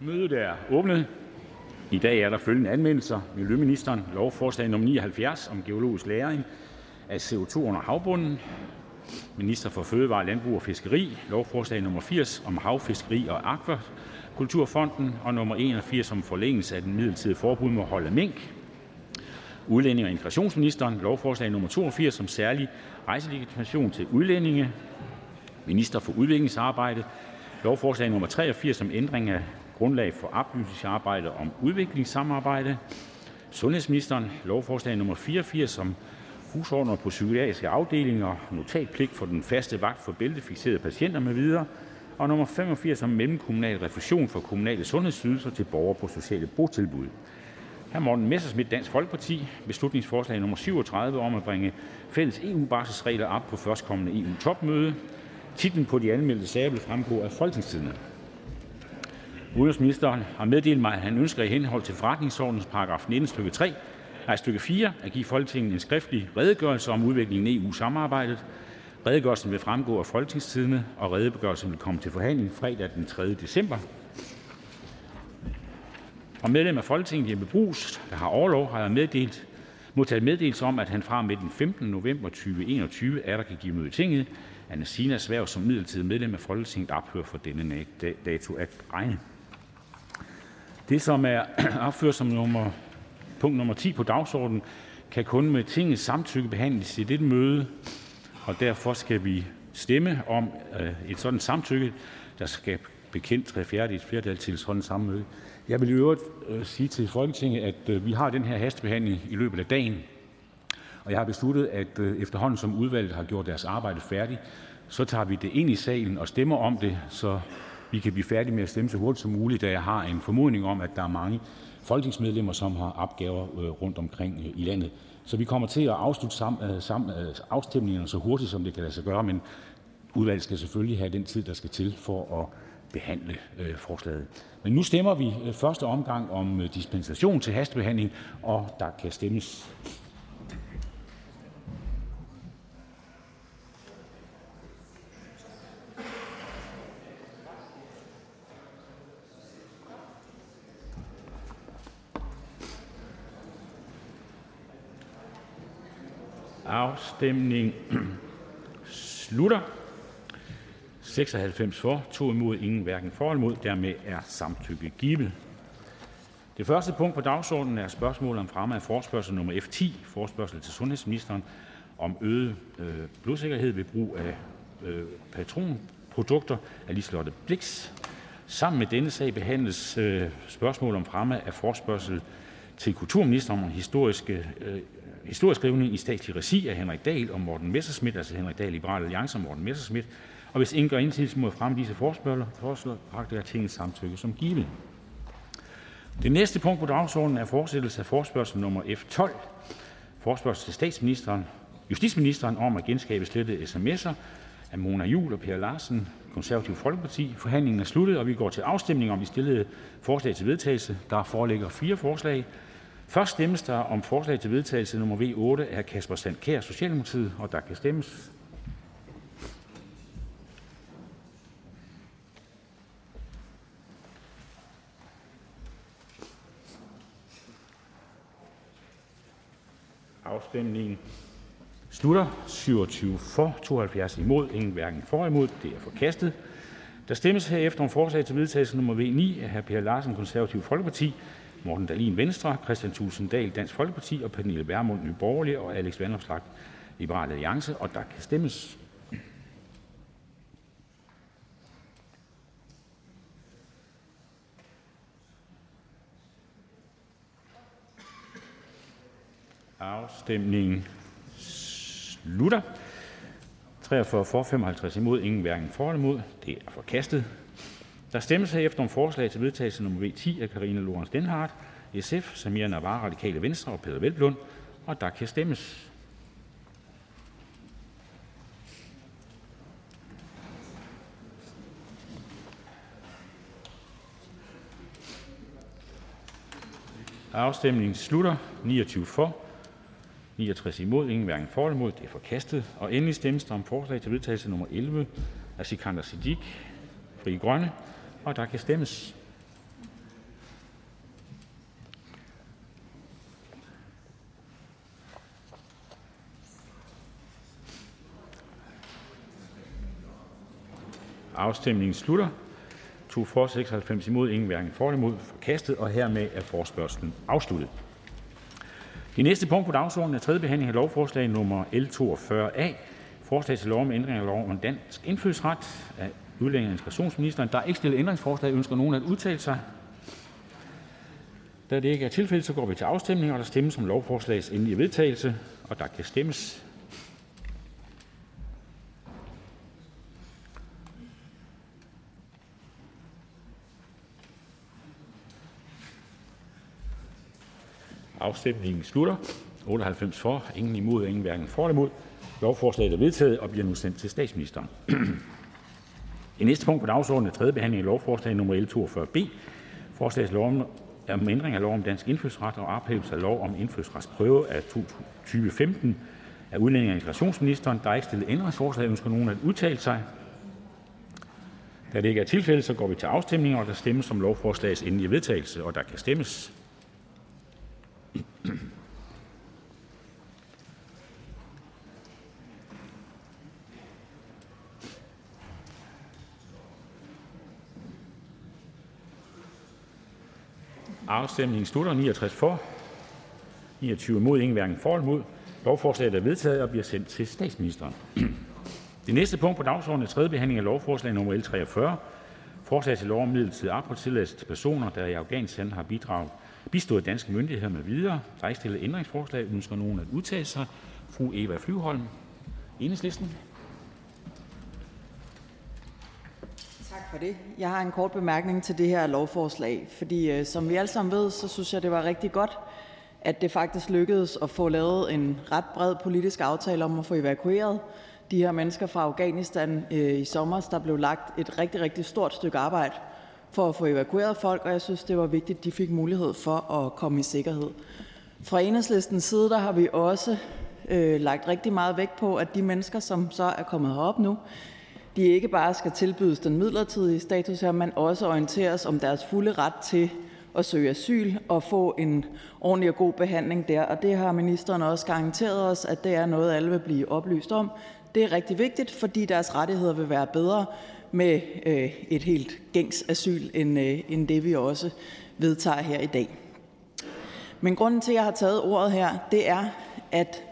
Mødet er åbnet. I dag er der følgende anmeldelser: Miljøministeren lovforslag nummer 79 om geologisk læring af CO2 under havbunden. Minister for Fødevare, Landbrug og Fiskeri lovforslag nummer 80 om havfiskeri og akvakulturfonden og nummer 81 om forlængelse af den midlertidige forbud mod hold af mink. Udlænding og integrationsministeren lovforslag nummer 82 om særlig rejselegitimation til udlændinge. Minister for udviklingsarbejde lovforslag nummer 83 om ændring af grundlag for oplysningsarbejde om udviklingssamarbejde. Sundhedsministeren lovforslag nummer 84 om husordner på psykiatriske afdelinger, notatpligt for den faste vagt for bæltefikserede patienter med videre, og nummer 85 om mellemkommunal refusion for kommunale sundhedsydelser til borgere på sociale botilbud. Hr. Morten Messerschmidt, Dansk Folkeparti, beslutningsforslag nummer 37 om at bringe fælles EU-barselsregler op på førstkommende EU-topmøde. Titlen på de anmeldte sager vil fremgå af Folketingstidene. Udenrigsministeren har meddelt mig, at han ønsker i henhold til forretningsordenens paragraf 19 stykke 3, nej, stykke 4 at give Folketinget en skriftlig redegørelse om udviklingen i EU-samarbejdet. Redegørelsen vil fremgå af folketingstidene, og redegørelsen vil komme til forhandling fredag den 3. december. Og medlem af Folketinget Jeppe Brugs, der har overlov, har jeg meddelt, modtaget meddelelse om, at han fra med den 15. november 2021 er der kan give møde i tinget. Anne Sinas værv som midlertidigt medlem af Folketinget ophører for denne dato at regne. Det, som er opført som nummer, punkt nummer 10 på dagsordenen, kan kun med tingets samtykke behandles i dette møde, og derfor skal vi stemme om øh, et sådan samtykke, der skal bekendt tre fjerdedels flertal til sådan samme møde. Jeg vil i øvrigt øh, sige til Folketinget, at øh, vi har den her hastebehandling i løbet af dagen, og jeg har besluttet, at øh, efterhånden som udvalget har gjort deres arbejde færdigt, så tager vi det ind i salen og stemmer om det, så vi kan blive færdige med at stemme så hurtigt som muligt, da jeg har en formodning om, at der er mange folketingsmedlemmer, som har opgaver øh, rundt omkring øh, i landet. Så vi kommer til at afslutte sam, øh, sam, afstemningerne så hurtigt, som det kan lade sig gøre, men udvalget skal selvfølgelig have den tid, der skal til for at behandle øh, forslaget. Men nu stemmer vi første omgang om dispensation til hastebehandling, og der kan stemmes. Afstemning slutter. 96 for, 2 imod, ingen hverken for eller imod. Dermed er samtykke givet. Det første punkt på dagsordenen er spørgsmål om fremme af forspørgsel nummer F10, forspørgsel til sundhedsministeren om øget øh, blodsikkerhed ved brug af øh, patronprodukter af Liselotte Blix. Sammen med denne sag behandles øh, spørgsmål om fremme af forspørgsel til kulturministeren om historiske øh, historieskrivning i statslig regi af Henrik Dahl og Morten Messerschmidt, altså Henrik Dahl, Liberal Alliance og Morten Messerschmidt. Og hvis ingen gør indsigelse mod fremme disse forspørgseler, foreslår jeg tingets samtykke som givet. Det næste punkt på dagsordenen er fortsættelse af forspørgsel nummer F12. Forspørgsel til statsministeren, justitsministeren om at genskabe slettede sms'er af Mona Jul og Per Larsen, Konservativ Folkeparti. Forhandlingen er sluttet, og vi går til afstemning om de stillede forslag til vedtagelse. Der foreligger fire forslag. Først stemmes der om forslag til vedtagelse nummer V 8 af Kasper Sandkær, Socialdemokratiet, og der kan stemmes. Afstemningen slutter. 27 for, 72 imod, ingen hverken for imod. Det er forkastet. Der stemmes herefter om forslag til vedtagelse nummer V 9 af hr. Per Larsen, Konservativ Folkeparti, Morten Dahlin Venstre, Christian Thulesen Dahl Dansk Folkeparti og Pernille Vermund Nye Borgerlige og Alex Vanopslagh Liberal Alliance, og der kan stemmes. Afstemningen slutter. 43 for, 55 imod, ingen hverken for eller imod. Det er forkastet. Der stemmes herefter om forslag til vedtagelse nummer V 10 af Karina Lorenz Denhardt, SF, Samir Navar, Radikale Venstre og Peter Velblund, og der kan stemmes. Afstemningen slutter. 29 for, 69 imod, ingen hverken for eller imod. Det er forkastet. Og endelig stemmes der om forslag til vedtagelse nummer 11 af Sikander Siddiq, Fri Grønne, og der kan stemmes. Afstemningen slutter. 2 for, 96 imod, ingen hverken for eller imod, forkastet, og hermed er forspørgselen afsluttet. Det næste punkt på dagsordenen er tredje behandling af lovforslag nummer L42A. Forslag til lov om ændring af lov om dansk indfødsret af udlændinge- og integrationsministeren. Der er ikke stillet ændringsforslag. Ønsker nogen at udtale sig? Da det ikke er tilfældet, så går vi til afstemning, og der stemmes om lovforslagets endelige vedtagelse, og der kan stemmes. Afstemningen slutter. 98 for, ingen imod, ingen hverken for eller imod. Lovforslaget er vedtaget og bliver nu sendt til statsministeren. Det næste punkt på dagsordenen er tredje behandling af lovforslag nummer L 42B. Forslag til lov om om ændring af lov om dansk indfødsret og ophævelse af lov om indfødsretsprøve af 2015 af udlændinge- og integrationsministeren. Der er ikke stillet ændringsforslag. Ønsker nogen at udtale sig? Da det ikke er tilfældet, så går vi til afstemning, og der stemmes om lovforslagets endelige vedtagelse, og der kan stemmes. Afstemningen slutter. 69 for, 29 imod, ingen hverken for eller imod. Lovforslaget er vedtaget og bliver sendt til statsministeren. Det næste punkt på dagsordenen er tredje behandling af lovforslag nummer L 43. Forslag til lov om midlertidig opholdstilladelse til personer, der i Afghanistan har bidraget, bistået danske myndigheder med videre. Der er ikke stillet ændringsforslag. Ønsker nogen at udtale sig? Fru Eva Flyvholm, Enhedslisten. For det. Jeg har en kort bemærkning til det her lovforslag, fordi øh, som vi alle sammen ved, så synes jeg, det var rigtig godt, at det faktisk lykkedes at få lavet en ret bred politisk aftale om at få evakueret de her mennesker fra Afghanistan øh, i sommer. Der blev lagt et rigtig, rigtig stort stykke arbejde for at få evakueret folk, og jeg synes, det var vigtigt, at de fik mulighed for at komme i sikkerhed. Fra enhedslistens side der har vi også øh, lagt rigtig meget vægt på, at de mennesker, som så er kommet herop nu, de ikke bare skal tilbydes den midlertidige status her, men også orienteres om deres fulde ret til at søge asyl og få en ordentlig og god behandling der. Og det har ministeren også garanteret os, at det er noget, alle vil blive oplyst om. Det er rigtig vigtigt, fordi deres rettigheder vil være bedre med øh, et helt gængs asyl, end, øh, end det vi også vedtager her i dag. Men grunden til, at jeg har taget ordet her, det er, at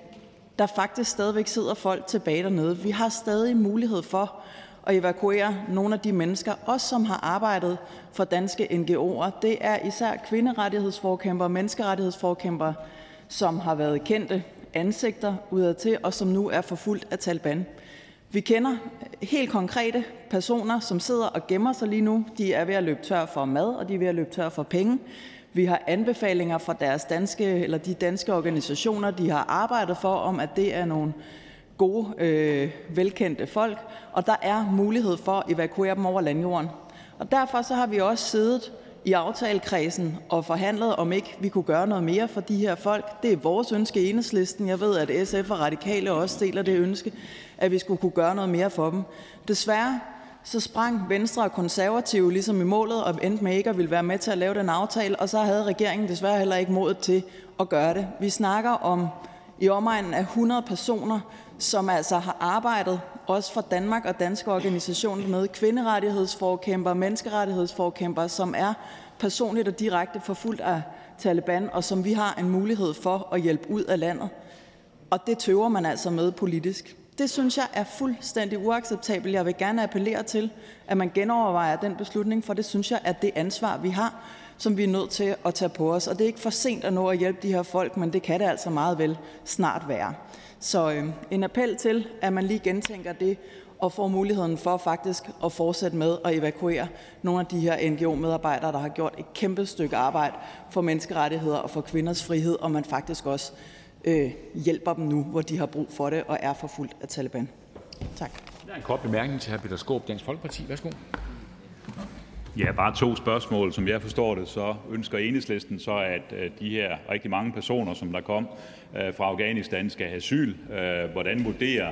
der faktisk stadigvæk sidder folk tilbage dernede. Vi har stadig mulighed for at evakuere nogle af de mennesker, også som har arbejdet for danske NGO'er. Det er især kvinderettighedsforkæmpere og menneskerettighedsforkæmpere, som har været kendte ansigter udadtil, og som nu er forfulgt af Taliban. Vi kender helt konkrete personer, som sidder og gemmer sig lige nu. De er ved at løbe tør for mad, og de er ved at løbe tør for penge. Vi har anbefalinger fra deres danske, eller de danske organisationer, de har arbejdet for, om at det er nogle gode, øh, velkendte folk, og der er mulighed for at evakuere dem over landjorden. Og derfor så har vi også siddet i aftalekredsen og forhandlet, om ikke vi kunne gøre noget mere for de her folk. Det er vores ønske i enhedslisten. Jeg ved, at SF og Radikale også deler det ønske, at vi skulle kunne gøre noget mere for dem. Desværre så sprang Venstre og Konservative ligesom i målet og endte med ikke at ville være med til at lave den aftale, og så havde regeringen desværre heller ikke modet til at gøre det. Vi snakker om i omegnen af 100 personer, som altså har arbejdet også for Danmark og danske organisationer med kvinderettighedsforkæmper, menneskerettighedsforkæmper, som er personligt og direkte forfulgt af Taliban, og som vi har en mulighed for at hjælpe ud af landet. Og det tøver man altså med politisk. Det synes jeg er fuldstændig uacceptabelt. Jeg vil gerne appellere til, at man genovervejer den beslutning, for det synes jeg er det ansvar, vi har, som vi er nødt til at tage på os. Og det er ikke for sent at nå at hjælpe de her folk, men det kan det altså meget vel snart være. Så øh, en appel til, at man lige gentænker det og får muligheden for faktisk at fortsætte med at evakuere nogle af de her NGO-medarbejdere, der har gjort et kæmpe stykke arbejde for menneskerettigheder og for kvinders frihed, og man faktisk også øh, hjælper dem nu, hvor de har brug for det og er forfulgt af Taliban. Tak. Der er en kort bemærkning til hr. Peter Skåb, Dansk Folkeparti. Værsgo. Ja, bare to spørgsmål. Som jeg forstår det, så ønsker enhedslisten så, at øh, de her rigtig mange personer, som der kom øh, fra Afghanistan, skal have asyl. Øh, hvordan vurderer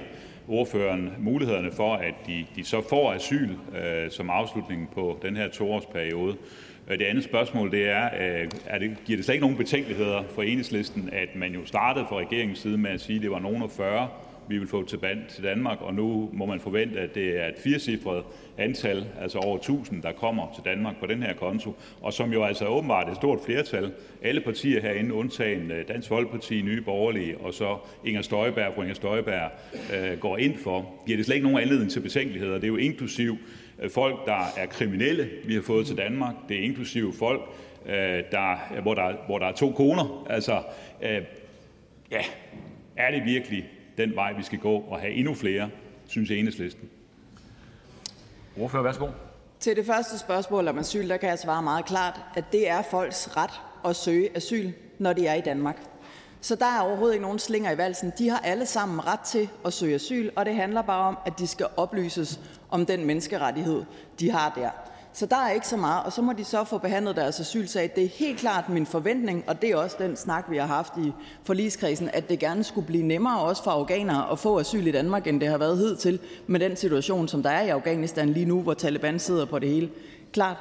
ordføreren mulighederne for, at de, de så får asyl øh, som afslutning på den her toårsperiode? Øh, det andet spørgsmål det er, øh, er det, giver det slet ikke nogen betænkeligheder for enhedslisten, at man jo startede fra regeringens side med at sige, at det var nogen af 40 vi vil få til Danmark, og nu må man forvente, at det er et firecifret antal, altså over 1.000, der kommer til Danmark på den her konto, og som jo altså åbenbart et stort flertal, alle partier herinde, undtagen øh, Dansk Folkeparti, Nye Borgerlige og så Inger Støjberg, fru Inger Støjberg, øh, går ind for. Giver det slet ikke nogen anledning til betænkeligheder? Det er jo inklusiv øh, folk, der er kriminelle, vi har fået til Danmark. Det er inklusiv folk, øh, der, hvor, der, hvor der er to koner. Altså, ja, er det virkelig den vej, vi skal gå, og have endnu flere, synes enhedslisten? Ordfører, værsgo. Til det første spørgsmål om asyl, der kan jeg svare meget klart, at det er folks ret at søge asyl, når de er i Danmark. Så der er overhovedet ikke nogen slinger i valsen. De har alle sammen ret til at søge asyl, og det handler bare om, at de skal oplyses om den menneskerettighed, de har der. Så der er ikke så meget, og så må de så få behandlet deres asylsag. Det er helt klart min forventning, og det er også den snak, vi har haft i forligskredsen, at det gerne skulle blive nemmere også for afghanere at få asyl i Danmark, end det har været hidtil med den situation, som der er i Afghanistan lige nu, hvor Taliban sidder på det hele. Klart.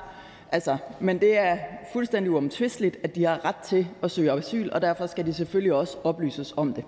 Altså, men det er fuldstændig uomtvisteligt, at de har ret til at søge asyl, og derfor skal de selvfølgelig også oplyses om det.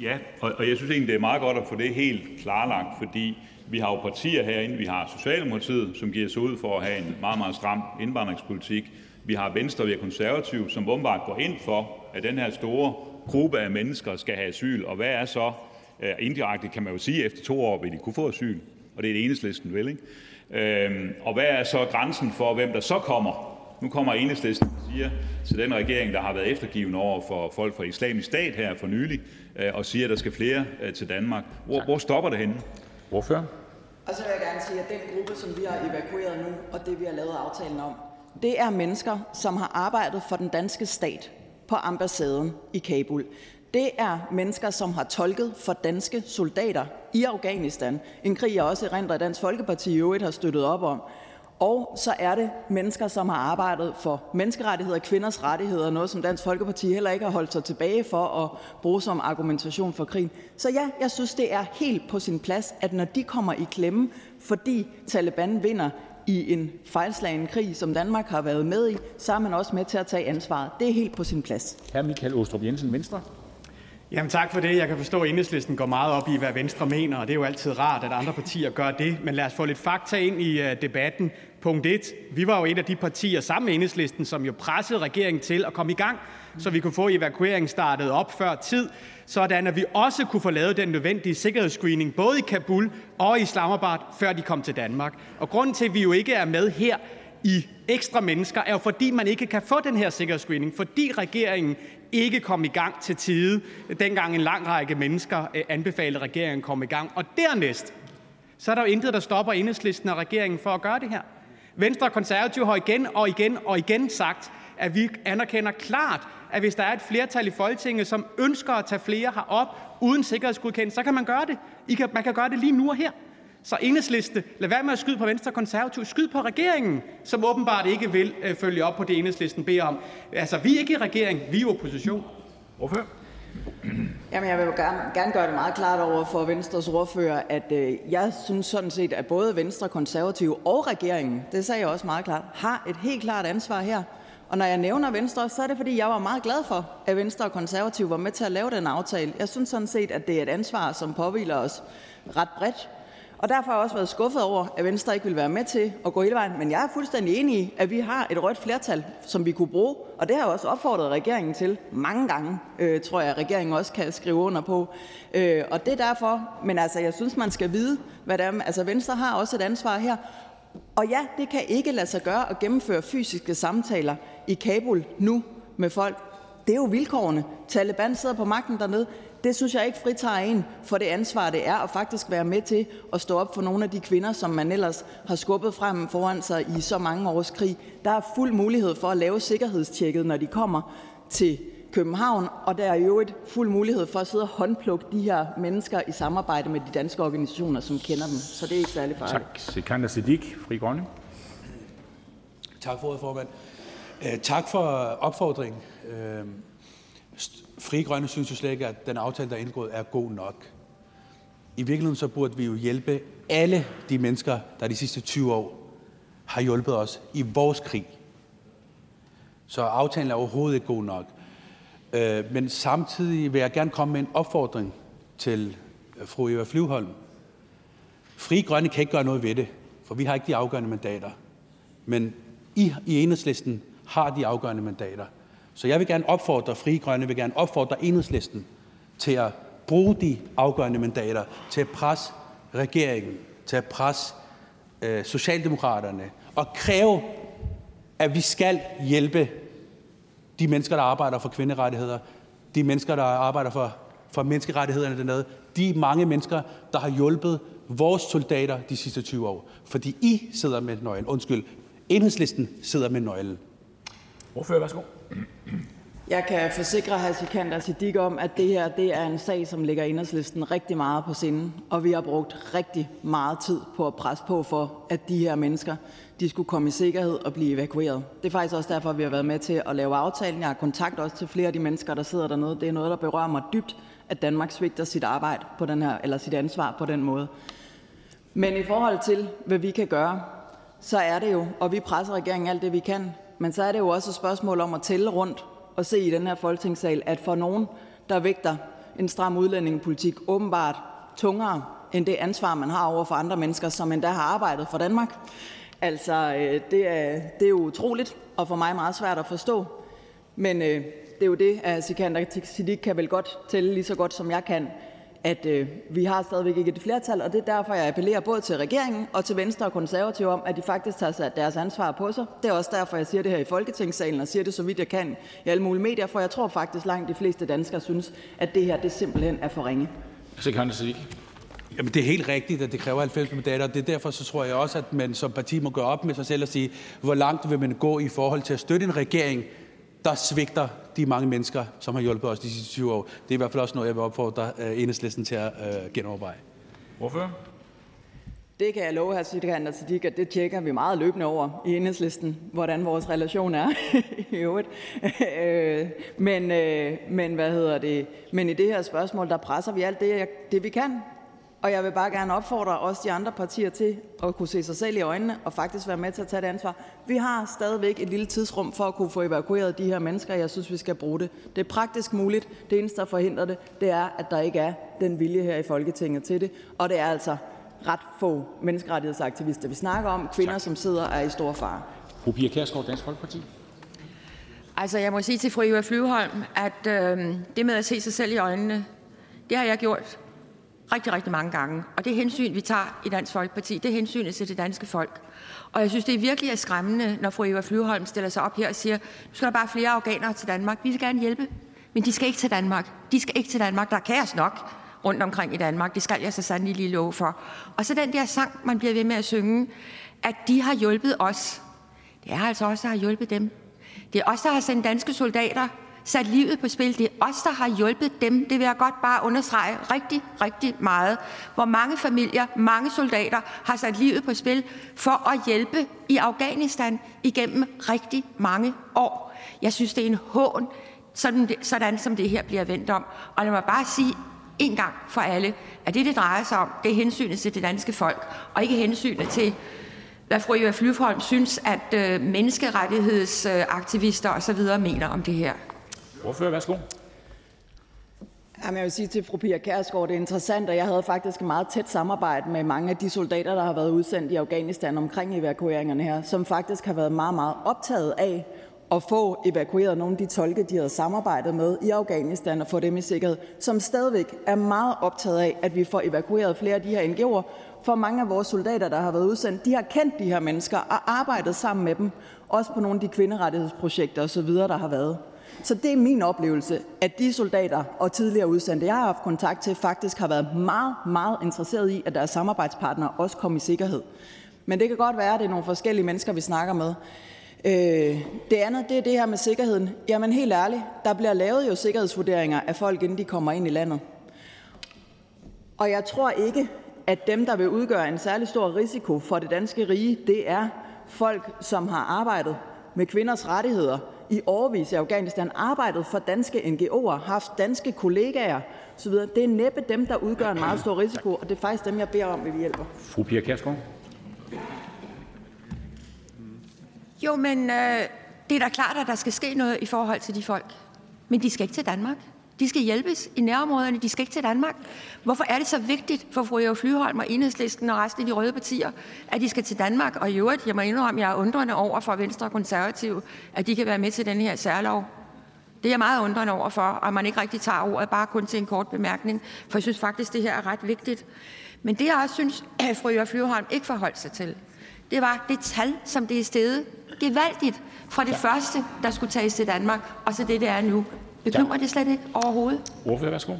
Ja, og jeg synes egentlig, det er meget godt at få det helt klarlagt, fordi vi har jo partier herinde. Vi har Socialdemokratiet, som giver sig ud for at have en meget, meget stram indvandringspolitik. Vi har Venstre, vi har Konservative, som åbenbart går ind for, at den her store gruppe af mennesker skal have asyl. Og hvad er så øh, indirekte, kan man jo sige, efter to år vil de kunne få asyl, og det er det enhedslisten vel, ikke? Øhm, og hvad er så grænsen for, hvem der så kommer? Nu kommer enhedslisten og siger til den regering, der har været eftergivende over for folk fra islamisk stat her for nylig, øh, og siger, at der skal flere øh, til Danmark. Hvor, hvor stopper det henne? Hvorfor? Og så vil jeg gerne sige, at den gruppe, som vi har evakueret nu, og det vi har lavet aftalen om, det er mennesker, som har arbejdet for den danske stat på ambassaden i Kabul. Det er mennesker, som har tolket for danske soldater i Afghanistan. En krig, jeg også erindrer, at Dansk Folkeparti i øvrigt har støttet op om. Og så er det mennesker, som har arbejdet for menneskerettigheder, kvinders rettigheder, noget som Dansk Folkeparti heller ikke har holdt sig tilbage for at bruge som argumentation for krig. Så ja, jeg synes, det er helt på sin plads, at når de kommer i klemme, fordi Taliban vinder i en fejlslagen krig, som Danmark har været med i, så er man også med til at tage ansvaret. Det er helt på sin plads. Hr. Michael Åstrup Jensen, Venstre. Jamen tak for det. Jeg kan forstå, at enhedslisten går meget op i, hvad Venstre mener, og det er jo altid rart, at andre partier gør det. Men lad os få lidt fakta ind i uh, debatten. Punkt 1. Vi var jo et af de partier sammen med enhedslisten, som jo pressede regeringen til at komme i gang, så vi kunne få evakueringen startet op før tid, sådan at vi også kunne få lavet den nødvendige sikkerhedsscreening, både i Kabul og i Islamabad, før de kom til Danmark. Og grunden til, at vi jo ikke er med her i ekstra mennesker, er jo fordi, man ikke kan få den her sikkerhedsscreening, fordi regeringen ikke kom i gang til tide, dengang en lang række mennesker øh, anbefalede regeringen at komme i gang. Og dernæst, så er der jo intet, der stopper enhedslisten og regeringen for at gøre det her. Venstre og Konservative har igen og igen og igen sagt, at vi anerkender klart, at hvis der er et flertal i Folketinget, som ønsker at tage flere herop uden sikkerhedsgodkendelse, så kan man gøre det. I kan, man kan gøre det lige nu og her. Så enhedsliste, lad være med at skyde på Venstre og Skyd på regeringen, som åbenbart ikke vil øh, følge op på det, enhedslisten beder om. Altså, vi er ikke i regering, vi er i opposition. Hvorfor? Jamen, jeg vil gerne, gerne gøre det meget klart over for Venstres ordfører, at øh, jeg synes sådan set, at både Venstre, Konservative og regeringen, det sagde jeg også meget klart, har et helt klart ansvar her. Og når jeg nævner Venstre, så er det, fordi jeg var meget glad for, at Venstre og Konservative var med til at lave den aftale. Jeg synes sådan set, at det er et ansvar, som påviler os ret bredt. Og derfor har jeg også været skuffet over, at Venstre ikke vil være med til at gå hele vejen. Men jeg er fuldstændig enig i, at vi har et rødt flertal, som vi kunne bruge. Og det har jeg også opfordret regeringen til mange gange, øh, tror jeg, regeringen også kan skrive under på. Øh, og det er derfor, men altså, jeg synes, man skal vide, hvad det er. Altså, Venstre har også et ansvar her. Og ja, det kan ikke lade sig gøre at gennemføre fysiske samtaler i Kabul nu med folk. Det er jo vilkårene. Taliban sidder på magten dernede. Det synes jeg ikke fritager en for det ansvar, det er at faktisk være med til at stå op for nogle af de kvinder, som man ellers har skubbet frem foran sig i så mange års krig. Der er fuld mulighed for at lave sikkerhedstjekket, når de kommer til København, og der er jo et fuld mulighed for at sidde og håndplukke de her mennesker i samarbejde med de danske organisationer, som kender dem. Så det er ikke særlig farligt. Tak. Sikander Siddiq, Fri Grønne. Tak for ordet, formand. Øh, tak for opfordringen. Øh, Frie Grønne synes jo slet ikke, at den aftale, der er indgået, er god nok. I virkeligheden så burde vi jo hjælpe alle de mennesker, der de sidste 20 år har hjulpet os i vores krig. Så aftalen er overhovedet ikke god nok. Øh, men samtidig vil jeg gerne komme med en opfordring til øh, fru Eva Flyvholm. Fri Grønne kan ikke gøre noget ved det, for vi har ikke de afgørende mandater. Men I i enhedslisten har de afgørende mandater. Så jeg vil gerne opfordre Fri Grønne, vil gerne opfordre enhedslisten til at bruge de afgørende mandater til at presse regeringen, til at presse øh, Socialdemokraterne og kræve, at vi skal hjælpe de mennesker, der arbejder for kvinderettigheder, de mennesker, der arbejder for, for menneskerettighederne dernede, de mange mennesker, der har hjulpet vores soldater de sidste 20 år. Fordi I sidder med nøglen. Undskyld, enhedslisten sidder med nøglen. Ordfører, værsgo. Jeg kan forsikre hr. Sikander Siddiq om, at det her det er en sag, som ligger enhedslisten rigtig meget på sinde, og vi har brugt rigtig meget tid på at presse på for, at de her mennesker de skulle komme i sikkerhed og blive evakueret. Det er faktisk også derfor, vi har været med til at lave aftalen. Jeg har kontakt også til flere af de mennesker, der sidder dernede. Det er noget, der berører mig dybt, at Danmark svigter sit arbejde på den her, eller sit ansvar på den måde. Men i forhold til, hvad vi kan gøre, så er det jo, og vi presser regeringen alt det, vi kan, men så er det jo også et spørgsmål om at tælle rundt og se i den her folketingssal, at for nogen, der vægter en stram udlændingepolitik åbenbart tungere end det ansvar, man har over for andre mennesker, som endda har arbejdet for Danmark. Altså, øh, det er, det er jo utroligt, og for mig meget svært at forstå. Men øh, det er jo det, at Sikander Siddiq kan vel godt tælle lige så godt, som jeg kan, at øh, vi har stadigvæk ikke et flertal, og det er derfor, jeg appellerer både til regeringen og til Venstre og Konservative om, at de faktisk tager deres ansvar på sig. Det er også derfor, jeg siger det her i Folketingssalen og siger det så vidt jeg kan i alle mulige medier, for jeg tror faktisk langt de fleste danskere synes, at det her det simpelthen er for ringe. Jamen, det er helt rigtigt, at det kræver 90 mandater, og det er derfor, så tror jeg også, at man som parti må gå op med sig selv og sige, hvor langt vil man gå i forhold til at støtte en regering, der svigter de mange mennesker, som har hjulpet os de sidste 20 år. Det er i hvert fald også noget, jeg vil opfordre uh, enhedslisten til at uh, genoverveje. Ordfører? Det kan jeg love hr. Sikander Siddiq, at det tjekker vi meget løbende over i enhedslisten, hvordan vores relation er i øvrigt. Øh, men, øh, men, hvad hedder det? men i det her spørgsmål, der presser vi alt det, det vi kan. Og jeg vil bare gerne opfordre også de andre partier til at kunne se sig selv i øjnene og faktisk være med til at tage det ansvar. Vi har stadigvæk et lille tidsrum for at kunne få evakueret de her mennesker, jeg synes, vi skal bruge det. Det er praktisk muligt. Det eneste, der forhindrer det, det er, at der ikke er den vilje her i Folketinget til det. Og det er altså ret få menneskerettighedsaktivister, vi snakker om. Kvinder, som sidder er i stor fare. Fru Pia Kærsgaard, Dansk Folkeparti. Altså, jeg må sige til fru Eva Flyvholm, at øh, det med at se sig selv i øjnene, det har jeg gjort rigtig, rigtig mange gange. Og det hensyn, vi tager i Dansk Folkeparti, det er hensynet til det danske folk. Og jeg synes, det er virkelig er skræmmende, når fru Eva Flyvholm stiller sig op her og siger, nu skal der bare flere afghanere til Danmark. Vi vil gerne hjælpe, men de skal ikke til Danmark. De skal ikke til Danmark. Der er kaos nok rundt omkring i Danmark. Det skal jeg så sandelig lige love for. Og så den der sang, man bliver ved med at synge, at de har hjulpet os. Det er altså os, der har hjulpet dem. Det er os, der har sendt danske soldater sat livet på spil. Det er os, der har hjulpet dem. Det vil jeg godt bare understrege rigtig, rigtig meget. Hvor mange familier, mange soldater har sat livet på spil for at hjælpe i Afghanistan igennem rigtig mange år. Jeg synes, det er en hån, sådan, sådan som det her bliver vendt om. Og lad mig bare sige en gang for alle, at det, det drejer sig om, det er hensynet til det danske folk, og ikke hensynet til, hvad fru Eva Flyvholm synes, at øh, menneskerettighedsaktivister osv. mener om det her. Ordfører, værsgo. Jamen, jeg vil sige til fru Pia Kærsgaard, det er interessant, og jeg havde faktisk et meget tæt samarbejde med mange af de soldater, der har været udsendt i Afghanistan omkring evakueringerne her, som faktisk har været meget, meget optaget af at få evakueret nogle af de tolke, de havde samarbejdet med i Afghanistan og få dem i sikkerhed, som stadigvæk er meget optaget af, at vi får evakueret flere af de her NGO'er, for mange af vores soldater, der har været udsendt, de har kendt de her mennesker og arbejdet sammen med dem, også på nogle af de kvinderettighedsprojekter osv., der har været. Så det er min oplevelse, at de soldater og tidligere udsendte, jeg har haft kontakt til, faktisk har været meget, meget interesseret i, at deres samarbejdspartnere også kom i sikkerhed. Men det kan godt være, at det er nogle forskellige mennesker, vi snakker med. Øh, det andet, det er det her med sikkerheden. Jamen helt ærligt, der bliver lavet jo sikkerhedsvurderinger af folk, inden de kommer ind i landet. Og jeg tror ikke, at dem, der vil udgøre en særlig stor risiko for det danske rige, det er folk, som har arbejdet med kvinders rettigheder i årvis i Afghanistan, arbejdet for danske NGO'er, haft danske kollegaer osv. Det er næppe dem, der udgør en meget stor risiko, og det er faktisk dem, jeg beder om, at vi hjælper. Fru Pia Kærsgaard. Jo, men øh, det er da klart, at der skal ske noget i forhold til de folk. Men de skal ikke til Danmark. De skal hjælpes i nærområderne. De skal ikke til Danmark. Hvorfor er det så vigtigt for fru Eva Flyholm og Enhedslisten og resten af de røde partier, at de skal til Danmark? Og i øvrigt, jeg må indrømme, jeg er undrende over for Venstre og Konservative, at de kan være med til den her særlov. Det er jeg meget undrende over for, at man ikke rigtig tager ordet, bare kun til en kort bemærkning, for jeg synes faktisk, det her er ret vigtigt. Men det, jeg også synes, at fru Eva Flyvholm ikke forholdt sig til, det var det tal, som det er steget gevaldigt fra det første, der skulle tages til Danmark, og så det, det er nu. Bekymrer det slet ikke overhovedet? Ordfører, værsgo.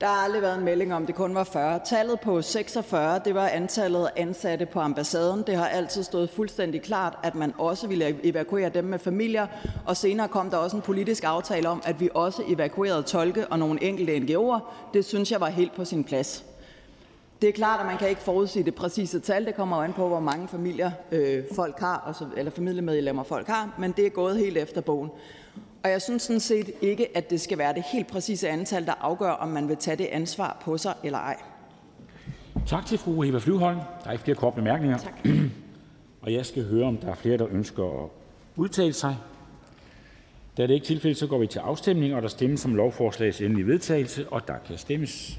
Der har aldrig været en melding om, det kun var 40. Tallet på 46, det var antallet af ansatte på ambassaden. Det har altid stået fuldstændig klart, at man også ville evakuere dem med familier, og senere kom der også en politisk aftale om, at vi også evakuerede tolke og nogle enkelte NGO'er. Det synes jeg var helt på sin plads. Det er klart, at man kan ikke forudsige det præcise tal. Det kommer jo an på, hvor mange familier øh, folk har, eller familiemedlemmer folk har, men det er gået helt efter bogen. Og jeg synes sådan set ikke, at det skal være det helt præcise antal, der afgør, om man vil tage det ansvar på sig eller ej. Tak til fru Eva Flyvholm. Der er ikke flere korte bemærkninger. Tak. og jeg skal høre, om der er flere, der ønsker at udtale sig. Da det ikke er tilfældet, så går vi til afstemning, og der stemmes som lovforslagets endelige vedtagelse, og der kan stemmes.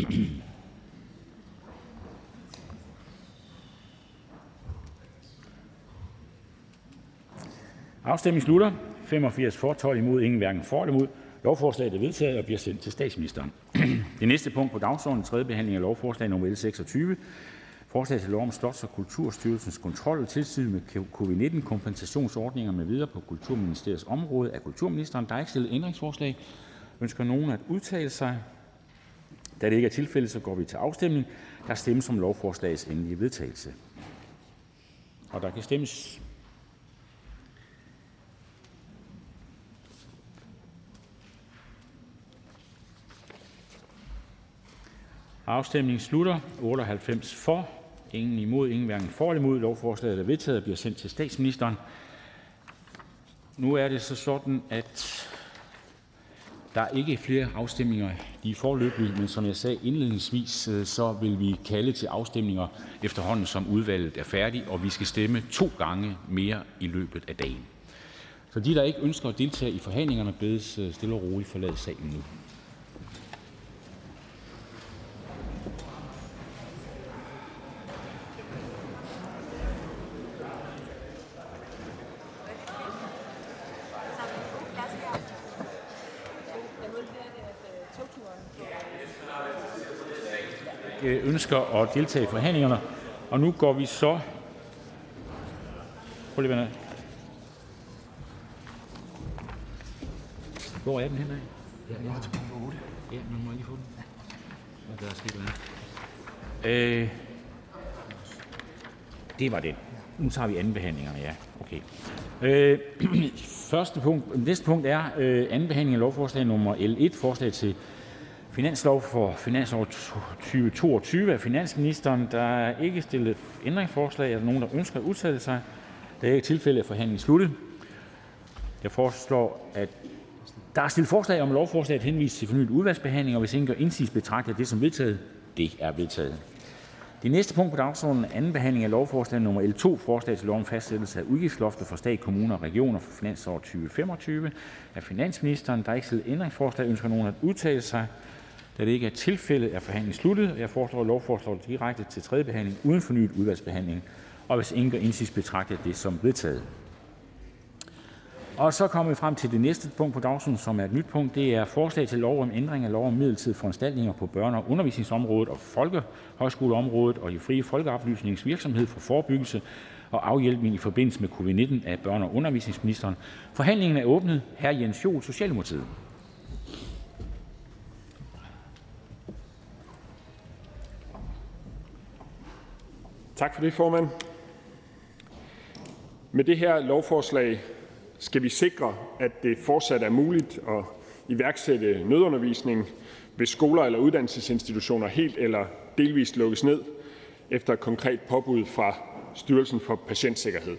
Afstemningen slutter. 85 for, 12 imod, ingen hverken for eller imod. Lovforslaget er vedtaget og bliver sendt til statsministeren. Det næste punkt på dagsordenen er tredje behandling af lovforslag nummer L 26. Forslag til lov om Slots- og Kulturstyrelsens kontrol og tilsyn med covid-19 kompensationsordninger med videre på Kulturministeriets område af kulturministeren. Der er ikke stillet ændringsforslag. Ønsker nogen at udtale sig? Da det ikke er tilfældet, så går vi til afstemning. Der stemmes om lovforslagets endelige vedtagelse. Og der kan stemmes. Afstemningen slutter. 98 for, ingen imod, ingen hverken for eller imod. Lovforslaget er vedtaget og bliver sendt til statsministeren. Nu er det så sådan, at der er ikke flere afstemninger lige forløbet, men som jeg sagde indledningsvis, øh, så vil vi kalde til afstemninger efterhånden, som udvalget er færdigt, og vi skal stemme to gange mere i løbet af dagen. Så de, der ikke ønsker at deltage i forhandlingerne, bedes øh, stille og roligt forlade salen nu. Ønsker at deltage i forhandlingerne. Og nu går vi så... Prøv lige Hvor er den henne Ja, jeg har til punkt 8. Ja, nu må jeg lige få den. Og der er sket noget. Øh, det var det. Nu tager vi anden behandlingerne, ja. Okay. Øh, første punkt, næste punkt er øh, anden behandling af lovforslag nummer L1, forslag til Finanslov for finansår 2022 af finansministeren. Der er ikke stillet ændringsforslag. Er der nogen, der ønsker at udtale sig? Det er ikke tilfælde, at forhandlingen sluttet. Jeg foreslår, at der er stillet forslag om lovforslaget henvist til fornyet udvalgsbehandling, og hvis ingen gør indsigelse, betragter det som vedtaget. Det er vedtaget. Det næste punkt på dagsordenen er anden behandling af lovforslag nummer L2, forslag til lov om fastsættelse af udgiftslofter for stat, kommuner og regioner for finansår 2025 af finansministeren. Der er ikke stillet ændringsforslag. Ønsker nogen at udtale sig? Da det ikke er tilfældet, er forhandlingen sluttet. Jeg foreslår, at lovforslaget direkte til tredje behandling uden fornyet udvalgsbehandling. Og hvis ingen gør indsigelse, betragter jeg det som vedtaget. Og så kommer vi frem til det næste punkt på dagsordenen, som er et nyt punkt. Det er forslag til lov om ændring af lov om midlertidige foranstaltninger på børne- og undervisningsområdet og folkehøjskoleområdet og i frie folkeoplysningsvirksomhed for forebyggelse og afhjælpning i forbindelse med covid-19 af børne- og undervisningsministeren. Forhandlingen er åbnet. Hr. Jens Joel, Socialdemokratiet. Tak for det, formand. Med det her lovforslag skal vi sikre, at det fortsat er muligt at iværksætte nødundervisning, hvis skoler eller uddannelsesinstitutioner helt eller delvist lukkes ned efter et konkret påbud fra Styrelsen for Patientsikkerhed.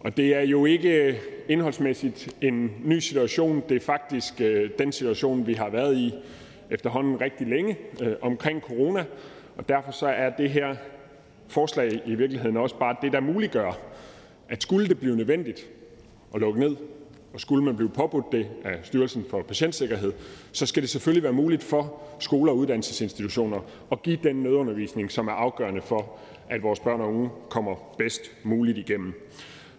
Og det er jo ikke indholdsmæssigt en ny situation. Det er faktisk øh, den situation, vi har været i efterhånden rigtig længe øh, omkring corona, og derfor så er det her forslag i virkeligheden også bare det, der muliggør, at skulle det blive nødvendigt at lukke ned, og skulle man blive påbudt det af Styrelsen for Patientsikkerhed, så skal det selvfølgelig være muligt for skoler og uddannelsesinstitutioner at give den nødundervisning, som er afgørende for, at vores børn og unge kommer bedst muligt igennem.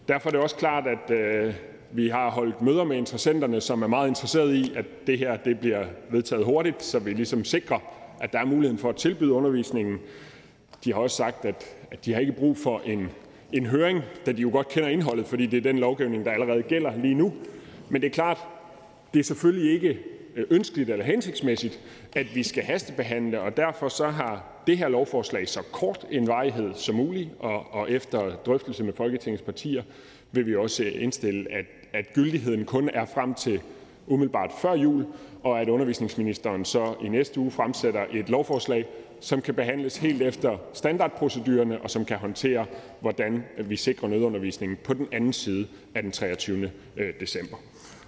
Derfor er det også klart, at øh, vi har holdt møder med interessenterne, som er meget interesserede i, at det her det bliver vedtaget hurtigt, så vi ligesom sikrer, at der er muligheden for at tilbyde undervisningen. De har også sagt, at, at de har ikke brug for en, en høring, da de jo godt kender indholdet, fordi det er den lovgivning, der allerede gælder lige nu. Men det er klart, det er selvfølgelig ikke øh, ønskeligt eller hensigtsmæssigt, at vi skal hastebehandle, og derfor så har det her lovforslag så kort en varighed som muligt, og, og efter drøftelse med Folketingets partier vil vi også indstille, at, at gyldigheden kun er frem til umiddelbart før jul, og at undervisningsministeren så i næste uge fremsætter et lovforslag, som kan behandles helt efter standardprocedurerne, og som kan håndtere, hvordan vi sikrer nødundervisningen på den anden side af den 23. Øh, december.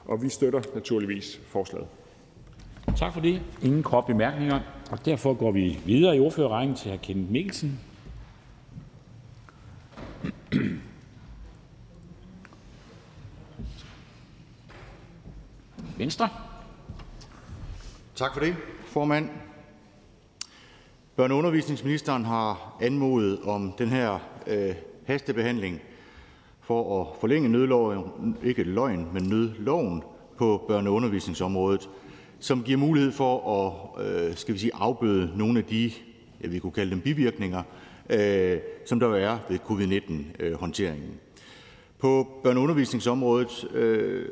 Og vi støtter naturligvis forslaget. Tak for det. Ingen kort bemærkninger, og derfor går vi videre i ordførerrækken til hr. Kenneth Mikkelsen. Venstre. Tak for det, formand. Børne- og undervisningsministeren har anmodet om den her øh, hastebehandling for at forlænge nødloven, ikke løgn, men nødloven på børne- og undervisningsområdet, som giver mulighed for at øh, skal vi sige, afbøde nogle af de, vi kunne kalde dem bivirkninger, øh, som der er ved covid-19-håndteringen. På børne- og undervisningsområdet øh,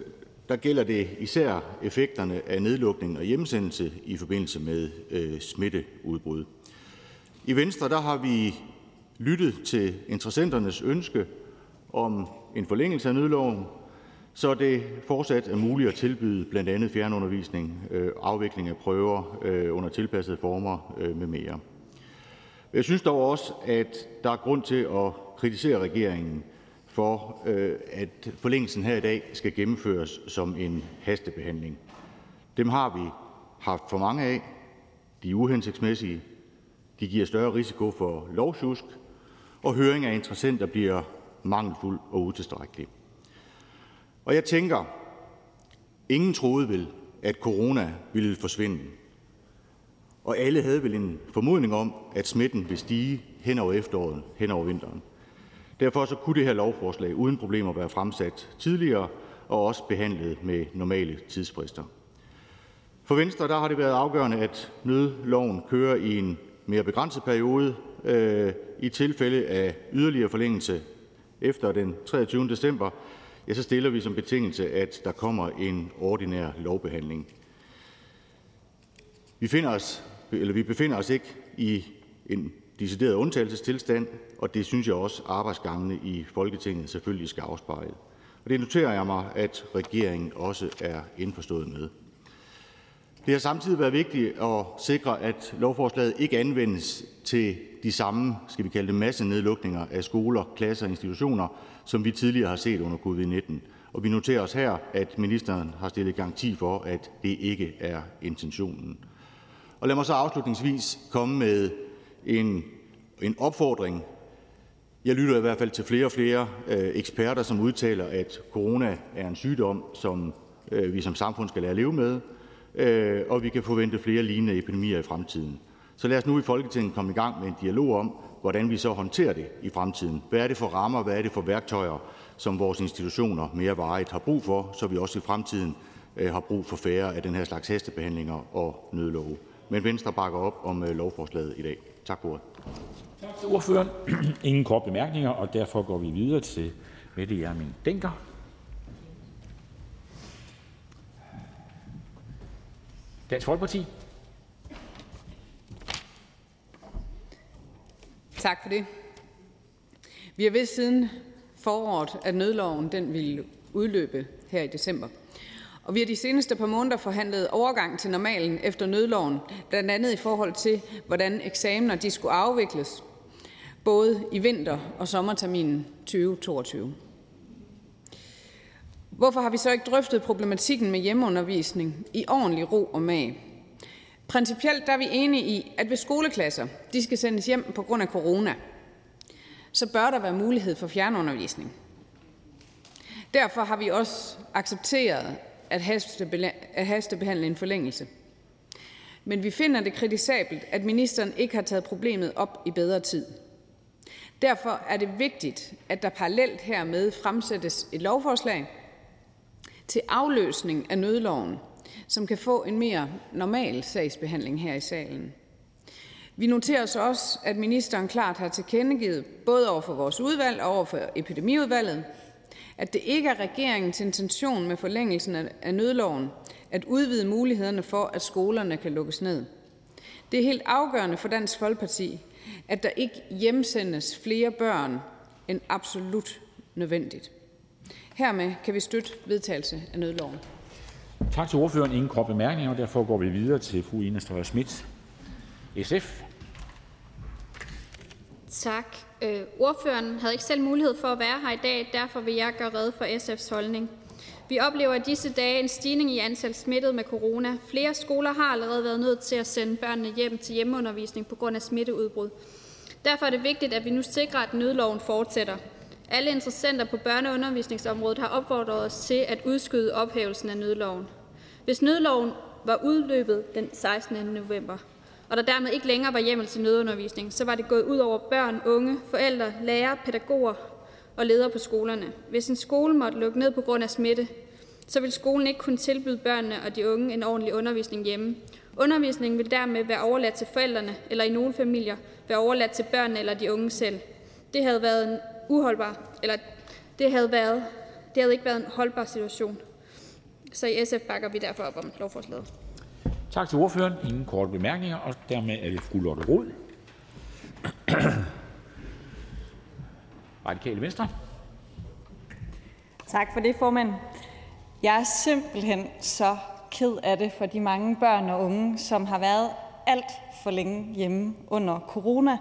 der gælder det især effekterne af nedlukning og hjemsendelse i forbindelse med øh, smitteudbrud. I Venstre der har vi lyttet til interessenternes ønske om en forlængelse af nødloven, så det fortsat er muligt at tilbyde blandt andet fjernundervisning, øh, afvikling af prøver øh, under tilpassede former øh, med mere. Jeg synes dog også, at der er grund til at kritisere regeringen for, at forlængelsen her i dag skal gennemføres som en hastebehandling. Dem har vi haft for mange af. De er uhensigtsmæssige. De giver større risiko for lovsjusk, og høring af interessenter bliver mangelfuld og utilstrækkelig. Og jeg tænker, ingen troede vel, at corona ville forsvinde. Og alle havde vel en formodning om, at smitten ville stige hen over efteråret, hen over vinteren. Derfor så kunne det her lovforslag uden problemer være fremsat tidligere og også behandlet med normale tidsfrister. For Venstre der har det været afgørende, at nødloven kører i en mere begrænset periode. Øh, I tilfælde af yderligere forlængelse efter den 23. december, ja, så stiller vi som betingelse, at der kommer en ordinær lovbehandling. Vi, finder os, eller vi befinder os ikke i en decideret undtagelsestilstand, og det synes jeg også arbejdsgangene i Folketinget selvfølgelig skal afspejle. Og det noterer jeg mig, at regeringen også er indforstået med. Det har samtidig været vigtigt at sikre, at lovforslaget ikke anvendes til de samme, skal vi kalde det, massenedlukninger af skoler, klasser og institutioner, som vi tidligere har set under covid-19. Og vi noterer os her, at ministeren har stillet garanti for, at det ikke er intentionen. Og lad mig så afslutningsvis komme med en, en opfordring. Jeg lytter i hvert fald til flere og flere øh, eksperter, som udtaler, at corona er en sygdom, som øh, vi som samfund skal lære at leve med, øh, og vi kan forvente flere lignende epidemier i fremtiden. Så lad os nu i Folketinget komme i gang med en dialog om, hvordan vi så håndterer det i fremtiden. Hvad er det for rammer, hvad er det for værktøjer, som vores institutioner mere varigt har brug for, så vi også i fremtiden øh, har brug for færre af den her slags hestebehandlinger og nødlove. Men Venstre bakker op om øh, lovforslaget i dag. Tak for ordet. Tak til ordføreren. Ingen kort bemærkninger, og derfor går vi videre til Mette Hjermind Denker. Dansk Folkeparti. Tak for det. Vi har vidst siden foråret, at nødloven den ville udløbe her i december. Og vi har de seneste par måneder forhandlet overgang til normalen efter nødloven, blandt andet i forhold til, hvordan eksamener de skulle afvikles, både i vinter- og sommerterminen 2022. Hvorfor har vi så ikke drøftet problematikken med hjemmeundervisning i ordentlig ro og mag? Principielt der er vi enige i, at hvis skoleklasser de skal sendes hjem på grund af corona, så bør der være mulighed for fjernundervisning. Derfor har vi også accepteret at haste hastebehandle en forlængelse. Men vi finder det kritisabelt, at ministeren ikke har taget problemet op i bedre tid. Derfor er det vigtigt, at der parallelt hermed fremsættes et lovforslag til afløsning af nødloven, som kan få en mere normal sagsbehandling her i salen. Vi noterer os også, at ministeren klart har tilkendegivet, både over for vores udvalg og over for epidemiudvalget, at det ikke er regeringens intention med forlængelsen af nødloven at udvide mulighederne for, at skolerne kan lukkes ned. Det er helt afgørende for Dansk Folkeparti, at der ikke hjemsendes flere børn end absolut nødvendigt. Hermed kan vi støtte vedtagelse af nødloven. Tak til ordføreren. Ingen korte bemærkninger, og derfor går vi videre til fru Ina Strøjer Schmidt, SF. Tak. Øh, ordføreren havde ikke selv mulighed for at være her i dag, derfor vil jeg gøre red for SF's holdning. Vi oplever i disse dage en stigning i antal smittede med corona. Flere skoler har allerede været nødt til at sende børnene hjem til hjemmeundervisning på grund af smitteudbrud. Derfor er det vigtigt, at vi nu sikrer, at nødloven fortsætter. Alle interessenter på børneundervisningsområdet har opfordret os til at udskyde ophævelsen af nødloven. Hvis nødloven var udløbet den 16. november, og der dermed ikke længere var hjemmel til nødundervisning, så var det gået ud over børn, unge, forældre, lærere, pædagoger og ledere på skolerne. Hvis en skole måtte lukke ned på grund af smitte, så vil skolen ikke kunne tilbyde børnene og de unge en ordentlig undervisning hjemme. Undervisningen vil dermed være overladt til forældrene, eller i nogle familier være overladt til børnene eller de unge selv. Det havde været en uholdbar, eller det havde, været, det havde ikke været en holdbar situation. Så i SF bakker vi derfor op om lovforslaget. Tak til ordføreren. Ingen korte bemærkninger, og dermed er det fru Lotte Rod. Radikale Venstre. Tak for det, formand. Jeg er simpelthen så ked af det for de mange børn og unge, som har været alt for længe hjemme under corona,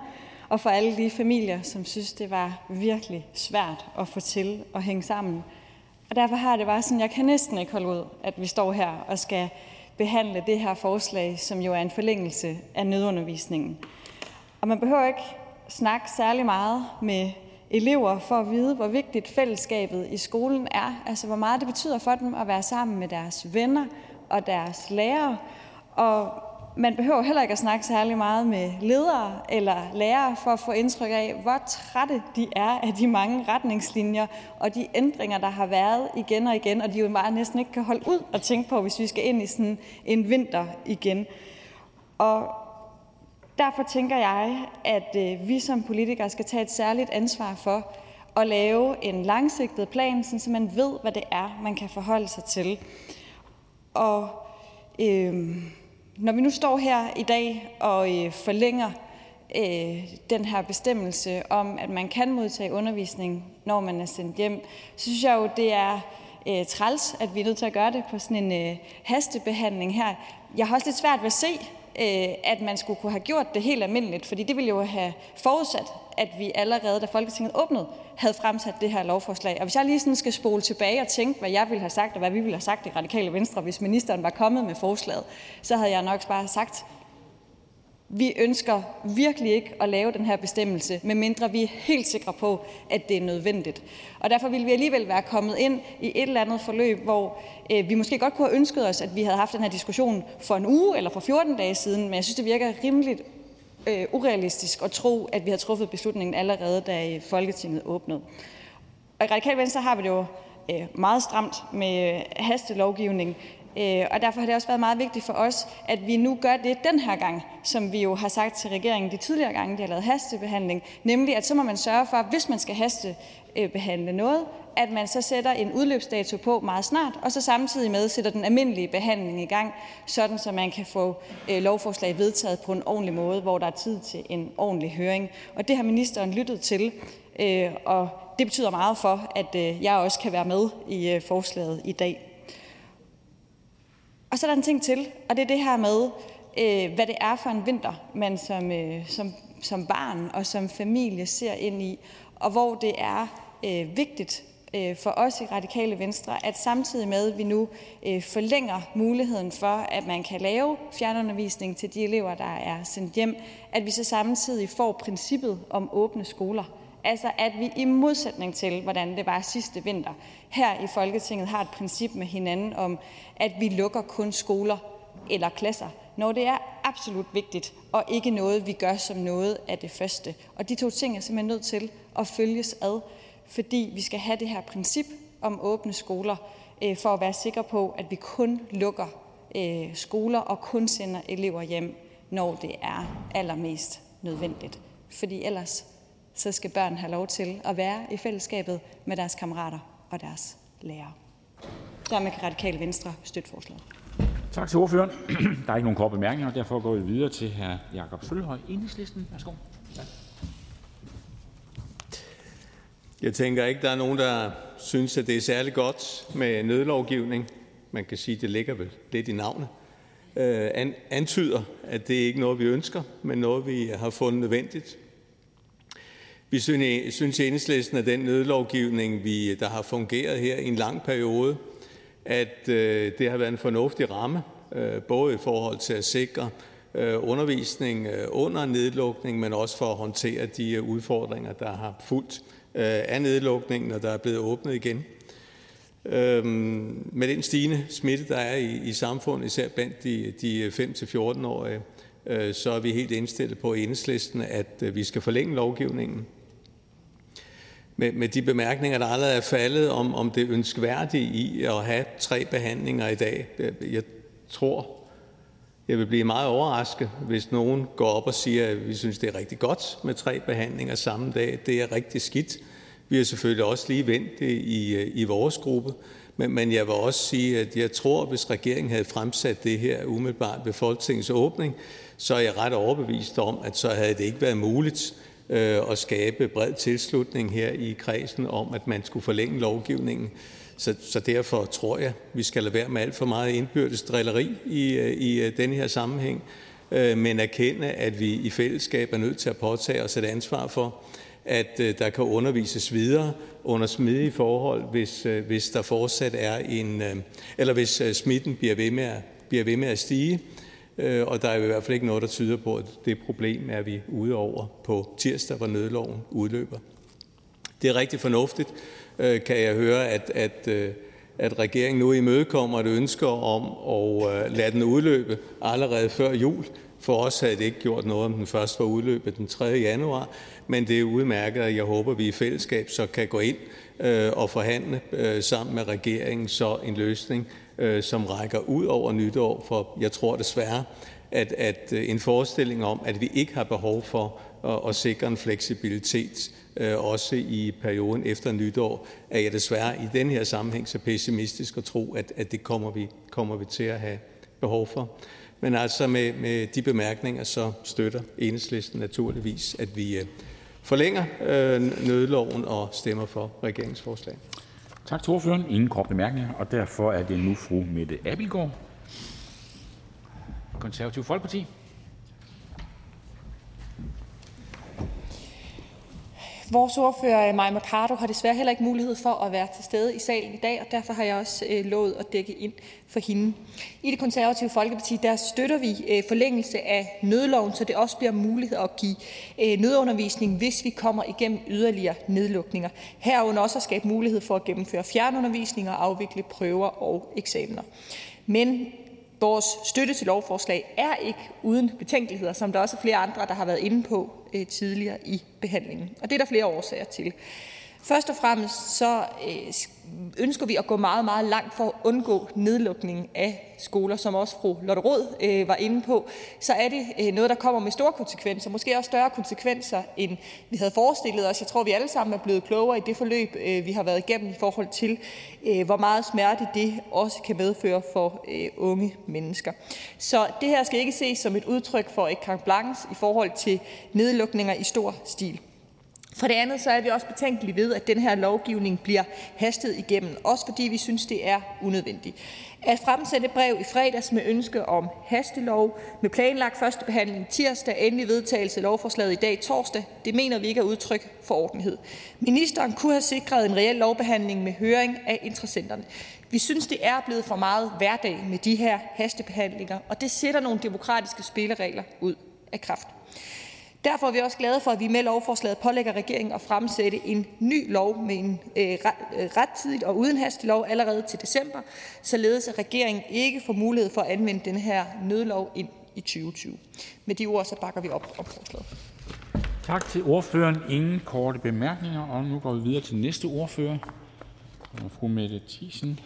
og for alle de familier, som synes, det var virkelig svært at få til at hænge sammen. Og derfor har det bare sådan, jeg kan næsten ikke holde ud, at vi står her og skal behandle det her forslag, som jo er en forlængelse af nødundervisningen. Og man behøver ikke snakke særlig meget med elever for at vide, hvor vigtigt fællesskabet i skolen er. Altså hvor meget det betyder for dem at være sammen med deres venner og deres lærere. Og man behøver heller ikke at snakke særlig meget med ledere eller lærere for at få indtryk af, hvor trætte de er af de mange retningslinjer og de ændringer, der har været igen og igen, og de jo bare næsten ikke kan holde ud og tænke på, hvis vi skal ind i sådan en vinter igen. Og derfor tænker jeg, at øh, vi som politikere skal tage et særligt ansvar for at lave en langsigtet plan, så man ved, hvad det er, man kan forholde sig til. Og øh, når vi nu står her i dag og øh, forlænger øh, den her bestemmelse om, at man kan modtage undervisning, når man er sendt hjem, så synes jeg jo, det er øh, træls, at vi er nødt til at gøre det på sådan en øh, hastebehandling her. Jeg har også lidt svært ved at se, øh, at man skulle kunne have gjort det helt almindeligt, fordi det ville jo have forudsat, at vi allerede, da Folketinget åbnede, havde fremsat det her lovforslag. Og hvis jeg lige sådan skal spole tilbage og tænke, hvad jeg ville have sagt, og hvad vi ville have sagt i Radikale Venstre, hvis ministeren var kommet med forslaget, så havde jeg nok bare sagt, vi ønsker virkelig ikke at lave den her bestemmelse, medmindre vi er helt sikre på, at det er nødvendigt. Og derfor ville vi alligevel være kommet ind i et eller andet forløb, hvor øh, vi måske godt kunne have ønsket os, at vi havde haft den her diskussion for en uge eller for 14 dage siden, men jeg synes, det virker rimeligt øh, urealistisk at tro, at vi har truffet beslutningen allerede, da øh, Folketinget åbnede. Og i Radikal Venstre har vi det jo øh, meget stramt med øh, hastelovgivning, Øh, og derfor har det også været meget vigtigt for os, at vi nu gør det den her gang, som vi jo har sagt til regeringen de tidligere gange, de har lavet hastebehandling, nemlig at så må man sørge for, hvis man skal hastebehandle noget, at man så sætter en udløbsdato på meget snart, og så samtidig med sætter den almindelige behandling i gang, sådan så man kan få øh, lovforslag vedtaget på en ordentlig måde, hvor der er tid til en ordentlig høring. Og det har ministeren lyttet til, øh, og det betyder meget for, at øh, jeg også kan være med i øh, forslaget i dag. Og så er der en ting til, og det er det her med, øh, hvad det er for en vinter, man som, øh, som, som barn og som familie ser ind i, og hvor det er øh, vigtigt Øh, for os i Radikale Venstre, at samtidig med, at vi nu øh, forlænger muligheden for, at man kan lave fjernundervisning til de elever, der er sendt hjem, at vi så samtidig får princippet om åbne skoler Altså at vi i modsætning til, hvordan det var sidste vinter, her i Folketinget har et princip med hinanden om, at vi lukker kun skoler eller klasser, når det er absolut vigtigt, og ikke noget, vi gør som noget af det første. Og de to ting er simpelthen nødt til at følges ad, fordi vi skal have det her princip om åbne skoler, øh, for at være sikre på, at vi kun lukker øh, skoler og kun sender elever hjem, når det er allermest nødvendigt. Fordi ellers så skal børn have lov til at være i fællesskabet med deres kammerater og deres lærere. Dermed kan Radikale Venstre støtte forslaget. Tak til ordføreren. Der er ikke nogen korte bemærkninger, og derfor går vi videre til hr. Jakob Sølhøj, Enhedslisten. Værsgo. Tak. Jeg tænker ikke, der er nogen, der synes, at det er særlig godt med nødlovgivning. Man kan sige, at det ligger vel lidt i navnet. Øh, antyder, at det ikke er noget, vi ønsker, men noget, vi har fundet nødvendigt. Vi synes i Enhedslisten, at den nødlovgivning, vi, der har fungeret her i en lang periode, at øh, det har været en fornuftig ramme, øh, både i forhold til at sikre øh, undervisning øh, under nedlukning, men også for at håndtere de øh, udfordringer, der har fulgt Øh, af nedlukningen, og der er blevet åbnet igen. Øhm, med den stigende smitte, der er i, i samfundet, især blandt de, de 5-14-årige, øh, så er vi helt indstillet på i enhedslisten, at øh, vi skal forlænge lovgivningen med, med de bemærkninger, der allerede er faldet om, om det ønskværdige i at have tre behandlinger i dag. Jeg tror, jeg vil blive meget overrasket, hvis nogen går op og siger, at vi synes, det er rigtig godt med tre behandlinger samme dag. Det er rigtig skidt. Vi har selvfølgelig også lige vendt det i, øh, i vores gruppe. Men, men jeg vil også sige, at jeg tror, at hvis regeringen havde fremsat det her umiddelbart ved Folketingets åbning, så er jeg ret overbevist om, at så havde det ikke været muligt Øh, at skabe bred tilslutning her i kredsen om, at man skulle forlænge lovgivningen. Så, så derfor tror jeg, vi skal lade være med alt for meget indbyrdes drilleri i, øh, i øh, denne her sammenhæng, øh, men erkende, at vi i fællesskab er nødt til at påtage os et ansvar for, at der kan undervises videre under smidige forhold, hvis, hvis der fortsat er en, eller hvis smitten bliver ved med at, bliver ved med at stige. Og der er i hvert fald ikke noget, der tyder på, at det problem er vi ude over på tirsdag, hvor nødloven udløber. Det er rigtig fornuftigt, øh, kan jeg høre, at, at, øh, at regeringen nu imødekommer et ønske om at øh, lade den udløbe allerede før jul. For os havde det ikke gjort noget, om den først var udløbet den 3. januar, men det er udmærket, og jeg håber, at vi i fællesskab så kan gå ind øh, og forhandle øh, sammen med regeringen så en løsning, Øh, som rækker ud over nytår. For jeg tror desværre, at at en forestilling om, at vi ikke har behov for at sikre en fleksibilitet øh, også i perioden efter nytår, er jeg desværre i den her sammenhæng så pessimistisk at tro, at at det kommer vi kommer vi til at have behov for. Men altså med med de bemærkninger så støtter Enhedslisten naturligvis, at vi øh, forlænger øh, nødloven og stemmer for regeringsforslaget. Tak til ordføreren. Ingen korte bemærkninger, og derfor er det nu fru Mette Abildgaard, Konservativ Folkeparti. Vores ordfører, øh, Maja Mercado, har desværre heller ikke mulighed for at være til stede i salen i dag, og derfor har jeg også øh, lovet at dække ind for hende. I det konservative Folkeparti der støtter vi øh, forlængelse af nødloven, så det også bliver muligt at give øh, nødundervisning, hvis vi kommer igennem yderligere nedlukninger. Herunder også at skabe mulighed for at gennemføre fjernundervisning og afvikle prøver og eksamener. Men Vores støtte til lovforslag er ikke uden betænkeligheder, som der også er flere andre, der har været inde på Øh, tidligere i behandlingen. Og det er der flere årsager til. Først og fremmest så øh, ønsker vi at gå meget, meget langt for at undgå nedlukning af skoler, som også fru Lotte Rod øh, var inde på, så er det øh, noget, der kommer med store konsekvenser, måske også større konsekvenser, end vi havde forestillet os. Jeg tror, vi alle sammen er blevet klogere i det forløb, øh, vi har været igennem i forhold til, øh, hvor meget smerte det også kan medføre for øh, unge mennesker. Så det her skal ikke ses som et udtryk for et carte blanche i forhold til nedlukninger i stor stil. For det andet så er vi også betænkelige ved, at den her lovgivning bliver hastet igennem, også fordi vi synes, det er unødvendigt. At fremsætte brev i fredags med ønske om hastelov med planlagt første behandling tirsdag, endelig vedtagelse af lovforslaget i dag torsdag, det mener vi ikke er udtryk for ordentlighed. Ministeren kunne have sikret en reel lovbehandling med høring af interessenterne. Vi synes, det er blevet for meget hverdag med de her hastebehandlinger, og det sætter nogle demokratiske spilleregler ud af kraft. Derfor er vi også glade for, at vi med lovforslaget pålægger regeringen at fremsætte en ny lov med en øh, øh rettidigt og uden hastelov allerede til december, således at regeringen ikke får mulighed for at anvende den her nødlov ind i 2020. Med de ord så bakker vi op om forslaget. Tak til ordføreren. Ingen korte bemærkninger, og nu går vi videre til næste ordfører. Fru Mette Thiesen.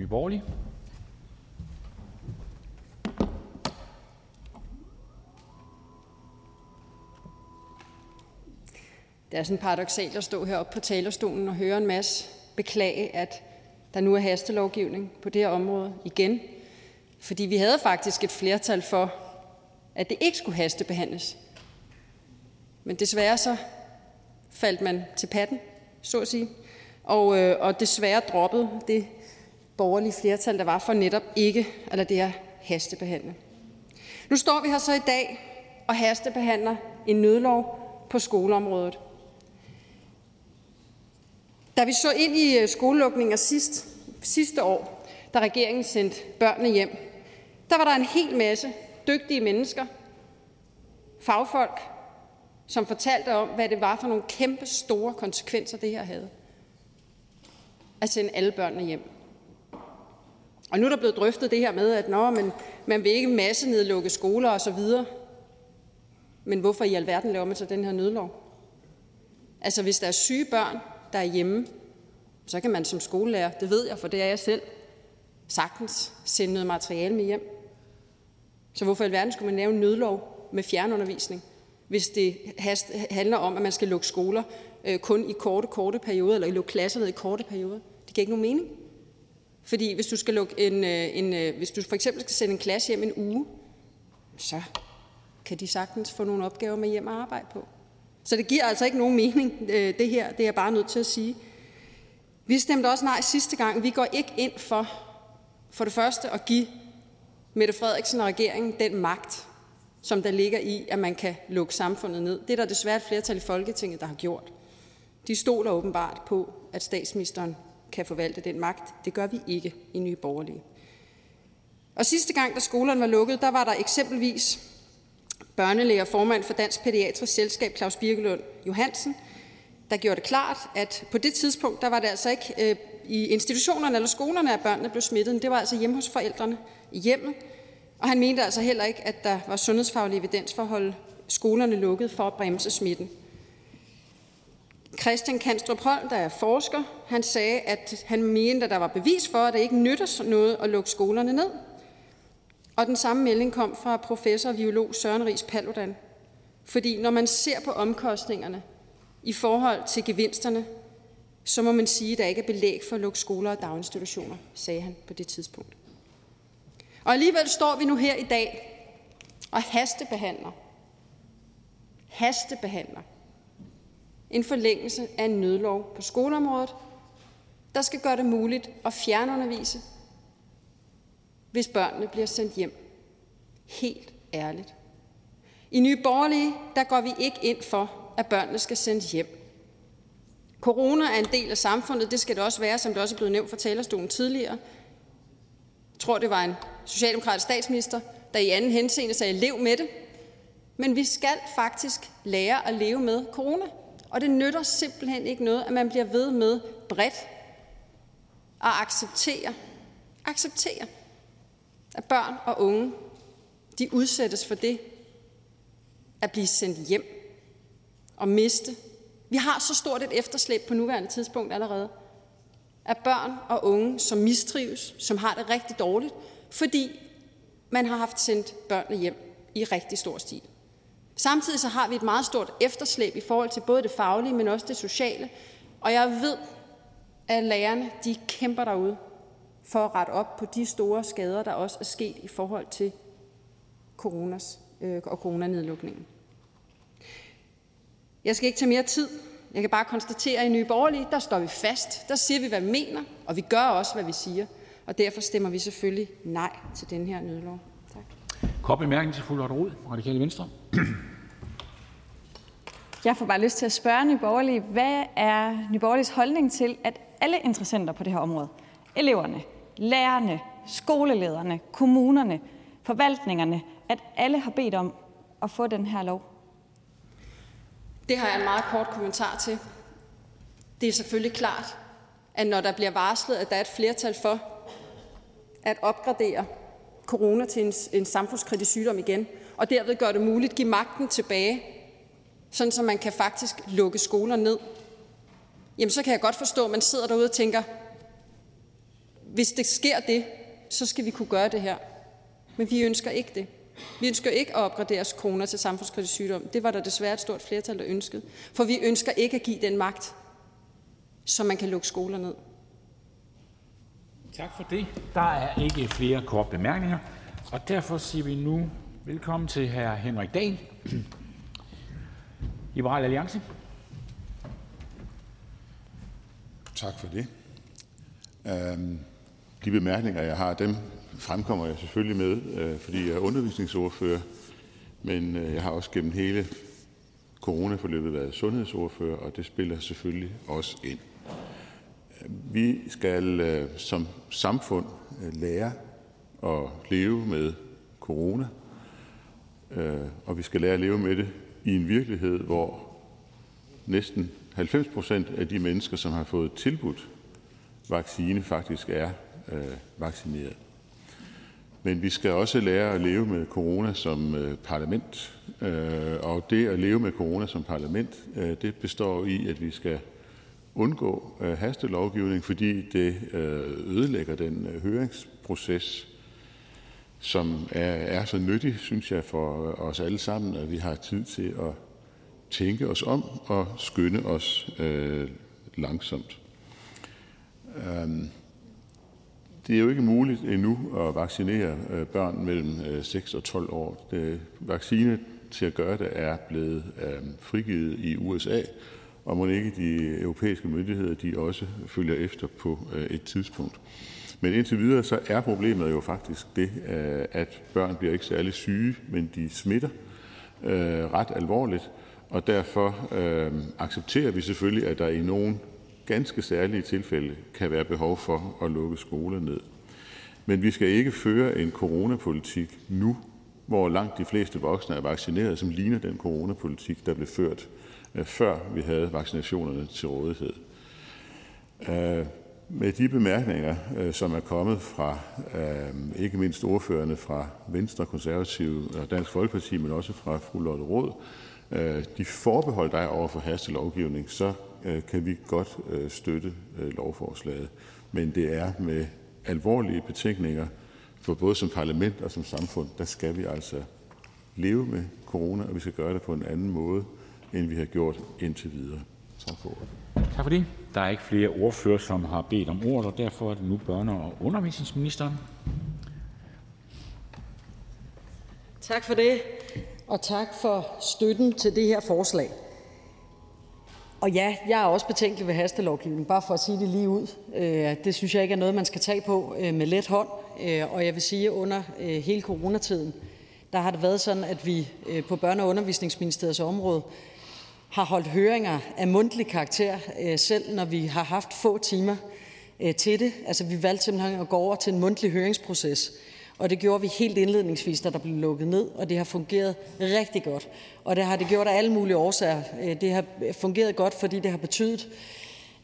Nye Borgerlige. Det er sådan paradoxalt at stå heroppe på talerstolen og høre en masse beklage, at der nu er hastelovgivning på det her område igen. Fordi vi havde faktisk et flertal for, at det ikke skulle hastebehandles. Men desværre så faldt man til patten, så at sige, og, øh, og desværre droppede det borgerlige flertal, der var for netop ikke at lade det her hastebehandle. Nu står vi her så i dag og hastebehandler en nødlov på skoleområdet. Da vi så ind i øh, skolelukninger sidst, sidste år, da regeringen sendte børnene hjem, der var der en hel masse dygtige mennesker, fagfolk, som fortalte om, hvad det var for nogle kæmpe store konsekvenser, det her havde. At sende alle børnene hjem. Og nu er der blevet drøftet det her med, at nå, men man vil ikke masse nedlukke skoler osv. Men hvorfor i alverden laver man så den her nødlov? Altså hvis der er syge børn, der er hjemme, så kan man som skolelærer, det ved jeg, for det er jeg selv, sagtens sende noget materiale med hjem. Så hvorfor i alverden skulle man lave en nødlov med fjernundervisning, hvis det handler om, at man skal lukke skoler øh, kun i korte, korte perioder, eller lukke klasser ned i korte perioder? Det giver ikke nogen mening. Fordi hvis du skal lukke en, øh, en øh, hvis du for eksempel skal sende en klasse hjem en uge, så kan de sagtens få nogle opgaver med hjem at arbejde på. Så det giver altså ikke nogen mening, øh, det her. Det er jeg bare nødt til at sige. Vi stemte også nej sidste gang. Vi går ikke ind for, for det første, at give Mette Frederiksen og regeringen den magt, som der ligger i, at man kan lukke samfundet ned. Det er der desværre et flertal i Folketinget, der har gjort. De stoler åbenbart på, at statsministeren kan forvalte den magt. Det gør vi ikke i Nye Borgerlige. Og sidste gang, da skolerne var lukket, der var der eksempelvis børnelæger og formand for Dansk Pædiatrisk Selskab, Claus Birkelund Johansen, der gjorde det klart, at på det tidspunkt, der var det altså ikke øh, i institutionerne eller skolerne, at børnene blev smittet, men det var altså hjemme hos forældrene i hjemmet. Og han mente altså heller ikke, at der var sundhedsfaglig evidens for at holde skolerne lukket for at bremse smitten. Christian Kanstrup Holm, der er forsker, han sagde, at han mente, at der var bevis for, at det ikke nytter noget at lukke skolerne ned. Og den samme melding kom fra professor og biolog Søren Ries Paludan. Fordi når man ser på omkostningerne i forhold til gevinsterne, så må man sige, at der ikke er belæg for at lukke skoler og daginstitutioner, sagde han på det tidspunkt. Og alligevel står vi nu her i dag og hastebehandler. Hastebehandler en forlængelse af en nødlov på skoleområdet, der skal gøre det muligt at fjernundervise, hvis børnene bliver sendt hjem. Helt ærligt. I Nye Borgerlige, der går vi ikke ind for, at børnene skal sendes hjem. Corona er en del af samfundet, det skal det også være, som det også er blevet nævnt fra talerstolen tidligere. Jeg tror, det var en socialdemokratisk statsminister, der i anden henseende sagde, lev med det. Men vi skal faktisk lære at leve med corona. Og det nytter simpelthen ikke noget, at man bliver ved med bredt at acceptere, acceptere, at børn og unge, de udsættes for det at blive sendt hjem og miste. Vi har så stort et efterslæb på nuværende tidspunkt allerede, at børn og unge, som mistrives, som har det rigtig dårligt, fordi man har haft sendt børnene hjem i rigtig stor stil. Samtidig så har vi et meget stort efterslæb i forhold til både det faglige, men også det sociale. Og jeg ved, at lærerne de kæmper derude for at rette op på de store skader, der også er sket i forhold til coronas øh, og coronanedlukningen. Jeg skal ikke tage mere tid. Jeg kan bare konstatere, at i Nye Borgerlige, der står vi fast. Der siger vi, hvad vi mener, og vi gør også, hvad vi siger. Og derfor stemmer vi selvfølgelig nej til den her nødlov. Tak. Kort bemærkning til fru Lotte Rod, Radikale Venstre. Jeg får bare lyst til at spørge Nye Borgerlige, hvad er Nye Borgerliges holdning til, at alle interessenter på det her område, eleverne, lærerne, skolelederne, kommunerne, forvaltningerne, at alle har bedt om at få den her lov? Det har jeg en meget kort kommentar til. Det er selvfølgelig klart, at når der bliver varslet, at der er et flertal for at opgradere corona til en, en samfundskritisk sygdom igen, og derved gør det muligt at give magten tilbage, sådan så man kan faktisk lukke skoler ned, jamen så kan jeg godt forstå, at man sidder derude og tænker, hvis det sker det, så skal vi kunne gøre det her. Men vi ønsker ikke det. Vi ønsker ikke at opgradere kroner til samfundskritisk sygdom. Det var der desværre et stort flertal, der ønskede. For vi ønsker ikke at give den magt, så man kan lukke skoler ned. Tak for det. Der er ikke flere korte bemærkninger, og derfor siger vi nu velkommen til hr. Henrik Dahl, Liberal Alliance. Tak for det. Øhm, de bemærkninger, jeg har, dem fremkommer jeg selvfølgelig med, øh, fordi jeg er undervisningsordfører, men øh, jeg har også gennem hele coronaforløbet været sundhedsordfører, og det spiller selvfølgelig også ind. Øhm, vi skal øh, som samfund øh, lære at leve med corona, øh, og vi skal lære at leve med det i en virkelighed, hvor næsten 90 procent af de mennesker, som har fået tilbudt vaccine, faktisk er øh, vaccineret. Men vi skal også lære at leve med corona som øh, parlament, øh, og det at leve med corona som parlament, øh, det består i, at vi skal undgå øh, hastelovgivning, fordi det øh, ødelægger den øh, høringsproces, som er, er så nyttig, synes jeg, for os alle sammen, at vi har tid til at tænke os om og skynde os øh, langsomt. Um, det er jo ikke muligt endnu at vaccinere øh, børn mellem øh, 6 og 12 år. Det, vaccine til at gøre det er blevet øh, frigivet i USA, og må ikke de europæiske myndigheder de også følger efter på øh, et tidspunkt. Men indtil videre så er problemet jo faktisk det, øh, at børn bliver ikke særlig syge, men de smitter øh, ret alvorligt, og derfor øh, accepterer vi selvfølgelig, at der i nogle ganske særlige tilfælde kan være behov for at lukke skoler ned. Men vi skal ikke føre en coronapolitik nu, hvor langt de fleste voksne er vaccineret, som ligner den coronapolitik, der blev ført øh, før vi havde vaccinationerne til rådighed. Øh, med de bemærkninger, øh, som er kommet fra øh, ikke mindst ordførerne fra Venstre, Konservative og Dansk Folkeparti, men også fra fru Lotte Rod, øh, de forbehold, der er over for hastelovgivning, så kan vi godt støtte lovforslaget. Men det er med alvorlige betænkninger, for både som parlament og som samfund, der skal vi altså leve med corona, og vi skal gøre det på en anden måde, end vi har gjort indtil videre. Tak for ordet. Tak for det. Der er ikke flere ordfører, som har bedt om ordet, og derfor er det nu børne- og undervisningsministeren. Tak for det, og tak for støtten til det her forslag. Og ja, jeg er også betænkelig ved hastelovgivning, bare for at sige det lige ud. Øh, det synes jeg ikke er noget, man skal tage på øh, med let hånd. Øh, og jeg vil sige, at under hele coronatiden, der har det været sådan, at vi på Børne- og Undervisningsministeriets område har holdt høringer af mundtlig karakter, øh, selv når vi har haft få timer øh, til det. Altså, vi valgte simpelthen at gå over til en mundtlig høringsproces, og det gjorde vi helt indledningsvis, da der blev lukket ned, og det har fungeret rigtig godt. Og det har det gjort af alle mulige årsager. Øh, det har fungeret godt, fordi det har betydet,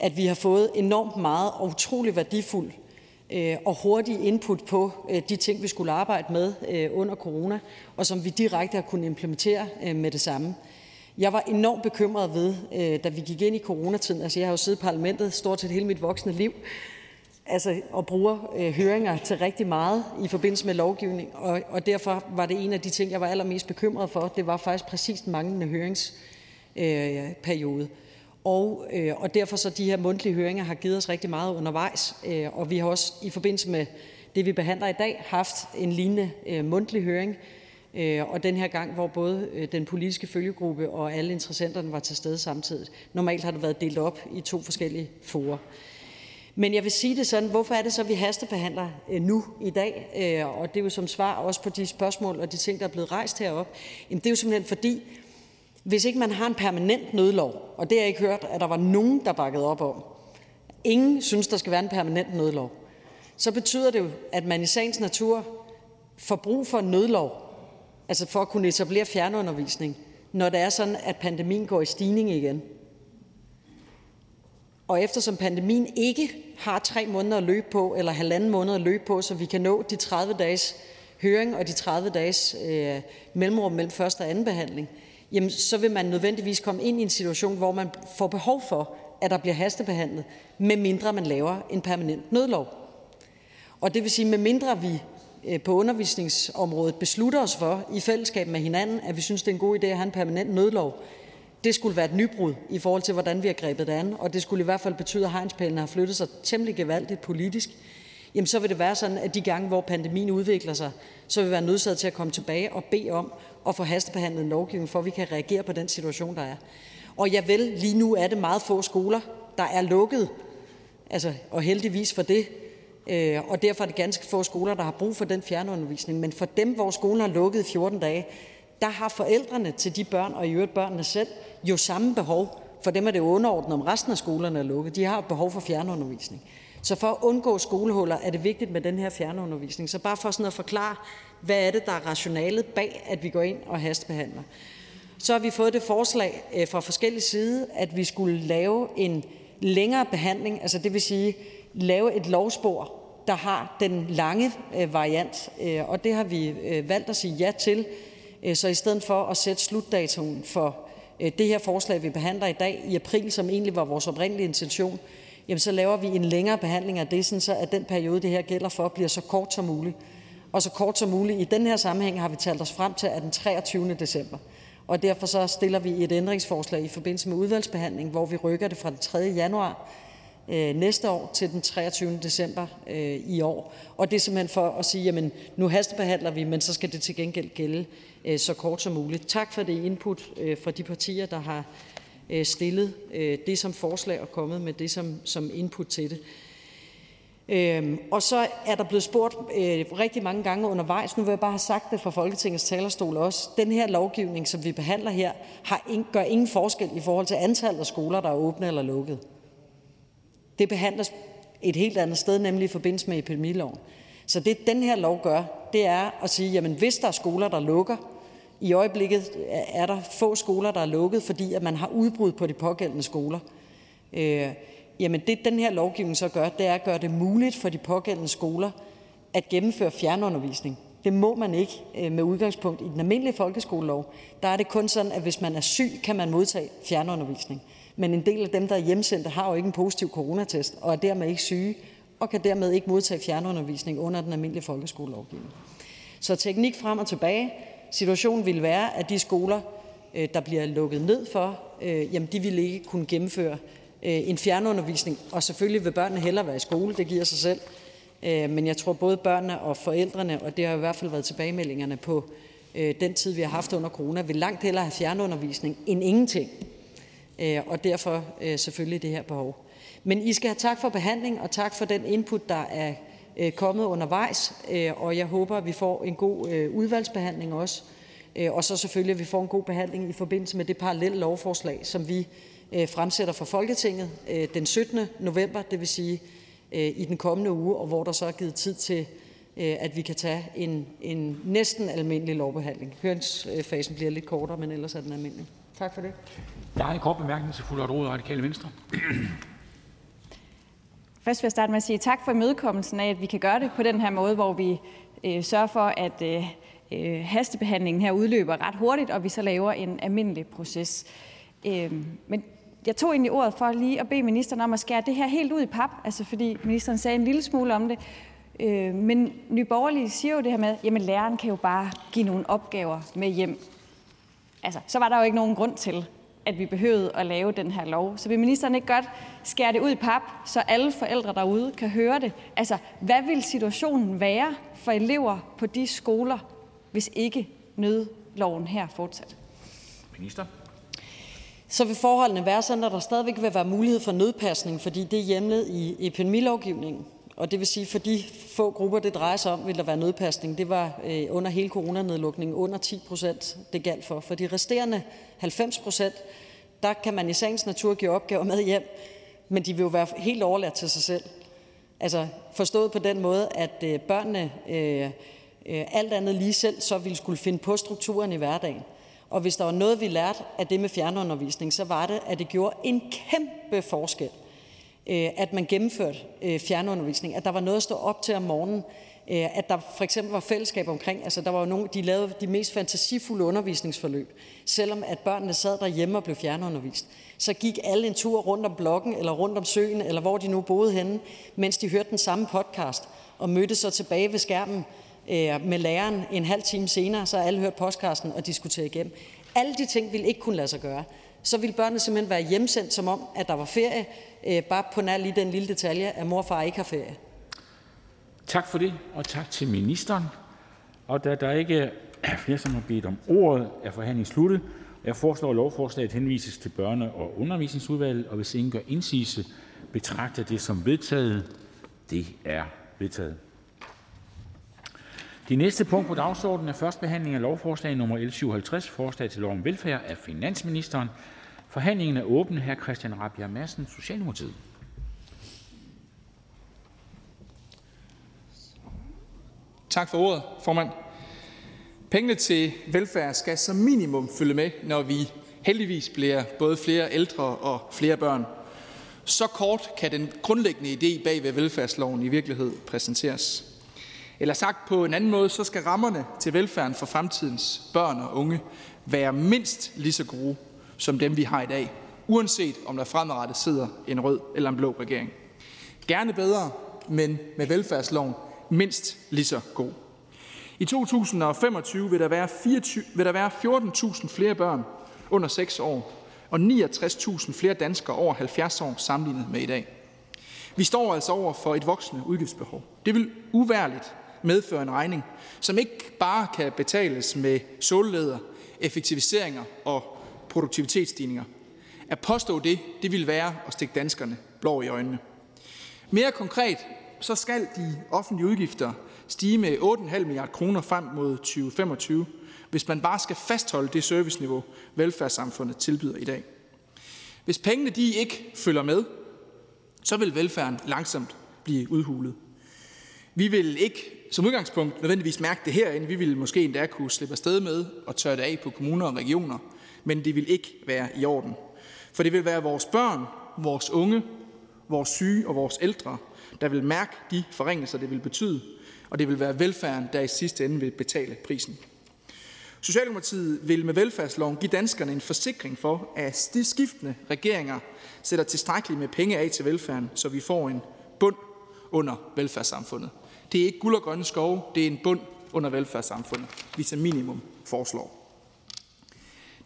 at vi har fået enormt meget og utrolig værdifuld og hurtig input på de ting, vi skulle arbejde med under corona, og som vi direkte har kunnet implementere med det samme. Jeg var enormt bekymret ved, øh, da vi gik ind i coronatiden – altså, jeg har jo siddet i parlamentet stort set hele mit voksne liv altså, og bruger øh, høringer til rigtig meget i forbindelse med lovgivning, og, og derfor var det en af de ting, jeg var allermest bekymret for. Det var faktisk præcis den manglende høringsperiode. Øh, og, øh, og derfor så de her mundtlige høringer har givet os rigtig meget undervejs, øh, og vi har også i forbindelse med det, vi behandler i dag, haft en lignende øh, mundtlig høring, Øh, og den her gang, hvor både øh, den politiske følgegruppe og alle interessenterne var til stede samtidig. Normalt har det været delt op i to forskellige forer. Men jeg vil sige det sådan, hvorfor er det så, vi hastebehandler øh, nu i dag? Og det er jo som svar også på de spørgsmål og de ting, der er blevet rejst herop. Jamen det er jo simpelthen fordi, Hvis ikke man har en permanent nødlov, og det har jeg ikke hørt, at der var nogen, der bakkede op om, ingen synes, der skal være en permanent nødlov, så betyder det jo, at man i sagens natur får brug for en nødlov, altså for at kunne etablere fjernundervisning, når det er sådan, at pandemien går i stigning igen. Og eftersom pandemien ikke har tre måneder at løbe på, eller halvanden måned at løbe på, så vi kan nå de 30 dages høring og de 30 dages øh, mellemrum mellem første og anden behandling, jamen så vil man nødvendigvis komme ind i en situation, hvor man får behov for, at der bliver hastebehandlet, medmindre man laver en permanent nødlov. Og det vil sige, medmindre vi Øh, på undervisningsområdet beslutter os for i fællesskab med hinanden, at vi synes, det er en god idé at have en permanent nødlov, det skulle være et nybrud i forhold til, hvordan vi har grebet det an, og det skulle i hvert fald betyde, at hegnspælene har flyttet sig temmelig gevaldigt politisk, jamen så vil det være sådan, at de gange, hvor pandemien udvikler sig, så vil vi være nødsaget til at komme tilbage og bede om at få hastebehandlet en lovgivning, for at vi kan reagere på den situation, der er. Og ja vel, lige nu er det meget få skoler, der er lukket, altså, og heldigvis for det. Øh, og derfor er det ganske få skoler, der har brug for den fjernundervisning. Men for dem, hvor skolen har lukket i 14 dage, der har forældrene til de børn, og i øvrigt børnene selv, jo samme behov. For dem er det underordnet, om resten af skolerne er lukket. De har behov for fjernundervisning. Så for at undgå skolehuller er det vigtigt med den her fjernundervisning. Så bare for sådan at forklare, hvad er det, der er rationalet bag, at vi går ind og hastebehandler. Så har vi fået det forslag øh, fra forskellige side, at vi skulle lave en længere behandling, altså det vil sige lave et lovspor, der har den lange øh, variant, øh, og det har vi øh, valgt at sige ja til. Så i stedet for at sætte slutdatoen for det her forslag, vi behandler i dag, i april, som egentlig var vores oprindelige intention, jamen så laver vi en længere behandling af det, sådan så at den periode, det her gælder for, bliver så kort som muligt. Og så kort som muligt i den her sammenhæng har vi talt os frem til, at den 23. december. Og derfor så stiller vi et ændringsforslag i forbindelse med udvalgsbehandling, hvor vi rykker det fra den 3. januar Øh, næste år til den 23. december øh, i år. Og det er simpelthen for at sige, jamen nu hastebehandler vi, men så skal det til gengæld gælde øh, så kort som muligt. Tak for det input øh, fra de partier, der har øh, stillet øh, det som forslag og kommet med det som, som input til det. Øhm, og så er der blevet spurgt øh, rigtig mange gange undervejs, nu vil jeg bare have sagt det fra Folketingets talerstol også, den her lovgivning, som vi behandler her, har in, gør ingen forskel i forhold til antallet af skoler, der er åbne eller lukket. Det behandles et helt andet sted, nemlig i forbindelse med epidemiloven. Så det den her lov gør, det er at sige, jamen hvis der er skoler, der lukker, i øjeblikket er der få skoler, der er lukket, fordi at man har udbrud på de pågældende skoler. Øh, jamen det, den her lovgivning så gør, det er at gøre det muligt for de pågældende skoler at gennemføre fjernundervisning. Det må man ikke øh, med udgangspunkt i den almindelige folkeskolelov. Der er det kun sådan, at hvis man er syg, kan man modtage fjernundervisning. Men en del af dem, der er hjemsendte, har jo ikke en positiv coronatest og er dermed ikke syge og kan dermed ikke modtage fjernundervisning under den almindelige folkeskolelovgivning. Så teknik frem og tilbage. Situationen ville være, at de skoler, øh, der bliver lukket ned for, øh, jamen de ville ikke kunne gennemføre øh, en fjernundervisning. Og selvfølgelig vil børnene hellere være i skole, det giver sig selv. Men jeg tror både børnene og forældrene, og det har i hvert fald været tilbagemeldingerne på den tid, vi har haft under corona, vil langt hellere have fjernundervisning end ingenting. Øh, og derfor øh, selvfølgelig det her behov. Men I skal have tak for behandling, og tak for den input, der er øh, kommet undervejs, og jeg håber, at vi får en god udvalgsbehandling også. Og så selvfølgelig, at vi får en god behandling i forbindelse med det parallelle lovforslag, som vi fremsætter for Folketinget den 17. november, det vil sige i den kommende uge, og hvor der så er givet tid til, at vi kan tage en, en næsten almindelig lovbehandling. Høringsfasen bliver lidt kortere, men ellers er den almindelig. Tak for det. Der er en kort bemærkning til fru Lotte Rod, Radikale Venstre. Først vil jeg starte med at sige tak for imødekommelsen af, at vi kan gøre det på den her måde, hvor vi øh, sørger for, at øh, øh, hastebehandlingen her udløber ret hurtigt, og vi så laver en almindelig proces. Øh, men jeg tog egentlig ordet for lige at bede ministeren om at skære det her helt ud i pap, altså fordi ministeren sagde en lille smule om det. Øh, men Nye Borgerlige siger jo det her med, jamen læreren kan jo bare give nogle opgaver med hjem. Altså, så var der jo ikke nogen grund til, at vi behøvede at lave den her lov. Så vil ministeren ikke godt skære det ud i pap, så alle forældre derude kan høre det? Altså, hvad vil situationen være for elever på de skoler, hvis ikke nødloven her fortsat? Minister. Så vil forholdene være sådan, at der stadigvæk vil være mulighed for nødpasning, fordi det er hjemlet i epidemilovgivningen. Og det vil sige, for de få grupper, det drejer sig om, vil der være nødpasning. Det var øh, under hele coronanedlukningen under 10 procent, det galt for. For de resterende 90 procent, der kan man i sagens natur give opgaver med hjem, men de vil jo være helt overladt til sig selv. Altså forstået på den måde, at øh, børnene øh, øh, alt andet lige selv så ville skulle finde på strukturen i hverdagen. Og hvis der var noget, vi lærte af det med fjernundervisning, så var det, at det gjorde en kæmpe forskel, Øh, at man gennemførte øh, fjernundervisning. At der var noget at stå op til om morgenen. Øh, at der for eksempel var fællesskab omkring. Altså der var jo nogle, de lavede de mest fantasifulde undervisningsforløb. Selvom at børnene sad derhjemme og blev fjernundervist. Så gik alle en tur rundt om blokken, eller rundt om søen, eller hvor de nu boede henne, mens de hørte den samme podcast, og mødte så tilbage ved skærmen øh, med læreren en halv time senere, så alle hørt podcasten og diskuterede igennem. Alle de ting ville ikke kunne lade sig gøre. Så ville børnene simpelthen være hjemsendt, som om, at der var ferie, øh, bare på nær lige den lille detalje, at mor og far ikke har ferie. Tak for det, og tak til ministeren. Og da der ikke er flere, som har bedt om ordet, er forhandlingen sluttet. Jeg foreslår, at lovforslaget henvises til børne- og undervisningsudvalget, og hvis ingen gør indsigelse, betragter det som vedtaget. Det er vedtaget. Det næste punkt på dagsordenen er første behandling af lovforslag nummer L 57, forslag til lov om velfærd af finansministeren. Forhandlingen er åbnet. Her Christian Rabia Madsen, Socialdemokratiet. Tak for ordet, formand. Pengene til velfærd skal som minimum følge med, når vi heldigvis bliver både flere ældre og flere børn. Så kort kan den grundlæggende idé bag ved velfærdsloven i virkelighed præsenteres. Eller sagt på en anden måde, så skal rammerne til velfærden for fremtidens børn og unge være mindst lige så gode som dem, vi har i dag, uanset om der fremadrettet sidder en rød eller en blå regering. Gerne bedre, men med velfærdsloven mindst lige så god. I 2025 vil der være, 24, vil der være 14.000 flere børn under 6 år, og 69.000 flere danskere over 70 år sammenlignet med i dag. Vi står altså over for et voksende udgiftsbehov. Det vil uværligt medføre en regning, som ikke bare kan betales med sålelæder, effektiviseringer og produktivitetsstigninger. At påstå det, det vil være at stikke danskerne blå i øjnene. Mere konkret, så skal de offentlige udgifter stige med 8,5 milliarder kroner frem mod 2025, hvis man bare skal fastholde det serviceniveau, velfærdssamfundet tilbyder i dag. Hvis pengene de ikke følger med, så vil velfærden langsomt blive udhulet. Vi vil ikke som udgangspunkt nødvendigvis mærke det herinde. Vi vil måske endda kunne slippe afsted med og tørre det af på kommuner og regioner, men det vil ikke være i orden. For det vil være vores børn, vores unge, vores syge og vores ældre, der vil mærke de forringelser, det vil betyde, og det vil være velfærden, der i sidste ende vil betale prisen. Socialdemokratiet vil med velfærdsloven give danskerne en forsikring for, at de skiftende regeringer sætter tilstrækkeligt med penge af til velfærden, så vi får en bund under velfærdssamfundet. Det er ikke guld og grønne skove, det er en bund under velfærdssamfundet, vi som minimum foreslår.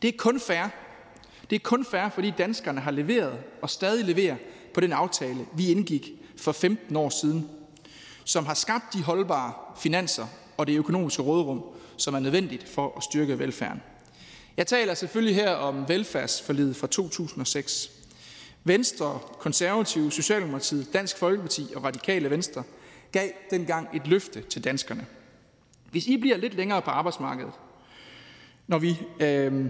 Det er kun fair. Det er kun fair, fordi danskerne har leveret og stadig leverer på den aftale, vi indgik for 15 år siden, som har skabt de holdbare finanser og det økonomiske rådrum, som er nødvendigt for at styrke velfærden. Jeg taler selvfølgelig her om velfærdsforlidet fra 2006. Venstre, Konservative, Socialdemokratiet, Dansk Folkeparti og Radikale Venstre gav dengang et løfte til danskerne. Hvis I bliver lidt længere på arbejdsmarkedet, når vi, øh,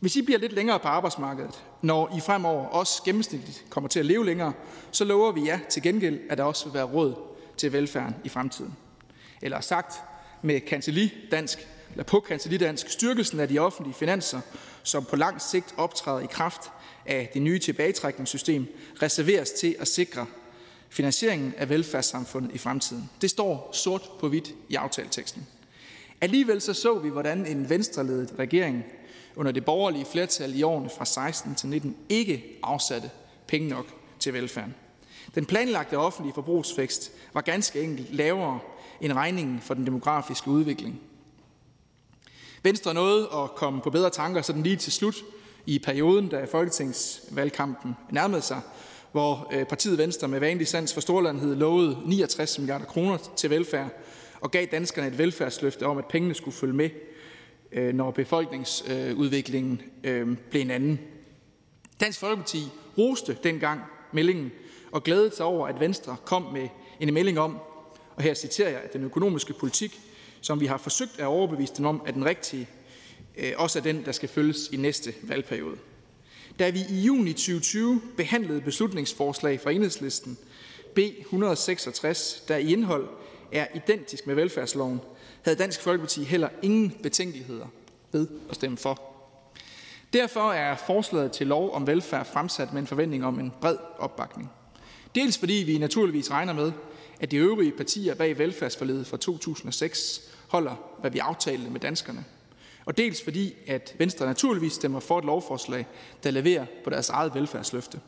hvis I bliver lidt længere på arbejdsmarkedet, når I fremover også gennemsnitligt kommer til at leve længere, så lover vi jer til gengæld, at der også vil være råd til velfærden i fremtiden. Eller sagt med kancelidansk, eller på kancelidansk, styrkelsen af de offentlige finanser, som på lang sigt optræder i kraft af det nye tilbagetrækningssystem, reserveres til at sikre finansieringen af velfærdssamfundet i fremtiden. Det står sort på hvidt i aftaleteksten. Alligevel så så vi, hvordan en venstreledet regering under det borgerlige flertal i årene fra 16 til 19 ikke afsatte penge nok til velfærden. Den planlagte offentlige forbrugsvækst var ganske enkelt lavere end regningen for den demografiske udvikling. Venstre nåede at komme på bedre tanker sådan lige til slut i perioden, da folketingsvalgkampen nærmede sig, hvor øh, partiet Venstre med vanlig sans for storlandhed lovede 69 milliarder kroner til velfærd og gav danskerne et velfærdsløfte om, at pengene skulle følge med, øh, når befolkningsudviklingen øh, blev en anden. Dansk Folkeparti roste dengang meldingen og glædede sig over, at Venstre kom med en melding om, og her citerer jeg, at den økonomiske politik, som vi har forsøgt at overbevise dem om, er den rigtige, øh, også er den, der skal følges i næste valgperiode. Da vi i juni 2020 behandlede beslutningsforslag fra enhedslisten B 166, der i indhold er identisk med velfærdsloven, havde Dansk Folkeparti heller ingen betænkeligheder ved at stemme for. Derfor er forslaget til lov om velfærd fremsat med en forventning om en bred opbakning. Dels fordi vi naturligvis regner med, at de øvrige partier bag velfærdsforledet fra 2006 holder, hvad vi aftalte med danskerne. Og dels fordi, at Venstre naturligvis stemmer for et lovforslag, der leverer på deres eget velfærdsløfte.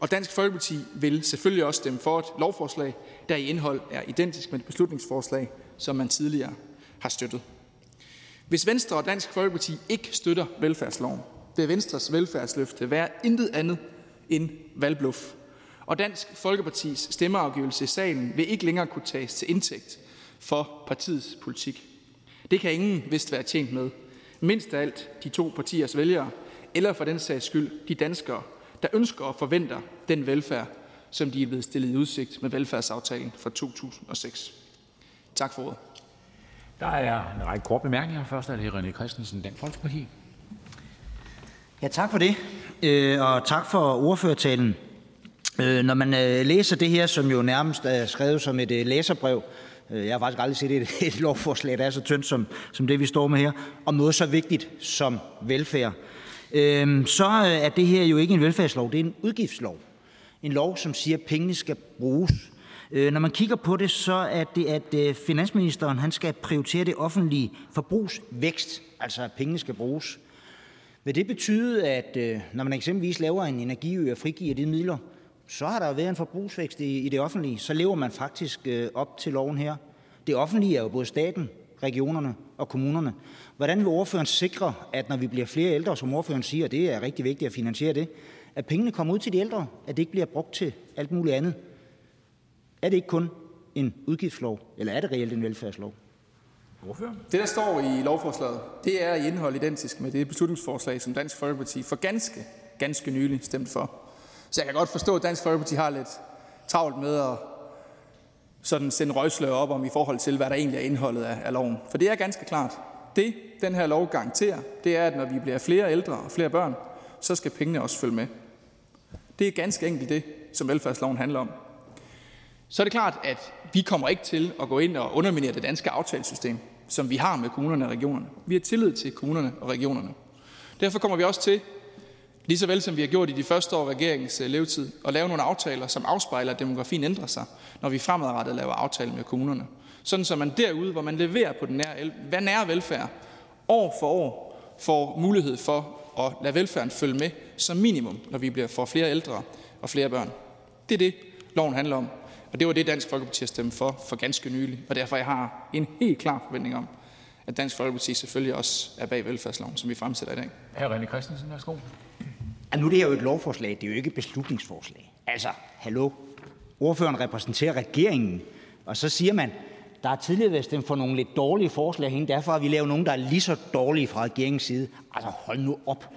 Og Dansk Folkeparti vil selvfølgelig også stemme for et lovforslag, der i indhold er identisk med et beslutningsforslag, som man tidligere har støttet. Hvis Venstre og Dansk Folkeparti ikke støtter velfærdsloven, vil Venstres velfærdsløfte være intet andet end valgbluff. Og Dansk Folkepartis stemmeafgivelse i salen vil ikke længere kunne tages til indtægt for partiets politik. Det kan ingen vist være tjent med. Mindst af alt de to partiers vælgere, eller for den sags skyld de danskere, der ønsker og forventer den velfærd, som de er blevet stillet i udsigt med velfærdsaftalen fra 2006. Tak for ordet. Der er en række korte bemærkninger. Først er det René Christensen, Dansk Folkeparti. Ja, tak for det, øh, og tak for ordførertalen. Øh, når man øh, læser det her, som jo nærmest er skrevet som et læserbrev, jeg har faktisk aldrig set et, et lovforslag, der er så tyndt som, som det, vi står med her, om noget så vigtigt som velfærd, så er det her jo ikke en velfærdslov, det er en udgiftslov. En lov, som siger, at pengene skal bruges. Øh, når man kigger på det, så er det, at øh, finansministeren han skal prioritere det offentlige forbrugsvækst, altså at pengene skal bruges. Vil det betyde, at øh, når man eksempelvis laver en energiø og frigiver de midler, så har der været en forbrugsvækst i, i det offentlige. Så lever man faktisk op til loven her. Det offentlige er jo både staten, regionerne og kommunerne. Hvordan vil ordføreren sikre, at når vi bliver flere ældre, som ordføreren siger, det er rigtig vigtigt at finansiere det, at pengene kommer ud til de ældre, at det ikke bliver brugt til alt muligt andet? Er det ikke kun en udgiftslov, eller er det reelt en velfærdslov? Ordfører? Det, der står i lovforslaget, det er i indhold identisk med det beslutningsforslag, som Dansk Folkeparti for ganske, ganske nylig stemte for. Så jeg kan godt forstå, at Dansk Folkeparti har lidt travlt med at sådan sende røgslør op om i forhold til, hvad der egentlig er indholdet af, af loven. For det er ganske klart. Det, den her lov garanterer, det er, at når vi bliver flere ældre og flere børn, så skal pengene også følge med. Det er ganske enkelt det, som velfærdsloven handler om. Så er det klart, at vi kommer ikke til at gå ind og underminere det danske aftalesystem, som vi har med kommunerne og regionerne. Vi har tillid til kommunerne og regionerne. Derfor kommer vi også til Lige så vel som vi har gjort i de første år af regeringens øh, levetid, at lave nogle aftaler, som afspejler, at demografien ændrer sig, når vi fremadrettet laver aftaler med kommunerne. Sådan så man derude, hvor man leverer på den nære, nære velfærd, år for år får mulighed for at lade velfærden følge med som minimum, når vi bliver for flere ældre og flere børn. Det er det, loven handler om. Og det var det, Dansk Folkeparti har stemt for for ganske nylig. Og derfor jeg har en helt klar forventning om, at Dansk Folkeparti selvfølgelig også er bag velfærdsloven, som vi fremsætter i dag. Hr. René Christensen, værsgo. Ja, nu er det her jo et lovforslag, det er jo ikke et beslutningsforslag. Altså, hallo, ordføreren repræsenterer regeringen, og så siger man, der har tidligere været stemt for nogle lidt dårlige forslag herinde, derfor har vi lavet nogle, der er lige så dårlige fra regeringens side. Altså, hold nu op.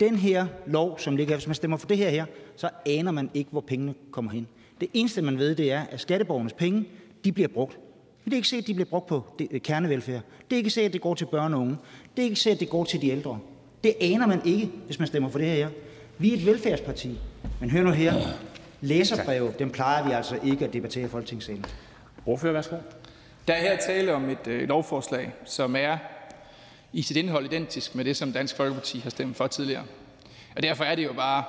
Den her lov, som ligger, hvis man stemmer for det her her, så aner man ikke, hvor pengene kommer hen. Det eneste, man ved, det er, at skatteborgernes penge, de bliver brugt. Men det er ikke sikkert, at de bliver brugt på kernevelfærd. Det er ikke sikkert, at det går til børn og unge. Det er ikke sikkert, at det går til de ældre. Det aner man ikke, hvis man stemmer for det her. Vi er et velfærdsparti. Men hør nu her. Læserbreve, dem plejer vi altså ikke at debattere i Folketingssalen. Ordfører, værsgo. Der er her tale om et øh, lovforslag, som er i sit indhold identisk med det, som Dansk Folkeparti har stemt for tidligere. Og derfor er det jo bare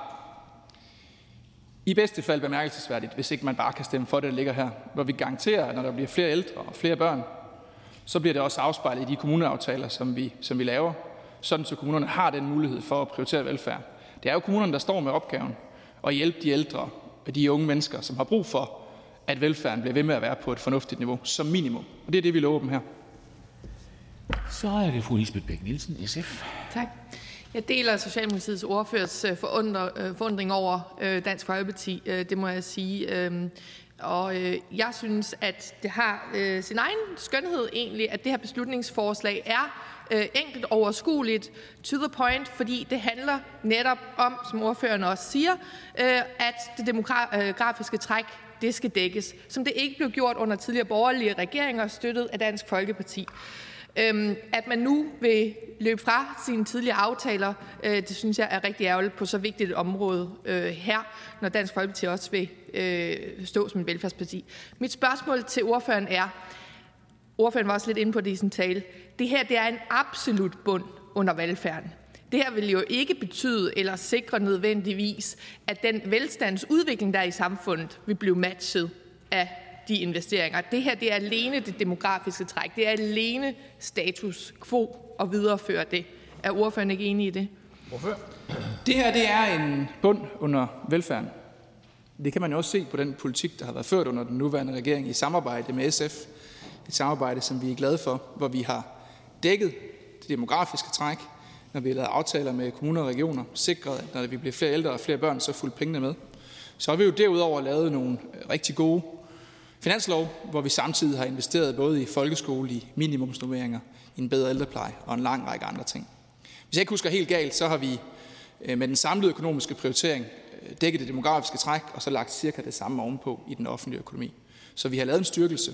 i bedste fald bemærkelsesværdigt, hvis ikke man bare kan stemme for det, der ligger her. Hvor vi garanterer, at når der bliver flere ældre og flere børn, så bliver det også afspejlet i de kommuneaftaler, som vi, som vi laver, sådan så kommunerne har den mulighed for at prioritere velfærd. Det er jo kommunerne, der står med opgaven at hjælpe de ældre og de unge mennesker, som har brug for, at velfærden bliver ved med at være på et fornuftigt niveau, som minimum. Og det er det, vi lover dem her. Så er det fru Lisbeth Bæk Nielsen, SF. Tak. Jeg deler Socialdemokratiets ordførers øh, øh, forundring over øh, Dansk Folkeparti, det må jeg sige. Øhm, og jeg synes, at det har sin egen skønhed egentlig, at det her beslutningsforslag er enkelt, overskueligt, to the point, fordi det handler netop om, som ordføreren også siger, at det demografiske træk det skal dækkes, som det ikke blev gjort under tidligere borgerlige regeringer støttet af Dansk Folkeparti. Øhm, at man nu vil løbe fra sine tidligere aftaler, øh, det synes jeg er rigtig ærgerligt på så vigtigt et område øh, her, når Dansk Folkeparti også vil øh, stå som et velfærdsparti. Mit spørgsmål til ordføreren er, ordføreren var også lidt inde på det i sin tale, det her det er en absolut bund under velfærden. Det her vil jo ikke betyde eller sikre nødvendigvis, at den velstandsudvikling, der er i samfundet, vil blive matchet af de investeringer. Det her det er alene det demografiske træk. Det er alene status quo at videreføre det. Er ordføreren ikke enig i det? Hvorfor? Det her det er en bund under velfærden. Det kan man jo også se på den politik, der har været ført under den nuværende regering i samarbejde med SF. Et samarbejde, som vi er glade for, hvor vi har dækket det demografiske træk, når vi har lavet aftaler med kommuner og regioner, sikret, at når vi bliver flere ældre og flere børn, så fuldt pengene med. Så har vi jo derudover lavet nogle rigtig gode finanslov, hvor vi samtidig har investeret både i folkeskole, i minimumsnummeringer, i en bedre ældrepleje og en lang række andre ting. Hvis jeg ikke husker helt galt, så har vi øh, med den samlede økonomiske prioritering øh, dækket det demografiske træk, og så lagt cirka det samme ovenpå i den offentlige økonomi. Så vi har lavet en styrkelse.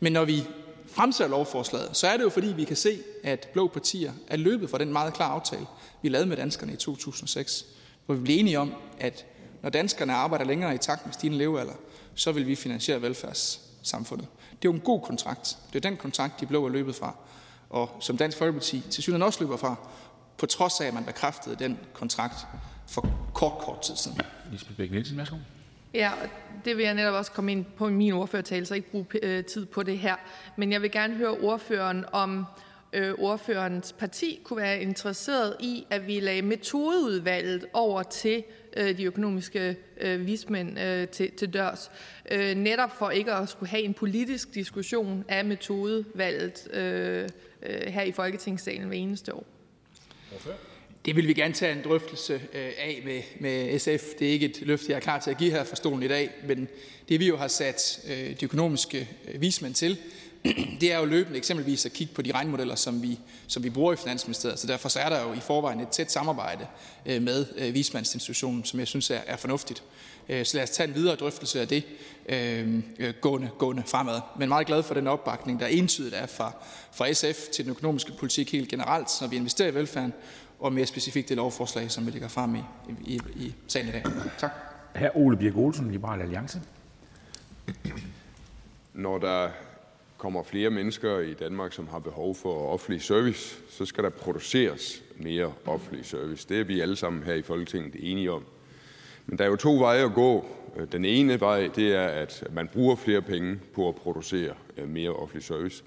Men når vi fremsætter lovforslaget, så er det jo fordi, vi kan se, at blå partier er løbet fra den meget klare aftale, vi lavede med danskerne i 2006, hvor vi blev enige om, at når danskerne arbejder længere i takt med stigende levealder, så vil vi finansiere velfærdssamfundet. Det er jo en god kontrakt. Det er den kontrakt, de blå er løbet fra, og som Dansk Folkeparti til synligheden også løber fra, på trods af, at man bekræftede den kontrakt for kort, kort tid siden. Lisbeth Bæk Nielsen, værsgo. Ja, det vil jeg netop også komme ind på i min ordførertale, så ikke bruge øh, tid på det her. Men jeg vil gerne høre ordføreren, om øh, ordførerens parti kunne være interesseret i, at vi lagde metodeudvalget over til Øh, de økonomiske øh, vismænd øh, til, til dørs. Øh, netop for ikke at skulle have en politisk diskussion af metodevalget øh, øh, her i Folketingssalen hver eneste år. Det vil vi gerne tage en drøftelse øh, af med, med SF. Det er ikke et løfte, jeg er klar til at give her for stolen i dag, men det vi jo har sat øh, de økonomiske øh, vismænd til, det er jo løbende eksempelvis at kigge på de regnmodeller, som vi, som vi bruger i Finansministeriet. Så derfor så er der jo i forvejen et tæt samarbejde med vismandsinstitutionen, som jeg synes er, er fornuftigt. Så lad os tage en videre drøftelse af det øh, gående, gående fremad. Men meget glad for den opbakning, der entydigt er fra, fra SF til den økonomiske politik helt generelt, når vi investerer i velfærden, og mere specifikt det lovforslag, som vi lægger frem i, i, i sagen i dag. Tak. Hr. Ole Birk Olsen, Liberal Alliance. Når der kommer flere mennesker i Danmark, som har behov for offentlig service, så skal der produceres mere offentlig service. Det er vi alle sammen her i Folketinget enige om. Men der er jo to veje at gå. Den ene vej, det er, at man bruger flere penge på at producere øh, mere offentlig service.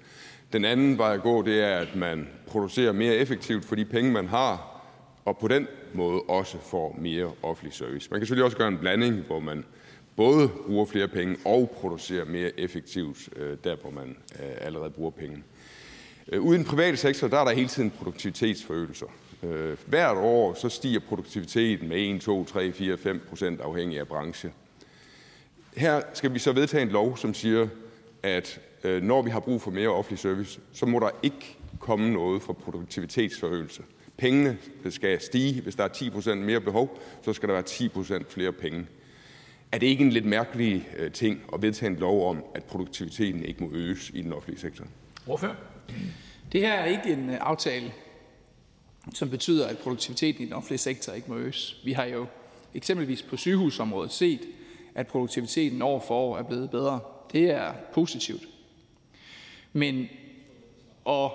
Den anden vej at gå, det er, at man producerer mere effektivt for de penge, man har, og på den måde også får mere offentlig service. Man kan selvfølgelig også gøre en blanding, hvor man både bruger flere penge og producerer mere effektivt øh, der, hvor man øh, allerede bruger penge. Uden ude i den private sektor der er der hele tiden produktivitetsforøgelser. Hvert år så stiger produktiviteten med 1, 2, 3, 4, 5 procent afhængig af branche. Her skal vi så vedtage en lov, som siger, at når vi har brug for mere offentlig service, så må der ikke komme noget for produktivitetsforøgelse. Pengene skal stige. Hvis der er 10 procent mere behov, så skal der være 10 procent flere penge. Er det ikke en lidt mærkelig øh, ting at vedtage en lov om, at produktiviteten ikke må øges i den offentlige sektor? Hvorfor? Det her er ikke en øh, aftale, som betyder, at produktiviteten i den offentlige sektor ikke må øges. Vi har jo eksempelvis på sygehusområdet set, at produktiviteten år for år er blevet bedre. Det er positivt. Men at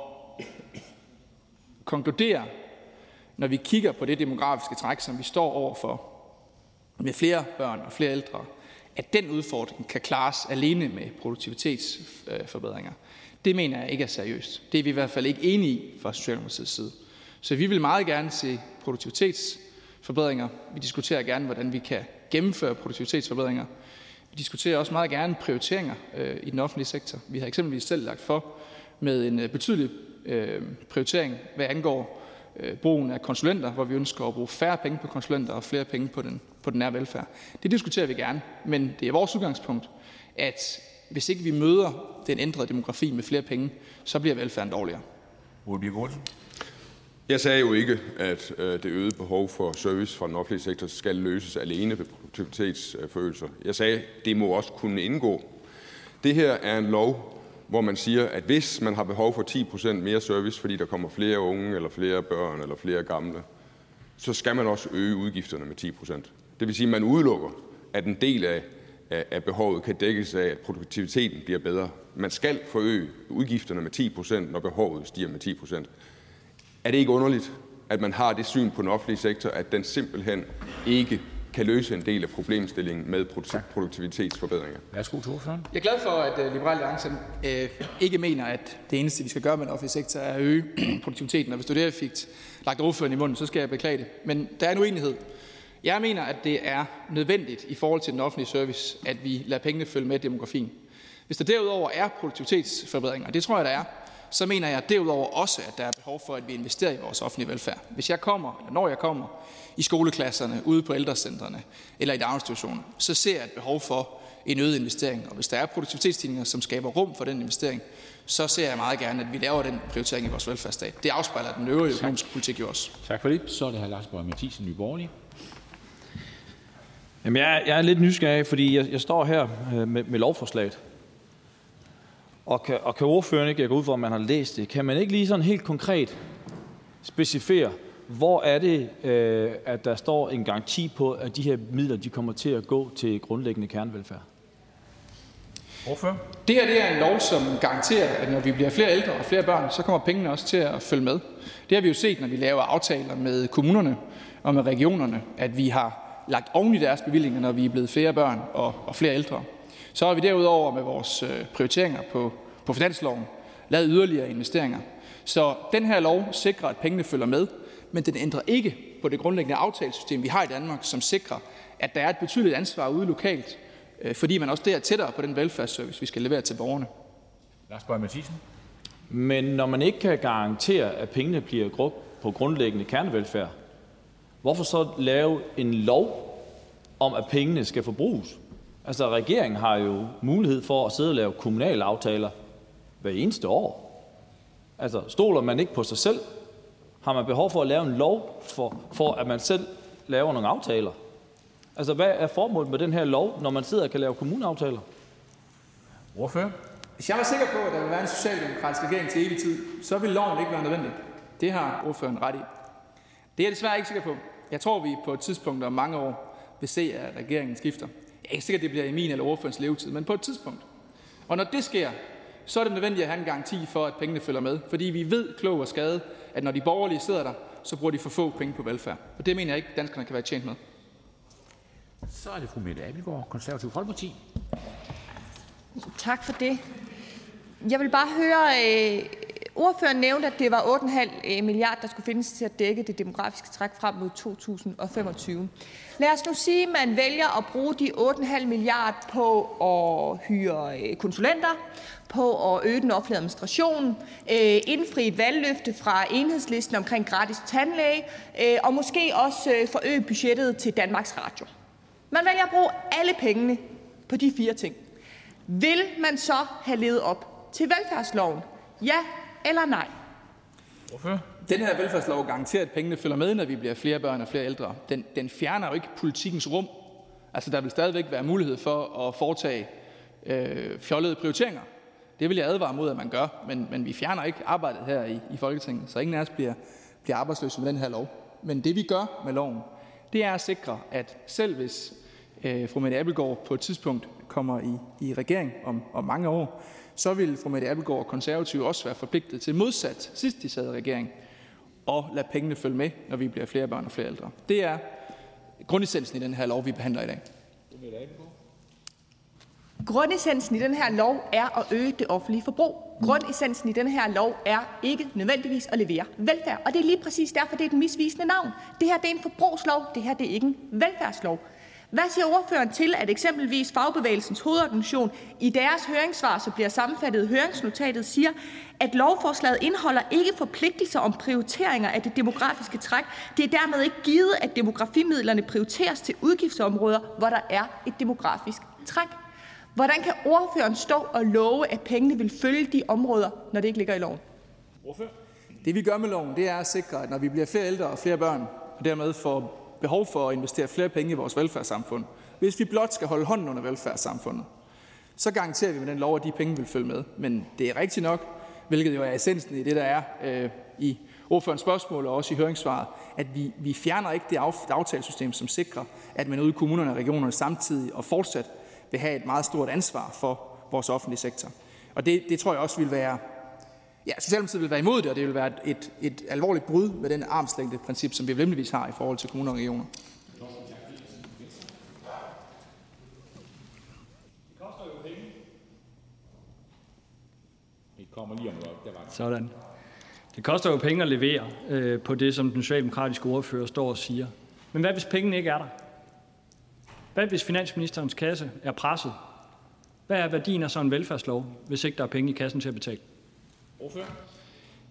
konkludere, når vi kigger på det demografiske træk, som vi står overfor, med flere børn og flere ældre, at den udfordring kan klares alene med produktivitetsforbedringer. Det mener jeg ikke er seriøst. Det er vi i hvert fald ikke enige i fra Socialdemokratiets side. Så vi vil meget gerne se produktivitetsforbedringer. Vi diskuterer gerne, hvordan vi kan gennemføre produktivitetsforbedringer. Vi diskuterer også meget gerne prioriteringer øh, i den offentlige sektor. Vi har eksempelvis selv lagt for med en øh, betydelig øh, prioritering, hvad angår Øh, brugen af konsulenter, hvor vi ønsker at bruge færre penge på konsulenter og flere penge på den, på den nære velfærd. Det diskuterer vi gerne, men det er vores udgangspunkt, at hvis ikke vi møder den ændrede demografi med flere penge, så bliver velfærden dårligere. Jeg sagde jo ikke, at øh, det øgede behov for service fra den offentlige sektor skal løses alene ved produktivitetsforøgelser. Jeg sagde, at det må også kunne indgå. Det her er en lov, hvor man siger, at hvis man har behov for 10% mere service, fordi der kommer flere unge eller flere børn eller flere gamle, så skal man også øge udgifterne med 10% Det vil sige, at man udelukker, at en del af af behovet kan dækkes af, at produktiviteten bliver bedre. Man skal forøge udgifterne med 10% når behovet stiger med 10% Er det ikke underligt, at man har det syn på den offentlige sektor, at den simpelthen ikke kan løse en del af problemstillingen med produktivitetsforbedringer? Værsgo til ordføreren. Jeg er glad for, at uh, Liberal Alliance øh, ikke mener, at det eneste, vi skal gøre med den offentlige sektor, er at øge produktiviteten. Og hvis du det fik lagt ordføreren i munden, så skal jeg beklage det. Men der er en uenighed. Jeg mener, at det er nødvendigt i forhold til den offentlige service, at vi lader pengene følge med demografien. Hvis der derudover er produktivitetsforbedringer, og det tror jeg, der er, så mener jeg derudover også, at der er behov for, at vi investerer i vores offentlige velfærd. Hvis jeg kommer, eller når jeg kommer, i skoleklasserne, ude på ældrecentrene eller i daginstitutioner, så ser jeg et behov for en øget investering. Og hvis der er produktivitetsstigninger, som skaber rum for den investering, så ser jeg meget gerne, at vi laver den prioritering i vores velfærdsstat. Det afspejler den øvrige økonomiske politik jo også. Tak for det. Så er det hr. Lars Borg Mathisen, Nye Borgerlige. Jamen, jeg, jeg er lidt nysgerrig, fordi jeg, jeg står her øh, med, med lovforslaget. Og kan, og kan ordføreren ikke, jeg går ud for, at man har læst det, kan man ikke lige sådan helt konkret specificere, hvor er det, øh, at der står en garanti på, at de her midler de kommer til at gå til grundlæggende kernevelfærd? Hvorfor? Det her det er en lov, som garanterer, at når vi bliver flere ældre og flere børn, så kommer pengene også til at følge med. Det har vi jo set, når vi laver aftaler med kommunerne og med regionerne, at vi har lagt oven i deres bevillinger, når vi er blevet flere børn og, og flere ældre. Så har vi derudover med vores øh, prioriteringer på, på finansloven lavet yderligere investeringer. Så den her lov sikrer, at pengene følger med, men den ændrer ikke på det grundlæggende aftalesystem, vi har i Danmark, som sikrer, at der er et betydeligt ansvar ude lokalt, øh, fordi man også der er tættere på den velfærdsservice, vi skal levere til borgerne. Lars Borg Mathisen. Men når man ikke kan garantere, at pengene bliver brugt på grundlæggende kernevelfærd, hvorfor så lave en lov om, at pengene skal forbruges? Altså, regeringen har jo mulighed for at sidde og lave kommunale aftaler hver eneste år. Altså, stoler man ikke på sig selv? Har man behov for at lave en lov for, for at man selv laver nogle aftaler? Altså, hvad er formålet med den her lov, når man sidder og kan lave kommuneaftaler? Hvorfor? Hvis jeg var sikker på, at der ville være en socialdemokratisk regering til evig tid, så ville loven ikke være nødvendig. Det har ordføreren ret i. Det er jeg desværre ikke sikker på. Jeg tror, vi på et tidspunkt om mange år vil se, at regeringen skifter. Jeg er ikke sikker, at det bliver i min eller ordførens levetid, men på et tidspunkt. Og når det sker, så er det nødvendigt at have en garanti for, at pengene følger med. Fordi vi ved, klog og skade, at når de borgerlige sidder der, så bruger de for få penge på velfærd. Og det mener jeg ikke, danskerne kan være tjent med. Så er det fru Mette Abildgaard, Konservativ Folkeparti. Tak for det. Jeg vil bare høre, øh, Ordføreren nævnte, at det var 8,5 øh, milliard, der skulle findes til at dække det demografiske træk frem mod 2025. Lad os nu sige, at man vælger at bruge de 8,5 milliard på at hyre øh, konsulenter, på at øge den offentlige administration, øh, indfri et valgløfte fra enhedslisten omkring gratis tandlæge, og måske også forøge budgettet til Danmarks Radio. Man vælger at bruge alle pengene på de fire ting. Vil man så have levet op til velfærdsloven? Ja eller nej? Hvorfor? Den her velfærdslov garanterer, at pengene følger med, når vi bliver flere børn og flere ældre. Den, den fjerner jo ikke politikens rum. Altså, der vil stadigvæk være mulighed for at foretage øh, fjollede prioriteringer. Det vil jeg advare mod, at man gør, men, men vi fjerner ikke arbejdet her i, i Folketinget, så ingen af os bliver, bliver arbejdsløse med den her lov. Men det vi gør med loven, det er at sikre, at selv hvis øh, fru Mette Abelgaard på et tidspunkt kommer i, i regering om, om mange år, så vil fru Mette Abelgaard og Konservative også være forpligtet til modsat sidst de sad i regering og lade pengene følge med, når vi bliver flere børn og flere ældre. Det er grundessensen i den her lov, vi behandler i dag. Grundessensen i den her lov er at øge det offentlige forbrug. Grundessensen i den her lov er ikke nødvendigvis at levere velfærd. Og det er lige præcis derfor, det er et misvisende navn. Det her det er en forbrugslov, det her det er ikke en velfærdslov. Hvad siger ordføreren til, at eksempelvis Fagbevægelsens Hovedorganisation i deres høringssvar, som bliver sammenfattet i høringsnotatet, siger, at lovforslaget indeholder ikke forpligtelser om prioriteringer af det demografiske træk. Det er dermed ikke givet, at demografimidlerne prioriteres til udgiftsområder, hvor der er et demografisk træk. Hvordan kan ordføreren stå og love, at pengene vil følge de områder, når det ikke ligger i loven? Ordfører? Det, vi gør med loven, det er at sikre, at når vi bliver flere ældre og flere børn, og dermed får behov for at investere flere penge i vores velfærdssamfund, hvis vi blot skal holde hånden under velfærdssamfundet, så garanterer vi med den lov, at de penge vil følge med. Men det er rigtigt nok, hvilket jo er essensen i det, der er øh, i ordførens spørgsmål og også i høringssvaret, at vi, vi fjerner ikke det, af, det aftalesystem, som sikrer, at man ude i kommunerne og regionerne samtidig og fortsat vil have et meget stort ansvar for vores offentlige sektor. Og det, det tror jeg også vil være Ja, Socialdemokratiet vil være imod det, og det vil være et, et alvorligt brud med den armslængde princip, som vi vemmeligvis har i forhold til kommuner og regioner. kommer lige om Der var Sådan. Det koster jo penge at levere øh, på det, som den socialdemokratiske ordfører står og siger. Men hvad hvis pengene ikke er der? Hvad hvis finansministerens kasse er presset? Hvad er værdien af sådan en velfærdslov, hvis ikke der er penge i kassen til at betale?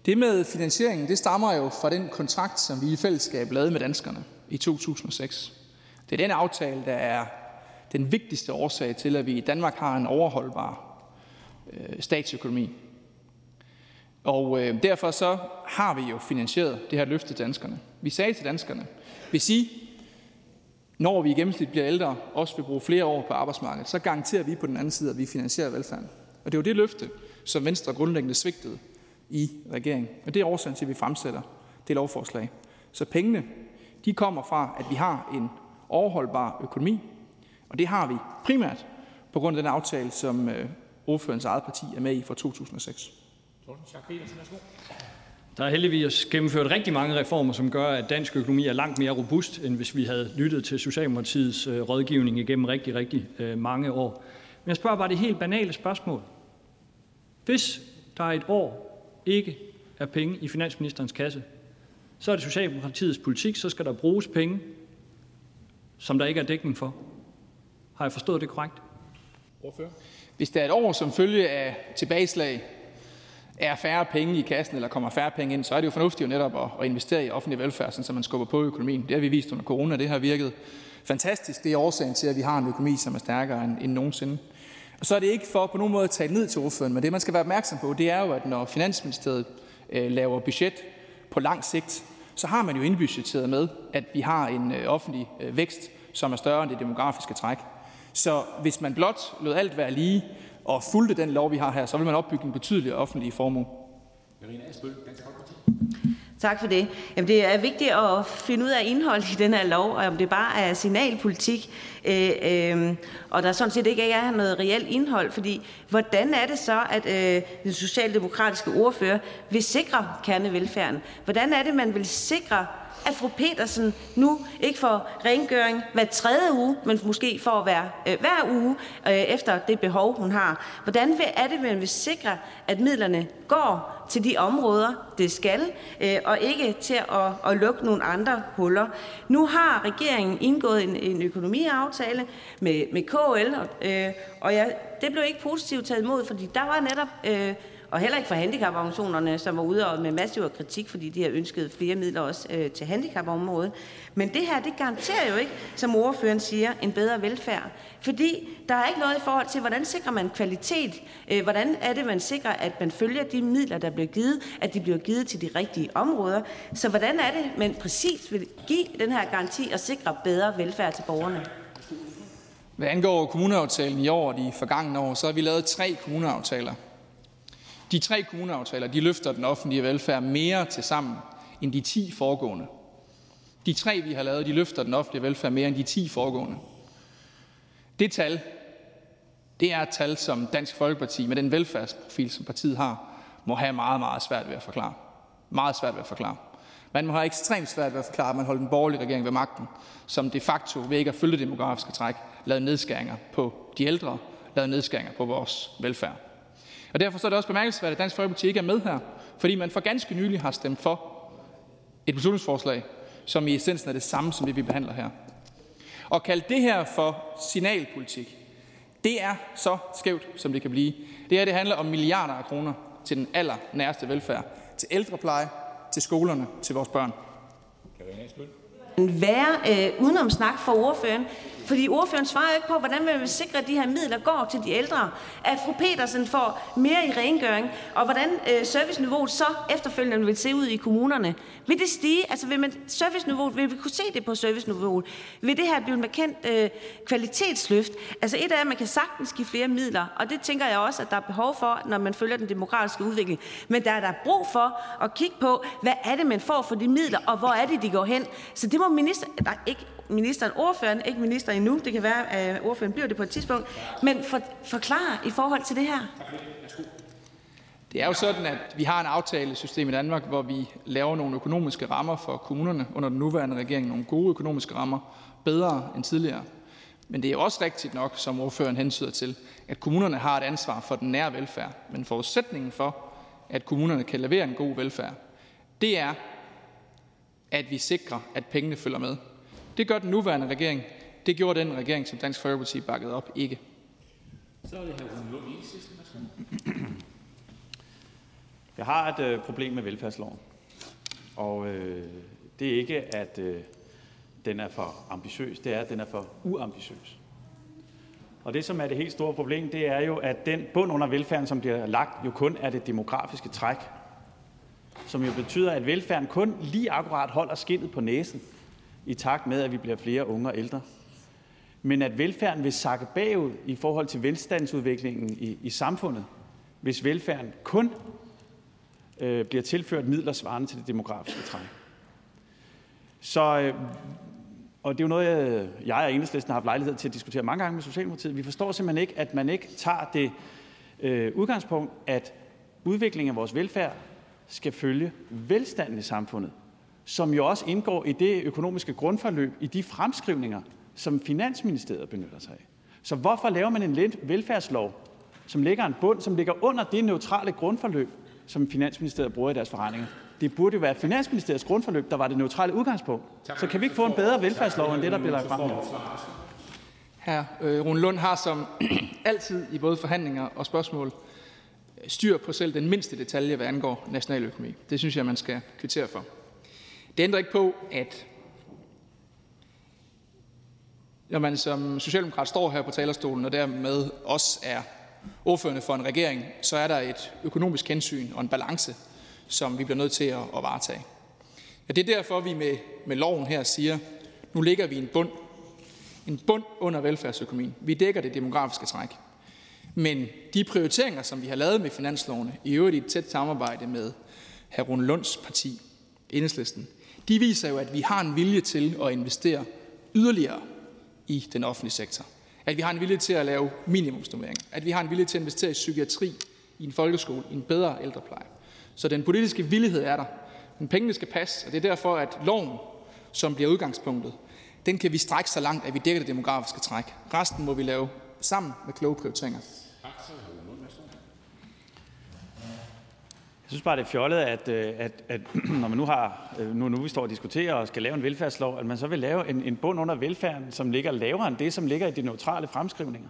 Det med finansieringen, det stammer jo fra den kontrakt, som vi i fællesskab lavede med danskerne i 2006. Det er den aftale, der er den vigtigste årsag til, at vi i Danmark har en overholdbar øh, statsøkonomi. Og øh, derfor så har vi jo finansieret det her løfte til danskerne. Vi sagde til danskerne, hvis I, når vi i gennemsnit bliver ældre, også vil bruge flere år på arbejdsmarkedet, så garanterer vi på den anden side, at vi finansierer velfærden. Og det er jo det løfte, som Venstre grundlæggende svigtede i regeringen. Og det er årsagen til, at vi fremsætter det lovforslag. Så pengene, de kommer fra, at vi har en overholdbar økonomi, og det har vi primært på grund af den aftale, som øh, ordførens eget parti er med i fra 2006. Der er heldigvis gennemført rigtig mange reformer, som gør, at dansk økonomi er langt mere robust, end hvis vi havde lyttet til Socialdemokratiets øh, rådgivning igennem rigtig, rigtig øh, mange år. Men jeg spørger bare det helt banale spørgsmål. Hvis der er et år ikke er penge i finansministerens kasse, så er det Socialdemokratiets politik, så skal der bruges penge, som der ikke er dækning for. Har jeg forstået det korrekt? Hvis der er et år som følge af tilbageslag er færre penge i kassen, eller kommer færre penge ind, så er det jo fornuftigt jo netop at, investere i offentlig velfærd, så man skubber på økonomien. Det har vi vist under corona, det har virket fantastisk. Det er årsagen til, at vi har en økonomi, som er stærkere end, end nogensinde. Og så er det ikke for på nogen måde at tale ned til ordføreren, men det man skal være opmærksom på, det er jo, at når Finansministeriet øh, laver budget på lang sigt, så har man jo indbudgetteret med, at vi har en øh, offentlig øh, vækst, som er større end det demografiske træk. Så hvis man blot lod alt være lige og fulgte den lov, vi har her, så vil man opbygge en betydelig offentlig formue. Tak for det. Jamen, det er vigtigt at finde ud af indholdet i den her lov, og om det bare er signalpolitik, øh, øh, og der sådan set ikke er noget reelt indhold. Fordi hvordan er det så, at øh, den socialdemokratiske ordfører vil sikre kernevelfærden? Hvordan er det, man vil sikre at fru Petersen nu ikke får rengøring hver tredje uge, men måske får hver, øh, hver uge øh, efter det behov, hun har. Hvordan er det, man vil sikre, at midlerne går til de områder, det skal, øh, og ikke til at, at lukke nogle andre huller. Nu har regeringen indgået en, en økonomiaftale med, med KL, og, øh, og ja, det blev ikke positivt taget imod, fordi der var netop øh, og heller ikke for handicaporganisationerne, som var ude med massiv kritik, fordi de har ønsket flere midler også øh, til handicapområdet. Men det her, det garanterer jo ikke, som ordføreren siger, en bedre velfærd. Fordi der er ikke noget i forhold til, hvordan sikrer man kvalitet? Øh, hvordan er det, man sikrer, at man følger de midler, der bliver givet, at de bliver givet til de rigtige områder? Så hvordan er det, man præcis vil give den her garanti og sikre bedre velfærd til borgerne? Hvad angår kommuneaftalen i år og de forgangne år, så har vi lavet tre kommuneaftaler. De tre kommuneaftaler de løfter den offentlige velfærd mere til sammen end de 10 foregående. De tre, vi har lavet, de løfter den offentlige velfærd mere end de 10 foregående. Det tal, det er et tal, som Dansk Folkeparti med den velfærdsprofil, som partiet har, må have meget, meget svært ved at forklare. Meget svært ved at forklare. Man må have ekstremt svært ved at forklare, at man holdt den borgerlige regering ved magten, som de facto ved ikke at følge det demografiske træk, lavede nedskæringer på de ældre, lavede nedskæringer på vores velfærd. Og derfor er det også bemærkelsesværdigt, at Dansk Folkeparti ikke er med her, fordi man for ganske nylig har stemt for et beslutningsforslag, som i essensen er det samme som det, vi behandler her. Og kalde det her for signalpolitik, det er så skævt, som det kan blive. Det her det handler om milliarder af kroner til den aller næreste velfærd. Til ældrepleje, til skolerne, til vores børn. Være øh, udenom snak for ordføreren, fordi ordføreren svarer ikke på, hvordan man vil sikre, at de her midler går til de ældre. At fru Petersen får mere i rengøring, og hvordan øh, serviceniveauet så efterfølgende vil se ud i kommunerne. Vil det stige? Altså vil man serviceniveauet, vil vi kunne se det på serviceniveauet? Vil det her blive en markant øh, kvalitetsløft? Altså et af, at man kan sagtens give flere midler, og det tænker jeg også, at der er behov for, når man følger den demokratiske udvikling. Men der er der brug for at kigge på, hvad er det, man får for de midler, og hvor er det, de går hen. Så det må minister, der ikke ministeren, ordføreren, ikke minister endnu, det kan være, at ordføreren bliver det på et tidspunkt, men for, forklare i forhold til det her. Det er jo sådan, at vi har en aftalesystem i Danmark, hvor vi laver nogle økonomiske rammer for kommunerne under den nuværende regering, nogle gode økonomiske rammer, bedre end tidligere. Men det er også rigtigt nok, som ordføreren hensyder til, at kommunerne har et ansvar for den nære velfærd. Men forudsætningen for, at kommunerne kan levere en god velfærd, det er, at vi sikrer, at pengene følger med. Det gør den nuværende regering. Det gjorde den regering, som Dansk Folkeparti bakkede op, ikke. Så er det her Jeg har et øh, problem med velfærdsloven. Og øh, det er ikke, at øh, den er for ambitiøs, det er, at den er for uambitiøs. Og det, som er det helt store problem, det er jo, at den bund under velfærden, som bliver lagt, jo kun er det demografiske træk. Som jo betyder, at velfærden kun lige akkurat holder skindet på næsen, i takt med, at vi bliver flere unge og ældre. Men at velfærden vil sakke bagud i forhold til velstandsudviklingen i, i samfundet, hvis velfærden kun øh, bliver tilført midler svarende til det demografiske træk. Så, øh, og det er jo noget, jeg, jeg og Enhedslisten har haft lejlighed til at diskutere mange gange med Socialdemokratiet. Vi forstår simpelthen ikke, at man ikke tager det øh, udgangspunkt, at udviklingen af vores velfærd skal følge velstanden i samfundet, som jo også indgår i det økonomiske grundforløb, i de fremskrivninger, som Finansministeriet benytter sig af. Så hvorfor laver man en velfærdslov, som lægger en bund, som ligger under det neutrale grundforløb, som Finansministeriet bruger i deres forregninger? Det burde jo være Finansministeriets grundforløb, der var det neutrale udgangspunkt. Så kan vi ikke få en bedre velfærdslov end det, der bliver lagt frem her? Her, øh, Rune Lund har som altid i både forhandlinger og spørgsmål styr på selv den mindste detalje, hvad angår nationaløkonomi. Det synes jeg, man skal kvittere for. Det ændrer ikke på, at når man som socialdemokrat står her på talerstolen og dermed også er ordførende for en regering, så er der et økonomisk hensyn og en balance, som vi bliver nødt til at, at varetage. Og det er derfor, vi med, med loven her siger, nu ligger vi en bund. En bund under velfærdsøkonomien. Vi dækker det demografiske træk. Men de prioriteringer, som vi har lavet med finanslovene, i øvrigt i et tæt samarbejde med hr. Rune Lunds parti, Enhedslisten, de viser jo, at vi har en vilje til at investere yderligere i den offentlige sektor. At vi har en vilje til at lave minimumsnummering. At vi har en vilje til at investere i psykiatri, i en folkeskole, i en bedre ældrepleje. Så den politiske villighed er der. Men pengene skal passe, og det er derfor, at loven, som bliver udgangspunktet, den kan vi strække så langt, at vi dækker det demografiske træk. Resten må vi lave sammen med kloge prioriteringer. Jeg synes bare, det er fjollet, at, øh, at, at når man nu har, øh, nu, nu vi står og diskuterer og skal lave en velfærdslov, at man så vil lave en, en bund under velfærden, som ligger lavere end det, som ligger i de neutrale fremskrivninger.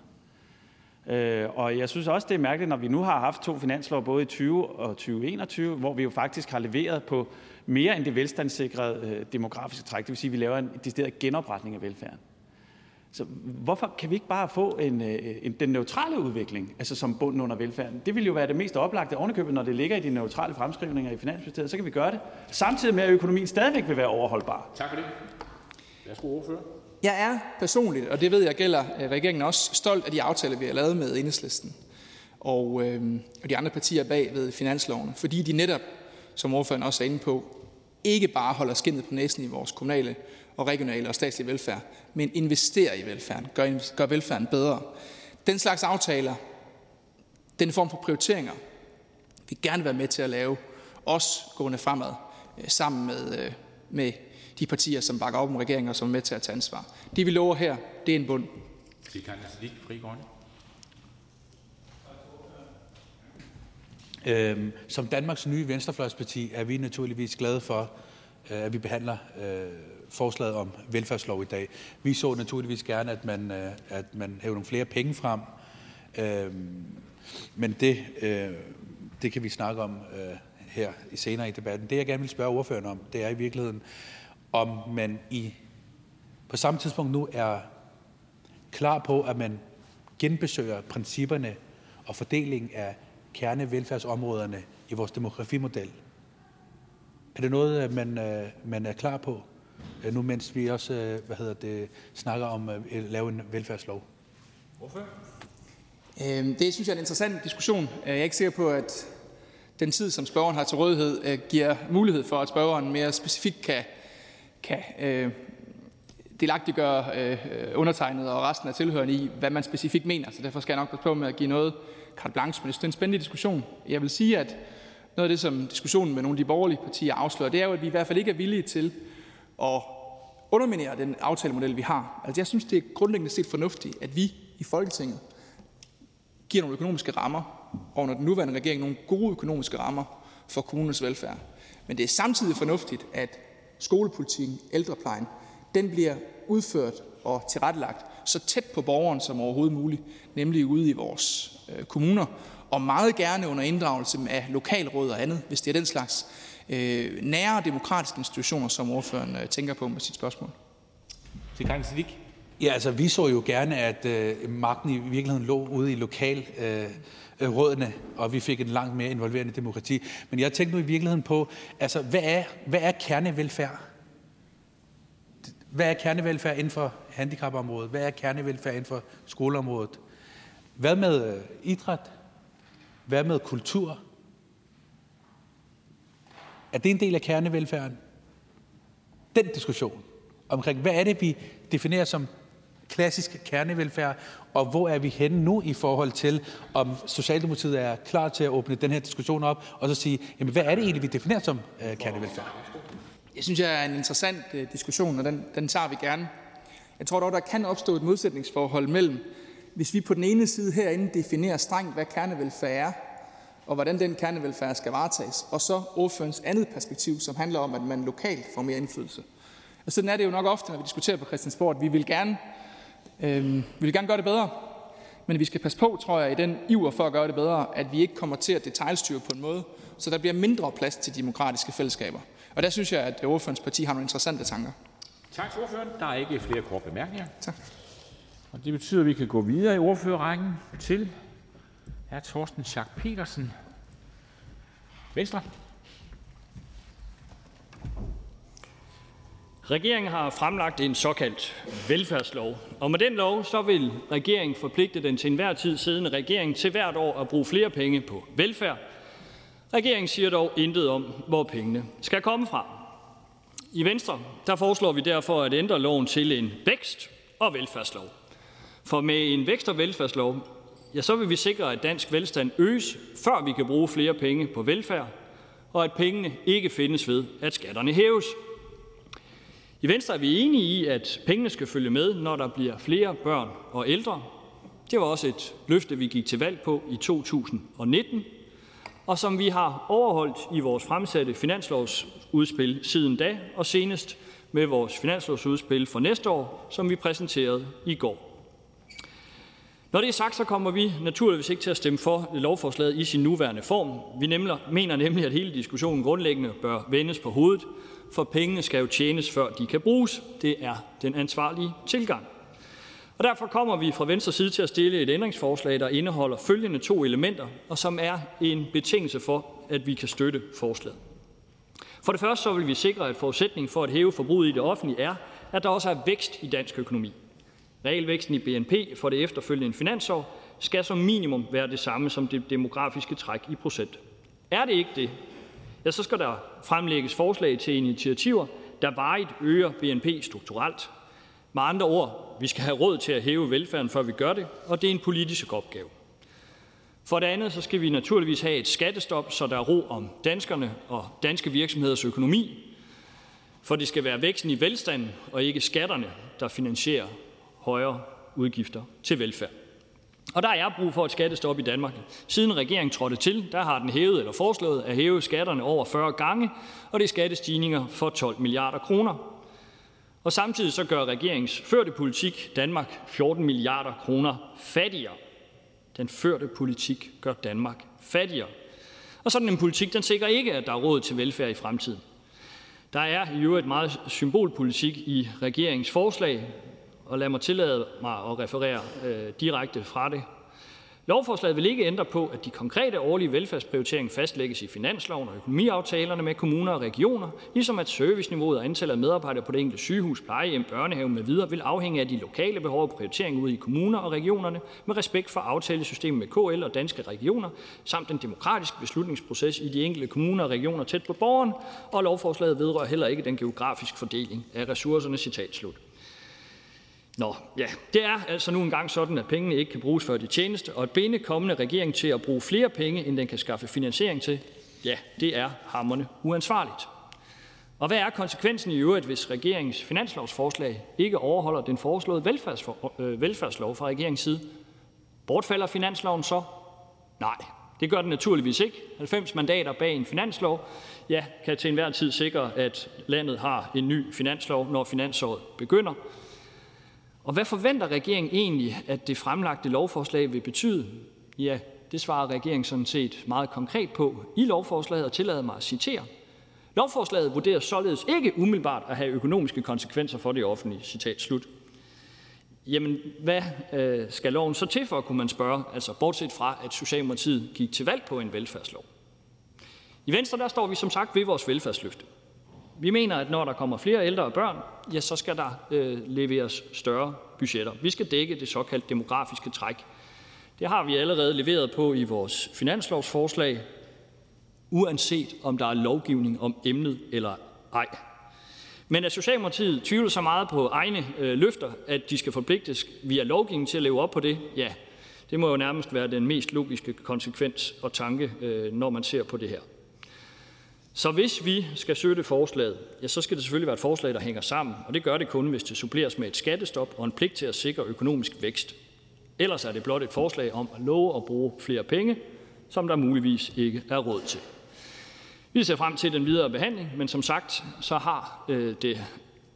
Øh, og jeg synes også, det er mærkeligt, når vi nu har haft to finanslov, både i 20 og 2021, hvor vi jo faktisk har leveret på mere end det velstandssikrede øh, demografiske træk. Det vil sige, at vi laver en decideret genopretning af velfærden. Så hvorfor kan vi ikke bare få en, øh, en, den neutrale udvikling, altså som bunden under velfærden? Det vil jo være det mest oplagte ovenikøbet, når det ligger i de neutrale fremskrivninger i Finansministeriet. Så kan vi gøre det, samtidig med at økonomien stadigvæk vil være overholdbar. Tak for det. Værsgo, ordfører. Jeg er personligt, og det ved jeg gælder øh, regeringen også, stolt af de aftaler, vi har lavet med Enhedslisten og, øh, og de andre partier bag ved finansloven, fordi de netop, som ordføreren også er inde på, ikke bare holder skinnet på næsen i vores kommunale og regionale og statslige velfærd, men investerer i velfærden, gør, gør velfærden bedre. Den slags aftaler, den form for prioriteringer, vi gerne være med til at lave, også gående fremad, øh, sammen med, øh, med de partier, som bakker op om regeringen og som er med til at tage ansvar. Det vi lover her, det er en bund. Øhm, som Danmarks nye venstrefløjsparti er vi naturligvis glade for, øh, at vi behandler øh, forslaget om velfærdslov i dag. Vi så naturligvis gerne, at man, øh, at man hævde nogle flere penge frem, øh, men det, øh, det kan vi snakke om øh, her senere i debatten. Det, jeg gerne vil spørge ordføreren om, det er i virkeligheden, om man i, på samme tidspunkt nu er klar på, at man genbesøger principperne og fordelingen af kernevelfærdsområderne i vores demografimodel? Er det noget, øh, man, øh, man er klar på, nu mens vi også hvad hedder det, snakker om at lave en velfærdslov? Hvorfor? Øhm, det synes jeg er en interessant diskussion. Jeg er ikke sikker på, at den tid, som spørgeren har til rådighed, giver mulighed for, at spørgeren mere specifikt kan, kan øh, delagtiggøre øh, undertegnet og resten af tilhørende i, hvad man specifikt mener. Så derfor skal jeg nok passe på med at give noget carte blanche, men det er en spændende diskussion. Jeg vil sige, at noget af det, som diskussionen med nogle af de borgerlige partier afslører, det er jo, at vi i hvert fald ikke er villige til og underminere den aftalemodel, vi har. Altså, jeg synes, det er grundlæggende set fornuftigt, at vi i Folketinget giver nogle økonomiske rammer, og under den nuværende regering nogle gode økonomiske rammer for kommunens velfærd. Men det er samtidig fornuftigt, at skolepolitikken, ældreplejen, den bliver udført og tilrettelagt så tæt på borgeren som overhovedet muligt, nemlig ude i vores øh, kommuner, og meget gerne under inddragelse af lokalråd og andet, hvis det er den slags øh, nære demokratiske institutioner, som ordføreren øh, tænker på med sit spørgsmål. Til Karin Siddiq. Ja, altså vi så jo gerne, at øh, magten i virkeligheden lå ude i lokal øh, øh, rådene, og vi fik en langt mere involverende demokrati. Men jeg tænkte nu i virkeligheden på, altså hvad er, hvad er kernevelfærd? Hvad er kernevelfærd inden for handicapområdet? Hvad er kernevelfærd inden for skoleområdet? Hvad med øh, idræt? Hvad med kultur? Er det en del af kernevelfærden? Den diskussion omkring, hvad er det, vi definerer som klassisk kernevelfærd, og hvor er vi henne nu i forhold til, om Socialdemokratiet er klar til at åbne den her diskussion op, og så sige, jamen hvad er det egentlig, vi definerer som øh, kernevelfærd? Jeg synes, det er en interessant øh, diskussion, og den, den tager vi gerne. Jeg tror dog, der kan opstå et modsætningsforhold mellem, hvis vi på den ene side herinde definerer strengt, hvad kernevelfærd er, og hvordan den kernevelfærd skal varetages, og så ordførens andet perspektiv, som handler om, at man lokalt får mere indflydelse. Og sådan er det jo nok ofte, når vi diskuterer på Christiansborg, at vi vil gerne, øh, vi vil gerne gøre det bedre. Men vi skal passe på, tror jeg, i den iver for at gøre det bedre, at vi ikke kommer til at detaljstyre på en måde, så der bliver mindre plads til demokratiske fællesskaber. Og der synes jeg, at ordførens parti har nogle interessante tanker. Tak til ordføreren. Der er ikke flere korte bemærkninger. Tak. Og det betyder, at vi kan gå videre i ordførerrækken til hr. Torsten Schack Petersen, Venstre. Regeringen har fremlagt en såkaldt velfærdslov, og med den lov så vil regeringen forpligte den til enhver tid siddende regering til hvert år at bruge flere penge på velfærd. Regeringen siger dog intet om, hvor pengene skal komme fra. I Venstre der foreslår vi derfor at ændre loven til en vækst- og velfærdslov. For med en vækst- og velfærdslov, ja, så vil vi sikre, at dansk velstand øges, før vi kan bruge flere penge på velfærd, og at pengene ikke findes ved, at skatterne hæves. I Venstre er vi enige i, at pengene skal følge med, når der bliver flere børn og ældre. Det var også et løfte, vi gik til valg på i 2019, og som vi har overholdt i vores fremsatte finanslovsudspil siden da, og senest med vores finanslovsudspil for næste år, som vi præsenterede i går. Når det er sagt, så kommer vi naturligvis ikke til at stemme for lovforslaget i sin nuværende form. Vi nemlig, mener nemlig, at hele diskussionen grundlæggende bør vendes på hovedet, for pengene skal jo tjenes, før de kan bruges. Det er den ansvarlige tilgang. Og derfor kommer vi fra Venstre side til at stille et ændringsforslag, der indeholder følgende to elementer, og som er en betingelse for, at vi kan støtte forslaget. For det første så vil vi sikre, at forudsætningen for at hæve forbruget i det offentlige er, at der også er vækst i dansk økonomi. Realvæksten i BNP for det efterfølgende finansår skal som minimum være det samme som det demografiske træk i procent. Er det ikke det, ja, så skal der fremlægges forslag til initiativer, der varigt øger BNP strukturelt. Med andre ord, vi skal have råd til at hæve velfærden, før vi gør det, og det er en politisk opgave. For det andet så skal vi naturligvis have et skattestop, så der er ro om danskerne og danske virksomheders økonomi. For det skal være væksten i velstanden og ikke skatterne, der finansierer højere udgifter til velfærd. Og der er brug for et skattestop i Danmark. Siden regeringen trådte til, der har den hævet eller foreslået at hæve skatterne over 40 gange, og det er skattestigninger for 12 milliarder kroner. Og samtidig så gør regeringens førte politik Danmark 14 milliarder kroner fattigere. Den førte politik gør Danmark fattigere. Og sådan en politik, den sikrer ikke, at der er råd til velfærd i fremtiden. Der er i øvrigt meget symbolpolitik i regeringens forslag, og lad mig tillade mig at referere øh, direkte fra det. Lovforslaget vil ikke ændre på, at de konkrete årlige velfærdsprioriteringer fastlægges i finansloven og økonomiaftalerne med kommuner og regioner, ligesom at serviceniveauet og antallet af medarbejdere på det enkelte sygehus, plejehjem, børnehave med videre vil afhænge af de lokale behov og prioriteringer ude i kommuner og regionerne med respekt for aftalesystemet med KL og danske regioner, samt den demokratiske beslutningsproces i de enkelte kommuner og regioner tæt på borgeren, og lovforslaget vedrører heller ikke den geografiske fordeling af ressourcerne. Citat slut. Nå, ja, det er altså nu engang sådan, at pengene ikke kan bruges før de tjeneste, og at binde kommende regering til at bruge flere penge, end den kan skaffe finansiering til, ja, det er hammerne uansvarligt. Og hvad er konsekvensen i øvrigt, hvis regeringens finanslovsforslag ikke overholder den foreslåede øh, velfærdslov fra regeringens side? Bortfalder finansloven så? Nej, det gør den naturligvis ikke. 90 mandater bag en finanslov ja, kan til enhver tid sikre, at landet har en ny finanslov, når finansåret begynder. Og hvad forventer regeringen egentlig, at det fremlagte lovforslag vil betyde? Ja, det svarer regeringen sådan set meget konkret på i lovforslaget, og tillader mig at citere. Lovforslaget vurderes således ikke umiddelbart at have økonomiske konsekvenser for det offentlige. Citat slut. Jamen, hvad øh, skal loven så til for, kunne man spørge, altså bortset fra, at Socialdemokratiet gik til valg på en velfærdslov. I Venstre der står vi som sagt ved vores velfærdsløfte. Vi mener, at når der kommer flere ældre og børn, ja, så skal der øh, leveres større budgetter. Vi skal dække det såkaldte demografiske træk. Det har vi allerede leveret på i vores finanslovsforslag, uanset om der er lovgivning om emnet eller ej. Men at Socialdemokratiet tvivler så meget på egne øh, løfter, at de skal forpligtes via lovgivning til at leve op på det, ja, det må jo nærmest være den mest logiske konsekvens og tanke, øh, når man ser på det her. Så hvis vi skal støtte forslaget, ja, så skal det selvfølgelig være et forslag, der hænger sammen, og det gør det kun, hvis det suppleres med et skattestop og en pligt til at sikre økonomisk vækst. Ellers er det blot et forslag om at love at bruge flere penge, som der muligvis ikke er råd til. Vi ser frem til den videre behandling, men som sagt så har øh, det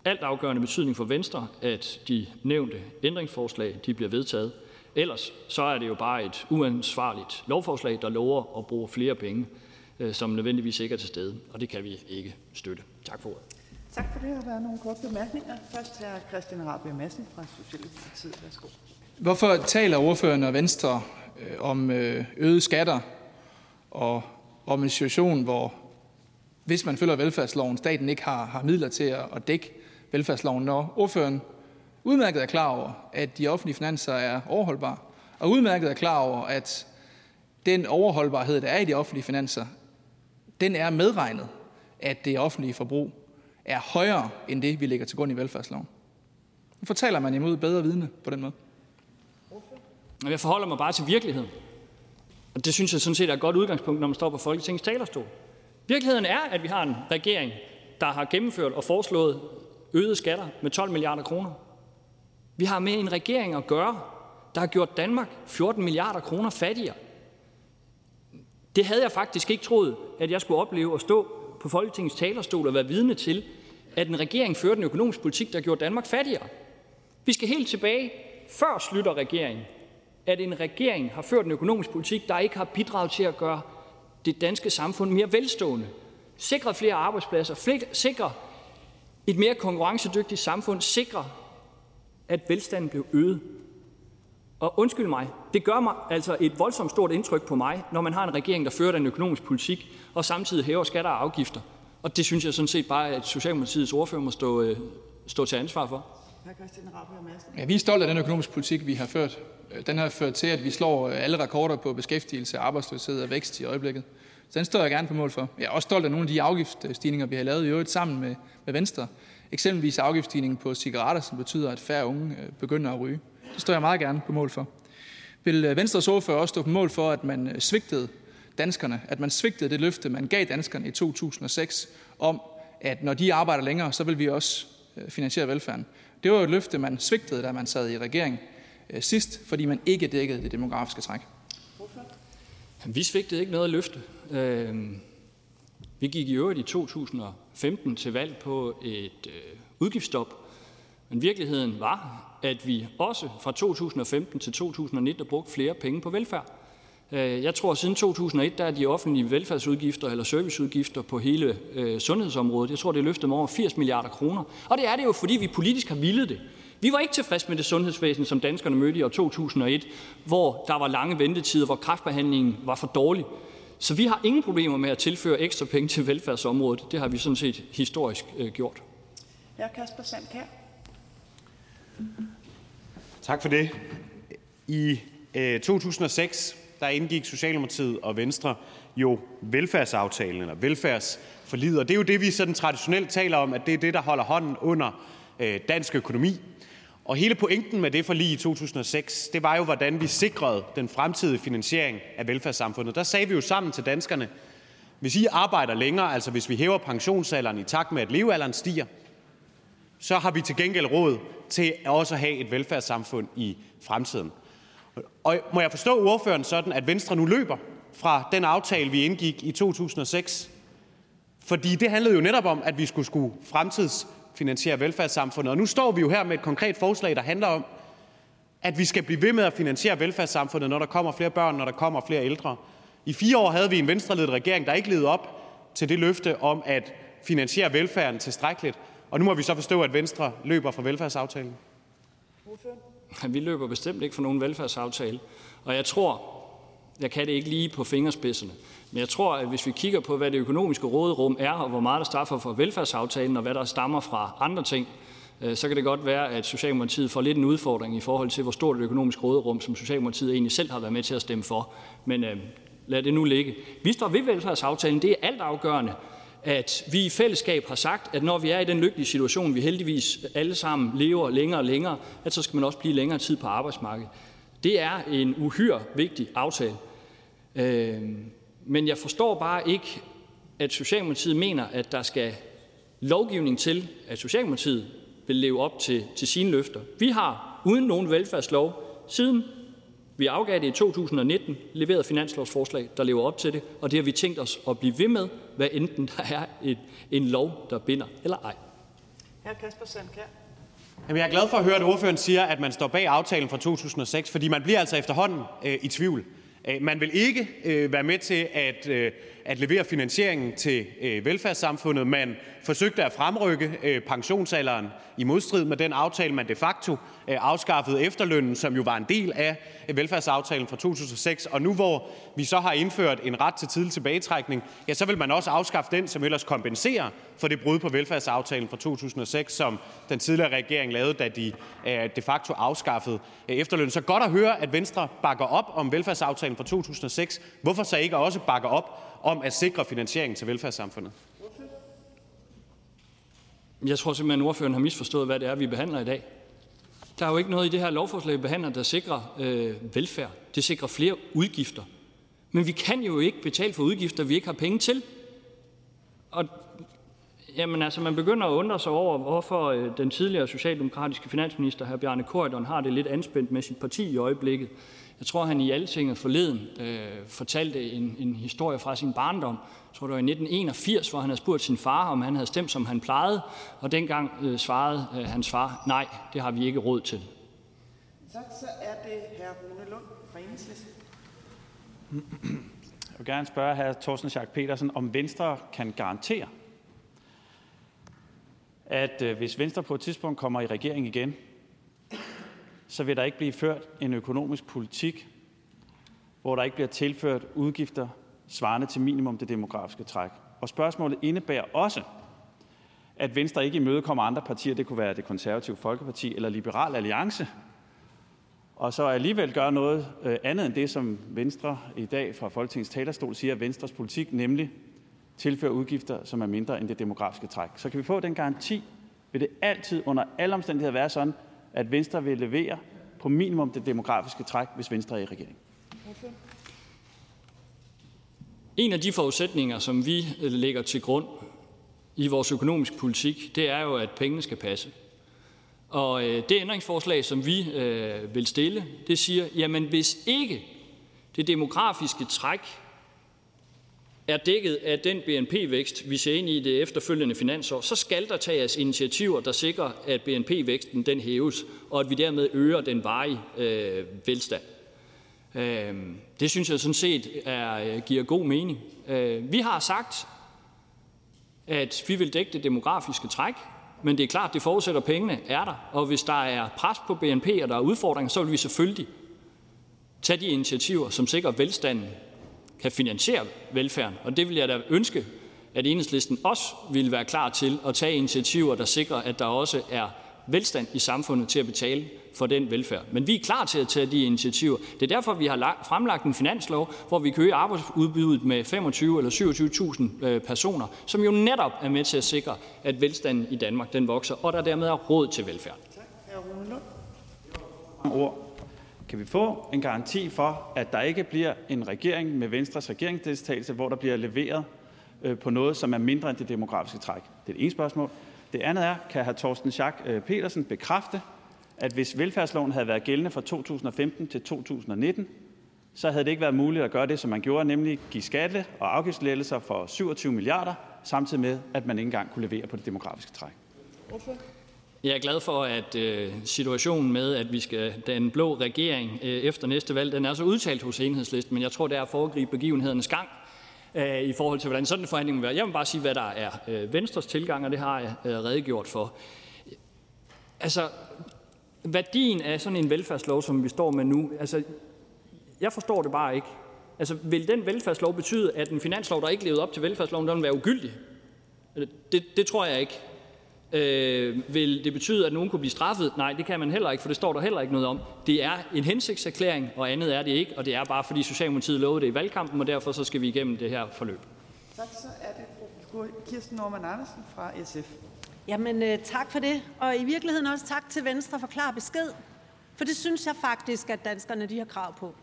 alt afgørende betydning for Venstre, at de nævnte ændringsforslag de bliver vedtaget. Ellers så er det jo bare et uansvarligt lovforslag, der lover at bruge flere penge som nødvendigvis ikke er til stede, og det kan vi ikke støtte. Tak for ordet. Tak for det. Og der er nogle korte bemærkninger. Først er Christian Rabia Madsen fra Socialdemokratiet. Værsgo. Hvorfor taler ordføreren og Venstre øh, om øh, øgede skatter og om en situation, hvor hvis man følger velfærdsloven, staten ikke har, har midler til at, at dække velfærdsloven, når ordføreren udmærket er klar over, at de offentlige finanser er overholdbare, og udmærket er klar over, at den overholdbarhed, der er i de offentlige finanser, den er medregnet, at det offentlige forbrug er højere end det, vi lægger til grund i velfærdsloven. Nu fortæller man imod bedre vidne på den måde. Jeg forholder mig bare til virkeligheden. Og det synes jeg sådan set er et godt udgangspunkt, når man står på Folketingets talerstol. Virkeligheden er, at vi har en regering, der har gennemført og foreslået øgede skatter med 12 milliarder kroner. Vi har med en regering at gøre, der har gjort Danmark 14 milliarder kroner fattigere. Det havde jeg faktisk ikke troet, at jeg skulle opleve at stå på Folketingets talerstol og være vidne til, at en regering førte en økonomisk politik, der gjorde Danmark fattigere. Vi skal helt tilbage før slutter regeringen, at en regering har ført en økonomisk politik, der ikke har bidraget til at gøre det danske samfund mere velstående, sikre flere arbejdspladser, sikre et mere konkurrencedygtigt samfund, sikre, at velstanden blev øget. Og undskyld mig, det gør mig altså et voldsomt stort indtryk på mig, når man har en regering, der fører en økonomisk politik og samtidig hæver skatter og afgifter. Og det synes jeg sådan set bare, at Socialdemokratiets ordfører må stå, øh, stå til ansvar for. Ja, vi er stolte af den økonomiske politik, vi har ført. Den har ført til, at vi slår alle rekorder på beskæftigelse, arbejdsløshed og vækst i øjeblikket. Så den står jeg gerne på mål for. Jeg er også stolt af nogle af de afgiftsstigninger, vi har lavet i øvrigt sammen med, med Venstre. Eksempelvis afgiftsstigningen på cigaretter, som betyder, at færre unge øh, begynder at ryge. Det står jeg meget gerne på mål for. Vil øh, Venstres ordfører også stå på mål for, at man øh, svigtede danskerne, at man svigtede det løfte, man gav danskerne i 2006 om, at når de arbejder længere, så vil vi også øh, finansiere velfærden. Det var jo et løfte, man svigtede, da man sad i regering sidst, fordi man ikke dækkede det demografiske træk. Vi svigtede ikke noget løfte. Øhm, vi gik i øvrigt i 2015 til valg på et udgiftsstop, men virkeligheden var, at vi også fra 2015 til 2019 har brugt flere penge på velfærd. Øh, jeg tror, at siden 2001 der er de offentlige velfærdsudgifter eller serviceudgifter på hele øh, sundhedsområdet, jeg tror, det er løftet med over 80 milliarder kroner. Og det er det jo, fordi vi politisk har villet det. Vi var ikke tilfredse med det sundhedsvæsen, som danskerne mødte i år 2001, hvor der var lange ventetider, hvor kræftbehandlingen var for dårlig. Så vi har ingen problemer med at tilføre ekstra penge til velfærdsområdet. Det har vi sådan set historisk øh, gjort. er Kasper Sandkær. Tak for det. I øh, 2006 der indgik Socialdemokratiet og Venstre jo velfærdsaftalen eller velfærdsforliget, og det er jo det, vi sådan traditionelt taler om, at det er det, der holder hånden under øh, dansk økonomi. Og hele pointen med det forlig i 2006, det var jo, hvordan vi sikrede den fremtidige finansiering af velfærdssamfundet. Der sagde vi jo sammen til danskerne, hvis I arbejder længere, altså hvis vi hæver pensionsalderen i takt med, at levealderen stiger, så har vi til gengæld råd til også at have et velfærdssamfund i fremtiden. Og må jeg forstå ordføreren sådan, at Venstre nu løber fra den aftale, vi indgik i 2006? Fordi det handlede jo netop om, at vi skulle, skulle fremtidsfinansiere velfærdssamfundet. Og nu står vi jo her med et konkret forslag, der handler om, at vi skal blive ved med at finansiere velfærdssamfundet, når der kommer flere børn, når der kommer flere ældre. I fire år havde vi en venstreledet regering, der ikke levede op til det løfte om at finansiere velfærden tilstrækkeligt. Og nu må vi så forstå, at Venstre løber fra velfærdsaftalen. Vi løber bestemt ikke fra nogen velfærdsaftale. Og jeg tror, jeg kan det ikke lige på fingerspidserne, men jeg tror, at hvis vi kigger på, hvad det økonomiske råderum er, og hvor meget der stammer fra velfærdsaftalen, og hvad der stammer fra andre ting, øh, så kan det godt være, at Socialdemokratiet får lidt en udfordring i forhold til, hvor stort et økonomisk råderum, som Socialdemokratiet egentlig selv har været med til at stemme for. Men øh, lad det nu ligge. Vi står ved velfærdsaftalen. Det er altafgørende, at vi i fællesskab har sagt, at når vi er i den lykkelige situation, vi heldigvis alle sammen lever længere og længere, at så skal man også blive længere tid på arbejdsmarkedet. Det er en uhyre vigtig aftale. Øhm, men jeg forstår bare ikke, at Socialdemokratiet mener, at der skal lovgivning til, at Socialdemokratiet vil leve op til, til sine løfter. Vi har uden nogen velfærdslov siden vi afgav det i 2019, leveret finanslovsforslag, der lever op til det, og det har vi tænkt os at blive ved med, hvad enten der er et, en lov, der binder eller ej. Hr. Kasper Sandkær. Jamen, jeg er glad for at høre, at ordføreren siger, at man står bag aftalen fra 2006, fordi man bliver altså efterhånden øh, i tvivl. Øh, man vil ikke øh, være med til at, øh, at levere finansieringen til øh, velfærdssamfundet. Man forsøgte at fremrykke øh, pensionsalderen i modstrid med den aftale, man de facto øh, afskaffede efterlønnen, som jo var en del af velfærdsaftalen fra 2006. Og nu hvor vi så har indført en ret til tidlig tilbagetrækning, ja, så vil man også afskaffe den, som ellers kompenserer for det brud på velfærdsaftalen fra 2006, som den tidligere regering lavede, da de de facto afskaffede efterlønnen. Så godt at høre, at Venstre bakker op om velfærdsaftalen fra 2006. Hvorfor så ikke også bakke op om at sikre finansieringen til velfærdssamfundet? Jeg tror simpelthen, at ordføreren har misforstået, hvad det er, vi behandler i dag. Der er jo ikke noget i det her lovforslag, vi behandler, der sikrer øh, velfærd. Det sikrer flere udgifter. Men vi kan jo ikke betale for udgifter, vi ikke har penge til. Og jamen, altså, man begynder at undre sig over, hvorfor øh, den tidligere socialdemokratiske finansminister, hr. Bjarne Korydon, har det lidt anspændt med sit parti i øjeblikket. Jeg tror, han i Altinget forleden øh, fortalte en, en historie fra sin barndom. Jeg tror, det var i 1981, hvor han havde spurgt sin far, om han havde stemt, som han plejede. Og dengang øh, svarede øh, hans far, nej, det har vi ikke råd til. Tak, så er det hr. Rune Lund fra Enhedslisten. Jeg vil gerne spørge hr. Thorsten Schack Petersen, om Venstre kan garantere, at øh, hvis Venstre på et tidspunkt kommer i regering igen, så vil der ikke blive ført en økonomisk politik, hvor der ikke bliver tilført udgifter svarende til minimum det demografiske træk. Og spørgsmålet indebærer også, at Venstre ikke imødekommer andre partier, det kunne være det konservative Folkeparti eller Liberal Alliance, og så alligevel gøre noget øh, andet end det, som Venstre i dag fra Folketingets talerstol siger, at Venstres politik, nemlig tilføre udgifter, som er mindre end det demografiske træk. Så kan vi få den garanti, vil det altid under alle omstændigheder være sådan, at Venstre vil levere på minimum det demografiske træk, hvis Venstre er i regering? En af de forudsætninger, som vi øh, lægger til grund i vores økonomiske politik, det er jo, at pengene skal passe. Og øh, det ændringsforslag, som vi øh, vil stille, det siger, jamen hvis ikke det demografiske træk er dækket af den BNP-vækst, vi ser ind i det efterfølgende finansår, så skal der tages initiativer, der sikrer, at BNP-væksten den hæves, og at vi dermed øger den varige øh, velstand. Øh, det synes jeg sådan set er, øh, giver god mening. Øh, vi har sagt, at vi vil dække det demografiske træk, men det er klart, det forudsætter, at pengene er der. Og hvis der er pres på BNP, og der er udfordringer, så vil vi selvfølgelig tage de initiativer, som sikrer velstanden, kan finansiere velfærden. Og det vil jeg da ønske, at enhedslisten også ville være klar til at tage initiativer, der sikrer, at der også er velstand i samfundet til at betale for den velfærd. Men vi er klar til at tage de initiativer. Det er derfor, vi har fremlagt en finanslov, hvor vi kan øge arbejdsudbuddet med 25 eller 27.000 øh, personer, som jo netop er med til at sikre, at velstanden i Danmark den vokser, og der dermed er råd til velfærd. ord. Kan vi få en garanti for, at der ikke bliver en regering med Venstres regeringsdeltagelse, hvor der bliver leveret øh, på noget, som er mindre end det demografiske træk? Det er det ene spørgsmål. Det andet er, kan hr. Torsten Schack øh, Petersen bekræfte, at hvis velfærdsloven havde været gældende fra 2015 til 2019, så havde det ikke været muligt at gøre det, som man gjorde, nemlig give skatte- og afgiftslettelser for 27 milliarder, samtidig med, at man ikke engang kunne levere på det demografiske træk. Jeg er glad for, at øh, situationen med, at vi skal den blå regering øh, efter næste valg, den er så udtalt hos enhedslisten, men jeg tror, det er at foregribe begivenhedernes gang øh, i forhold til, hvordan sådan en forhandling vil være. Jeg vil bare sige, hvad der er øh, Venstres tilgang, og det har jeg øh, redegjort for. Altså, værdien af sådan en velfærdslov, som vi står med nu, altså, jeg forstår det bare ikke. Altså, vil den velfærdslov betyde, at en finanslov, der ikke levede op til velfærdsloven, den vil være ugyldig? Altså, det, det tror jeg ikke. Øh, vil det betyde, at nogen kunne blive straffet? Nej, det kan man heller ikke, for det står der heller ikke noget om. Det er en hensigtserklæring, og andet er det ikke, og det er bare fordi Socialdemokratiet lovede det i valgkampen, og derfor så skal vi igennem det her forløb. Tak, så er det fru Kirsten Norman Andersen fra SF. Jamen, øh, tak for det. Og i virkeligheden også tak til Venstre for klar besked. For det synes jeg faktisk, at danskerne de har krav på.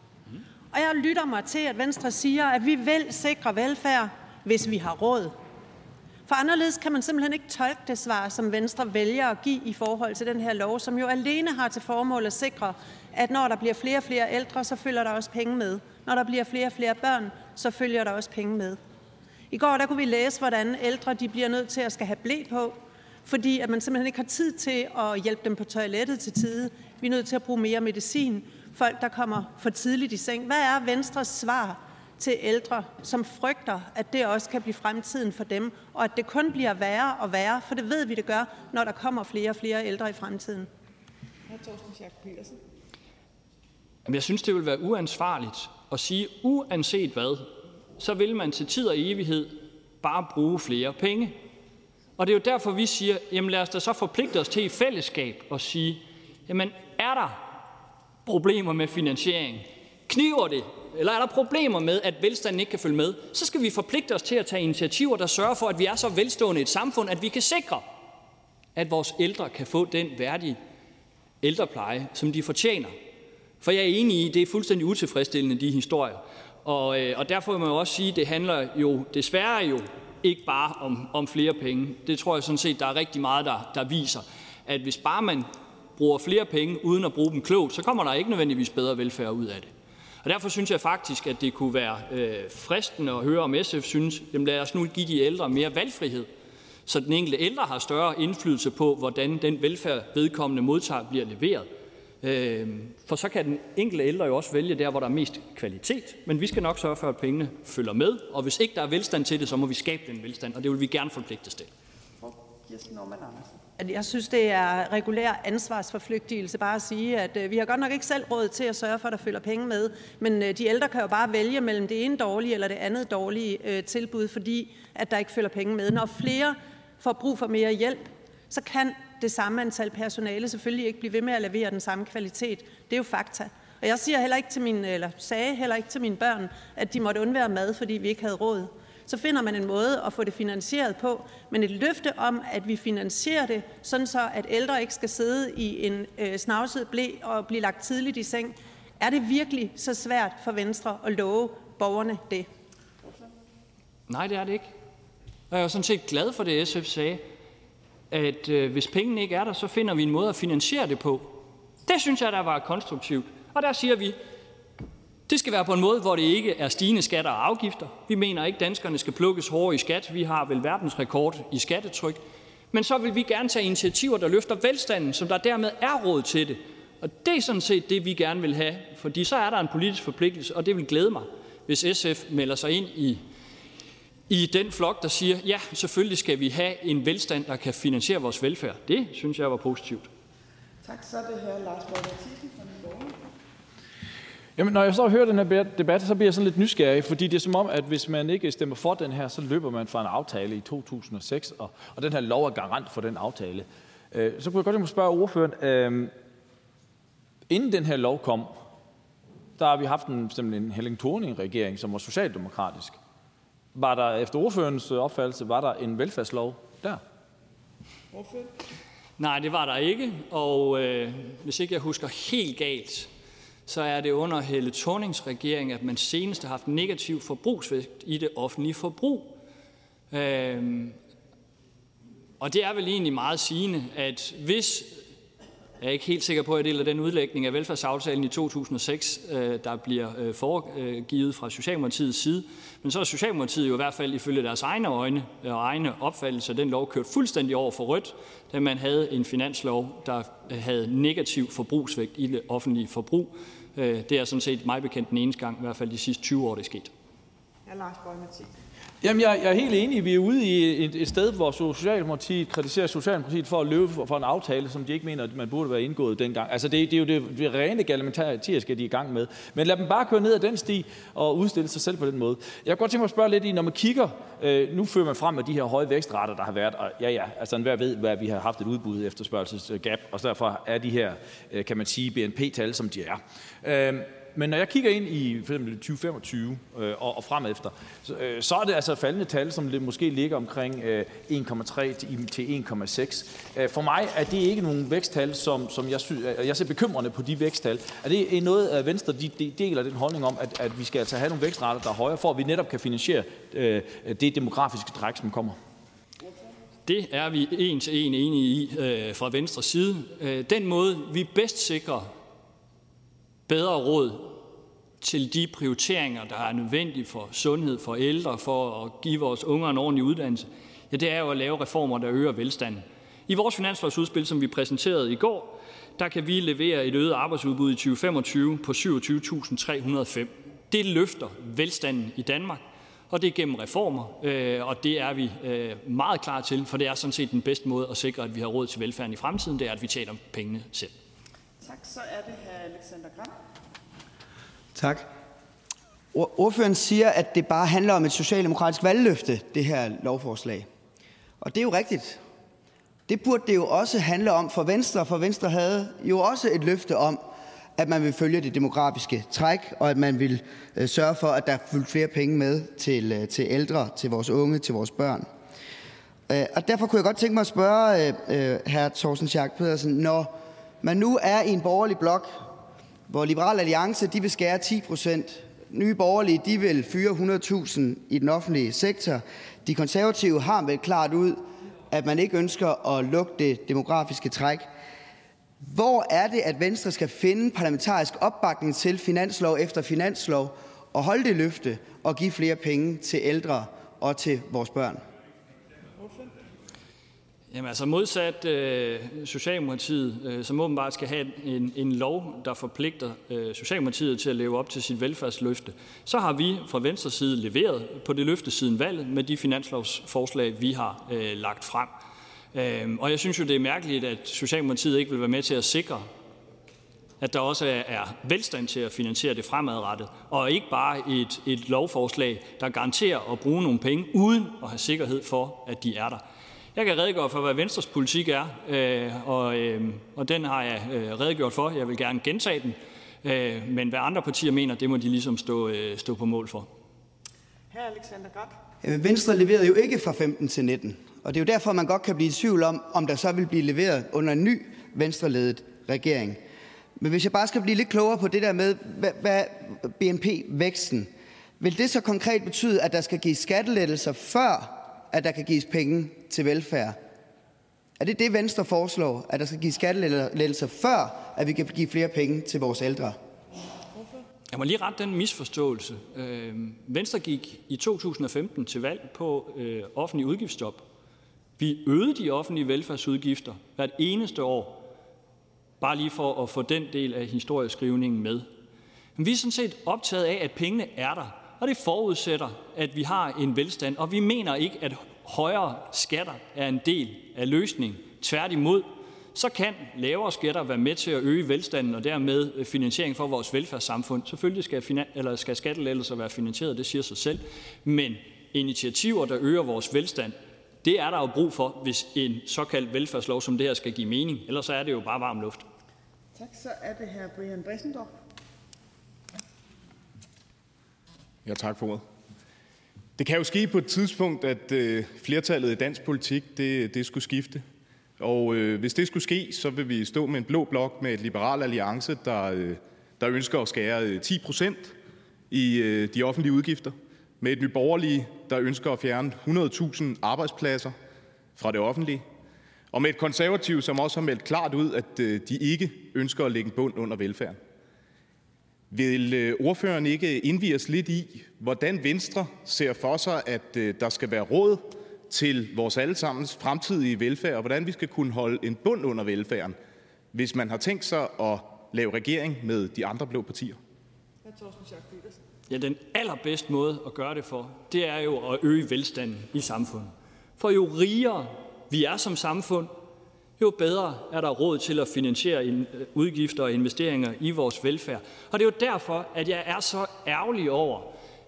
Og jeg lytter mig til, at Venstre siger, at vi vil sikre velfærd, hvis vi har råd. For anderledes kan man simpelthen ikke tolke det svar, som Venstre vælger at give i forhold til den her lov, som jo alene har til formål at sikre, at når der bliver flere og flere ældre, så følger der også penge med. Når der bliver flere og flere børn, så følger der også penge med. I går der kunne vi læse, hvordan ældre de bliver nødt til at skal have blæ på, fordi at man simpelthen ikke har tid til at hjælpe dem på toilettet til tide. Vi er nødt til at bruge mere medicin. Folk, der kommer for tidligt i seng. Hvad er Venstres svar til ældre, som frygter, at det også kan blive fremtiden for dem, og at det kun bliver værre og værre, for det ved vi, det gør, når der kommer flere og flere ældre i fremtiden. Jeg synes, det vil være uansvarligt at sige, uanset hvad, så vil man til tid og evighed bare bruge flere penge. Og det er jo derfor, vi siger, jamen lad os da så forpligte os til i fællesskab at sige, jamen er der problemer med finansiering? Kniver det? Eller er der problemer med, at velstanden ikke kan følge med? Så skal vi forpligte os til at tage initiativer, der sørger for, at vi er så velstående et samfund, at vi kan sikre, at vores ældre kan få den værdige ældrepleje, som de fortjener. For jeg er enig i, at det er fuldstændig utilfredsstillende, de historier. Og, øh, og derfor må jeg også sige, at det handler jo desværre jo ikke bare om, om flere penge. Det tror jeg sådan set, der er rigtig meget, der, der viser, at hvis bare man bruger flere penge uden at bruge dem klogt, så kommer der ikke nødvendigvis bedre velfærd ud af det. Og derfor synes jeg faktisk, at det kunne være øh, fristende at høre, om SF synes, jamen lad os nu give de ældre mere valgfrihed, så den enkelte ældre har større indflydelse på, hvordan den velfærd, vedkommende modtager, bliver leveret. Øh, for så kan den enkelte ældre jo også vælge der, hvor der er mest kvalitet. Men vi skal nok sørge for, at pengene følger med. Og hvis ikke der er velstand til det, så må vi skabe den velstand, og det vil vi gerne forpligtes til. Jeg synes, det er regulær ansvarsforflygtigelse bare at sige, at øh, vi har godt nok ikke selv råd til at sørge for, at der følger penge med, men øh, de ældre kan jo bare vælge mellem det ene dårlige eller det andet dårlige øh, tilbud, fordi at der ikke følger penge med. Når flere får brug for mere hjælp, så kan det samme antal personale selvfølgelig ikke blive ved med at levere den samme kvalitet. Det er jo fakta. Og jeg siger heller ikke til mine, eller sagde heller ikke til mine børn, at de måtte undvære mad, fordi vi ikke havde råd. Så finder man en måde at få det finansieret på, men et løfte om, at vi finansierer det, sådan så at ældre ikke skal sidde i en øh, snavset blæ og blive lagt tidligt i seng, er det virkelig så svært for Venstre at love borgerne det? Nej, det er det ikke. Og jeg er sådan set glad for det, SF sagde, at øh, hvis pengene ikke er der, så finder vi en måde at finansiere det på. Det synes jeg, der var konstruktivt. Og der siger vi, det skal være på en måde, hvor det ikke er stigende skatter og afgifter. Vi mener ikke, at danskerne skal plukkes hårdere i skat. Vi har vel verdensrekord i skattetryk. Men så vil vi gerne tage initiativer, der løfter velstanden, som der dermed er råd til det. Og det er sådan set det, vi gerne vil have, fordi så er der en politisk forpligtelse, og det vil glæde mig, hvis SF melder sig ind i i den flok, der siger, ja, selvfølgelig skal vi have en velstand, der kan finansiere vores velfærd. Det synes jeg var positivt. Tak, så er det her Lars Borg Mathisen fra Nye Jamen, når jeg så hører den her debat, så bliver jeg sådan lidt nysgerrig, fordi det er som om, at hvis man ikke stemmer for den her, så løber man fra en aftale i 2006, og, og den her lov er garant for den aftale. Øh, så kunne jeg godt lige spørge ordføreren, øh, inden den her lov kom, der har vi haft en, en Helling Thorning-regering, som var socialdemokratisk. Var der efter ordførens opfattelse var der en velfærdslov der? Ordfører? Nej, det var der ikke. Og øh, hvis ikke jeg husker helt galt, så er det under Helle Thornings regering, at man senest har haft negativ forbrugsvægt i det offentlige forbrug. Øhm, og det er vel egentlig meget sigende, at hvis jeg er ikke helt sikker på, at jeg deler den udlægning af velfærdsaftalen i 2006, øh, der bliver øh, foregivet fra Socialdemokratiets side. Men så er Socialdemokratiet jo i hvert fald ifølge deres egne øjne og egne opfattelse den lov kørt fuldstændig over for rødt, da man havde en finanslov, der øh, havde negativ forbrugsvægt i det offentlige forbrug. Øh, det er sådan set mig bekendt den eneste gang, i hvert fald de sidste 20 år, det er sket. Ja, Jamen, jeg, jeg er helt enig. Vi er ude i et, et sted, hvor Socialdemokratiet kritiserer Socialdemokratiet for at løbe for, for en aftale, som de ikke mener, at man burde være indgået dengang. Altså, det, det er jo det, det rene skal de er i gang med. Men lad dem bare køre ned ad den sti og udstille sig selv på den måde. Jeg kunne godt tænke mig at spørge lidt i, når man kigger, øh, nu fører man frem med de her høje vækstrater, der har været, og ja, ja, altså enhver ved, hvad vi har haft et udbud efterspørgselsgap, og derfor er de her, øh, kan man sige, BNP-tal, som de er. Øh, men når jeg kigger ind i for eksempel 2025 øh, og, og frem efter, så, øh, så er det altså faldende tal, som det måske ligger omkring øh, 1,3 til, til 1,6. Øh, for mig er det ikke nogen væksttal, som, som jeg, synes, øh, jeg ser bekymrende på de væksttal. Er det noget, at Venstre de, de deler den holdning om, at, at vi skal altså have nogle vækstrater, der er højere, for at vi netop kan finansiere øh, det demografiske træk, som kommer? Det er vi en til en enige i øh, fra Venstres side. Øh, den måde, vi bedst sikrer bedre råd til de prioriteringer, der er nødvendige for sundhed, for ældre, for at give vores unger en ordentlig uddannelse, ja, det er jo at lave reformer, der øger velstanden. I vores finanslovsudspil, som vi præsenterede i går, der kan vi levere et øget arbejdsudbud i 2025 på 27.305. Det løfter velstanden i Danmark, og det er gennem reformer, øh, og det er vi øh, meget klar til, for det er sådan set den bedste måde at sikre, at vi har råd til velfærden i fremtiden, det er, at vi tjener pengene selv. Tak. Så er det her Alexander Gram. Tak. Ordføreren siger, at det bare handler om et socialdemokratisk valgløfte, det her lovforslag. Og det er jo rigtigt. Det burde det jo også handle om for Venstre, for Venstre havde jo også et løfte om, at man vil følge det demografiske træk, og at man vil øh, sørge for, at der fulgte flere penge med til, øh, til ældre, til vores unge, til vores børn. Øh, og derfor kunne jeg godt tænke mig at spørge øh, hr. Thorsten Schack Pedersen, når man nu er i en borgerlig blok, hvor Liberal Alliance de vil skære 10 procent, Nye Borgerlige de vil fyre 100.000 i den offentlige sektor, de konservative har meldt klart ud, at man ikke ønsker at lukke det demografiske træk. Hvor er det, at Venstre skal finde parlamentarisk opbakning til finanslov efter finanslov og holde det løfte og give flere penge til ældre og til vores børn? Jamen altså modsat øh, Socialdemokratiet, øh, som åbenbart skal have en, en lov, der forpligter øh, Socialdemokratiet til at leve op til sit velfærdsløfte, så har vi fra venstre side leveret på det løfte siden valget med de finanslovsforslag, vi har øh, lagt frem. Øh, og jeg synes jo, det er mærkeligt, at Socialdemokratiet ikke vil være med til at sikre, at der også er, er velstand til at finansiere det fremadrettet, og ikke bare et, et lovforslag, der garanterer at bruge nogle penge, uden at have sikkerhed for, at de er der. Jeg kan redegøre for, hvad Venstres politik er, øh, og, øh, og den har jeg øh, redegjort for. Jeg vil gerne gentage den, men hvad andre partier mener, det må de ligesom stå, stå på mål for. Hr. Alexander Grab. Venstre leverede jo ikke fra 15 til 19, og det er jo derfor, man godt kan blive i tvivl om, om der så vil blive leveret under en ny venstreledet regering. Men hvis jeg bare skal blive lidt klogere på det der med, hvad, hvad BNP-væksten, vil det så konkret betyde, at der skal gives skattelettelser før at der kan gives penge til velfærd. Er det det, Venstre foreslår, at der skal gives skattelettelser, før at vi kan give flere penge til vores ældre? Jeg må lige rette den misforståelse. Øhm, Venstre gik i 2015 til valg på øh, offentlig udgiftsstop. Vi øgede de offentlige velfærdsudgifter hvert eneste år. bare lige for at få den del af historieskrivningen med. Men vi er sådan set optaget af, at pengene er der, og det forudsætter, at vi har en velstand, og vi mener ikke, at højere skatter er en del af løsningen. Tværtimod, så kan lavere skatter være med til at øge velstanden og dermed øh, finansiering for vores velfærdssamfund. Selvfølgelig skal, eller skal skattelettelser være finansieret, det siger sig selv, men initiativer, der øger vores velstand, det er der jo brug for, hvis en såkaldt velfærdslov som det her skal give mening. Ellers er det jo bare varm luft. Tak. Så er det her Brian Bressendorf. Ja, tak for ordet. Det kan jo ske på et tidspunkt, at øh, flertallet i dansk politik det, det skulle skifte. Og øh, hvis det skulle ske, så vil vi stå med en blå blok med et liberal alliance, der, øh, der ønsker at skære 10 øh, procent i øh, de offentlige udgifter. Med et nyborgerlige, der ønsker at fjerne 100.000 arbejdspladser fra det offentlige. Og med et konservativ, som også har meldt klart ud, at øh, de ikke ønsker at lægge en bund under velfærden. Vil øh, ordføreren ikke indvige os lidt i, hvordan Venstre ser for sig, at øh, der skal være råd til vores allesammens fremtidige velfærd, og hvordan vi skal kunne holde en bund under velfærden, hvis man har tænkt sig at lave regering med de andre blå partier? Ja, den allerbedste måde at gøre det for, det er jo at øge velstanden i samfundet. For jo rigere vi er som samfund, jo bedre er der råd til at finansiere øh, udgifter og investeringer i vores velfærd. Og det er jo derfor, at jeg er så ærgerlig over,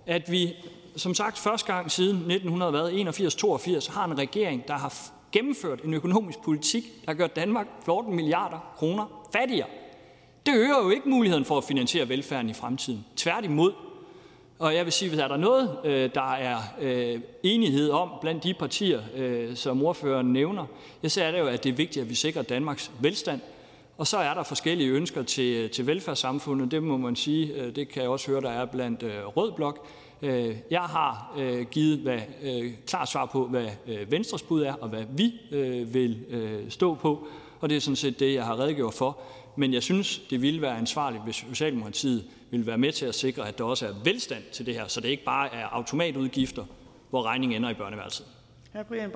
at vi som sagt første gang siden 1981-82 har en regering, der har gennemført en økonomisk politik, der gør Danmark 14 milliarder kroner fattigere. Det øger jo ikke muligheden for at finansiere velfærden i fremtiden. Tværtimod. Og jeg vil sige, hvis der er noget, øh, der er øh, enighed om blandt de partier, øh, som ordføreren nævner, jeg ser det jo, at det er vigtigt, at vi sikrer Danmarks velstand. Og så er der forskellige ønsker til, til velfærdssamfundet. Det må man sige, det kan jeg også høre, der er blandt Rød Blok. Jeg har givet hvad, klart svar på, hvad Venstres bud er, og hvad vi vil stå på. Og det er sådan set det, jeg har redegjort for. Men jeg synes, det ville være ansvarligt, hvis Socialdemokratiet ville være med til at sikre, at der også er velstand til det her, så det ikke bare er automatudgifter, hvor regningen ender i børneværelset. Hr. Brian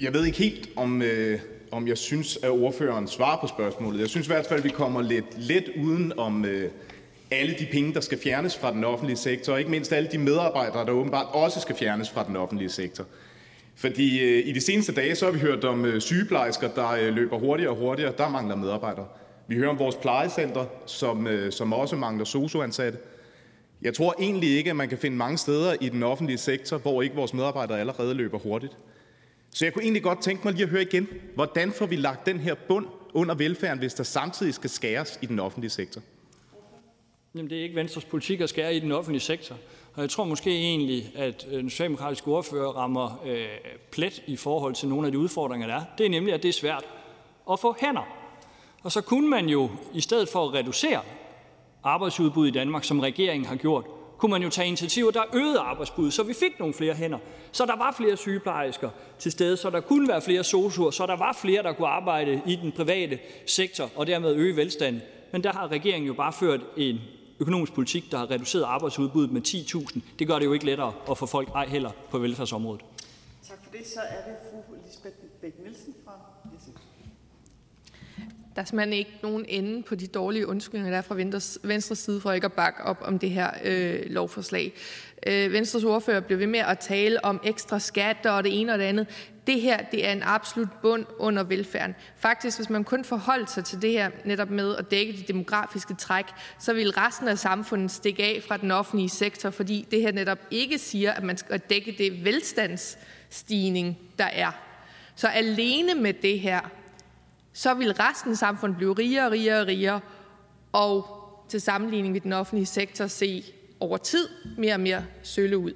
Jeg ved ikke helt, om, øh, om jeg synes, at ordføreren svarer på spørgsmålet. Jeg synes i hvert fald, at vi kommer lidt let uden om øh, alle de penge, der skal fjernes fra den offentlige sektor, og ikke mindst alle de medarbejdere, der åbenbart også skal fjernes fra den offentlige sektor. Fordi øh, i de seneste dage så har vi hørt om øh, sygeplejersker, der øh, løber hurtigere og hurtigere. Der mangler medarbejdere. Vi hører om vores plejecenter, som, øh, som også mangler socioansatte. Jeg tror egentlig ikke, at man kan finde mange steder i den offentlige sektor, hvor ikke vores medarbejdere allerede løber hurtigt. Så jeg kunne egentlig godt tænke mig lige at høre igen, hvordan får vi lagt den her bund under velfærden, hvis der samtidig skal skæres i den offentlige sektor? Jamen, det er ikke Venstres politik at skære i den offentlige sektor. Og jeg tror måske egentlig, at øh, den socialdemokratiske ordfører rammer øh, plet i forhold til nogle af de udfordringer, der er. Det er nemlig, at det er svært at få hænder. Og så kunne man jo, i stedet for at reducere arbejdsudbud i Danmark, som regeringen har gjort, kunne man jo tage initiativer, der øgede arbejdsbud, så vi fik nogle flere hænder, så der var flere sygeplejersker til stede, så der kunne være flere sosuer, så der var flere, der kunne arbejde i den private sektor og dermed øge velstanden. Men der har regeringen jo bare ført en økonomisk politik, der har reduceret arbejdsudbuddet med 10.000. Det gør det jo ikke lettere at få folk ej heller på velfærdsområdet. Tak for det. Så er det fru Lisbeth Bæk-Nielsen fra SF. Der er simpelthen ikke nogen ende på de dårlige undskyldninger, der er fra Venstres side for ikke at bakke op om det her øh, lovforslag. Øh, Venstres ordfører bliver ved med at tale om ekstra skatter og det ene og det andet. Det her det er en absolut bund under velfærden. Faktisk, hvis man kun forholdt sig til det her netop med at dække det demografiske træk, så vil resten af samfundet stikke af fra den offentlige sektor, fordi det her netop ikke siger, at man skal dække det velstandsstigning, der er. Så alene med det her, så vil resten af samfundet blive rigere og rigere og rigere, og til sammenligning med den offentlige sektor se over tid mere og mere sølle ud.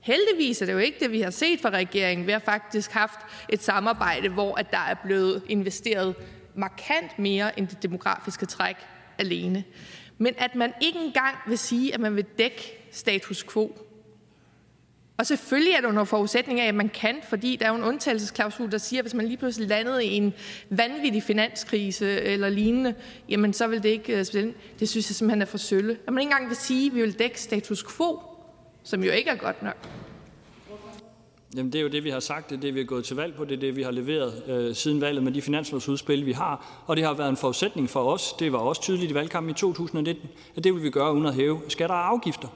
Heldigvis er det jo ikke det, vi har set fra regeringen. Vi har faktisk haft et samarbejde, hvor at der er blevet investeret markant mere end det demografiske træk alene. Men at man ikke engang vil sige, at man vil dække status quo, og selvfølgelig er det under forudsætning af, at man kan, fordi der er jo en undtagelsesklausul, der siger, at hvis man lige pludselig landede i en vanvittig finanskrise eller lignende, jamen så vil det ikke øh, spille. Det synes jeg simpelthen er for sølle. At man ikke engang vil sige, at vi vil dække status quo, som jo ikke er godt nok. Jamen, det er jo det, vi har sagt, det er det, vi er gået til valg på, det er det, vi har leveret øh, siden valget med de finanslovsudspil, vi har, og det har været en forudsætning for os. Det var også tydeligt i valgkampen i 2019, at det vil vi gøre uden at hæve skatter og afgifter.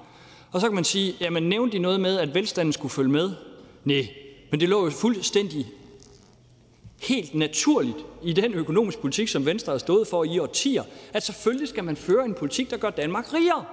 Og så kan man sige, jamen nævnte de noget med, at velstanden skulle følge med? Nej, men det lå jo fuldstændig helt naturligt i den økonomiske politik, som Venstre har stået for i årtier, at selvfølgelig skal man føre en politik, der gør Danmark rigere.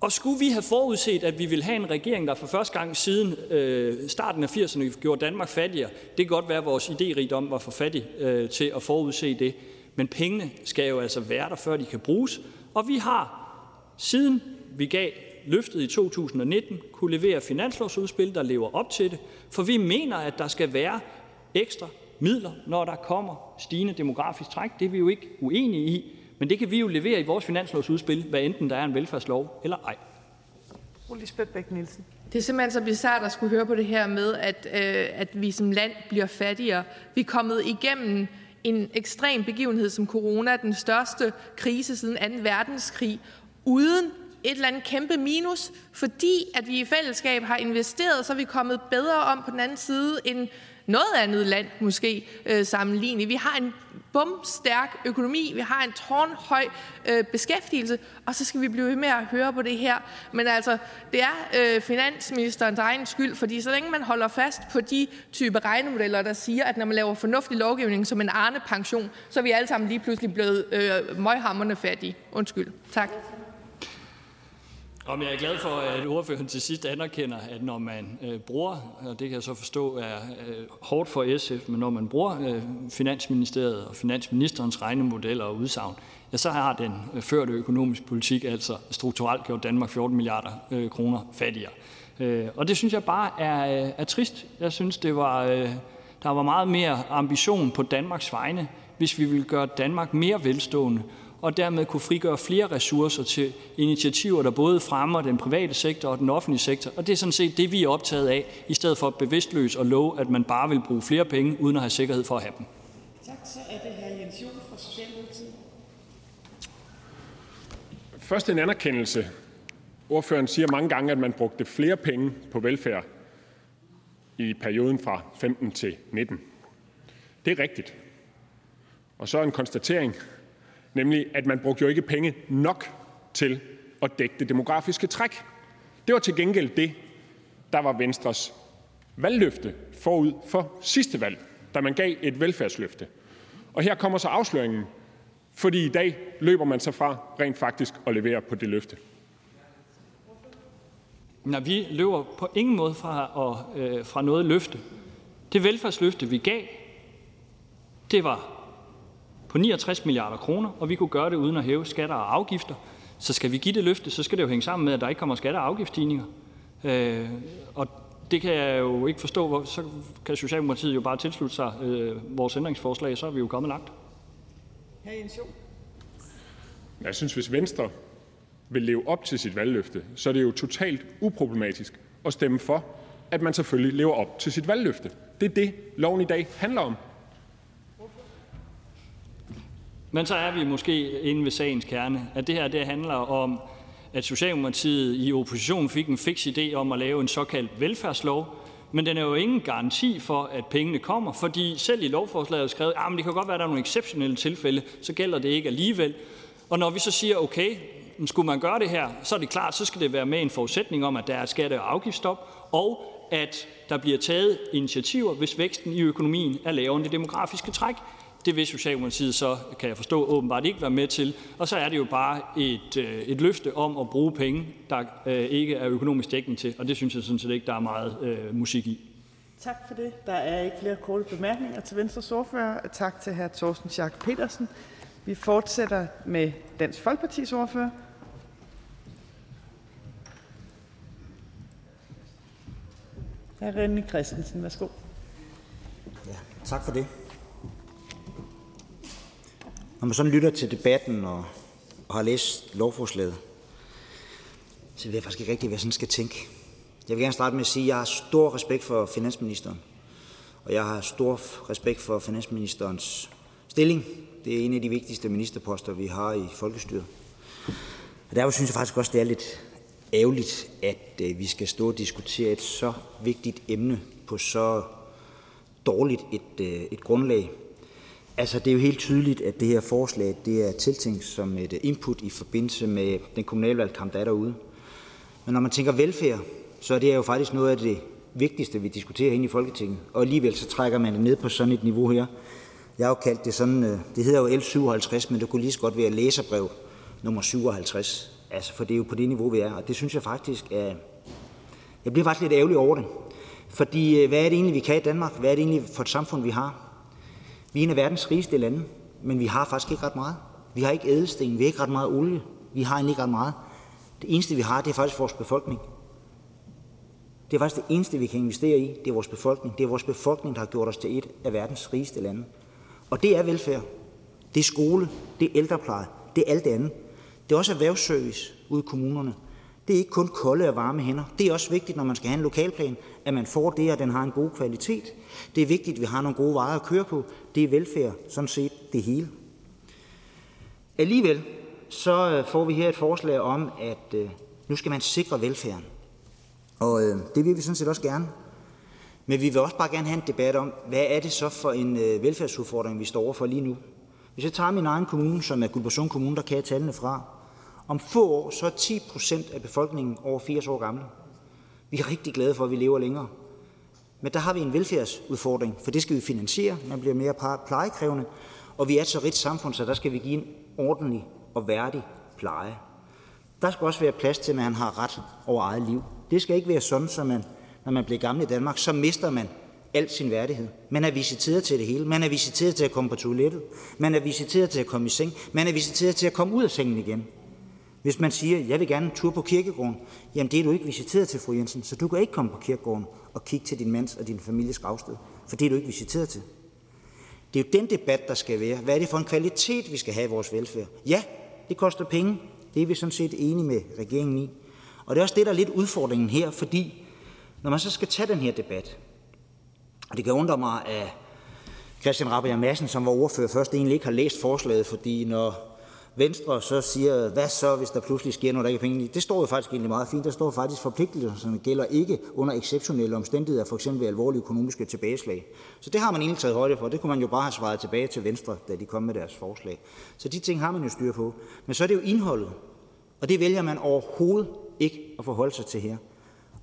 Og skulle vi have forudset, at vi ville have en regering, der for første gang siden øh, starten af 80'erne gjorde Danmark fattigere, det kan godt være, at vores idérigdom var for fattig øh, til at forudse det. Men pengene skal jo altså være der, før de kan bruges. Og vi har, siden vi gav løftet i 2019, kunne levere finanslovsudspil, der lever op til det. For vi mener, at der skal være ekstra midler, når der kommer stigende demografisk træk. Det er vi jo ikke uenige i. Men det kan vi jo levere i vores finanslovsudspil, hvad enten der er en velfærdslov eller ej. Det er simpelthen så bizart at skulle høre på det her med, at, øh, at vi som land bliver fattigere. Vi er kommet igennem en ekstrem begivenhed som corona, den største krise siden 2. verdenskrig, uden et eller andet kæmpe minus, fordi at vi i fællesskab har investeret, så er vi kommet bedre om på den anden side end noget andet land måske øh, sammenlignet. Vi har en bumstærk økonomi, vi har en tårnhøj øh, beskæftigelse, og så skal vi blive ved med at høre på det her. Men altså, det er øh, finansministerens egen skyld, fordi så længe man holder fast på de type regnemodeller, der siger, at når man laver fornuftig lovgivning som en Arne-pension, så er vi alle sammen lige pludselig blevet øh, møghammerne fattige. Undskyld. Tak. Om jeg er glad for, at ordføreren til sidst anerkender, at når man øh, bruger, og det kan jeg så forstå er øh, hårdt for SF, men når man bruger øh, Finansministeriet og Finansministerens regnemodeller og udsagn, ja, så har den øh, førte økonomisk politik altså strukturelt gjort Danmark 14 milliarder øh, kroner fattigere. Øh, og det synes jeg bare er, øh, er trist. Jeg synes, det var, øh, der var meget mere ambition på Danmarks vegne, hvis vi ville gøre Danmark mere velstående og dermed kunne frigøre flere ressourcer til initiativer, der både fremmer den private sektor og den offentlige sektor. Og det er sådan set det, vi er optaget af, i stedet for bevidstløs at love, at man bare vil bruge flere penge, uden at have sikkerhed for at have dem. Tak, så er det her Jens Jol fra Socialdemokratiet. Først en anerkendelse. Ordføreren siger mange gange, at man brugte flere penge på velfærd i perioden fra 15 til 19. Det er rigtigt. Og så en konstatering nemlig at man brugte jo ikke penge nok til at dække det demografiske træk. Det var til gengæld det, der var Venstres valgløfte forud for sidste valg, da man gav et velfærdsløfte. Og her kommer så afsløringen, fordi i dag løber man så fra rent faktisk at levere på det løfte. Når vi løber på ingen måde fra, og, øh, fra noget løfte. Det velfærdsløfte, vi gav, det var på 69 milliarder kroner, og vi kunne gøre det uden at hæve skatter og afgifter. Så skal vi give det løfte, så skal det jo hænge sammen med, at der ikke kommer skatter og afgiftsstigninger. Øh, og det kan jeg jo ikke forstå. Hvor, så kan Socialdemokratiet jo bare tilslutte sig øh, vores ændringsforslag, så er vi jo kommet langt. Hr. Jens. Jeg synes, hvis Venstre vil leve op til sit valgløfte, så er det jo totalt uproblematisk at stemme for, at man selvfølgelig lever op til sit valgløfte. Det er det, loven i dag handler om. Men så er vi måske inde ved sagens kerne, at det her det handler om, at Socialdemokratiet i opposition fik en fix idé om at lave en såkaldt velfærdslov, men den er jo ingen garanti for, at pengene kommer, fordi selv i lovforslaget er skrevet, ah, at det kan godt være, at der er nogle exceptionelle tilfælde, så gælder det ikke alligevel. Og når vi så siger, okay, skulle man gøre det her, så er det klart, så skal det være med en forudsætning om, at der er skatte- og afgiftsstop, og at der bliver taget initiativer, hvis væksten i økonomien er lavere end det demografiske træk. Det vil Socialdemokratiet så, kan jeg forstå, åbenbart ikke være med til. Og så er det jo bare et, øh, et løfte om at bruge penge, der øh, ikke er økonomisk dækning til. Og det synes jeg sådan set ikke, der er meget øh, musik i. Tak for det. Der er ikke flere korte bemærkninger til Venstres ordfører. Tak til hr. Torsten Schack Petersen. Vi fortsætter med Dansk Folkepartis ordfører. Hr. René Christensen, værsgo. Ja, tak for det. Når man sådan lytter til debatten og, og har læst lovforslaget, så ved jeg faktisk ikke rigtig, hvad jeg sådan skal tænke. Jeg vil gerne starte med at sige, at jeg har stor respekt for finansministeren. Og jeg har stor respekt for finansministerens stilling. Det er en af de vigtigste ministerposter, vi har i folkestyret. Og derfor synes jeg faktisk også, det er lidt ærgerligt, at øh, vi skal stå og diskutere et så vigtigt emne på så dårligt et, øh, et grundlag. Altså, det er jo helt tydeligt, at det her forslag det er tiltænkt som et øh, input i forbindelse med den kommunalvalgkamp, der er derude. Men når man tænker velfærd, så er det jo faktisk noget af det vigtigste, vi diskuterer herinde i Folketinget. Og alligevel så trækker man det ned på sådan et niveau her. Jeg har jo kaldt det sådan, øh, det hedder jo L57, men det kunne lige så godt være læserbrev nummer 57. Altså, for det er jo på det niveau, vi er. Og det synes jeg faktisk er... Jeg bliver faktisk lidt ærgerlig over det. Fordi øh, hvad er det egentlig, vi kan i Danmark? Hvad er det egentlig for et samfund, vi har? Vi er en af verdens rigeste lande, men vi har faktisk ikke ret meget. Vi har ikke ædelsten, vi har ikke ret meget olie, vi har egentlig ikke ret meget. Det eneste, vi har, det er faktisk vores befolkning. Det er faktisk det eneste, vi kan investere i, det er vores befolkning. Det er vores befolkning, der har gjort os til et af verdens rigeste lande. Og det er velfærd. Det er skole, det er ældrepleje, det er alt det andet. Det er også erhvervsservice ude i kommunerne. Det er ikke kun kolde og varme hænder. Det er også vigtigt, når man skal have en lokalplan, at man får det, og den har en god kvalitet. Det er vigtigt, at vi har nogle gode veje at køre på. Det er velfærd, sådan set det hele. Alligevel så øh, får vi her et forslag om, at øh, nu skal man sikre velfærden. Og øh, det vil vi sådan set også gerne. Men vi vil også bare gerne have en debat om, hvad er det så for en øh, velfærdsudfordring, vi står overfor lige nu. Hvis jeg tager min egen kommune, som er Guldborgsund Kommune, der kan jeg tallene fra. Om få år, så er 10 procent af befolkningen over 80 år gamle. Vi er rigtig glade for, at vi lever længere. Men der har vi en velfærdsudfordring, for det skal vi finansiere. Man bliver mere plejekrævende, og vi er et så rigt samfund, så der skal vi give en ordentlig og værdig pleje. Der skal også være plads til, at man har ret over eget liv. Det skal ikke være sådan, at man, når man bliver gammel i Danmark, så mister man al sin værdighed. Man er visiteret til det hele. Man er visiteret til at komme på toilettet. Man er visiteret til at komme i seng. Man er visiteret til at komme ud af sengen igen. Hvis man siger, jeg vil gerne en tur på kirkegården, jamen det er du ikke visiteret til, fru Jensen, så du kan ikke komme på kirkegården og kigge til din mands og din families gravsted, for det er du ikke visiteret til. Det er jo den debat, der skal være. Hvad er det for en kvalitet, vi skal have i vores velfærd? Ja, det koster penge. Det er vi sådan set enige med regeringen i. Og det er også det, der er lidt udfordringen her, fordi når man så skal tage den her debat, og det kan undre mig, at Christian Rabia Madsen, som var ordfører først, egentlig ikke har læst forslaget, fordi når Venstre så siger, hvad så, hvis der pludselig sker noget, der ikke er penge i. Det står jo faktisk egentlig meget fint. Der står faktisk, forpligtelserne gælder ikke under exceptionelle omstændigheder, f.eks. ved alvorlige økonomiske tilbageslag. Så det har man egentlig taget højde for. Det kunne man jo bare have svaret tilbage til Venstre, da de kom med deres forslag. Så de ting har man jo styr på. Men så er det jo indholdet. Og det vælger man overhovedet ikke at forholde sig til her.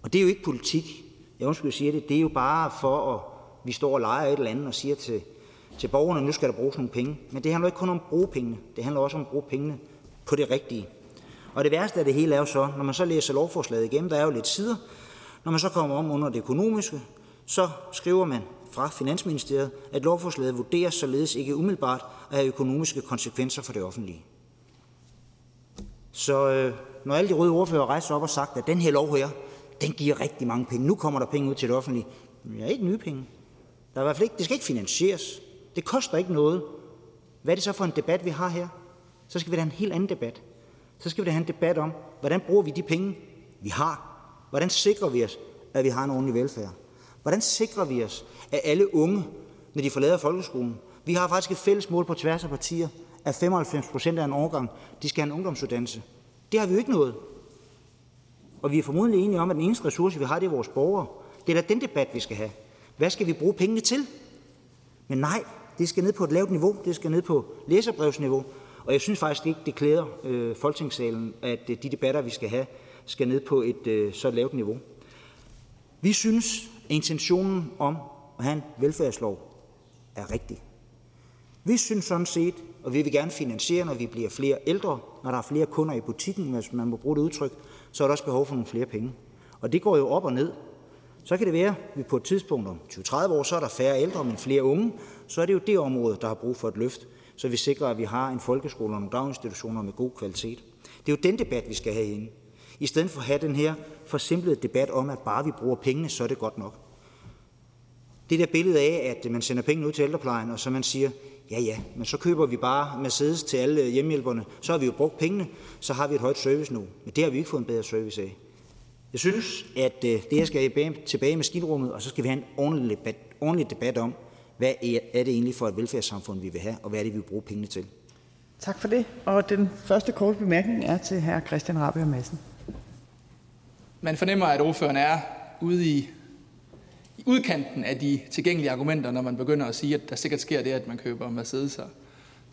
Og det er jo ikke politik. Jeg undskyld, jeg siger det. Det er jo bare for at vi står og leger et eller andet og siger til til borgerne, nu skal der bruges nogle penge. Men det handler ikke kun om at bruge pengene, det handler også om at bruge pengene på det rigtige. Og det værste af det hele er jo så, når man så læser lovforslaget igennem, der er jo lidt sider, når man så kommer om under det økonomiske, så skriver man fra Finansministeriet, at lovforslaget vurderes således ikke umiddelbart at have økonomiske konsekvenser for det offentlige. Så øh, når alle de røde ordfører rejser op og sagt, at den her lov her, den giver rigtig mange penge, nu kommer der penge ud til det offentlige, men jeg er ikke nye penge. Der er i hvert fald ikke, det skal ikke finansieres. Det koster ikke noget. Hvad er det så for en debat, vi har her? Så skal vi da have en helt anden debat. Så skal vi da have en debat om, hvordan bruger vi de penge, vi har? Hvordan sikrer vi os, at vi har en ordentlig velfærd? Hvordan sikrer vi os, at alle unge, når de forlader folkeskolen, vi har faktisk et fælles mål på tværs af partier, at 95 procent af en årgang, de skal have en ungdomsuddannelse. Det har vi jo ikke noget. Og vi er formodentlig enige om, at den eneste ressource, vi har, det er vores borgere. Det er da den debat, vi skal have. Hvad skal vi bruge pengene til? Men nej, det skal ned på et lavt niveau. Det skal ned på læserbrevsniveau. Og jeg synes faktisk ikke, det klæder øh, Folketingssalen, at øh, de debatter, vi skal have, skal ned på et øh, så lavt niveau. Vi synes, at intentionen om at have en velfærdslov er rigtig. Vi synes sådan set, og vi vil gerne finansiere, når vi bliver flere ældre, når der er flere kunder i butikken, hvis man må bruge det udtryk, så er der også behov for nogle flere penge. Og det går jo op og ned. Så kan det være, at vi på et tidspunkt om 20-30 år, så er der færre ældre, men flere unge. Så er det jo det område, der har brug for et løft, så vi sikrer, at vi har en folkeskole og nogle daginstitutioner med god kvalitet. Det er jo den debat, vi skal have herinde. I stedet for at have den her forsimplede debat om, at bare vi bruger pengene, så er det godt nok. Det der billede af, at man sender penge ud til ældreplejen, og så man siger, ja ja, men så køber vi bare Mercedes til alle hjemmehjælperne, så har vi jo brugt pengene, så har vi et højt service nu. Men det har vi ikke fået en bedre service af. Jeg synes, at øh, det her skal tilbage med skidrummet, og så skal vi have en ordentlig debat, ordentlig debat om, hvad er det egentlig for et velfærdssamfund, vi vil have, og hvad er det, vi vil bruge pengene til. Tak for det. Og den første korte bemærkning er til hr. Christian Rabia Madsen. man fornemmer, at ordføreren er ude i i udkanten af de tilgængelige argumenter, når man begynder at sige, at der sikkert sker det, at man køber Mercedes'er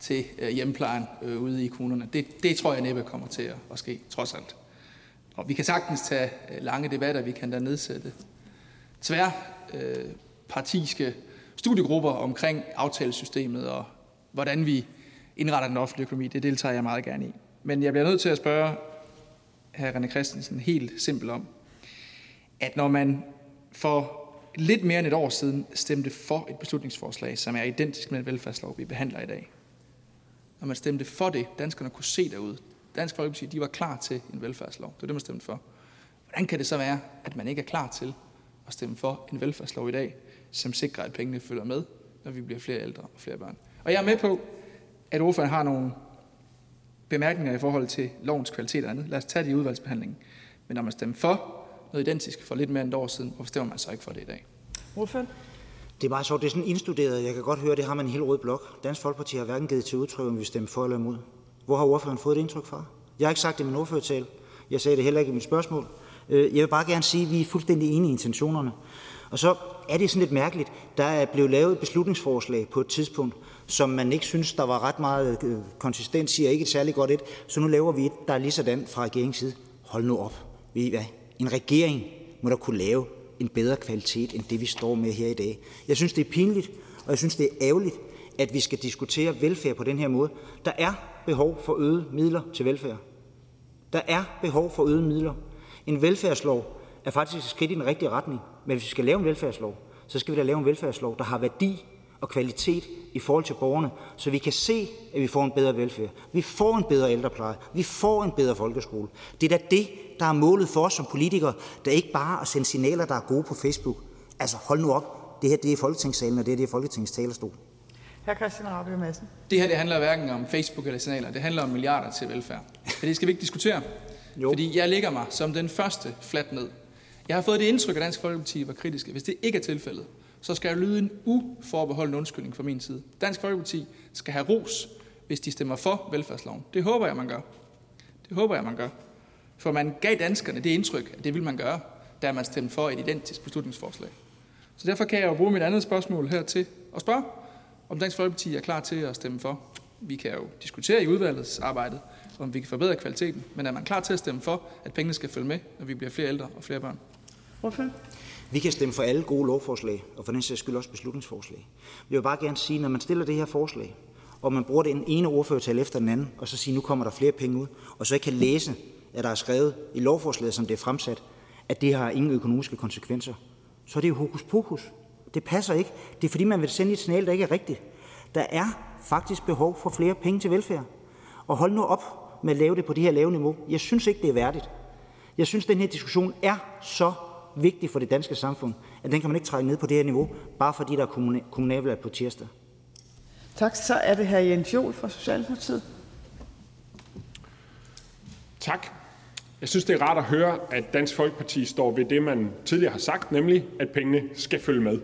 til øh, hjemplejen øh, ude i kommunerne. Det, det tror jeg næppe kommer til at, at ske, trods alt. Og vi kan sagtens tage øh, lange debatter, vi kan da nedsætte tværpartiske studiegrupper omkring aftalesystemet og hvordan vi indretter den offentlige økonomi. Det deltager jeg meget gerne i. Men jeg bliver nødt til at spørge hr. René Christensen helt simpelt om, at når man for lidt mere end et år siden stemte for et beslutningsforslag, som er identisk med den velfærdslov, vi behandler i dag. Når man stemte for det, danskerne kunne se derude. Dansk Folkeparti de var klar til en velfærdslov. Det var det, man stemte for. Hvordan kan det så være, at man ikke er klar til at stemme for en velfærdslov i dag, som sikrer, at pengene følger med, når vi bliver flere ældre og flere børn? Og jeg er med på, at ordføreren har nogle bemærkninger i forhold til lovens kvalitet og andet. Lad os tage det i udvalgsbehandlingen. Men når man stemmer for noget identisk for lidt mere end et år siden. Hvorfor stemmer man så ikke for det i dag? Ordføren? Det er meget sjovt. Det er sådan indstuderet. Jeg kan godt høre, det har man en helt rød blok. Dansk Folkeparti har hverken givet til udtryk, om vi stemmer for eller imod. Hvor har ordføreren fået det indtryk fra? Jeg har ikke sagt det i min ordførertale. Jeg sagde det heller ikke i mit spørgsmål. Øh, jeg vil bare gerne sige, at vi er fuldstændig enige i intentionerne. Og så er det sådan lidt mærkeligt. Der er blevet lavet et beslutningsforslag på et tidspunkt, som man ikke synes, der var ret meget øh, konsistens i, og ikke et særligt godt et. Så nu laver vi et, der er lige sådan fra regeringens side. Hold nu op. Ved I hvad? En regering må da kunne lave en bedre kvalitet end det, vi står med her i dag. Jeg synes, det er pinligt, og jeg synes, det er ærgerligt, at vi skal diskutere velfærd på den her måde. Der er behov for øgede midler til velfærd. Der er behov for øgede midler. En velfærdslov er faktisk et skridt i den rigtige retning. Men hvis vi skal lave en velfærdslov, så skal vi da lave en velfærdslov, der har værdi og kvalitet i forhold til borgerne, så vi kan se, at vi får en bedre velfærd. Vi får en bedre ældrepleje. Vi får en bedre folkeskole. Det er da det, der er målet for os som politikere. Det er ikke bare at sende signaler, der er gode på Facebook. Altså hold nu op. Det her det er Folketingssalen, og det her det er Folketingets talerstol. Hr. Christian Rabia Madsen. Det her det handler hverken om Facebook eller signaler. Det handler om milliarder til velfærd. For det skal vi ikke diskutere. Jo. Fordi jeg ligger mig som den første flat ned. Jeg har fået det indtryk, at Dansk Folkeparti var kritiske. Hvis det ikke er tilfældet, så skal der lyde en uforbeholden undskyldning fra min side. Dansk Folkeparti skal have ros, hvis de stemmer for velfærdsloven. Det håber jeg, man gør. Det håber jeg, man gør. For man gav danskerne det indtryk, at det vil man gøre, da man stemte for et identisk beslutningsforslag. Så derfor kan jeg jo bruge mit andet spørgsmål her til at spørge, om Dansk Folkeparti er klar til at stemme for. Vi kan jo diskutere i udvalgets arbejde, om vi kan forbedre kvaliteten, men er man klar til at stemme for, at pengene skal følge med, når vi bliver flere ældre og flere børn? Hvorfor? Vi kan stemme for alle gode lovforslag, og for den sags skyld også beslutningsforslag. Jeg vil bare gerne sige, når man stiller det her forslag, og man bruger den ene ordførertal efter den anden, og så siger, nu kommer der flere penge ud, og så ikke kan læse, at der er skrevet i lovforslaget, som det er fremsat, at det har ingen økonomiske konsekvenser, så er det jo hokus pokus. Det passer ikke. Det er fordi, man vil sende et signal, der ikke er rigtigt. Der er faktisk behov for flere penge til velfærd. Og hold nu op med at lave det på det her lave niveau. Jeg synes ikke, det er værdigt. Jeg synes, den her diskussion er så vigtig for det danske samfund, at den kan man ikke trække ned på det her niveau, bare fordi der er kommunalvalg på tirsdag. Tak. Så er det hr. Jens Jol fra Socialdemokratiet. Tak. Jeg synes, det er rart at høre, at Dansk Folkeparti står ved det, man tidligere har sagt, nemlig at pengene skal følge med.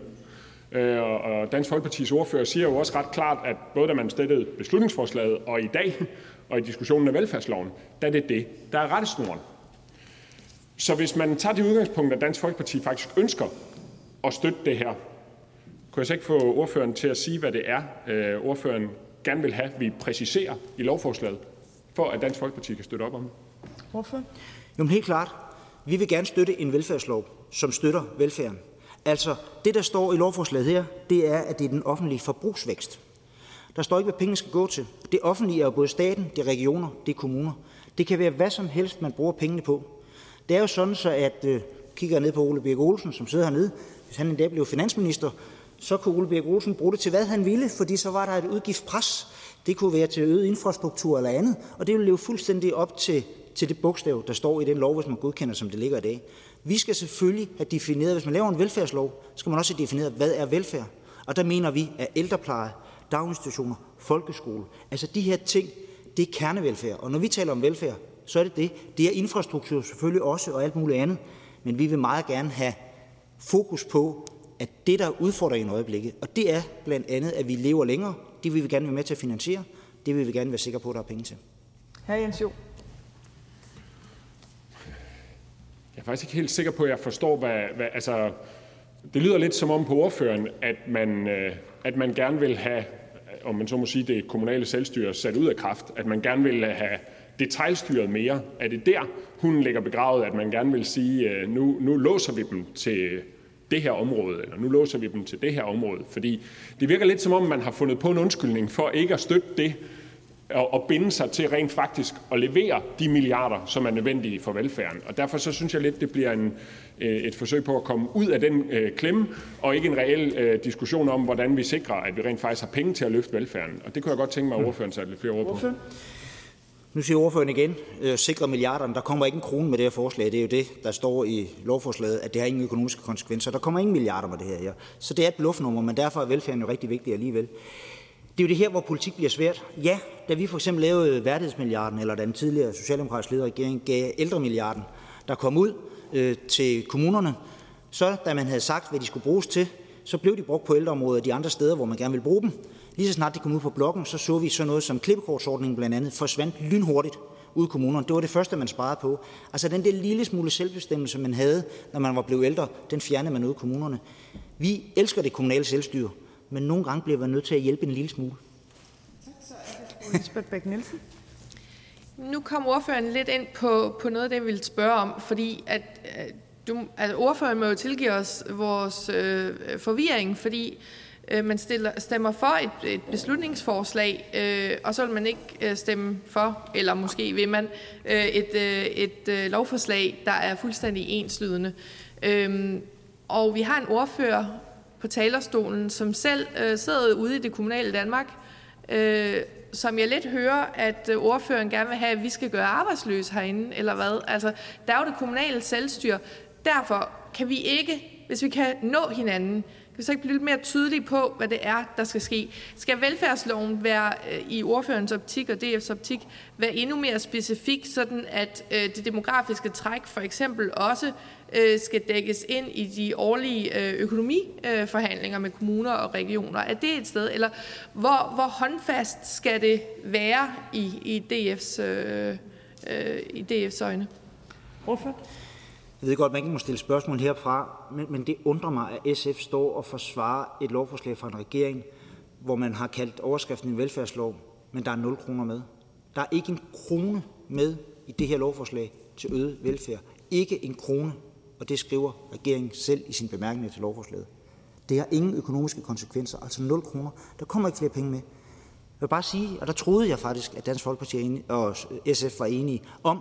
Øh, og Dansk Folkepartis ordfører siger jo også ret klart, at både da man stillede beslutningsforslaget og i dag og i diskussionen af velfærdsloven, der er det det, der er rettesnoren. Så hvis man tager det udgangspunkt, at Dansk Folkeparti faktisk ønsker at støtte det her, kunne jeg så ikke få ordføreren til at sige, hvad det er, øh, ordføreren gerne vil have, vi præciserer i lovforslaget, for at Dansk Folkeparti kan støtte op om det? Hvorfor? Jo, men helt klart. Vi vil gerne støtte en velfærdslov, som støtter velfærden. Altså, det der står i lovforslaget her, det er, at det er den offentlige forbrugsvækst. Der står ikke, hvad pengene skal gå til. Det offentlige er jo både staten, det er regioner, det er kommuner. Det kan være hvad som helst, man bruger pengene på. Det er jo sådan, så at øh, kigger jeg ned på Ole Birk Olsen, som sidder hernede, hvis han endda blev finansminister, så kunne Ole Birk Olsen bruge det til, hvad han ville, fordi så var der et udgiftspres. Det kunne være til øget infrastruktur eller andet, og det ville leve fuldstændig op til, til det bogstav, der står i den lov, hvis man godkender, som det ligger i dag. Vi skal selvfølgelig have defineret, hvis man laver en velfærdslov, skal man også have defineret, hvad er velfærd. Og der mener vi, at ældrepleje, daginstitutioner, folkeskole, altså de her ting, det er kernevelfærd. Og når vi taler om velfærd, så er det det. Det er infrastruktur selvfølgelig også og alt muligt andet, men vi vil meget gerne have fokus på, at det, der er udfordringen i øjeblikket, og det er blandt andet, at vi lever længere, det vil vi gerne være med til at finansiere, det vil vi gerne være sikre på, at der er penge til. Hr. Jens Jo. Jeg er faktisk ikke helt sikker på, at jeg forstår, hvad... hvad altså, det lyder lidt som om på ordføreren, at man, øh, at man gerne vil have, om man så må sige, det kommunale selvstyre sat ud af kraft, at man gerne vil have detaljstyret mere. Er det der, hun ligger begravet, at man gerne vil sige, øh, nu, nu låser vi dem til det her område, eller nu låser vi dem til det her område? Fordi det virker lidt som om, man har fundet på en undskyldning for ikke at støtte det, og, binde sig til rent faktisk at levere de milliarder, som er nødvendige for velfærden. Og derfor så synes jeg lidt, det bliver en, øh, et forsøg på at komme ud af den øh, klemme, og ikke en reel øh, diskussion om, hvordan vi sikrer, at vi rent faktisk har penge til at løfte velfærden. Og det kunne jeg godt tænke mig, at ordføreren satte lidt flere ord på. Nu siger ordføreren igen, øh, sikre milliarderne. Der kommer ikke en krone med det her forslag. Det er jo det, der står i lovforslaget, at det har ingen økonomiske konsekvenser. Der kommer ingen milliarder med det her. Ja. Så det er et bluffnummer, men derfor er velfærden jo rigtig vigtig alligevel. Det er jo det her, hvor politik bliver svært. Ja, da vi for eksempel lavede værdighedsmilliarden, eller da den tidligere socialdemokratiske ledede regering gav ældremilliarden, der kom ud øh, til kommunerne, så da man havde sagt, hvad de skulle bruges til, så blev de brugt på ældreområdet og de andre steder, hvor man gerne vil bruge dem. Lige så snart de kom ud på blokken, så så vi så noget som klippekortsordningen blandt andet forsvandt lynhurtigt ud i kommunerne. Det var det første, man sparede på. Altså den der lille smule selvbestemmelse, man havde, når man var blevet ældre, den fjernede man ud i kommunerne. Vi elsker det kommunale selvstyre, men nogle gange bliver man nødt til at hjælpe en lille smule. Lisbeth Bæk Nielsen. Nu kom ordføreren lidt ind på, på noget af det, jeg ville spørge om, fordi at, at du, altså ordføreren må jo tilgive os vores øh, forvirring, fordi øh, Øh, man stiller, stemmer for et, et beslutningsforslag, øh, og så vil man ikke øh, stemme for, eller måske vil man, øh, et, øh, et øh, lovforslag, der er fuldstændig enslydende. Øh, og vi har en ordfører på talerstolen, som selv øh, sidder ude i det kommunale Danmark, øh, som jeg lidt hører, at øh, ordføreren gerne vil have, at vi skal gøre arbejdsløse herinde, eller hvad? Altså, der er jo det kommunale selvstyre. Derfor kan vi ikke, hvis vi kan nå hinanden, kan vi så ikke blive lidt mere tydelige på, hvad det er, der skal ske? Skal velfærdsloven være øh, i ordførens optik og DF's optik være endnu mere specifik, sådan at øh, det demografiske træk for eksempel også øh, skal dækkes ind i de årlige økonomiforhandlinger med kommuner og regioner? Er det et sted, eller hvor, hvor håndfast skal det være i, i, DF's, øh, i DF's øjne? Hvorfor? Jeg ved godt, man ikke må stille spørgsmål herfra, men, men det undrer mig, at SF står og forsvarer et lovforslag fra en regering, hvor man har kaldt overskriften en velfærdslov, men der er 0 kroner med. Der er ikke en krone med i det her lovforslag til øget velfærd. Ikke en krone, og det skriver regeringen selv i sin bemærkning til lovforslaget. Det har ingen økonomiske konsekvenser, altså 0 kroner. Der kommer ikke flere penge med. Jeg vil bare sige, og der troede jeg faktisk, at Dansk Folkeparti og SF var enige om,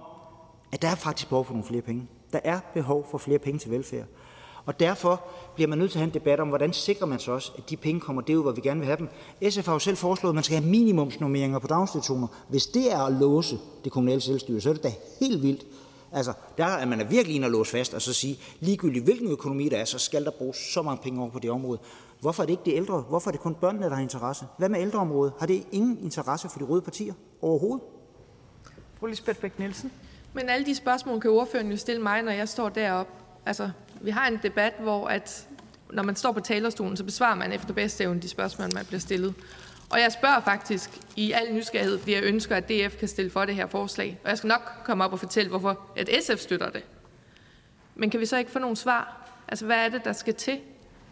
at der er faktisk behov for nogle flere penge. Der er behov for flere penge til velfærd. Og derfor bliver man nødt til at have en debat om, hvordan sikrer man så også, at de penge kommer derud, hvor vi gerne vil have dem. SF har jo selv foreslået, at man skal have minimumsnormeringer på daginstitutioner. Hvis det er at låse det kommunale selvstyre, så er det da helt vildt. Altså, der er man er virkelig inde at låse fast og så sige, ligegyldigt hvilken økonomi der er, så skal der bruges så mange penge over på det område. Hvorfor er det ikke de ældre? Hvorfor er det kun børnene, der har interesse? Hvad med ældreområdet? Har det ingen interesse for de røde partier overhovedet? Fru Lisbeth Bæk Nielsen. Men alle de spørgsmål kan ordføreren jo stille mig, når jeg står deroppe. Altså, vi har en debat, hvor at, når man står på talerstolen, så besvarer man efter bedste evne de spørgsmål, man bliver stillet. Og jeg spørger faktisk i al nysgerrighed, fordi jeg ønsker, at DF kan stille for det her forslag. Og jeg skal nok komme op og fortælle, hvorfor at SF støtter det. Men kan vi så ikke få nogle svar? Altså, hvad er det, der skal til?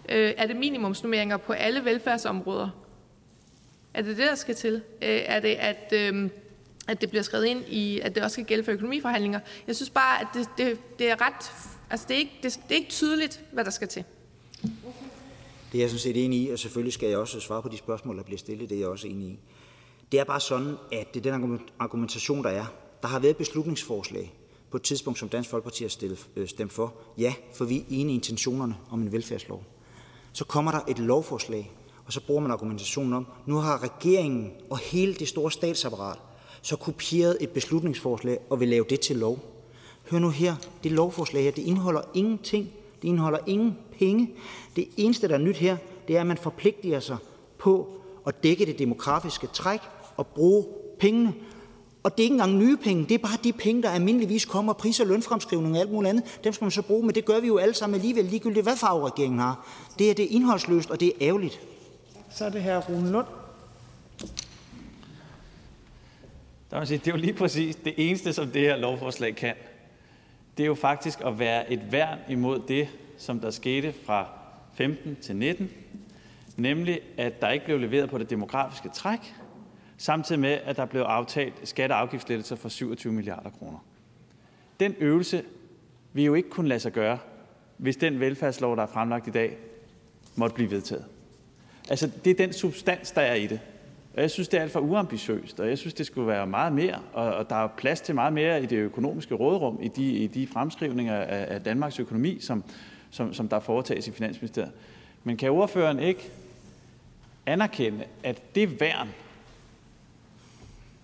Øh, er det minimumsnummeringer på alle velfærdsområder? Er det det, der skal til? Øh, er det, at, øh, at det bliver skrevet ind i, at det også skal gælde for økonomiforhandlinger? Jeg synes bare, at det, det, det er ret... Altså, det er, ikke, det, det er ikke tydeligt, hvad der skal til. Det er jeg sådan set enig i, og selvfølgelig skal jeg også svare på de spørgsmål, der bliver stillet. Det er jeg også enig i. Det er bare sådan, at det er den argumentation, der er. Der har været beslutningsforslag på et tidspunkt, som Dansk Folkeparti har stillet, øh, stemt for. Ja, for vi er enige i intentionerne om en velfærdslov. Så kommer der et lovforslag, og så bruger man argumentationen om, nu har regeringen og hele det store statsapparat så kopieret et beslutningsforslag og vil lave det til lov. Hør nu her, det lovforslag her, det indeholder ingenting. Det indeholder ingen penge. Det eneste, der er nyt her, det er, at man forpligter sig på at dække det demografiske træk og bruge pengene. Og det er ikke engang nye penge, det er bare de penge, der almindeligvis kommer, pris- og lønfremskrivning og alt muligt andet. Dem skal man så bruge, men det gør vi jo alle sammen alligevel, ligegyldigt hvad farve regeringen har. Det er det indholdsløst, og det er ærgerligt. Så er det her Rune Lund. Der sige, det er jo lige præcis det eneste, som det her lovforslag kan. det er jo faktisk at være et værn imod det, som der skete fra 15 til 19, nemlig at der ikke blev leveret på det demografiske træk, samtidig med, at der blev aftalt skatte- og afgiftslettelser for 27 milliarder kroner. Den øvelse vil jo ikke kunne lade sig gøre, hvis den velfærdslov, der er fremlagt i dag, måtte blive vedtaget. Altså, det er den substans, der er i det. Og jeg synes, det er alt for uambitiøst, og jeg synes, det skulle være meget mere, og, og der er plads til meget mere i det økonomiske råderum, i de, i de fremskrivninger af, af Danmarks økonomi, som, som, som der foretages i Finansministeriet. Men kan ordføreren ikke anerkende, at det værn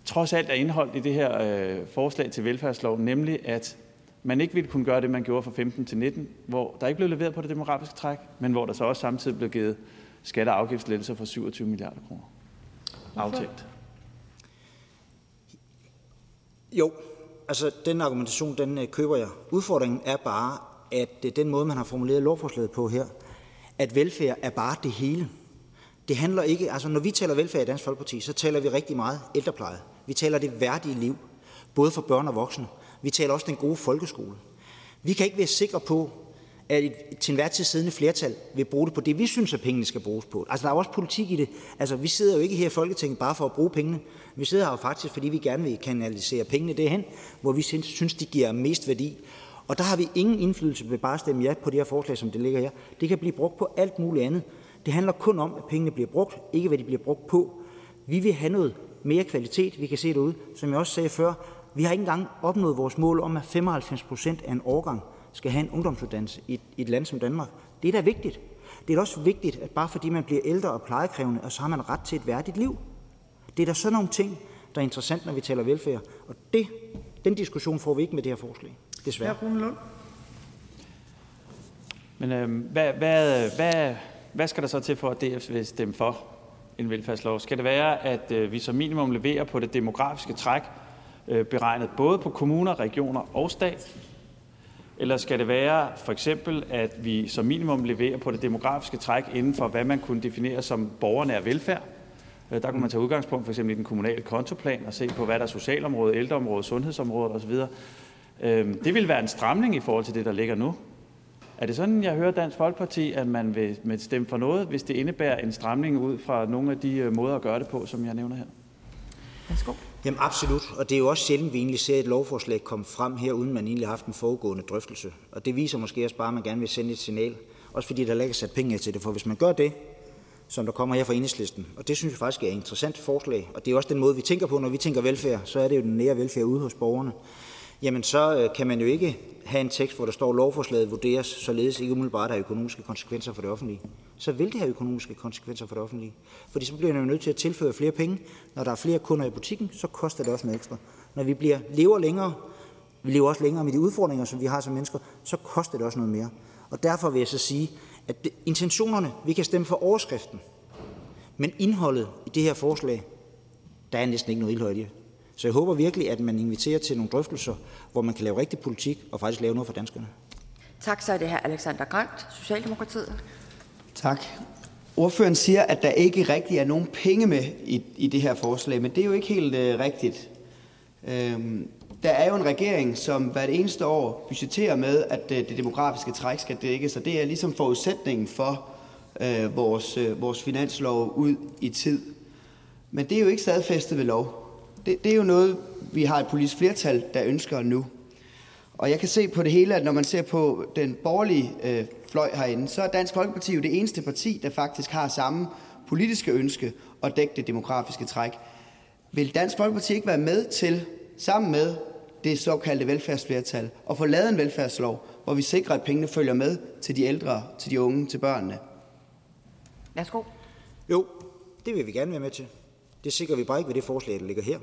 trods alt er indholdt i det her øh, forslag til velfærdslov, nemlig at man ikke ville kunne gøre det, man gjorde fra 15 til 19, hvor der ikke blev leveret på det demografiske træk, men hvor der så også samtidig blev givet skatte- og afgiftslettelser for 27 milliarder kroner. Aftalt. Jo, altså den argumentation, den øh, køber jeg. Udfordringen er bare, at øh, den måde, man har formuleret lovforslaget på her, at velfærd er bare det hele. Det handler ikke, altså når vi taler velfærd i Dansk Folkeparti, så taler vi rigtig meget ældrepleje. Vi taler det værdige liv, både for børn og voksne. Vi taler også den gode folkeskole. Vi kan ikke være sikre på, at et til enhver tid siddende flertal vil bruge det på det, vi synes, at pengene skal bruges på. Altså, der er også politik i det. Altså, vi sidder jo ikke her i Folketinget bare for at bruge pengene. Vi sidder her jo faktisk, fordi vi gerne vil kanalisere pengene derhen, hvor vi synes, de giver mest værdi. Og der har vi ingen indflydelse ved bare at stemme ja på det her forslag, som det ligger her. Det kan blive brugt på alt muligt andet. Det handler kun om, at pengene bliver brugt, ikke hvad de bliver brugt på. Vi vil have noget mere kvalitet, vi kan se derude. Som jeg også sagde før, vi har ikke engang opnået vores mål om, at 95 procent af en årgang skal have en ungdomsuddannelse i et land som Danmark. Det er da vigtigt. Det er også vigtigt, at bare fordi man bliver ældre og plejekrævende, så har man ret til et værdigt liv. Det er da sådan nogle ting, der er interessant, når vi taler velfærd. Og det, den diskussion får vi ikke med det her forslag, desværre. Ja, Lund. Men øh, hvad, hvad, hvad, hvad skal der så til for, at DF vil stemme for en velfærdslov? Skal det være, at øh, vi som minimum leverer på det demografiske træk, øh, beregnet både på kommuner, regioner og stat? Eller skal det være for eksempel, at vi som minimum leverer på det demografiske træk inden for, hvad man kunne definere som borgernær velfærd? Øh, der kunne man tage udgangspunkt for eksempel i den kommunale kontoplan og se på, hvad der er socialområdet, ældreområdet, sundhedsområdet osv. Øhm, det vil være en stramning i forhold til det, der ligger nu. Er det sådan, jeg hører Dansk Folkeparti, at man vil stemme for noget, hvis det indebærer en stramning ud fra nogle af de øh, måder at gøre det på, som jeg nævner her? Værsgo. Jamen absolut, og det er jo også sjældent, vi egentlig ser et lovforslag komme frem her, uden man egentlig har haft en foregående drøftelse. Og det viser måske også bare, at man gerne vil sende et signal, også fordi der ikke sat penge til det. For hvis man gør det, som der kommer her fra enhedslisten, og det synes jeg faktisk er et interessant forslag, og det er også den måde, vi tænker på, når vi tænker velfærd, så er det jo den nære velfærd ude hos borgerne jamen så øh, kan man jo ikke have en tekst, hvor der står, at lovforslaget vurderes således ikke umiddelbart have økonomiske konsekvenser for det offentlige. Så vil det have økonomiske konsekvenser for det offentlige. Fordi så bliver man jo nødt til at tilføre flere penge. Når der er flere kunder i butikken, så koster det også noget ekstra. Når vi bliver, lever længere, vi lever også længere med de udfordringer, som vi har som mennesker, så koster det også noget mere. Og derfor vil jeg så sige, at intentionerne, vi kan stemme for overskriften, men indholdet i det her forslag, der er næsten ikke noget indhold i det. Så jeg håber virkelig, at man inviterer til nogle drøftelser, hvor man kan lave rigtig politik og faktisk lave noget for danskerne. Tak, så er det her Alexander Grønt, Socialdemokratiet. Tak. Ordføreren siger, at der ikke rigtig er nogen penge med i, i det her forslag, men det er jo ikke helt øh, rigtigt. Øhm, der er jo en regering, som hvert eneste år budgetterer med, at øh, det demografiske træk skal dækkes, og det er ligesom forudsætningen for øh, vores, øh, vores finanslov ud i tid. Men det er jo ikke stadfæstet ved lov. Det, det er jo noget, vi har et politisk flertal, der ønsker nu. Og jeg kan se på det hele, at når man ser på den borgerlige øh, fløj herinde, så er Dansk Folkeparti jo det eneste parti, der faktisk har samme politiske ønske at dække det demografiske træk. Vil Dansk Folkeparti ikke være med til, sammen med det såkaldte velfærdsflertal, at få lavet en velfærdslov, hvor vi sikrer, at pengene følger med til de ældre, til de unge, til børnene? Værsgo. Jo, det vil vi gerne være med til. Det sikrer vi bare ikke ved det forslag, der ligger her.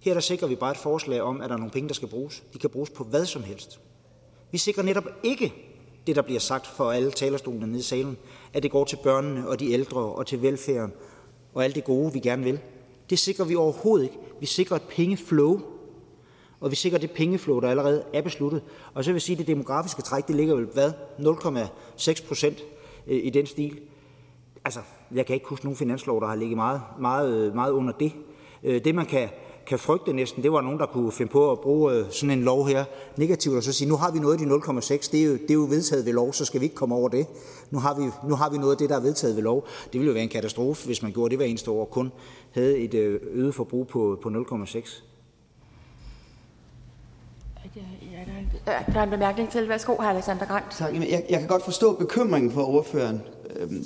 Her der sikrer vi bare et forslag om, at der er nogle penge, der skal bruges. De kan bruges på hvad som helst. Vi sikrer netop ikke det, der bliver sagt for alle talerstolene nede i salen, at det går til børnene og de ældre og til velfærden og alt det gode, vi gerne vil. Det sikrer vi overhovedet ikke. Vi sikrer et pengeflow, og vi sikrer det pengeflow, der allerede er besluttet. Og så vil jeg sige, at det demografiske træk, det ligger vel hvad? 0,6 procent øh, i den stil. Altså, jeg kan ikke huske nogen finanslov, der har ligget meget, meget, øh, meget under det. Øh, det, man kan kan frygte næsten, det var nogen, der kunne finde på at bruge øh, sådan en lov her negativt, og så sige, nu har vi noget af de 0,6, det er, jo, det er jo vedtaget ved lov, så skal vi ikke komme over det. Nu har, vi, nu har vi noget af det, der er vedtaget ved lov. Det ville jo være en katastrofe, hvis man gjorde det hver eneste år, og kun havde et øh, øget forbrug på, på 0,6. Der er en bemærkning til. Værsgo, hr. Alexander Grant. Tak. Jeg, jeg kan godt forstå bekymringen for ordføreren. Øhm,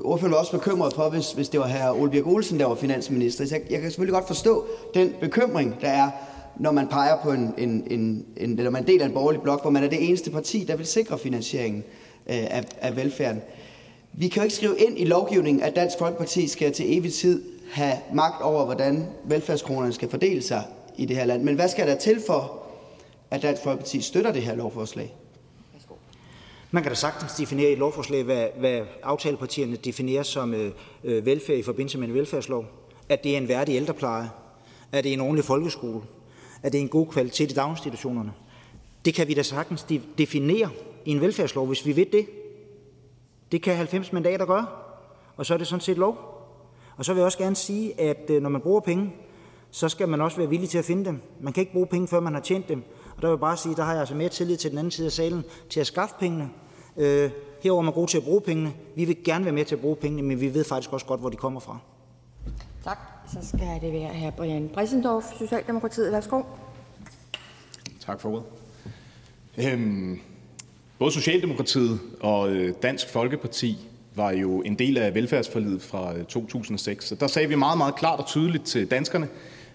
ordføreren var også bekymret for, hvis, hvis det var hr. Ole Birk Olsen, der var finansminister. Så jeg, jeg kan selvfølgelig godt forstå den bekymring, der er, når man peger på en, en, en, en eller man deler en borgerlig blok, hvor man er det eneste parti, der vil sikre finansieringen øh, af, af velfærden. Vi kan jo ikke skrive ind i lovgivningen, at Dansk Folkeparti skal til evig tid have magt over, hvordan velfærdskronerne skal fordele sig i det her land. Men hvad skal der til for, at Dansk Folkeparti støtter det her lovforslag? Man kan da sagtens definere i et lovforslag, hvad, hvad aftalepartierne definerer som øh, øh, velfærd i forbindelse med en velfærdslov. At det er en værdig ældrepleje, at det er en ordentlig folkeskole, at det er en god kvalitet i daginstitutionerne. Det kan vi da sagtens de- definere i en velfærdslov, hvis vi ved det. Det kan 90 mandater gøre, og så er det sådan set lov. Og så vil jeg også gerne sige, at øh, når man bruger penge, så skal man også være villig til at finde dem. Man kan ikke bruge penge, før man har tjent dem. Og der vil jeg bare sige, der har jeg altså mere tillid til den anden side af salen, til at skaffe pengene. Øh, herover er man god til at bruge pengene. Vi vil gerne være med til at bruge pengene, men vi ved faktisk også godt, hvor de kommer fra. Tak. Så skal det være hr. Brian Brissendorf, Socialdemokratiet. Værsgo. Tak for ordet. Øhm, både Socialdemokratiet og øh, Dansk Folkeparti var jo en del af velfærdsforlidet fra øh, 2006. Så der sagde vi meget, meget klart og tydeligt til danskerne,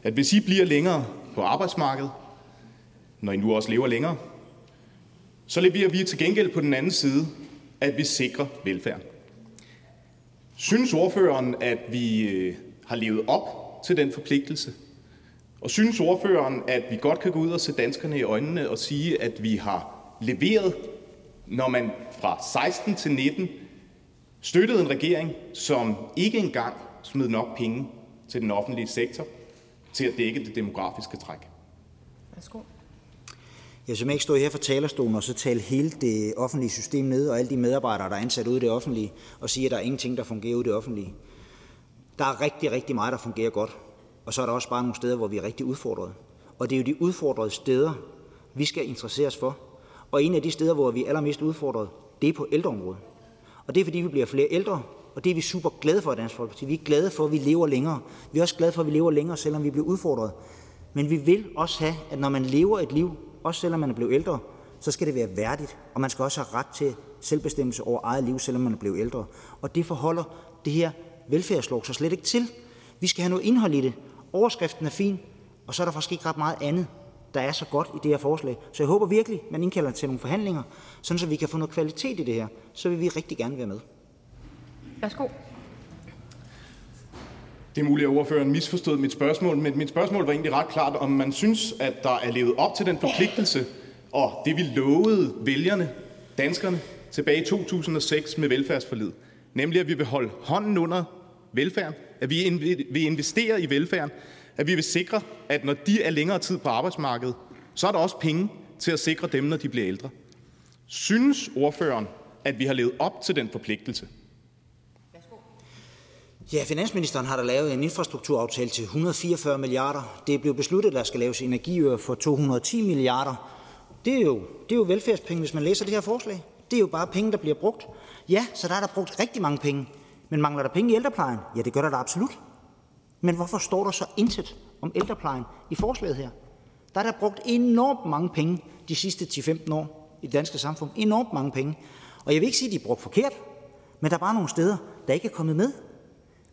at hvis I bliver længere på arbejdsmarkedet, når I nu også lever længere, så leverer vi til gengæld på den anden side, at vi sikrer velfærden. Synes ordføreren, at vi øh, har levet op til den forpligtelse? Og synes ordføreren, at vi godt kan gå ud og se danskerne i øjnene og sige, at vi har leveret, når man fra 16 til 19 støttede en regering, som ikke engang smed nok penge til den offentlige sektor til at dække det demografiske træk? Værsgo. Jeg vil ikke stå her fra talerstolen og så tale hele det offentlige system ned, og alle de medarbejdere, der er ansat ude i det offentlige, og sige, at der er ingenting, der fungerer ude i det offentlige. Der er rigtig, rigtig meget, der fungerer godt. Og så er der også bare nogle steder, hvor vi er rigtig udfordret. Og det er jo de udfordrede steder, vi skal interessere os for. Og en af de steder, hvor vi er allermest udfordret, det er på ældreområdet. Og det er, fordi vi bliver flere ældre, og det er vi super glade for i Dansk Folkeparti. Vi er glade for, at vi lever længere. Vi er også glade for, at vi lever længere, selvom vi bliver udfordret. Men vi vil også have, at når man lever et liv, også selvom man er blevet ældre, så skal det være værdigt, og man skal også have ret til selvbestemmelse over eget liv, selvom man er blevet ældre. Og det forholder det her velfærdslov så slet ikke til. Vi skal have noget indhold i det. Overskriften er fin, og så er der faktisk ikke ret meget andet, der er så godt i det her forslag. Så jeg håber virkelig, man indkalder til nogle forhandlinger, sådan så vi kan få noget kvalitet i det her. Så vil vi rigtig gerne være med. Værsgo. Det er muligt, at ordføreren misforstod mit spørgsmål, men mit spørgsmål var egentlig ret klart, om man synes, at der er levet op til den forpligtelse, og det vi lovede vælgerne, danskerne, tilbage i 2006 med velfærdsforlid. Nemlig, at vi vil holde hånden under velfærden, at vi vil investere i velfærden, at vi vil sikre, at når de er længere tid på arbejdsmarkedet, så er der også penge til at sikre dem, når de bliver ældre. Synes ordføreren, at vi har levet op til den forpligtelse? Ja, finansministeren har da lavet en infrastrukturaftale til 144 milliarder. Det er blevet besluttet, at der skal laves energiøer for 210 milliarder. Det er, jo, det er jo velfærdspenge, hvis man læser det her forslag. Det er jo bare penge, der bliver brugt. Ja, så der er der brugt rigtig mange penge. Men mangler der penge i ældreplejen? Ja, det gør der da absolut. Men hvorfor står der så intet om ældreplejen i forslaget her? Der er der brugt enormt mange penge de sidste 10-15 år i det danske samfund. Enormt mange penge. Og jeg vil ikke sige, at de er brugt forkert, men der er bare nogle steder, der ikke er kommet med.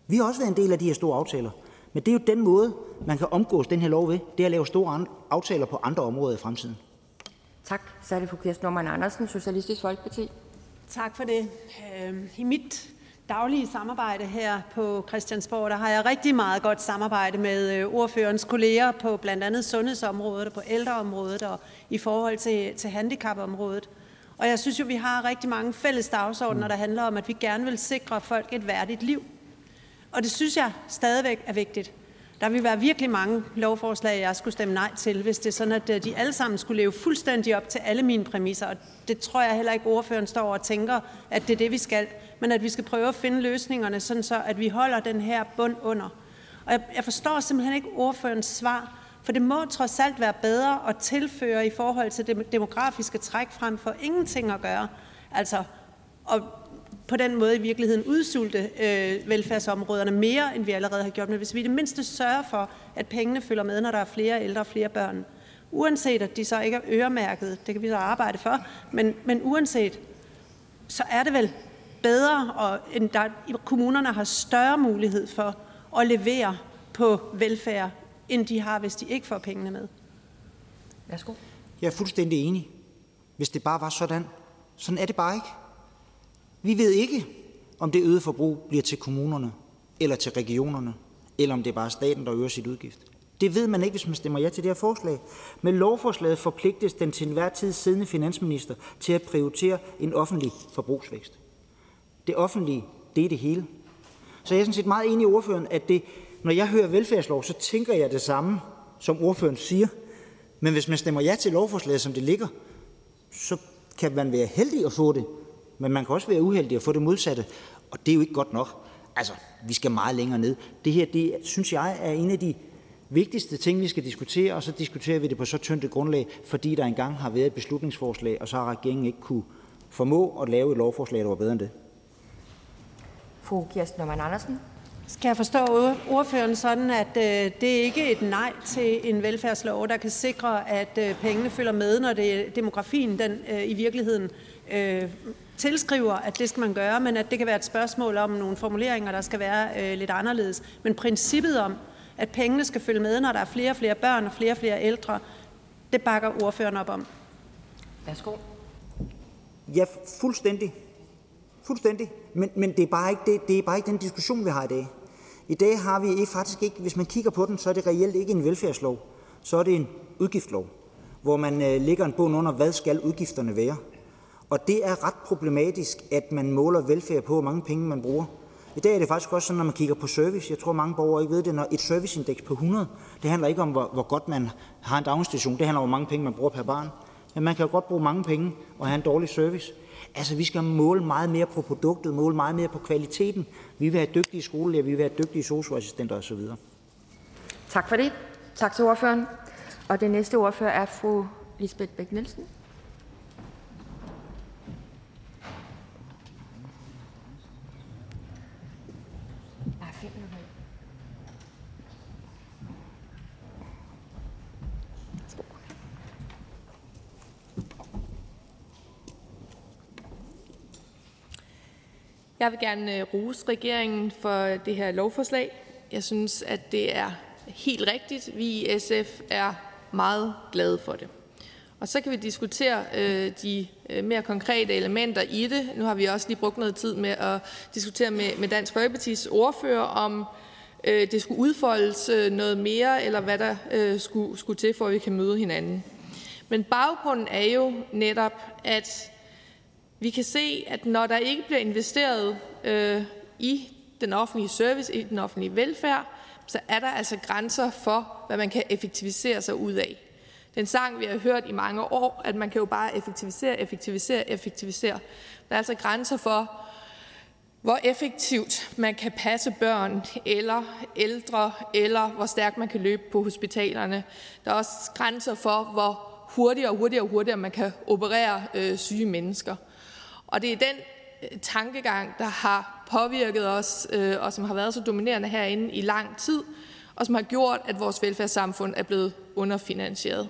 Vi har også været en del af de her store aftaler. Men det er jo den måde, man kan omgås den her lov ved. Det er at lave store aftaler på andre områder i fremtiden. Tak. Så er det fru Kirsten Norman Andersen, Socialistisk Folkeparti. Tak for det. Øhm, I mit daglige samarbejde her på Christiansborg, der har jeg rigtig meget godt samarbejde med øh, ordførens kolleger på blandt andet sundhedsområdet og på ældreområdet og i forhold til, til handicapområdet. Og jeg synes jo, vi har rigtig mange fælles dagsordner, der handler om, at vi gerne vil sikre folk et værdigt liv. Og det synes jeg stadigvæk er vigtigt. Der vil være virkelig mange lovforslag, jeg skulle stemme nej til, hvis det er sådan, at øh, de alle sammen skulle leve fuldstændig op til alle mine præmisser. Og det tror jeg heller ikke, ordføreren står og tænker, at det er det, vi skal. Men at vi skal prøve at finde løsningerne, sådan så at vi holder den her bund under. Og jeg, jeg forstår simpelthen ikke ordførens svar, for det må trods alt være bedre at tilføre i forhold til det demografiske træk frem for ingenting at gøre. Altså, og på den måde i virkeligheden udsulte øh, velfærdsområderne mere, end vi allerede har gjort. Men hvis vi i det mindste sørger for, at pengene følger med, når der er flere ældre og flere børn, uanset at de så ikke er øremærket, det kan vi så arbejde for, men, men uanset, så er det vel bedre, og end der, kommunerne har større mulighed for at levere på velfærd, end de har, hvis de ikke får pengene med. Værsgo. Jeg er fuldstændig enig. Hvis det bare var sådan. Sådan er det bare ikke. Vi ved ikke, om det øgede forbrug bliver til kommunerne eller til regionerne, eller om det er bare staten, der øger sit udgift. Det ved man ikke, hvis man stemmer ja til det her forslag. Med lovforslaget forpligtes den til enhver tid siddende finansminister til at prioritere en offentlig forbrugsvækst. Det offentlige, det er det hele. Så jeg er sådan set meget enig i ordføreren, at det, når jeg hører velfærdslov, så tænker jeg det samme, som ordføreren siger. Men hvis man stemmer ja til lovforslaget, som det ligger, så kan man være heldig at få det, men man kan også være uheldig at få det modsatte, og det er jo ikke godt nok. Altså, vi skal meget længere ned. Det her, det synes jeg er en af de vigtigste ting, vi skal diskutere, og så diskuterer vi det på så tyndt et grundlag, fordi der engang har været et beslutningsforslag, og så har regeringen ikke kunne formå at lave et lovforslag, der var bedre end det. Fru Kirsten Norman Andersen. Skal jeg forstå ordføreren sådan, at øh, det ikke er et nej til en velfærdslov, der kan sikre, at øh, pengene følger med, når det, demografien den, øh, i virkeligheden øh, tilskriver, at det skal man gøre, men at det kan være et spørgsmål om nogle formuleringer, der skal være øh, lidt anderledes. Men princippet om, at pengene skal følge med, når der er flere og flere børn og flere og flere ældre, det bakker ordføreren op om. Værsgo. Ja, fuldstændig. Fuldstændig. Men, men det, er bare ikke det, det er bare ikke den diskussion, vi har i dag. I dag har vi ikke, faktisk ikke, hvis man kigger på den, så er det reelt ikke en velfærdslov. Så er det en udgiftslov, hvor man øh, lægger en bund under, hvad skal udgifterne være. Og det er ret problematisk, at man måler velfærd på, hvor mange penge man bruger. I dag er det faktisk også sådan, når man kigger på service. Jeg tror, mange borgere ikke ved det, når et serviceindeks på 100, det handler ikke om, hvor, hvor godt man har en daginstitution. Det handler om, hvor mange penge man bruger per barn. Men man kan jo godt bruge mange penge og have en dårlig service. Altså, vi skal måle meget mere på produktet, måle meget mere på kvaliteten. Vi vil have dygtige skolelærer, vi vil have dygtige socioassistenter osv. Tak for det. Tak til ordføreren. Og det næste ordfører er fru Lisbeth Bæk-Nielsen. Jeg vil gerne øh, rose regeringen for det her lovforslag. Jeg synes, at det er helt rigtigt. Vi i SF er meget glade for det. Og så kan vi diskutere øh, de øh, mere konkrete elementer i det. Nu har vi også lige brugt noget tid med at diskutere med, med Dansk Folkepartis ordfører, om øh, det skulle udfoldes øh, noget mere, eller hvad der øh, skulle, skulle til, for at vi kan møde hinanden. Men baggrunden er jo netop, at vi kan se, at når der ikke bliver investeret øh, i den offentlige service, i den offentlige velfærd, så er der altså grænser for, hvad man kan effektivisere sig ud af. Den sang, vi har hørt i mange år, at man kan jo bare effektivisere, effektivisere, effektivisere. Der er altså grænser for, hvor effektivt man kan passe børn eller ældre, eller hvor stærkt man kan løbe på hospitalerne. Der er også grænser for, hvor hurtigere og hurtigere og hurtigere man kan operere øh, syge mennesker. Og det er den øh, tankegang, der har påvirket os, øh, og som har været så dominerende herinde i lang tid, og som har gjort, at vores velfærdssamfund er blevet underfinansieret.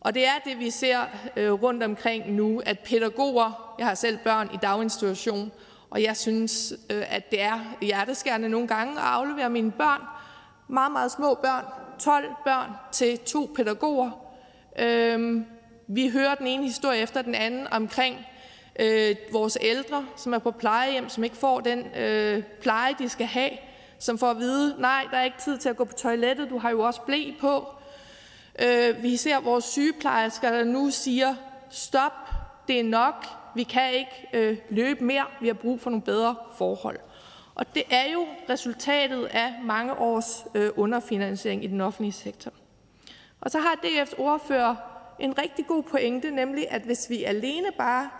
Og det er det, vi ser øh, rundt omkring nu, at pædagoger, jeg har selv børn i daginstitution, og jeg synes, at det er hjerteskærende nogle gange at aflevere mine børn, meget, meget små børn, 12 børn, til to pædagoger. Øhm, vi hører den ene historie efter den anden omkring øh, vores ældre, som er på plejehjem, som ikke får den øh, pleje, de skal have, som får at vide, nej, der er ikke tid til at gå på toilettet, du har jo også blæ på. Øh, vi ser vores sygeplejersker, der nu siger, stop, det er nok, vi kan ikke øh, løbe mere, vi har brug for nogle bedre forhold. Og det er jo resultatet af mange års øh, underfinansiering i den offentlige sektor. Og så har DF's ordfører en rigtig god pointe, nemlig at hvis vi alene bare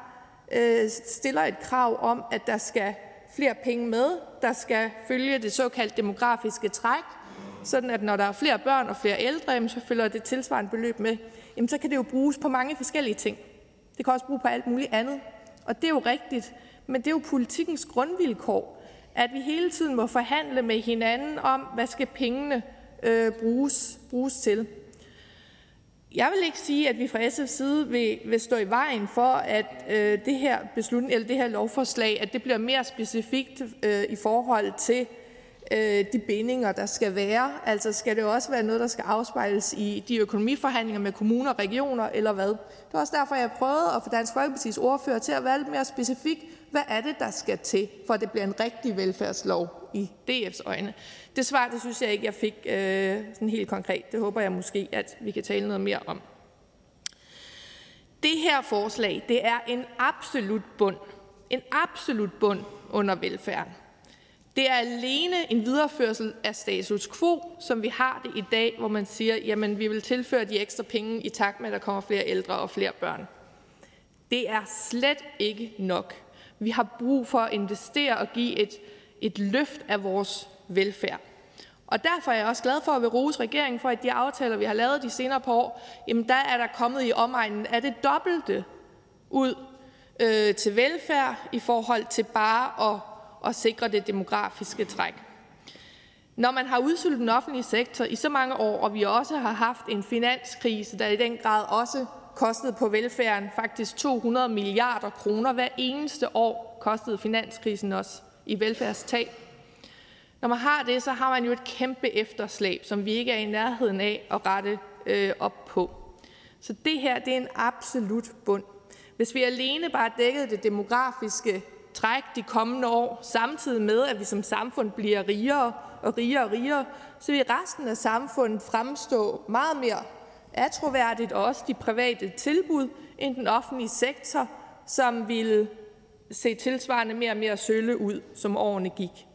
øh, stiller et krav om, at der skal flere penge med, der skal følge det såkaldte demografiske træk, sådan at når der er flere børn og flere ældre, så følger det tilsvarende beløb med, jamen så kan det jo bruges på mange forskellige ting. Det kan også bruges på alt muligt andet. Og det er jo rigtigt, men det er jo politikens grundvilkår, at vi hele tiden må forhandle med hinanden om, hvad skal pengene øh, bruges, bruges til. Jeg vil ikke sige, at vi fra SF's side vil, vil stå i vejen for, at øh, det, her beslutning, eller det her lovforslag at det bliver mere specifikt øh, i forhold til øh, de bindinger, der skal være. Altså skal det også være noget, der skal afspejles i de økonomiforhandlinger med kommuner og regioner, eller hvad? Det er også derfor, jeg prøvede at få Dansk Folkepartis ordfører til at være lidt mere specifik. Hvad er det, der skal til, for at det bliver en rigtig velfærdslov i DF's øjne? Det svar det synes jeg ikke, jeg fik øh, sådan helt konkret. Det håber jeg måske, at vi kan tale noget mere om. Det her forslag det er en absolut bund. En absolut bund under velfærden. Det er alene en videreførsel af status quo, som vi har det i dag, hvor man siger, jamen vi vil tilføre de ekstra penge i takt med, at der kommer flere ældre og flere børn. Det er slet ikke nok. Vi har brug for at investere og give et, et løft af vores velfærd. Og derfor er jeg også glad for at vil rose regeringen for, at de aftaler, vi har lavet de senere par år, jamen der er der kommet i omegnen af det dobbelte ud øh, til velfærd i forhold til bare at at sikre det demografiske træk. Når man har udsultet den offentlige sektor i så mange år, og vi også har haft en finanskrise, der i den grad også kostede på velfærden faktisk 200 milliarder kroner hver eneste år, kostede finanskrisen også i velfærdstab. Når man har det, så har man jo et kæmpe efterslæb, som vi ikke er i nærheden af at rette øh, op på. Så det her det er en absolut bund. Hvis vi alene bare dækkede det demografiske træk de kommende år, samtidig med at vi som samfund bliver rigere og rigere og rigere, så vil resten af samfundet fremstå meget mere atroværdigt, og også de private tilbud, end den offentlige sektor, som ville se tilsvarende mere og mere sølle ud, som årene gik.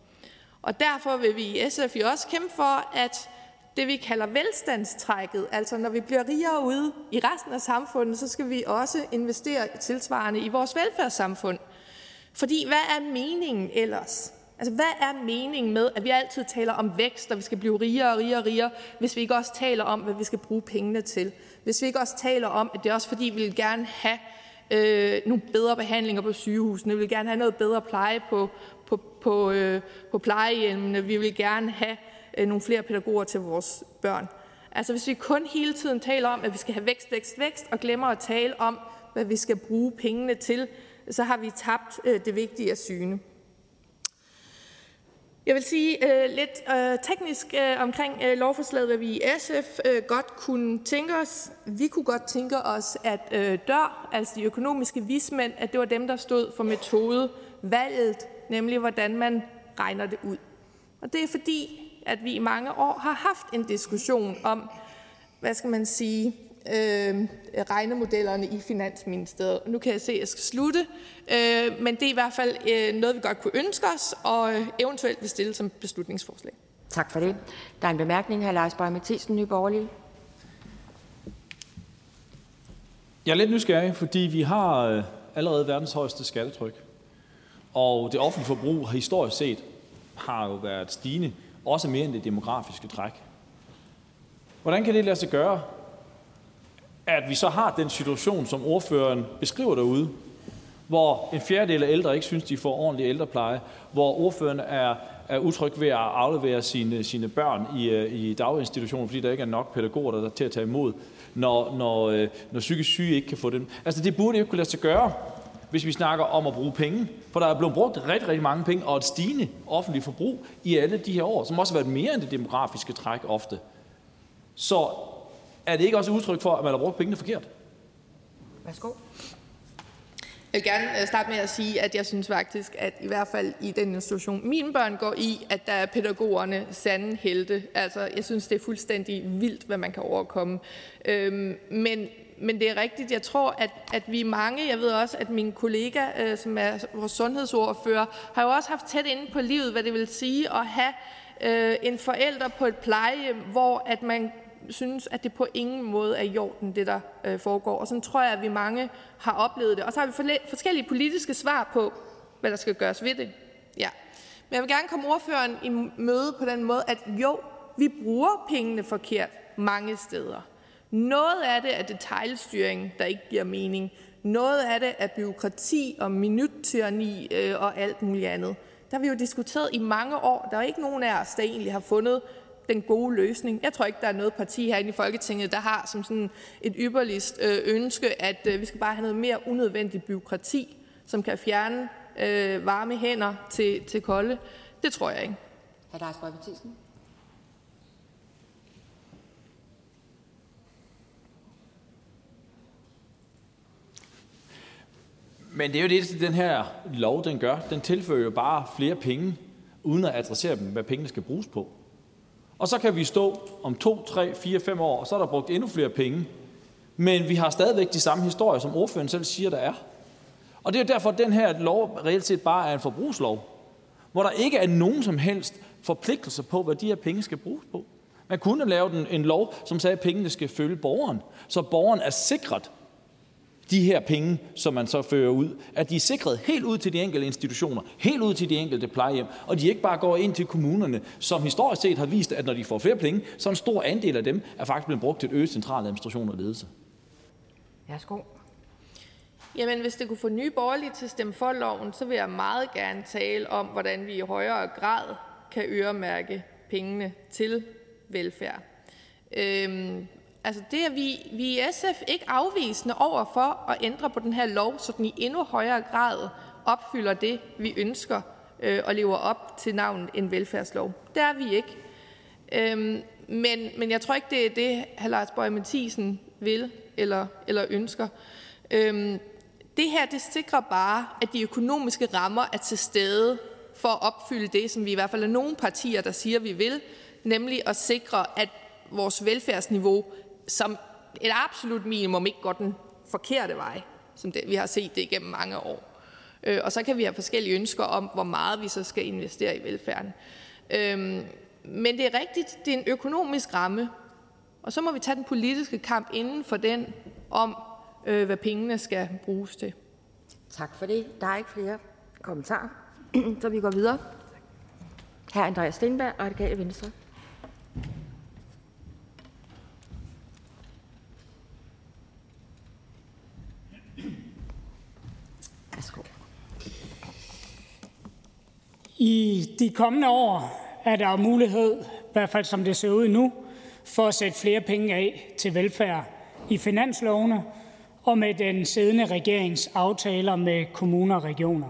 Og derfor vil vi i SF jo også kæmpe for, at det vi kalder velstandstrækket, altså når vi bliver rigere ude i resten af samfundet, så skal vi også investere tilsvarende i vores velfærdssamfund. Fordi hvad er meningen ellers? Altså, hvad er meningen med, at vi altid taler om vækst, og vi skal blive rigere og rigere og rigere, hvis vi ikke også taler om, hvad vi skal bruge pengene til? Hvis vi ikke også taler om, at det er også fordi, vi vil gerne have øh, nogle bedre behandlinger på sygehusene, vi vil gerne have noget bedre pleje på, på, på, øh, på plejehjemmene, vi vil gerne have øh, nogle flere pædagoger til vores børn. Altså hvis vi kun hele tiden taler om, at vi skal have vækst, vækst, vækst, og glemmer at tale om, hvad vi skal bruge pengene til, så har vi tabt øh, det vigtige af syne. Jeg vil sige øh, lidt øh, teknisk øh, omkring øh, lovforslaget, hvad vi i SF øh, godt kunne tænke os. Vi kunne godt tænke os, at øh, DØR, altså de økonomiske vismænd, at det var dem, der stod for metodevalget, nemlig hvordan man regner det ud. Og det er fordi, at vi i mange år har haft en diskussion om, hvad skal man sige, øh, regnemodellerne i Finansministeriet. Nu kan jeg se, at jeg skal slutte, øh, men det er i hvert fald øh, noget, vi godt kunne ønske os, og øh, eventuelt vil stille som beslutningsforslag. Tak for det. Der er en bemærkning, hr. Lars Borg Mathisen, Nye Borgerlige. Jeg er lidt nysgerrig, fordi vi har øh, allerede verdens højeste skattetryk. Og det offentlige forbrug har historisk set har jo været stigende, også mere end det demografiske træk. Hvordan kan det lade sig gøre, at vi så har den situation, som ordføreren beskriver derude, hvor en fjerdedel af ældre ikke synes, de får ordentlig ældrepleje, hvor ordføreren er, er utryg ved at aflevere sine, sine børn i, øh, i daginstitutionen, fordi der ikke er nok pædagoger der er til at tage imod, når, når, øh, når psykisk syge ikke kan få dem. Altså det burde jo ikke kunne lade sig gøre, hvis vi snakker om at bruge penge. For der er blevet brugt rigtig, rigtig mange penge, og et stigende offentligt forbrug i alle de her år, som også har været mere end det demografiske træk ofte. Så er det ikke også et udtryk for, at man har brugt pengene forkert? Værsgo. Jeg vil gerne øh, starte med at sige, at jeg synes faktisk, at i hvert fald i den institution, mine børn går i, at der er pædagogerne sande helte. Altså, jeg synes, det er fuldstændig vildt, hvad man kan overkomme. Øhm, men, men det er rigtigt. Jeg tror, at, at vi er mange. Jeg ved også, at min kollega, øh, som er vores sundhedsordfører, har jo også haft tæt inde på livet, hvad det vil sige at have øh, en forælder på et plejehjem, hvor at man synes, at det på ingen måde er i orden, det der øh, foregår. Og sådan tror jeg, at vi mange har oplevet det. Og så har vi forskellige politiske svar på, hvad der skal gøres ved det. Ja. Men jeg vil gerne komme ordføreren i møde på den måde, at jo, Vi bruger pengene forkert mange steder. Noget af det er detaljstyring, der ikke giver mening. Noget af det er byråkrati og minuttyranni øh, og alt muligt andet. Der har vi jo diskuteret i mange år. Der er ikke nogen af os, der egentlig har fundet den gode løsning. Jeg tror ikke, der er noget parti herinde i Folketinget, der har som sådan et ypperligst øh, ønske, at øh, vi skal bare have noget mere unødvendigt byråkrati, som kan fjerne øh, varme hænder til, til kolde. Det tror jeg ikke. Hr. Lars Boje Men det er jo det, den her lov den gør. Den tilfører jo bare flere penge, uden at adressere dem, hvad pengene skal bruges på. Og så kan vi stå om to, tre, fire, fem år, og så er der brugt endnu flere penge. Men vi har stadigvæk de samme historier, som ordføreren selv siger, der er. Og det er jo derfor, at den her lov reelt set bare er en forbrugslov, hvor der ikke er nogen som helst forpligtelser på, hvad de her penge skal bruges på. Man kunne lave en lov, som sagde, at pengene skal følge borgeren, så borgeren er sikret de her penge, som man så fører ud, at de er sikret helt ud til de enkelte institutioner, helt ud til de enkelte plejehjem, og de ikke bare går ind til kommunerne, som historisk set har vist, at når de får flere penge, så en stor andel af dem er faktisk blevet brugt til øget central administration og ledelse. Værsgo. Jamen, hvis det kunne få nye borgerlige til at stemme for loven, så vil jeg meget gerne tale om, hvordan vi i højere grad kan øremærke pengene til velfærd. Øhm, Altså det er vi, vi i SF ikke afvisende over for at ændre på den her lov, så den i endnu højere grad opfylder det, vi ønsker øh, og lever op til navnet en velfærdslov. Det er vi ikke. Øhm, men, men jeg tror ikke, det er det, hr. Lars Bøge Mathisen vil eller, eller ønsker. Øhm, det her det sikrer bare, at de økonomiske rammer er til stede for at opfylde det, som vi i hvert fald er nogle partier, der siger, vi vil, nemlig at sikre, at vores velfærdsniveau som et absolut minimum ikke går den forkerte vej, som det, vi har set det igennem mange år. Øh, og så kan vi have forskellige ønsker om, hvor meget vi så skal investere i velfærden. Øhm, men det er rigtigt, det er en økonomisk ramme, og så må vi tage den politiske kamp inden for den om, øh, hvad pengene skal bruges til. Tak for det. Der er ikke flere kommentarer, så vi går videre. Her Andreas Stenberg, Radikale Venstre. I de kommende år er der mulighed, i hvert fald som det ser ud nu, for at sætte flere penge af til velfærd i finanslovene og med den siddende regerings aftaler med kommuner og regioner.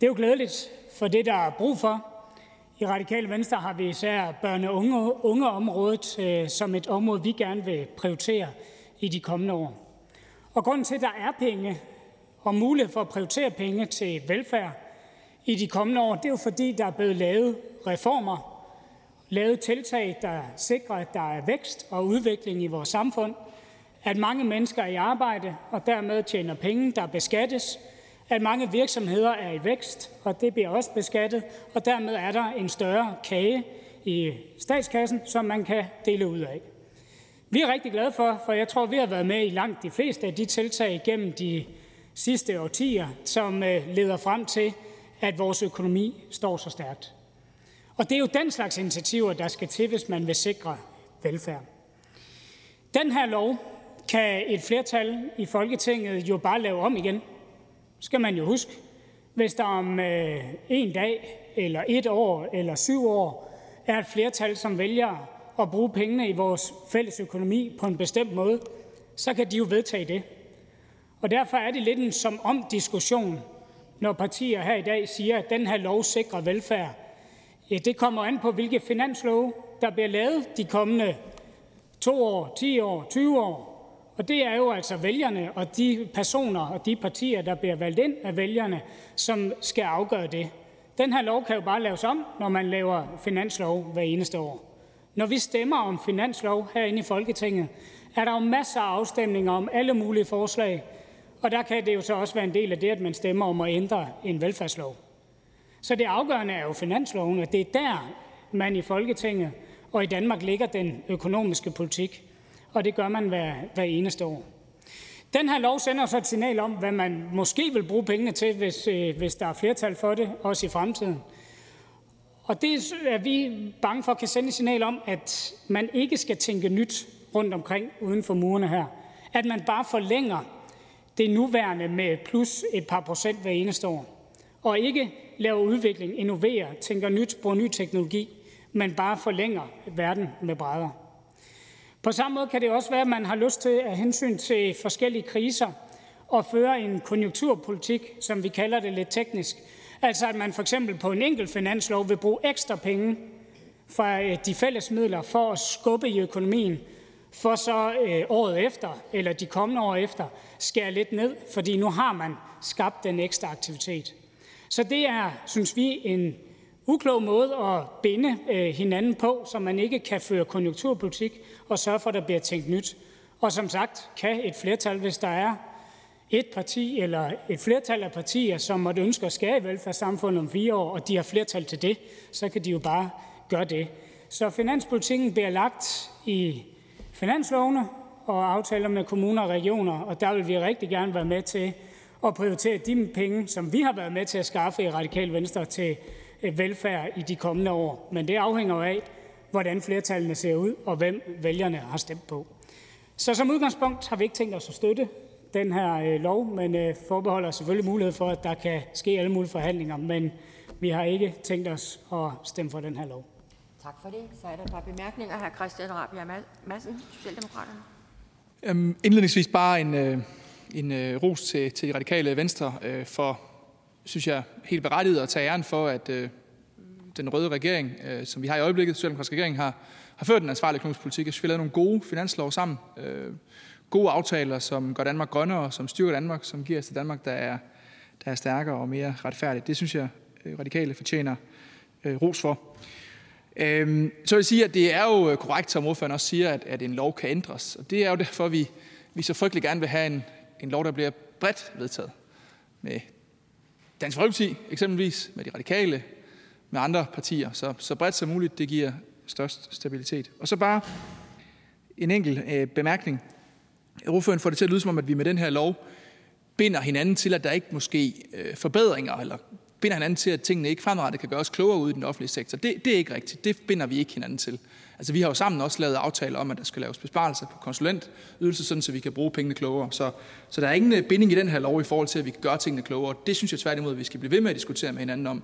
Det er jo glædeligt for det, der er brug for. I Radikale Venstre har vi især børne- og unge, ungeområdet øh, som et område, vi gerne vil prioritere i de kommende år. Og grunden til, at der er penge og mulighed for at prioritere penge til velfærd i de kommende år, det er jo fordi, der er blevet lavet reformer, lavet tiltag, der sikrer, at der er vækst og udvikling i vores samfund, at mange mennesker er i arbejde og dermed tjener penge, der beskattes, at mange virksomheder er i vækst, og det bliver også beskattet, og dermed er der en større kage i statskassen, som man kan dele ud af. Vi er rigtig glade for, for jeg tror, vi har været med i langt de fleste af de tiltag gennem de sidste årtier, som øh, leder frem til, at vores økonomi står så stærkt. Og det er jo den slags initiativer, der skal til, hvis man vil sikre velfærd. Den her lov kan et flertal i Folketinget jo bare lave om igen. Skal man jo huske. Hvis der om øh, en dag, eller et år, eller syv år, er et flertal, som vælger at bruge pengene i vores fælles økonomi på en bestemt måde, så kan de jo vedtage det. Og derfor er det lidt en som om diskussion, når partier her i dag siger, at den her lov sikrer velfærd. Ja, det kommer an på, hvilke finanslove, der bliver lavet de kommende to år, 10 år, 20 år. Og det er jo altså vælgerne og de personer og de partier, der bliver valgt ind af vælgerne, som skal afgøre det. Den her lov kan jo bare laves om, når man laver finanslov hver eneste år. Når vi stemmer om finanslov herinde i Folketinget, er der jo masser af afstemninger om alle mulige forslag, og der kan det jo så også være en del af det, at man stemmer om at ændre en velfærdslov. Så det afgørende er jo finansloven, og det er der, man i Folketinget og i Danmark ligger den økonomiske politik. Og det gør man hver, hver eneste år. Den her lov sender så et signal om, hvad man måske vil bruge pengene til, hvis, øh, hvis der er flertal for det, også i fremtiden. Og det er vi bange for kan sende et signal om, at man ikke skal tænke nyt rundt omkring uden for murene her. At man bare forlænger det nuværende med plus et par procent hver eneste år. Og ikke laver udvikling, innoverer, tænker nyt, bruger ny teknologi, men bare forlænger verden med brædder. På samme måde kan det også være, at man har lyst til at hensyn til forskellige kriser og føre en konjunkturpolitik, som vi kalder det lidt teknisk. Altså at man for eksempel på en enkelt finanslov vil bruge ekstra penge fra øh, de fælles midler for at skubbe i økonomien, for så øh, året efter, eller de kommende år efter, skære lidt ned, fordi nu har man skabt den ekstra aktivitet. Så det er, synes vi, en uklog måde at binde øh, hinanden på, så man ikke kan føre konjunkturpolitik og sørge for, at der bliver tænkt nyt. Og som sagt kan et flertal, hvis der er et parti eller et flertal af partier, som måtte ønske at skære i velfærdssamfundet om fire år, og de har flertal til det, så kan de jo bare gøre det. Så finanspolitikken bliver lagt i finanslovene og aftaler med kommuner og regioner, og der vil vi rigtig gerne være med til at prioritere de penge, som vi har været med til at skaffe i Radikal Venstre til øh, velfærd i de kommende år. Men det afhænger jo af, hvordan flertallene ser ud, og hvem vælgerne har stemt på. Så som udgangspunkt har vi ikke tænkt os at støtte den her øh, lov, men øh, forbeholder selvfølgelig mulighed for, at der kan ske alle mulige forhandlinger, men vi har ikke tænkt os at stemme for den her lov. Tak for det. Så er der et par bemærkninger. Hr. Christian Rabia Madsen, Socialdemokraterne. Øhm, indledningsvis bare en, øh, en øh, ros til, til radikale venstre øh, for, synes jeg, helt berettiget at tage æren for, at øh, den røde regering, øh, som vi har i øjeblikket, Socialdemokratiske regering, har, har ført en ansvarlig økonomisk politik. Jeg synes, vi har lavet nogle gode finanslov sammen. Øh, gode aftaler, som gør Danmark grønnere, som styrker Danmark, som giver os til Danmark, der er, der er stærkere og mere retfærdigt. Det synes jeg, øh, radikale fortjener øh, ros for. Øhm, så vil jeg sige, at det er jo korrekt, som ordføreren også siger, at, at en lov kan ændres. Og det er jo derfor, vi, vi så frygtelig gerne vil have en, en lov, der bliver bredt vedtaget. Med Dansk Folkeparti eksempelvis, med de radikale, med andre partier. Så, så bredt som muligt, det giver størst stabilitet. Og så bare en enkelt øh, bemærkning. Ordføreren får det til at lyde som om, at vi med den her lov binder hinanden til, at der ikke måske øh, forbedringer, eller binder hinanden til, at tingene ikke fremadrettet kan gøres klogere ude i den offentlige sektor. Det, det er ikke rigtigt. Det binder vi ikke hinanden til. Altså, vi har jo sammen også lavet aftaler om, at der skal laves besparelser på konsulentydelser, sådan så vi kan bruge pengene klogere. Så, så der er ingen øh, binding i den her lov i forhold til, at vi kan gøre tingene klogere. Det synes jeg tværtimod, at vi skal blive ved med at diskutere med hinanden om,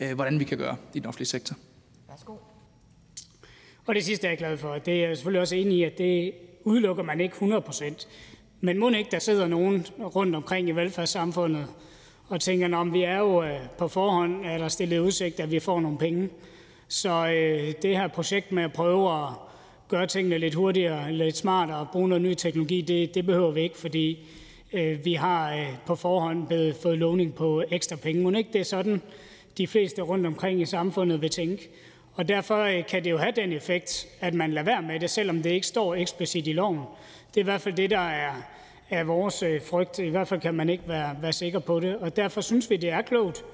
øh, hvordan vi kan gøre i den offentlige sektor. Værsgo. Og det sidste er jeg glad for. Det er jeg selvfølgelig også enig i, at det udelukker man ikke 100 procent. Men må ikke, der sidder nogen rundt omkring i velfærdssamfundet og tænker, om vi er jo øh, på forhånd, er der stillet udsigt, at vi får nogle penge. Så øh, det her projekt med at prøve at gøre tingene lidt hurtigere, lidt smartere og bruge noget ny teknologi, det, det behøver vi ikke, fordi øh, vi har øh, på forhånd blevet fået lovning på ekstra penge. Men ikke det er sådan, de fleste rundt omkring i samfundet vil tænke. Og derfor øh, kan det jo have den effekt, at man lader være med det, selvom det ikke står eksplicit i loven. Det er i hvert fald det, der er, er vores øh, frygt. I hvert fald kan man ikke være, være sikker på det. Og derfor synes vi, det er klogt,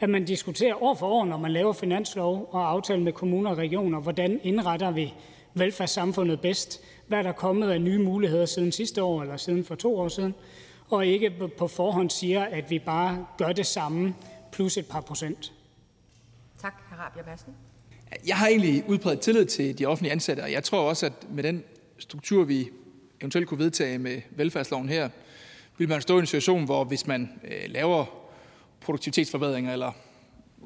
at man diskuterer år for år, når man laver finanslov og aftale med kommuner og regioner, hvordan indretter vi velfærdssamfundet bedst, hvad der er kommet af nye muligheder siden sidste år eller siden for to år siden, og ikke på forhånd siger, at vi bare gør det samme plus et par procent. Tak, hr. Rabia Madsen. Jeg har egentlig udbredt tillid til de offentlige ansatte, og jeg tror også, at med den struktur, vi eventuelt kunne vedtage med velfærdsloven her, vil man stå i en situation, hvor hvis man øh, laver produktivitetsforbedringer eller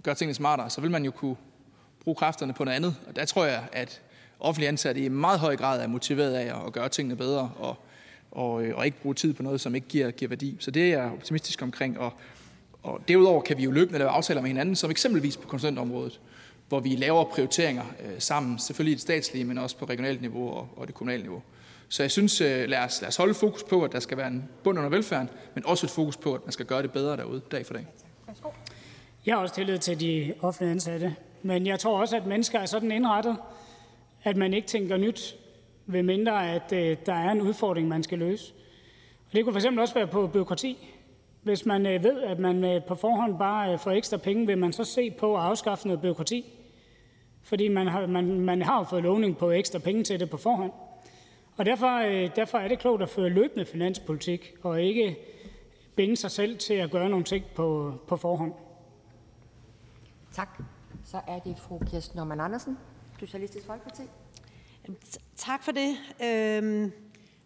gør tingene smartere, så vil man jo kunne bruge kræfterne på noget andet. Og der tror jeg, at offentlige ansatte i meget høj grad er motiveret af at gøre tingene bedre og, og, øh, og ikke bruge tid på noget, som ikke giver, giver værdi. Så det er jeg optimistisk omkring. Og, og derudover kan vi jo løbende lave aftaler med hinanden, som eksempelvis på konsulentområdet, hvor vi laver prioriteringer øh, sammen, selvfølgelig i det statslige, men også på regionalt niveau og, og det kommunale niveau. Så jeg synes, øh, lad os, lad os holde fokus på, at der skal være en bund under velfærden, men også et fokus på, at man skal gøre det bedre derude dag for dag. Jeg har også tillid til de offentlige ansatte, men jeg tror også, at mennesker er sådan indrettet, at man ikke tænker nyt, ved mindre at øh, der er en udfordring, man skal løse. Og det kunne fx også være på byråkrati. Hvis man øh, ved, at man øh, på forhånd bare øh, får ekstra penge, vil man så se på at afskaffe noget byråkrati. Fordi man har, man, man har jo fået lovning på ekstra penge til det på forhånd. Og derfor, derfor er det klogt at føre løbende finanspolitik, og ikke binde sig selv til at gøre nogle ting på, på forhånd. Tak. Så er det fru Kirsten Normann Andersen, Socialistisk Folkeparti. Tak for det. Øhm,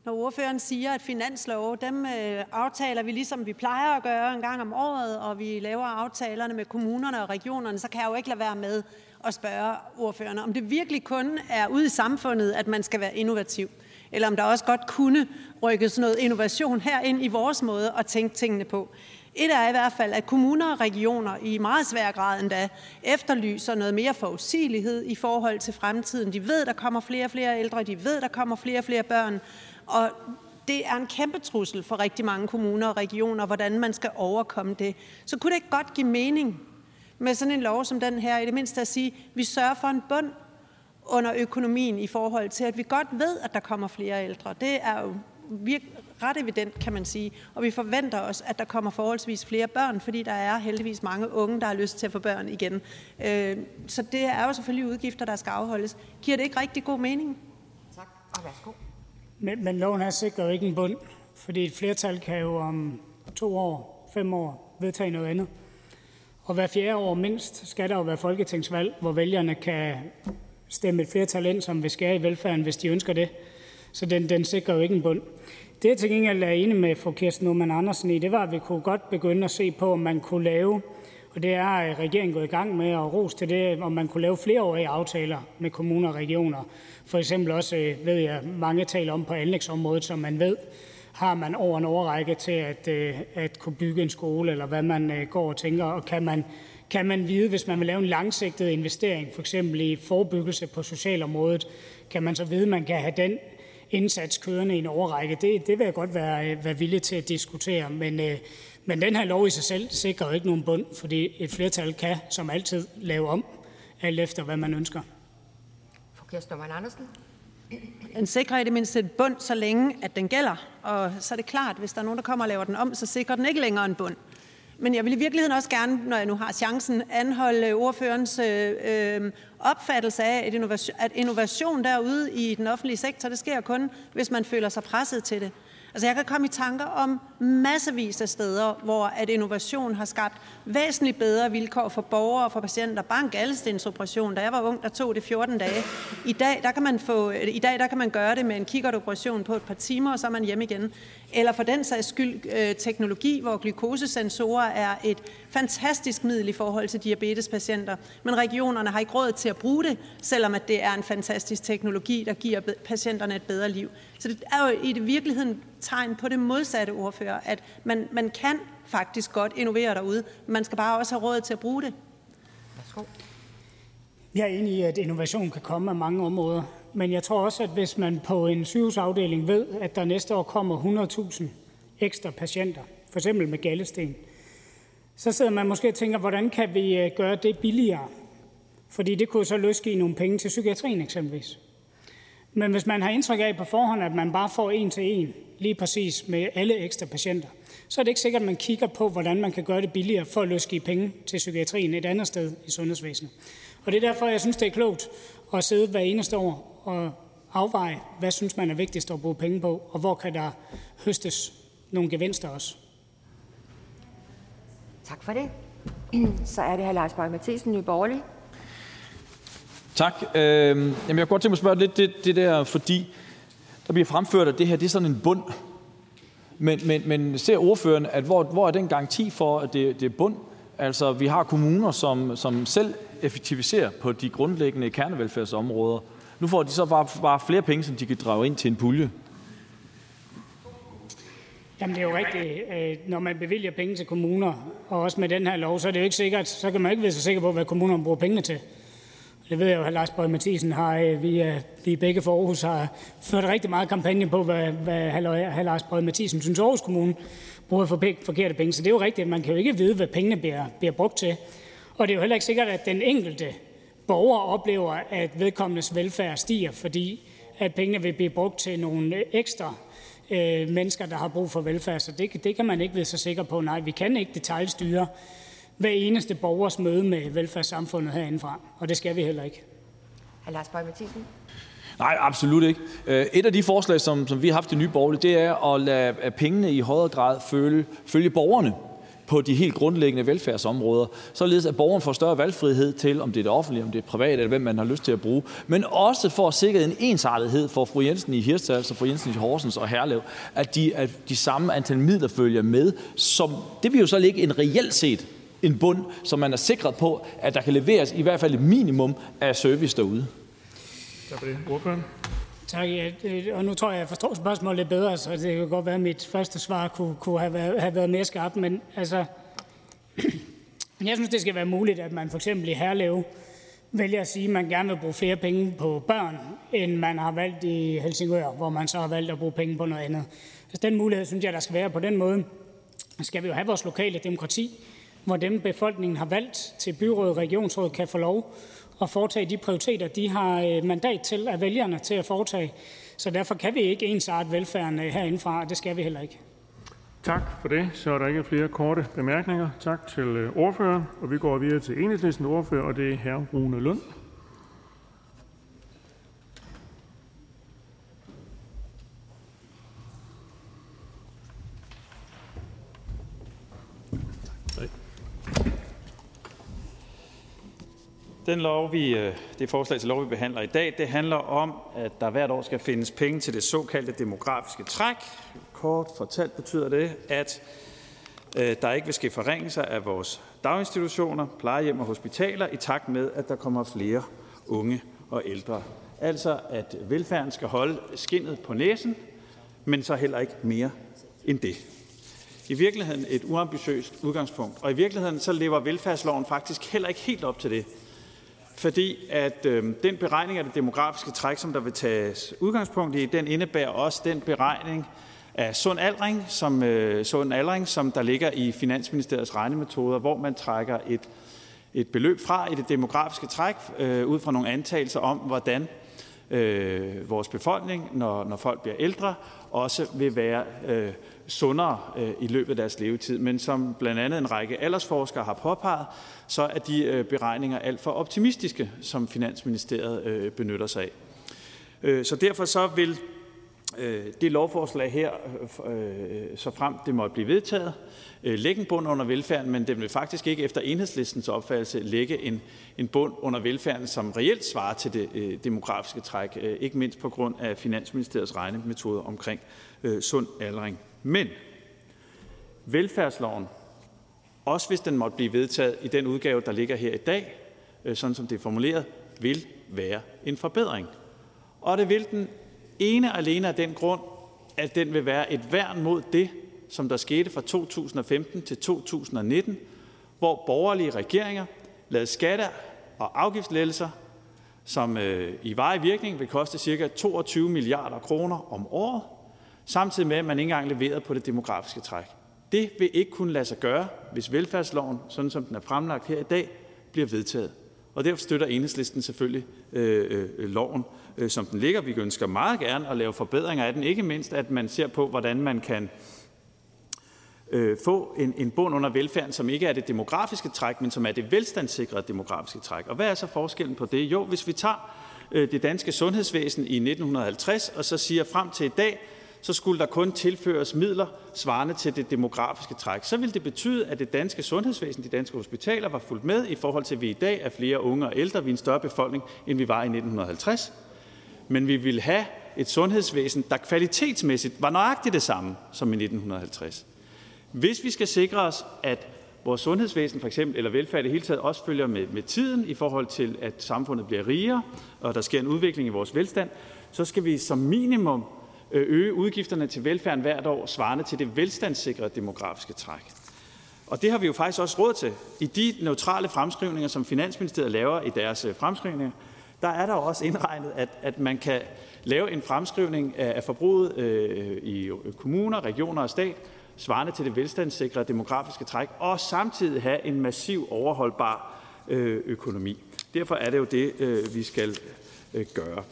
når ordføreren siger, at finanslove, dem øh, aftaler vi ligesom vi plejer at gøre en gang om året, og vi laver aftalerne med kommunerne og regionerne, så kan jeg jo ikke lade være med at spørge ordførerne, om det virkelig kun er ude i samfundet, at man skal være innovativ, eller om der også godt kunne rykkes noget innovation her ind i vores måde at tænke tingene på. Et er i hvert fald, at kommuner og regioner i meget svær grad endda efterlyser noget mere forudsigelighed i forhold til fremtiden. De ved, der kommer flere og flere ældre, de ved, der kommer flere og flere børn, og det er en kæmpe trussel for rigtig mange kommuner og regioner, hvordan man skal overkomme det. Så kunne det ikke godt give mening med sådan en lov som den her, i det mindste at sige, at vi sørger for en bund under økonomien i forhold til, at vi godt ved, at der kommer flere ældre. Det er jo ret evident, kan man sige. Og vi forventer os, at der kommer forholdsvis flere børn, fordi der er heldigvis mange unge, der har lyst til at få børn igen. Øh, så det er jo selvfølgelig udgifter, der skal afholdes. Giver det ikke rigtig god mening? Tak, og værsgo. Men, men loven her sikrer jo ikke en bund, fordi et flertal kan jo om to år, fem år vedtage noget andet. Og hver fjerde år mindst skal der jo være folketingsvalg, hvor vælgerne kan stemme et flertal ind, som vil skære i velfærden, hvis de ønsker det. Så den, den sikrer jo ikke en bund. Det, jeg til gengæld er enig med fru Kirsten Norman Andersen i, det var, at vi kunne godt begynde at se på, om man kunne lave, og det er regeringen gået i gang med at ros til det, om man kunne lave flereårige aftaler med kommuner og regioner. For eksempel også, øh, ved jeg, mange taler om på anlægsområdet, som man ved, har man over en overrække til at, øh, at kunne bygge en skole, eller hvad man øh, går og tænker, og kan man, kan man vide, hvis man vil lave en langsigtet investering, for eksempel i forebyggelse på socialområdet, kan man så vide, at man kan have den indsats kørende i en overrække. Det, det vil jeg godt være, være villig til at diskutere, men, øh, men den her lov i sig selv sikrer jo ikke nogen bund, fordi et flertal kan som altid lave om, alt efter hvad man ønsker. Fru Kirsten Andersen. Den sikrer i det mindste et bund, så længe at den gælder. Og så er det klart, hvis der er nogen, der kommer og laver den om, så sikrer den ikke længere en bund. Men jeg vil i virkeligheden også gerne, når jeg nu har chancen, anholde øh, ordførens øh, øh, opfattelse af, at innovation, at innovation derude i den offentlige sektor, det sker kun, hvis man føler sig presset til det. Altså jeg kan komme i tanker om massevis af steder, hvor at innovation har skabt væsentligt bedre vilkår for borgere og for patienter. Bare en operation, da jeg var ung, der tog det 14 dage. I dag, der kan man, få, i dag der kan man gøre det med en kikkertoperation på et par timer, og så er man hjemme igen. Eller for den sags skyld øh, teknologi, hvor glukosesensorer er et fantastisk middel i forhold til diabetespatienter. Men regionerne har ikke råd til at bruge det, selvom at det er en fantastisk teknologi, der giver patienterne et bedre liv. Så det er jo i det virkeligheden tegn på det modsatte ordfører, at man, man kan faktisk godt innovere derude, men man skal bare også have råd til at bruge det. Værsgo. Jeg er enig i, at innovation kan komme af mange områder, men jeg tror også, at hvis man på en sygehusafdeling ved, at der næste år kommer 100.000 ekstra patienter, for eksempel med gallesten, så sidder man måske og tænker, hvordan kan vi øh, gøre det billigere? Fordi det kunne så løske nogle penge til psykiatrien eksempelvis. Men hvis man har indtryk af på forhånd, at man bare får en til en, lige præcis med alle ekstra patienter, så er det ikke sikkert, at man kigger på, hvordan man kan gøre det billigere for at løse penge til psykiatrien et andet sted i sundhedsvæsenet. Og det er derfor, jeg synes, det er klogt at sidde hver eneste år og afveje, hvad synes man er vigtigst at bruge penge på, og hvor kan der høstes nogle gevinster også. Tak for det. Så er det hr. Lars Borg Mathisen, Nye Borgerlige. Tak. Øh, jamen jeg kunne godt tænke mig at spørge lidt det, det der, fordi der bliver fremført, at det her det er sådan en bund. Men, men, men ser ordføreren, at hvor, hvor er den garanti for, at det, det er bund? Altså, vi har kommuner, som, som selv effektiviserer på de grundlæggende kernevelfærdsområder. Nu får de så bare, bare flere penge, som de kan drage ind til en pulje. Jamen det er jo rigtigt, øh, når man bevilger penge til kommuner, og også med den her lov, så er det jo ikke sikkert, så kan man ikke være så sikker på, hvad kommunerne bruger pengene til. Det ved jeg jo, at Lars Borg Mathisen har, øh, vi, øh, vi begge for Aarhus har ført rigtig meget kampagne på, hvad, hvad hr. Lars Borg Mathisen synes Aarhus Kommune bruger for forkerte penge. Så det er jo rigtigt, at man kan jo ikke vide, hvad pengene bliver, bliver brugt til. Og det er jo heller ikke sikkert, at den enkelte borger oplever, at vedkommendes velfærd stiger, fordi at pengene vil blive brugt til nogle ekstra øh, mennesker, der har brug for velfærd. Så det, det kan man ikke være så sikker på. Nej, vi kan ikke detaljstyre hver eneste borgers møde med velfærdssamfundet herindefra, og det skal vi heller ikke. Hr. Lars Bøge Mathisen. Nej, absolut ikke. Øh, et af de forslag, som, som vi har haft i Nye Borgerlige, det er at lade pengene i højere grad følge, følge borgerne på de helt grundlæggende velfærdsområder, således at borgeren får større valgfrihed til, om det er det offentlige, om det er privat, eller hvem man har lyst til at bruge, men også for at sikre en ensartethed for fru Jensen i Hirtshals og fru Jensen i Horsens og Herlev, at de, at de samme antal midler følger med. Som, det vil jo så ligge en reelt set en bund, så man er sikret på, at der kan leveres i hvert fald et minimum af service derude. Tak for det. Ordføreren? Tak. Ja, og nu tror jeg, jeg forstår spørgsmålet lidt bedre, så det kan godt være, at mit første svar kunne, kunne have, været, have været mere skarpt. Men altså, jeg synes, det skal være muligt, at man for eksempel i Herlev vælger at sige, at man gerne vil bruge flere penge på børn, end man har valgt i Helsingør, hvor man så har valgt at bruge penge på noget andet. Altså, den mulighed synes jeg, der skal være på den måde. Skal vi jo have vores lokale demokrati, hvor dem befolkningen har valgt til byråd og regionsråd kan få lov at foretage de prioriteter, de har øh, mandat til af vælgerne til at foretage. Så derfor kan vi ikke ensarte velfærden øh, herindefra, og det skal vi heller ikke. Tak for det. Så er der ikke flere korte bemærkninger. Tak til øh, ordføreren. Og vi går videre til enhedslisten ordfører, og det er hr. Rune Lund. Den lov, vi, øh, det forslag til lov, vi behandler i dag, det handler om, at der hvert år skal findes penge til det såkaldte demografiske træk. Kort fortalt betyder det, at øh, der ikke vil ske forringelser af vores daginstitutioner, plejehjem og hospitaler i takt med, at der kommer flere unge og ældre. Altså at velfærden skal holde skinnet på næsen, men så heller ikke mere end det. I virkeligheden et uambitiøst udgangspunkt, og i virkeligheden så lever velfærdsloven faktisk heller ikke helt op til det fordi at øh, den beregning af det demografiske træk, som der vil tages udgangspunkt i, den indebærer også den beregning af sund aldring, som, øh, sund aldring, som der ligger i Finansministeriets regnemetoder, hvor man trækker et, et beløb fra i det demografiske træk, øh, ud fra nogle antagelser om, hvordan øh, vores befolkning, når, når folk bliver ældre, også vil være øh, sundere øh, i løbet af deres levetid. Men som blandt andet en række aldersforskere har påpeget, så er de øh, beregninger alt for optimistiske, som Finansministeriet øh, benytter sig af. Så derfor så vil det lovforslag her, så frem det måtte blive vedtaget, lægge en bund under velfærden, men den vil faktisk ikke efter enhedslistens opfattelse lægge en, en bund under velfærden, som reelt svarer til det demografiske træk, ikke mindst på grund af Finansministeriets regnemetoder omkring sund aldring. Men velfærdsloven også hvis den måtte blive vedtaget i den udgave, der ligger her i dag, øh, sådan som det er formuleret, vil være en forbedring. Og det vil den ene alene af den grund, at den vil være et værn mod det, som der skete fra 2015 til 2019, hvor borgerlige regeringer lavede skatte- og afgiftslettelser, som øh, i varig virkning vil koste ca. 22 milliarder kroner om året, samtidig med, at man ikke engang leverede på det demografiske træk. Det vil ikke kunne lade sig gøre, hvis velfærdsloven, sådan som den er fremlagt her i dag, bliver vedtaget. Og derfor støtter enhedslisten selvfølgelig øh, øh, loven, øh, som den ligger. Vi ønsker meget gerne at lave forbedringer af den, ikke mindst at man ser på, hvordan man kan øh, få en, en bund under velfærden, som ikke er det demografiske træk, men som er det velstandssikrede demografiske træk. Og hvad er så forskellen på det? Jo, hvis vi tager øh, det danske sundhedsvæsen i 1950, og så siger frem til i dag, så skulle der kun tilføres midler svarende til det demografiske træk. Så ville det betyde, at det danske sundhedsvæsen, de danske hospitaler, var fuldt med i forhold til, at vi i dag er flere unge og ældre, vi er en større befolkning, end vi var i 1950. Men vi ville have et sundhedsvæsen, der kvalitetsmæssigt var nøjagtigt det samme som i 1950. Hvis vi skal sikre os, at vores sundhedsvæsen for eksempel, eller velfærd i det hele taget også følger med, med tiden i forhold til, at samfundet bliver rigere, og der sker en udvikling i vores velstand, så skal vi som minimum Øh, øge udgifterne til velfærden hvert år, svarende til det velstandssikrede demografiske træk. Og det har vi jo faktisk også råd til. I de neutrale fremskrivninger, som Finansministeriet laver i deres øh, fremskrivninger, der er der også indregnet, at, at man kan lave en fremskrivning af, af forbruget øh, i kommuner, regioner og stat, svarende til det velstandssikrede demografiske træk, og samtidig have en massiv overholdbar øh, økonomi. Derfor er det jo det, øh, vi skal øh, gøre.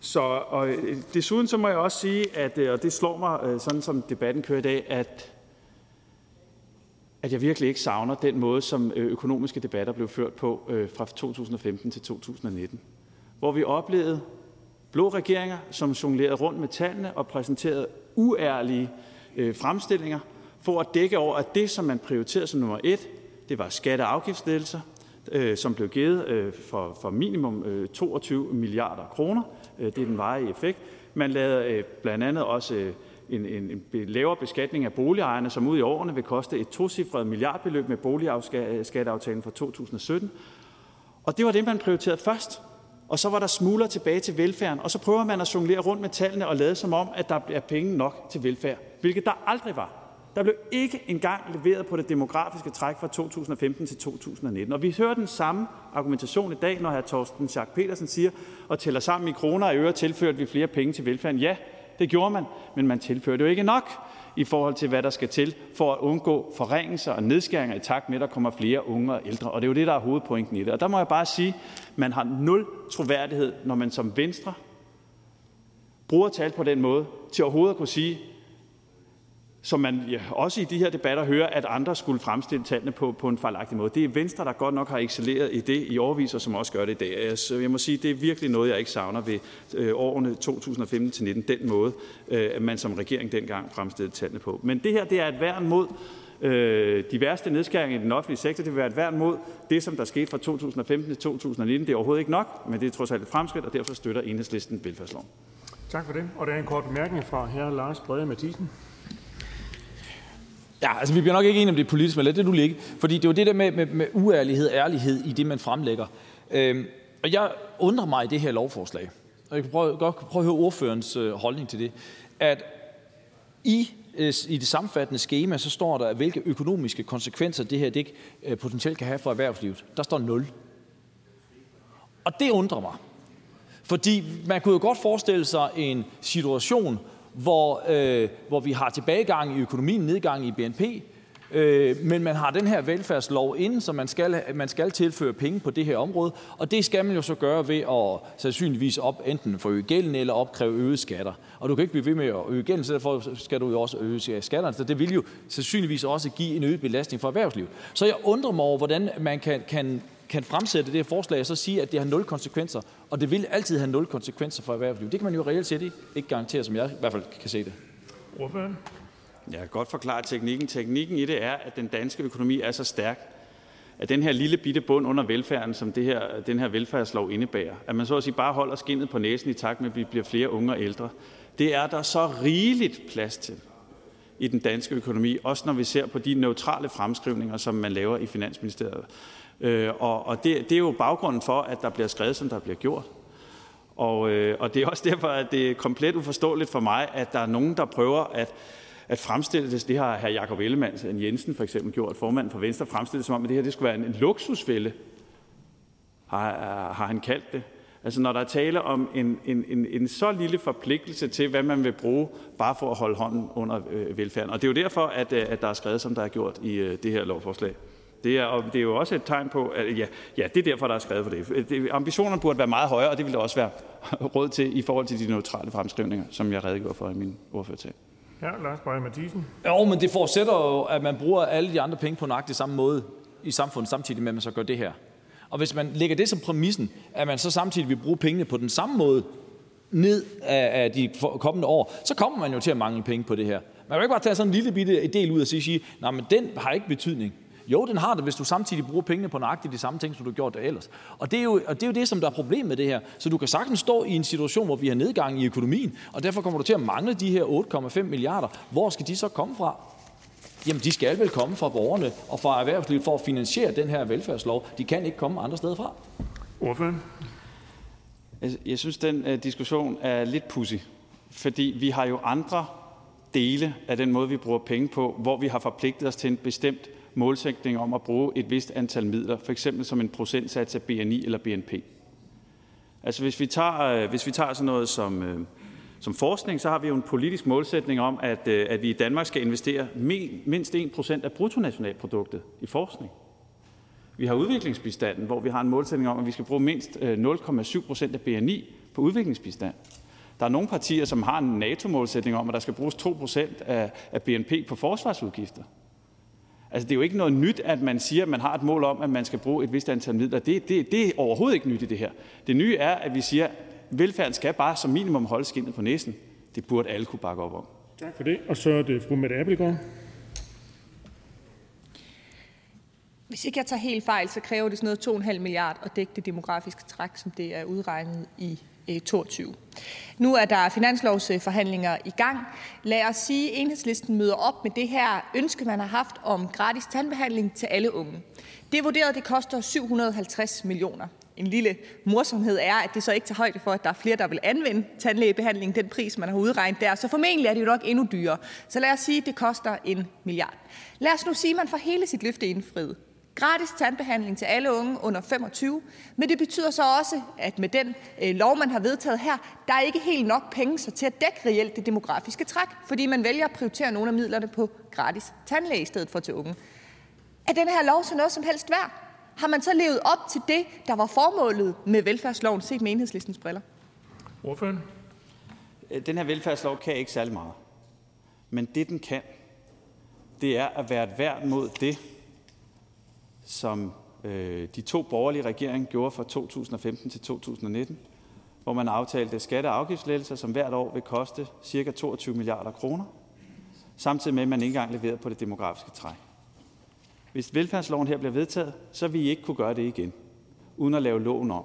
Så, og øh, desuden så må jeg også sige, at, øh, og det slår mig, øh, sådan som debatten kører i dag, at, at jeg virkelig ikke savner den måde, som økonomiske debatter blev ført på fra 2015 til 2019. Hvor vi oplevede blå regeringer, som jonglerede rundt med tallene og præsenterede uærlige fremstillinger, for at dække over, at det, som man prioriterede som nummer et, det var skatte- og afgiftslettelser, øh, som blev givet øh, for, for minimum øh, 22 milliarder kroner. Øh, det er den varige effekt. Man lavede øh, blandt andet også øh, en, en, en lavere beskatning af boligejerne, som ud i årene vil koste et tocifret milliardbeløb med boligskatteaftalen fra 2017. Og det var det, man prioriterede først. Og så var der smuler tilbage til velfærden, og så prøver man at jonglere rundt med tallene og lade som om, at der er penge nok til velfærd, hvilket der aldrig var. Der blev ikke engang leveret på det demografiske træk fra 2015 til 2019. Og vi hører den samme argumentation i dag, når hr. Torsten Schack Petersen siger, og tæller sammen i kroner og øre, tilførte vi flere penge til velfærden. Ja, det gjorde man, men man tilførte jo ikke nok i forhold til, hvad der skal til for at undgå forringelser og nedskæringer i takt med, at der kommer flere unge og ældre. Og det er jo det, der er hovedpointen i det. Og der må jeg bare sige, at man har nul troværdighed, når man som Venstre bruger tal på den måde, til overhovedet at kunne sige, som man ja, også i de her debatter hører, at andre skulle fremstille tallene på, på en fejlagtig måde. Det er Venstre, der godt nok har excelleret i det i årvis, og som også gør det i dag. Så jeg må sige, det er virkelig noget, jeg ikke savner ved øh, årene 2015-19, den måde, øh, at man som regering dengang fremstillede tallene på. Men det her, det er et værn mod øh, de værste nedskæringer i den offentlige sektor. Det vil være et værn mod det, som der skete fra 2015 til 2019. Det er overhovedet ikke nok, men det er trods alt et fremskridt, og derfor støtter enhedslisten velfærdsloven. Tak for det. Og der er en kort bemærkning fra hr. Lars Brede Mathisen. Ja, altså vi bliver nok ikke enige om det politiske, men lad det nu ligge. Fordi det er jo det der med, med, med uærlighed og ærlighed i det, man fremlægger. Øhm, og jeg undrer mig i det her lovforslag, og jeg kan prøve, godt prøve at høre ordførens øh, holdning til det, at i, øh, i det sammenfattende schema, så står der, hvilke økonomiske konsekvenser det her det øh, potentielt kan have for erhvervslivet. Der står 0. Og det undrer mig. Fordi man kunne jo godt forestille sig en situation, hvor, øh, hvor vi har tilbagegang i økonomien, nedgang i BNP, øh, men man har den her velfærdslov inde, så man skal, man skal tilføre penge på det her område, og det skal man jo så gøre ved at sandsynligvis op, enten forøge gælden eller opkræve øgede skatter. Og du kan ikke blive ved med at øge gælden, så derfor skal du jo også øge skatterne, så det vil jo sandsynligvis også give en øget belastning for erhvervslivet. Så jeg undrer mig over, hvordan man kan, kan kan fremsætte det her forslag og så sige, at det har nul konsekvenser, og det vil altid have nul konsekvenser for erhvervslivet. Det kan man jo reelt set ikke garantere, som jeg i hvert fald kan se det. Ordføren? Jeg kan godt forklare teknikken. Teknikken i det er, at den danske økonomi er så stærk, at den her lille bitte bund under velfærden, som det her, den her velfærdslov indebærer, at man så at sige bare holder skinnet på næsen i takt med, at vi bliver flere unge og ældre, det er der så rigeligt plads til i den danske økonomi, også når vi ser på de neutrale fremskrivninger, som man laver i Finansministeriet. Øh, og og det, det er jo baggrunden for, at der bliver skrevet, som der bliver gjort. Og, øh, og det er også derfor, at det er komplet uforståeligt for mig, at der er nogen, der prøver at, at fremstille det. Det har hr. Jakob Ellemann Jensen for eksempel gjort, formanden for Venstre, fremstillet som om, at det her det skulle være en, en luksusfælde, har, har han kaldt det. Altså når der er tale om en, en, en, en så lille forpligtelse til, hvad man vil bruge, bare for at holde hånden under øh, velfærden. Og det er jo derfor, at, øh, at der er skrevet, som der er gjort i øh, det her lovforslag. Det er, og det er jo også et tegn på, at ja, ja, det er derfor, der er skrevet for det. det. Ambitionerne burde være meget højere, og det ville der også være råd til i forhold til de neutrale fremskrivninger, som jeg redegjorde for i min ordførertale. Ja, Lars Bøge Mathisen. Jo, men det forudsætter jo, at man bruger alle de andre penge på nøjagtig samme måde i samfundet, samtidig med, at man så gør det her. Og hvis man lægger det som præmissen, at man så samtidig vil bruge pengene på den samme måde ned af, af de kommende år, så kommer man jo til at mangle penge på det her. Man kan ikke bare tage sådan en lille bitte del ud og sige, nej, men den har ikke betydning. Jo, den har det, hvis du samtidig bruger pengene på nøjagtigt de samme ting, som du har gjort det ellers. Og det, er jo, og det er jo det, som der er problemet med det her. Så du kan sagtens stå i en situation, hvor vi har nedgang i økonomien, og derfor kommer du til at mangle de her 8,5 milliarder. Hvor skal de så komme fra? Jamen, de skal vel komme fra borgerne og fra erhvervslivet for at finansiere den her velfærdslov. De kan ikke komme andre steder fra. Ordføren? Jeg, jeg synes, den uh, diskussion er lidt pussy, fordi vi har jo andre dele af den måde, vi bruger penge på, hvor vi har forpligtet os til en bestemt målsætning om at bruge et vist antal midler, for eksempel som en procentsats af BNI eller BNP. Altså hvis vi tager, øh, hvis vi tager sådan noget som, øh, som forskning, så har vi jo en politisk målsætning om, at, øh, at vi i Danmark skal investere mindst 1% af bruttonationalproduktet i forskning. Vi har udviklingsbistanden, hvor vi har en målsætning om, at vi skal bruge mindst 0,7% af BNI på udviklingsbistand. Der er nogle partier, som har en NATO-målsætning om, at der skal bruges 2% af, af BNP på forsvarsudgifter. Altså, det er jo ikke noget nyt, at man siger, at man har et mål om, at man skal bruge et vist antal midler. Det, det, det er overhovedet ikke nyt i det her. Det nye er, at vi siger, at velfærden skal bare som minimum holde skinnet på næsen. Det burde alle kunne bakke op om. Tak for det. Og så er det fru Mette Appelgaard. Hvis ikke jeg tager helt fejl, så kræver det sådan noget 2,5 milliard at dække det demografiske træk, som det er udregnet i 22. Nu er der finanslovsforhandlinger i gang. Lad os sige, at enhedslisten møder op med det her ønske, man har haft om gratis tandbehandling til alle unge. Det er vurderet, at det koster 750 millioner. En lille morsomhed er, at det så ikke tager højde for, at der er flere, der vil anvende tandlægebehandling, den pris, man har udregnet der. Så formentlig er det jo nok endnu dyrere. Så lad os sige, at det koster en milliard. Lad os nu sige, at man får hele sit løfte indfriet. Gratis tandbehandling til alle unge under 25, men det betyder så også, at med den øh, lov, man har vedtaget her, der er ikke helt nok penge så til at dække reelt det demografiske træk, fordi man vælger at prioritere nogle af midlerne på gratis tandlæge i stedet for til unge. Er den her lov så noget som helst værd? Har man så levet op til det, der var formålet med velfærdsloven, set med enhedslistens briller? Ordføren? Øh, den her velfærdslov kan ikke særlig meget. Men det, den kan, det er at være et værn mod det, som øh, de to borgerlige regeringer gjorde fra 2015 til 2019, hvor man aftalte skatte- og afgiftslettelser, som hvert år vil koste ca. 22 milliarder kroner, samtidig med, at man ikke engang leverede på det demografiske træk. Hvis velfærdsloven her bliver vedtaget, så vil I ikke kunne gøre det igen, uden at lave loven om.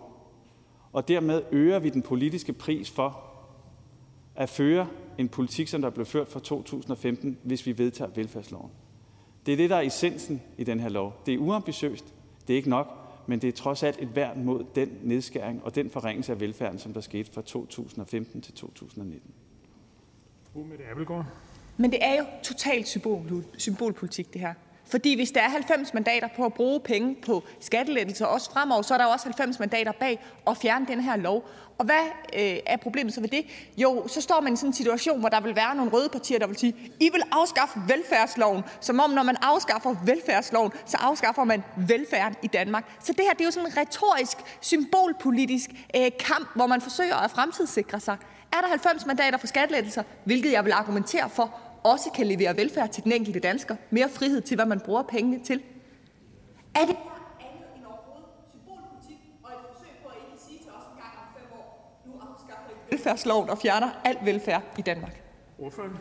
Og dermed øger vi den politiske pris for at føre en politik, som der blev ført fra 2015, hvis vi vedtager velfærdsloven. Det er det, der er essensen i den her lov. Det er uambitiøst, det er ikke nok, men det er trods alt et værn mod den nedskæring og den forringelse af velfærden, som der skete fra 2015 til 2019. Men det er jo totalt symbol, symbolpolitik, det her. Fordi hvis der er 90 mandater på at bruge penge på skattelettelser også fremover, så er der også 90 mandater bag at fjerne den her lov. Og hvad øh, er problemet så ved det? Jo, så står man i sådan en situation, hvor der vil være nogle røde partier, der vil sige, I vil afskaffe velfærdsloven, som om når man afskaffer velfærdsloven, så afskaffer man velfærden i Danmark. Så det her det er jo sådan en retorisk, symbolpolitisk øh, kamp, hvor man forsøger at fremtidssikre sig. Er der 90 mandater for skattelettelser, hvilket jeg vil argumentere for, også kan levere velfærd til den enkelte dansker, mere frihed til, hvad man bruger pengene til. Er det velfærdsloven og fjerner al velfærd i Danmark? Ordføren?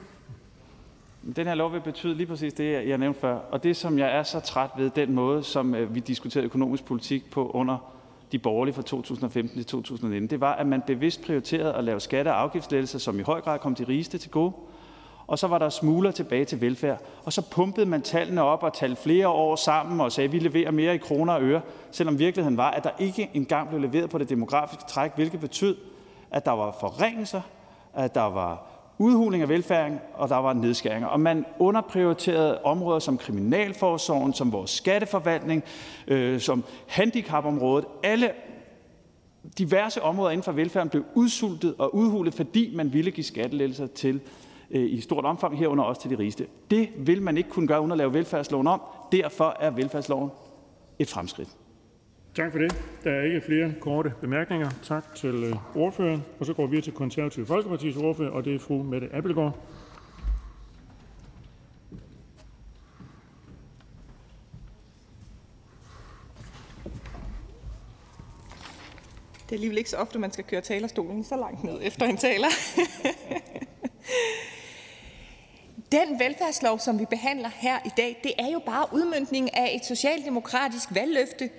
Den her lov vil betyde lige præcis det, jeg nævnte før. Og det, som jeg er så træt ved, den måde, som øh, vi diskuterede økonomisk politik på under de borgerlige fra 2015 til 2019, det var, at man bevidst prioriterede at lave skatte- og afgiftslettelser, som i høj grad kom de rigeste til gode, og så var der smuler tilbage til velfærd. Og så pumpede man tallene op og talte flere år sammen og sagde, at vi leverer mere i kroner og øre, selvom virkeligheden var, at der ikke engang blev leveret på det demografiske træk, hvilket betød, at der var forringelser, at der var udhuling af velfærden, og der var nedskæringer. Og man underprioriterede områder som kriminalforsorgen, som vores skatteforvaltning, øh, som handicapområdet. Alle diverse områder inden for velfærden blev udsultet og udhulet, fordi man ville give skattelettelser til i stort omfang, herunder også til de rigeste. Det vil man ikke kunne gøre uden at lave velfærdsloven om. Derfor er velfærdsloven et fremskridt. Tak for det. Der er ikke flere korte bemærkninger. Tak til øh, ordføreren. Og så går vi til Konservative Folkepartis ordfører, og det er fru Mette Appelgaard. Det er alligevel ikke så ofte, man skal køre talerstolen så langt ned efter en taler. Den velfærdslov, som vi behandler her i dag, det er jo bare udmyndning af et socialdemokratisk valgløfte.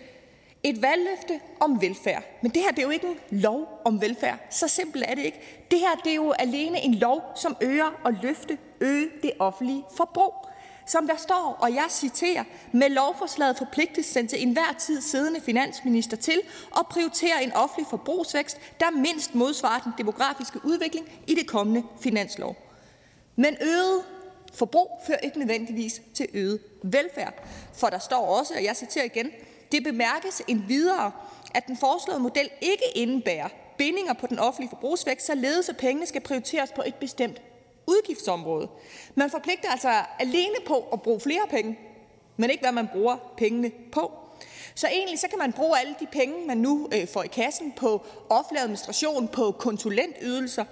Et valgløfte om velfærd. Men det her det er jo ikke en lov om velfærd. Så simpelt er det ikke. Det her det er jo alene en lov, som øger og løfte øge det offentlige forbrug. Som der står, og jeg citerer, med lovforslaget forpligtes den til enhver tid siddende finansminister til at prioritere en offentlig forbrugsvækst, der mindst modsvarer den demografiske udvikling i det kommende finanslov. Men øget Forbrug fører ikke nødvendigvis til øget velfærd. For der står også, og jeg citerer igen, det bemærkes endvidere, at den foreslåede model ikke indebærer bindinger på den offentlige forbrugsvækst, således at pengene skal prioriteres på et bestemt udgiftsområde. Man forpligter altså alene på at bruge flere penge, men ikke hvad man bruger pengene på. Så egentlig så kan man bruge alle de penge, man nu øh, får i kassen på offentlig administration, på konsulentydelser,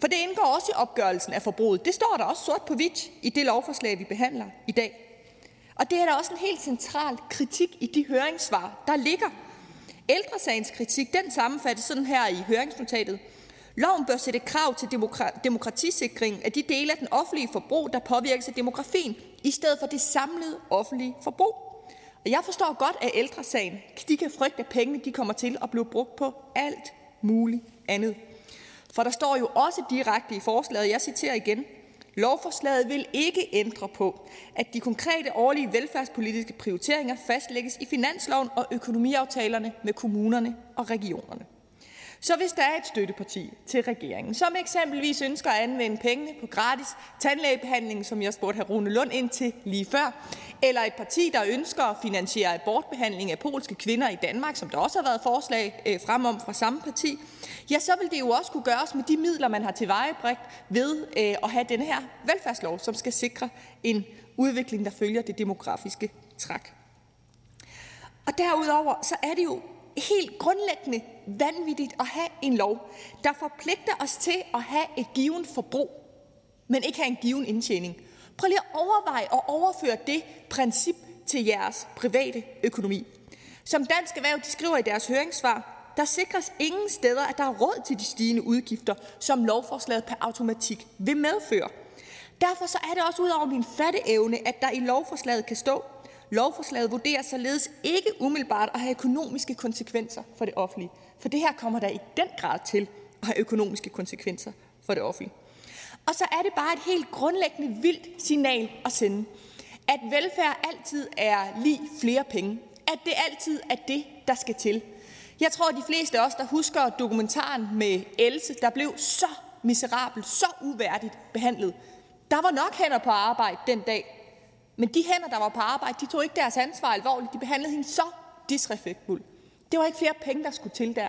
for det indgår også i opgørelsen af forbruget. Det står der også sort på hvidt i det lovforslag, vi behandler i dag. Og det er der også en helt central kritik i de høringssvar, der ligger. Ældresagens kritik, den sammenfattes sådan her i høringsnotatet. Loven bør sætte krav til demokratisikring af de dele af den offentlige forbrug, der påvirkes af demografien, i stedet for det samlede offentlige forbrug. Og Jeg forstår godt, at ældresagen de kan frygte, at pengene de kommer til at blive brugt på alt muligt andet. For der står jo også direkte i forslaget, jeg citerer igen, Lovforslaget vil ikke ændre på, at de konkrete årlige velfærdspolitiske prioriteringer fastlægges i finansloven og økonomiaftalerne med kommunerne og regionerne. Så hvis der er et støtteparti til regeringen, som eksempelvis ønsker at anvende pengene på gratis tandlægebehandling, som jeg spurgte hr. Rune Lund ind til lige før, eller et parti, der ønsker at finansiere abortbehandling af polske kvinder i Danmark, som der også har været forslag øh, frem om fra samme parti, ja, så vil det jo også kunne gøres med de midler, man har tilvejebragt ved øh, at have den her velfærdslov, som skal sikre en udvikling, der følger det demografiske træk. Og derudover så er det jo helt grundlæggende vanvittigt at have en lov, der forpligter os til at have et given forbrug, men ikke have en given indtjening. Prøv lige at overveje at overføre det princip til jeres private økonomi. Som Dansk Erhverv de skriver i deres høringssvar, der sikres ingen steder, at der er råd til de stigende udgifter, som lovforslaget per automatik vil medføre. Derfor så er det også ud over min fatteevne, at der i lovforslaget kan stå, Lovforslaget vurderer således ikke umiddelbart at have økonomiske konsekvenser for det offentlige. For det her kommer der i den grad til at have økonomiske konsekvenser for det offentlige. Og så er det bare et helt grundlæggende vildt signal at sende, at velfærd altid er lige flere penge. At det altid er det, der skal til. Jeg tror, at de fleste af os, der husker dokumentaren med Else, der blev så miserabelt, så uværdigt behandlet. Der var nok hænder på arbejde den dag, men de hænder, der var på arbejde, de tog ikke deres ansvar alvorligt. De behandlede hende så disrespektfuldt. Det var ikke flere penge, der skulle til der.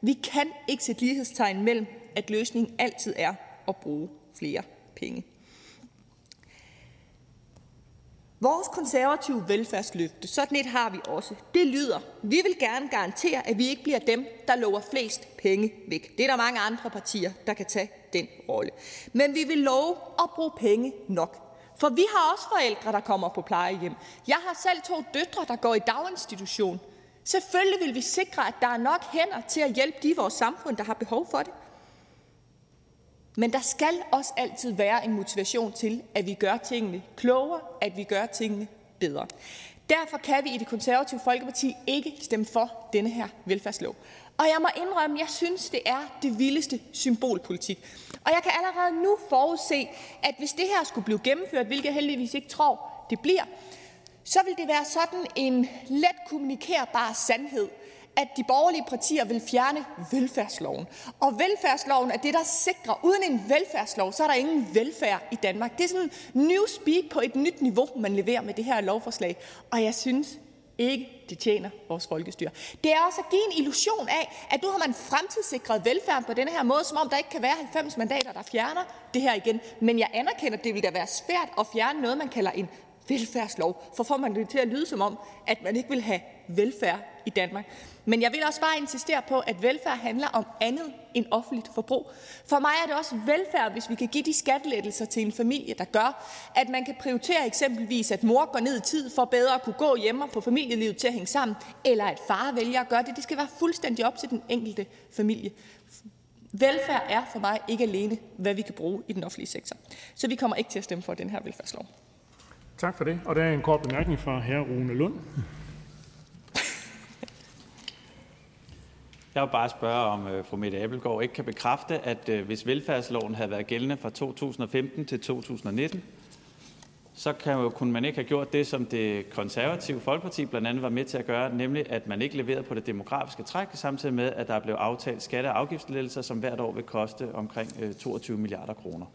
Vi kan ikke sætte lighedstegn mellem, at løsningen altid er at bruge flere penge. Vores konservative velfærdsløfte, sådan et har vi også, det lyder, vi vil gerne garantere, at vi ikke bliver dem, der lover flest penge væk. Det er der mange andre partier, der kan tage den rolle. Men vi vil love at bruge penge nok. For vi har også forældre, der kommer på plejehjem. Jeg har selv to døtre, der går i daginstitution. Selvfølgelig vil vi sikre, at der er nok hænder til at hjælpe de i vores samfund, der har behov for det. Men der skal også altid være en motivation til, at vi gør tingene klogere, at vi gør tingene bedre. Derfor kan vi i det konservative Folkeparti ikke stemme for denne her velfærdslov. Og jeg må indrømme, jeg synes, det er det vildeste symbolpolitik. Og jeg kan allerede nu forudse, at hvis det her skulle blive gennemført, hvilket jeg heldigvis ikke tror, det bliver, så vil det være sådan en let kommunikerbar sandhed, at de borgerlige partier vil fjerne velfærdsloven. Og velfærdsloven er det, der sikrer, uden en velfærdslov, så er der ingen velfærd i Danmark. Det er sådan new speak på et nyt niveau, man leverer med det her lovforslag. Og jeg synes ikke, det tjener vores folkestyre. Det er også at give en illusion af, at nu har man fremtidssikret velfærden på denne her måde, som om der ikke kan være 90 mandater, der fjerner det her igen. Men jeg anerkender, at det vil da være svært at fjerne noget, man kalder en velfærdslov, for får man det til at lyde som om, at man ikke vil have velfærd i Danmark. Men jeg vil også bare insistere på, at velfærd handler om andet end offentligt forbrug. For mig er det også velfærd, hvis vi kan give de skattelettelser til en familie, der gør, at man kan prioritere eksempelvis, at mor går ned i tid for bedre at kunne gå hjemme og få familielivet til at hænge sammen, eller at far vælger at gøre det. Det skal være fuldstændig op til den enkelte familie. Velfærd er for mig ikke alene, hvad vi kan bruge i den offentlige sektor. Så vi kommer ikke til at stemme for den her velfærdslov. Tak for det. Og der er en kort bemærkning fra hr. Rune Lund. Jeg vil bare spørge, om øh, fru Mette Abelgaard ikke kan bekræfte, at øh, hvis velfærdsloven havde været gældende fra 2015 til 2019, så kan jo, kunne man ikke have gjort det, som det konservative Folkeparti blandt andet var med til at gøre, nemlig at man ikke leverede på det demografiske træk, samtidig med, at der blev aftalt skatte- og afgiftslettelser, som hvert år vil koste omkring øh, 22 milliarder kroner.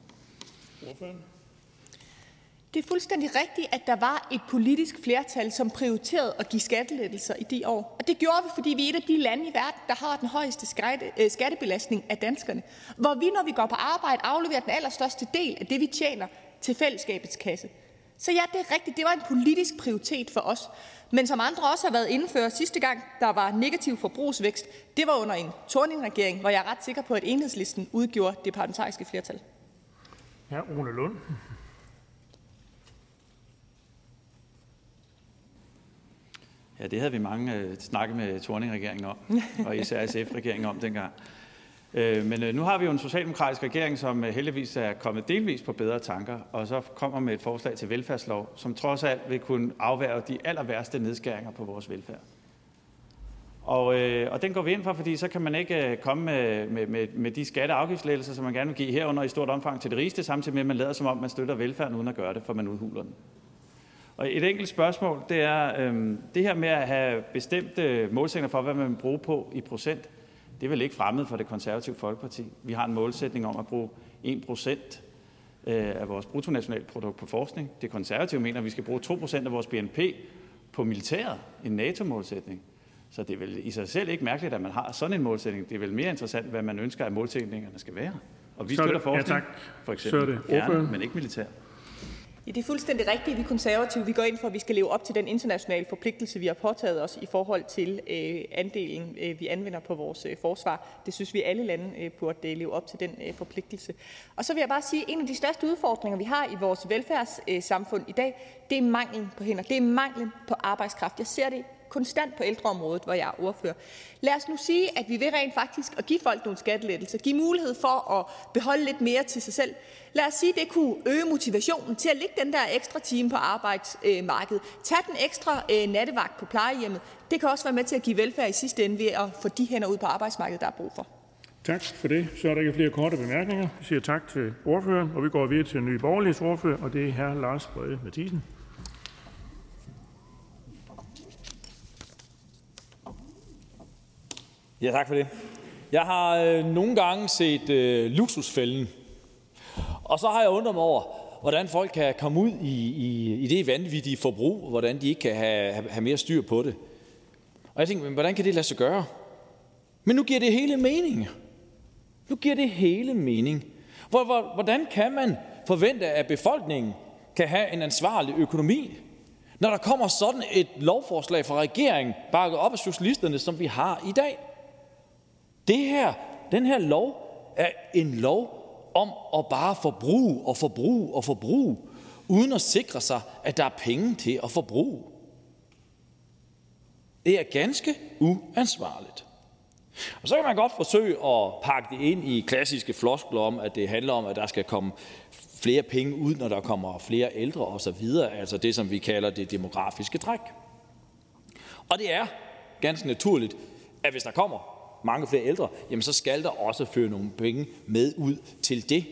Det er fuldstændig rigtigt, at der var et politisk flertal, som prioriterede at give skattelettelser i de år. Og det gjorde vi, fordi vi er et af de lande i verden, der har den højeste øh, skattebelastning af danskerne. Hvor vi, når vi går på arbejde, afleverer den allerstørste del af det, vi tjener til fællesskabets kasse. Så ja, det er rigtigt. Det var en politisk prioritet for os. Men som andre også har været indført sidste gang, der var negativ forbrugsvækst, det var under en Torning-regering, hvor jeg er ret sikker på, at enhedslisten udgjorde det parlamentariske flertal. Ja, Ole Lund. Ja, det havde vi mange øh, snakke med Torning-regeringen om, og især SF-regeringen om dengang. Øh, men øh, nu har vi jo en socialdemokratisk regering, som øh, heldigvis er kommet delvis på bedre tanker, og så kommer med et forslag til velfærdslov, som trods alt vil kunne afværge de aller værste nedskæringer på vores velfærd. Og, øh, og den går vi ind for, fordi så kan man ikke øh, komme med, med, med, med de skatte- og afgiftslettelser, som man gerne vil give herunder i stort omfang til det rigeste, samtidig med, at man lader som om, man støtter velfærden uden at gøre det, for man udhuler den. Og et enkelt spørgsmål, det er, øh, det her med at have bestemte målsætninger for, hvad man vil bruge på i procent, det er vel ikke fremmed for det konservative Folkeparti. Vi har en målsætning om at bruge 1 procent øh, af vores bruttonationalprodukt på forskning. Det konservative mener, at vi skal bruge 2 procent af vores BNP på militæret, en NATO-målsætning. Så det er vel i sig selv ikke mærkeligt, at man har sådan en målsætning. Det er vel mere interessant, hvad man ønsker, at målsætningerne skal være. Og vi er støtter det- ja, forskning, tak. for Så er eksempel, det gerne, men ikke militær. Ja, det er fuldstændig rigtigt. Vi konservative vi går ind for, at vi skal leve op til den internationale forpligtelse, vi har påtaget os i forhold til øh, andelen, øh, vi anvender på vores øh, forsvar. Det synes vi, alle lande øh, burde øh, leve op til den øh, forpligtelse. Og så vil jeg bare sige, at en af de største udfordringer, vi har i vores velfærdssamfund øh, i dag, det er manglen på hænder. Det er manglen på arbejdskraft. Jeg ser det konstant på ældreområdet, hvor jeg er ordfører. Lad os nu sige, at vi vil rent faktisk at give folk nogle skattelettelser, give mulighed for at beholde lidt mere til sig selv. Lad os sige, at det kunne øge motivationen til at lægge den der ekstra time på arbejdsmarkedet. Tag den ekstra øh, nattevagt på plejehjemmet. Det kan også være med til at give velfærd i sidste ende ved at få de hænder ud på arbejdsmarkedet, der er brug for. Tak for det. Så er der ikke flere korte bemærkninger. Vi siger tak til ordføreren, og vi går videre til Nye Borgerliges ordfører, og det er hr. Lars Brede Mathisen. Ja, tak for det. Jeg har øh, nogle gange set øh, luksusfælden, og så har jeg undret mig over, hvordan folk kan komme ud i, i, i det vanvittige forbrug, hvordan de ikke kan have, have, have mere styr på det. Og jeg tænker, men hvordan kan det lade sig gøre? Men nu giver det hele mening. Nu giver det hele mening. Hvor, hvor, hvordan kan man forvente, at befolkningen kan have en ansvarlig økonomi, når der kommer sådan et lovforslag fra regeringen, bakket op af socialisterne, som vi har i dag? Det her, den her lov er en lov om at bare forbruge og forbruge og forbruge, uden at sikre sig, at der er penge til at forbruge. Det er ganske uansvarligt. Og så kan man godt forsøge at pakke det ind i klassiske floskler om, at det handler om, at der skal komme flere penge ud, når der kommer flere ældre osv., altså det, som vi kalder det demografiske træk. Og det er ganske naturligt, at hvis der kommer mange flere ældre, jamen så skal der også føre nogle penge med ud til det.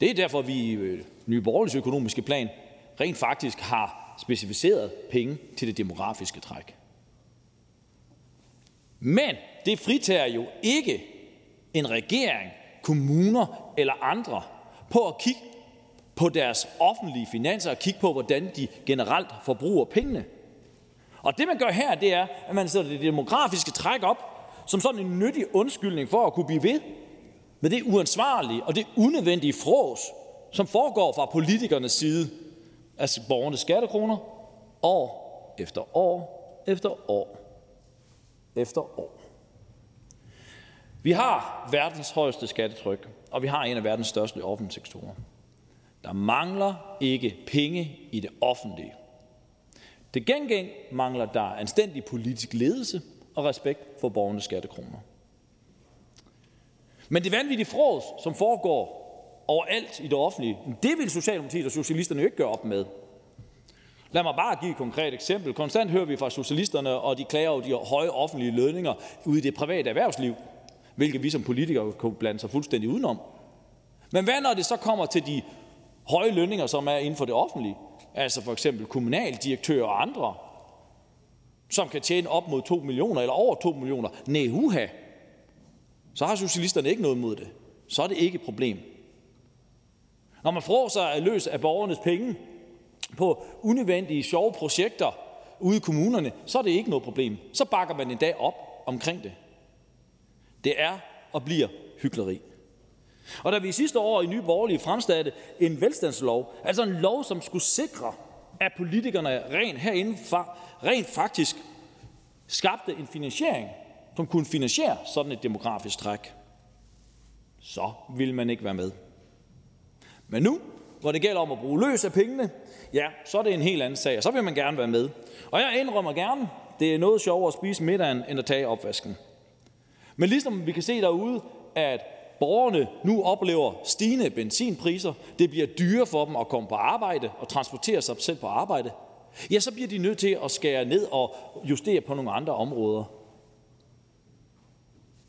Det er derfor, vi i Nye Borgerliges økonomiske plan rent faktisk har specificeret penge til det demografiske træk. Men det fritager jo ikke en regering, kommuner eller andre på at kigge på deres offentlige finanser og kigge på, hvordan de generelt forbruger pengene. Og det man gør her, det er, at man sætter det demografiske træk op som sådan en nyttig undskyldning for at kunne blive ved med det uansvarlige og det unødvendige frås, som foregår fra politikernes side af borgernes skattekroner år efter år efter år efter år. Vi har verdens højeste skattetryk, og vi har en af verdens største offentlige sektorer. Der mangler ikke penge i det offentlige. Det gengæld mangler der anstændig politisk ledelse og respekt for borgernes skattekroner. Men det vanvittige frås, som foregår overalt i det offentlige, det vil Socialdemokratiet og Socialisterne jo ikke gøre op med. Lad mig bare give et konkret eksempel. Konstant hører vi fra Socialisterne, og de klager over de høje offentlige lønninger ude i det private erhvervsliv, hvilket vi som politikere kunne blande sig fuldstændig udenom. Men hvad når det så kommer til de høje lønninger, som er inden for det offentlige? Altså for eksempel kommunaldirektører og andre, som kan tjene op mod 2 millioner eller over 2 millioner. Nej, uha. Så har socialisterne ikke noget imod det. Så er det ikke et problem. Når man får sig løs af borgernes penge på unødvendige sjove projekter ude i kommunerne, så er det ikke noget problem. Så bakker man en dag op omkring det. Det er og bliver hyggeleri. Og da vi sidste år i Nye Borgerlige fremsatte en velstandslov, altså en lov, som skulle sikre, at politikerne rent herindefra rent faktisk skabte en finansiering, som kunne finansiere sådan et demografisk træk, så ville man ikke være med. Men nu, hvor det gælder om at bruge løs af pengene, ja, så er det en helt anden sag, og så vil man gerne være med. Og jeg indrømmer gerne, det er noget sjovere at spise middagen, end at tage opvasken. Men ligesom vi kan se derude, at borgerne nu oplever stigende benzinpriser, det bliver dyrere for dem at komme på arbejde og transportere sig selv på arbejde, ja, så bliver de nødt til at skære ned og justere på nogle andre områder.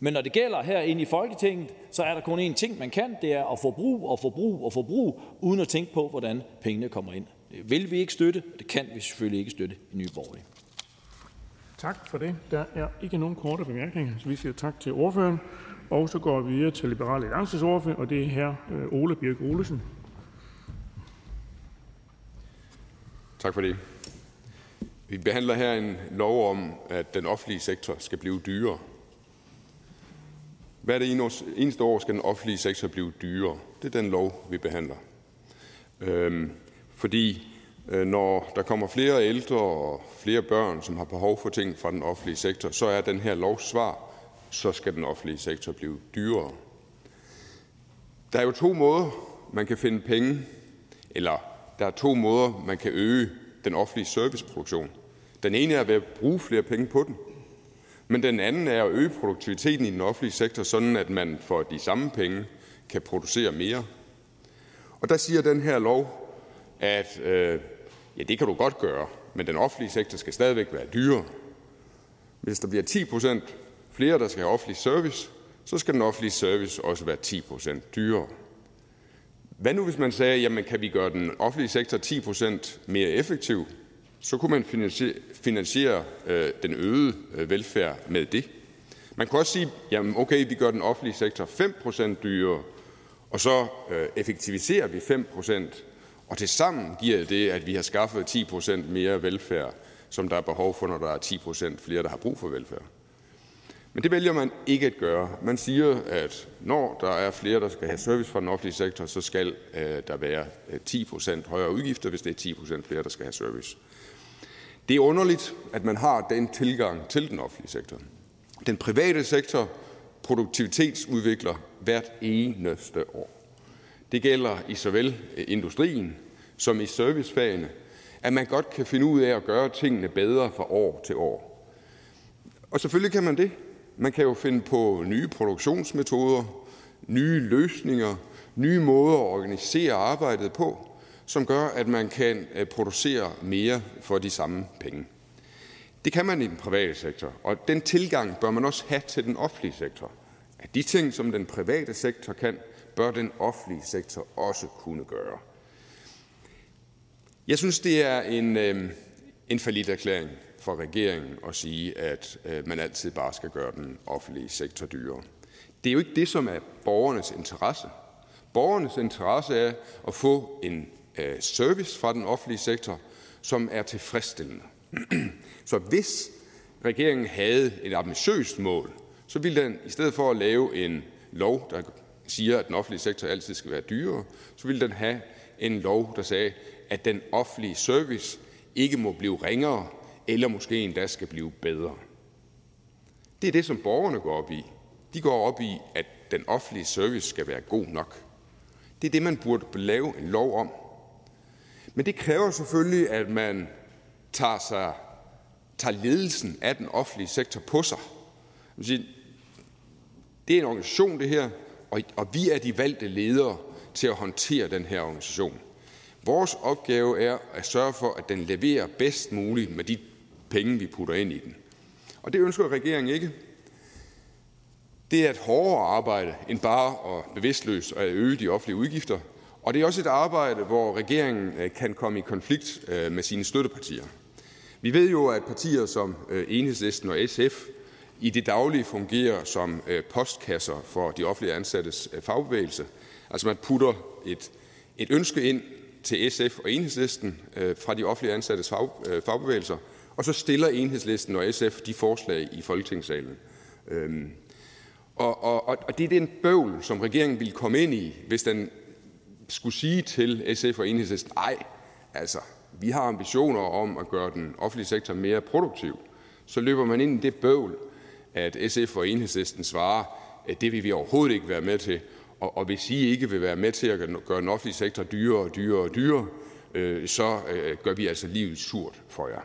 Men når det gælder herinde i Folketinget, så er der kun én ting, man kan, det er at forbruge og forbruge og forbruge, uden at tænke på, hvordan pengene kommer ind. Det vil vi ikke støtte, og det kan vi selvfølgelig ikke støtte i Nye Borgerlige. Tak for det. Der er ikke nogen korte bemærkninger, så vi siger tak til ordføreren. Og så går vi videre til Liberale Alliances ordfører, og det er her øh, Ole Birk Olesen. Tak for det. Vi behandler her en lov om, at den offentlige sektor skal blive dyrere. Hvert eneste år skal den offentlige sektor blive dyrere. Det er den lov, vi behandler. Øhm, fordi øh, når der kommer flere ældre og flere børn, som har behov for ting fra den offentlige sektor, så er den her lovs svar, så skal den offentlige sektor blive dyrere. Der er jo to måder, man kan finde penge, eller der er to måder, man kan øge den offentlige serviceproduktion. Den ene er ved at bruge flere penge på den, men den anden er at øge produktiviteten i den offentlige sektor, sådan at man for de samme penge kan producere mere. Og der siger den her lov, at øh, ja, det kan du godt gøre, men den offentlige sektor skal stadigvæk være dyrere. Hvis der bliver 10 procent flere, der skal have offentlig service, så skal den offentlige service også være 10 procent dyrere. Hvad nu, hvis man sagde, jamen kan vi gøre den offentlige sektor 10 procent mere effektiv? Så kunne man finansiere, finansiere øh, den øgede øh, velfærd med det. Man kunne også sige, jamen okay, vi gør den offentlige sektor 5% dyrere, og så øh, effektiviserer vi 5%, og til sammen giver det, at vi har skaffet 10% mere velfærd, som der er behov for, når der er 10 procent flere, der har brug for velfærd. Men det vælger man ikke at gøre. Man siger, at når der er flere, der skal have service fra den offentlige sektor, så skal øh, der være øh, 10 procent højere udgifter, hvis det er 10 procent flere, der skal have service. Det er underligt, at man har den tilgang til den offentlige sektor. Den private sektor produktivitetsudvikler hvert eneste år. Det gælder i såvel øh, industrien som i servicefagene, at man godt kan finde ud af at gøre tingene bedre fra år til år. Og selvfølgelig kan man det. Man kan jo finde på nye produktionsmetoder, nye løsninger, nye måder at organisere arbejdet på, som gør, at man kan øh, producere mere for de samme penge. Det kan man i den private sektor, og den tilgang bør man også have til den offentlige sektor. At de ting, som den private sektor kan, bør den offentlige sektor også kunne gøre. Jeg synes, det er en, øh, en falit erklæring for regeringen at sige, at øh, man altid bare skal gøre den offentlige sektor dyrere. Det er jo ikke det, som er borgernes interesse. Borgernes interesse er at få en Øh, service fra den offentlige sektor, som er tilfredsstillende. Så hvis regeringen havde et ambitiøst mål, så ville den i stedet for at lave en lov, der siger, at den offentlige sektor altid skal være dyrere, så ville den have en lov, der sagde, at den offentlige service ikke må blive ringere, eller måske endda skal blive bedre. Det er det, som borgerne går op i. De går op i, at den offentlige service skal være god nok. Det er det, man burde lave en lov om. Men det kræver selvfølgelig, at man tager, sig, tager ledelsen af den offentlige sektor på sig. Det er en organisation, det her, og vi er de valgte ledere til at håndtere den her organisation. Vores opgave er at sørge for, at den leverer bedst muligt med de penge, vi putter ind i den. Og det ønsker regeringen ikke. Det er et hårdere arbejde end bare at bevidstløst at øge de offentlige udgifter. Og det er også et arbejde, hvor regeringen øh, kan komme i konflikt øh, med sine støttepartier. Vi ved jo, at partier som øh, Enhedslisten og SF i det daglige fungerer som postkasser for de offentlige ansattes fagbevægelse. Altså man putter et, et ønske ind til SF og Enhedslisten fra de offentlige ansattes fag, fagbevægelser, og så stiller Enhedslisten og SF de forslag i Folketingssalen. Øhm, og, og, og det er den bøvl, som regeringen ville komme ind i, hvis den skulle sige til SF og Enhedslisten, nej, altså, vi har ambitioner om at gøre den offentlige sektor mere produktiv, så løber man ind i det bøvl, at SF og Enhedslisten svarer, at det vil vi overhovedet ikke være med til, og, og hvis I ikke vil være med til at gøre den offentlige sektor dyrere og dyrere og dyrere, øh, så øh, gør vi altså livet surt for jer.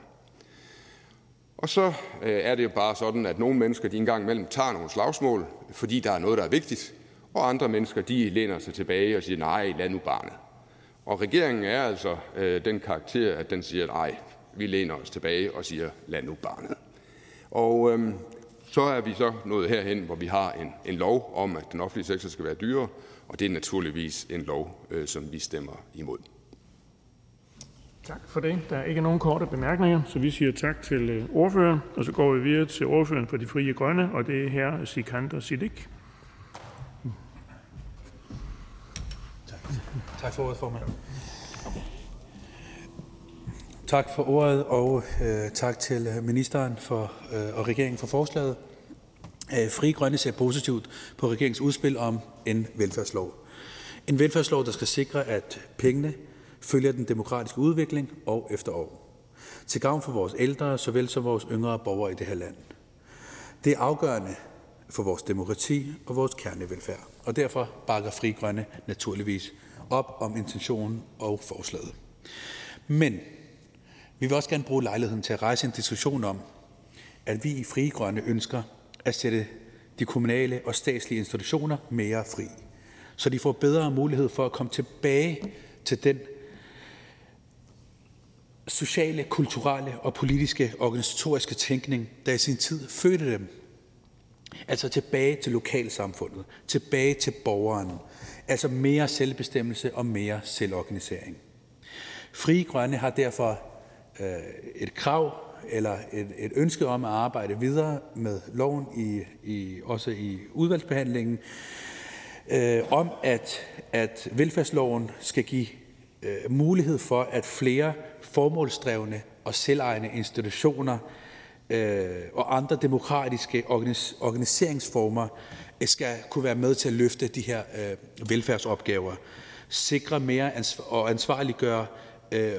Og så øh, er det jo bare sådan, at nogle mennesker de engang imellem tager nogle slagsmål, fordi der er noget, der er vigtigt, og andre mennesker de læner sig tilbage og siger, nej, lad nu barnet. Og regeringen er altså øh, den karakter, at den siger, nej, vi læner os tilbage og siger, lad nu barnet. Og øh, så er vi så nået herhen, hvor vi har en, en lov om, at den offentlige sektor skal være dyrere, og det er naturligvis en lov, øh, som vi stemmer imod. Tak for det. Der er ikke nogen korte bemærkninger, så vi siger tak til øh, ordføreren. Og så går vi videre til ordføreren for de frie grønne, og det er her Sikander Siddiq. Tak for ordet, formand. Tak for ordet, og øh, tak til øh, ministeren for, øh, og regeringen for forslaget. Øh, Fri Grønne ser positivt på regeringens udspil om en velfærdslov. En velfærdslov, der skal sikre, at pengene følger den demokratiske udvikling år efter år. Til gavn for vores ældre, såvel som vores yngre borgere i det her land. Det er afgørende for vores demokrati og vores kernevelfærd, og derfor bakker Fri Grønne naturligvis op om intentionen og forslaget. Men vi vil også gerne bruge lejligheden til at rejse en diskussion om, at vi i Fri Grønne ønsker at sætte de kommunale og statslige institutioner mere fri, så de får bedre mulighed for at komme tilbage til den sociale, kulturelle og politiske organisatoriske tænkning, der i sin tid fødte dem. Altså tilbage til lokalsamfundet, tilbage til borgeren, altså mere selvbestemmelse og mere selvorganisering. Fri Grønne har derfor øh, et krav eller et, et ønske om at arbejde videre med loven, i, i, også i udvalgsbehandlingen, øh, om at, at velfærdsloven skal give øh, mulighed for, at flere formålsdrevne og selvejende institutioner øh, Øh, og andre demokratiske organis- organiseringsformer øh, skal kunne være med til at løfte de her øh, velfærdsopgaver, sikre mere ans- og ansvarliggøre øh,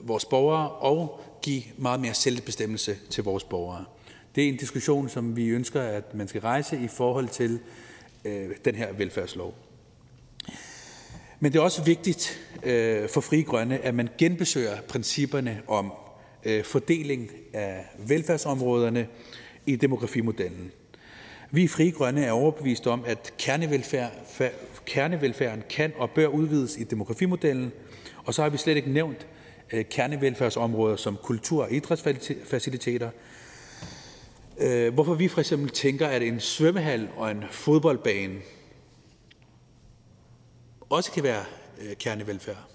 vores borgere og give meget mere selvbestemmelse til vores borgere. Det er en diskussion, som vi ønsker, at man skal rejse i forhold til øh, den her velfærdslov. Men det er også vigtigt øh, for Fri Grønne, at man genbesøger principperne om Øh, fordeling af velfærdsområderne i demografimodellen. Vi i Frie Grønne er overbevist om, at kernevelfærd, kernevelfærden kan og bør udvides i demografimodellen, og så har vi slet ikke nævnt øh, kernevelfærdsområder som kultur- og idrætsfaciliteter, øh, hvorfor vi for eksempel tænker, at en svømmehal og en fodboldbane også kan være øh, kernevelfærd.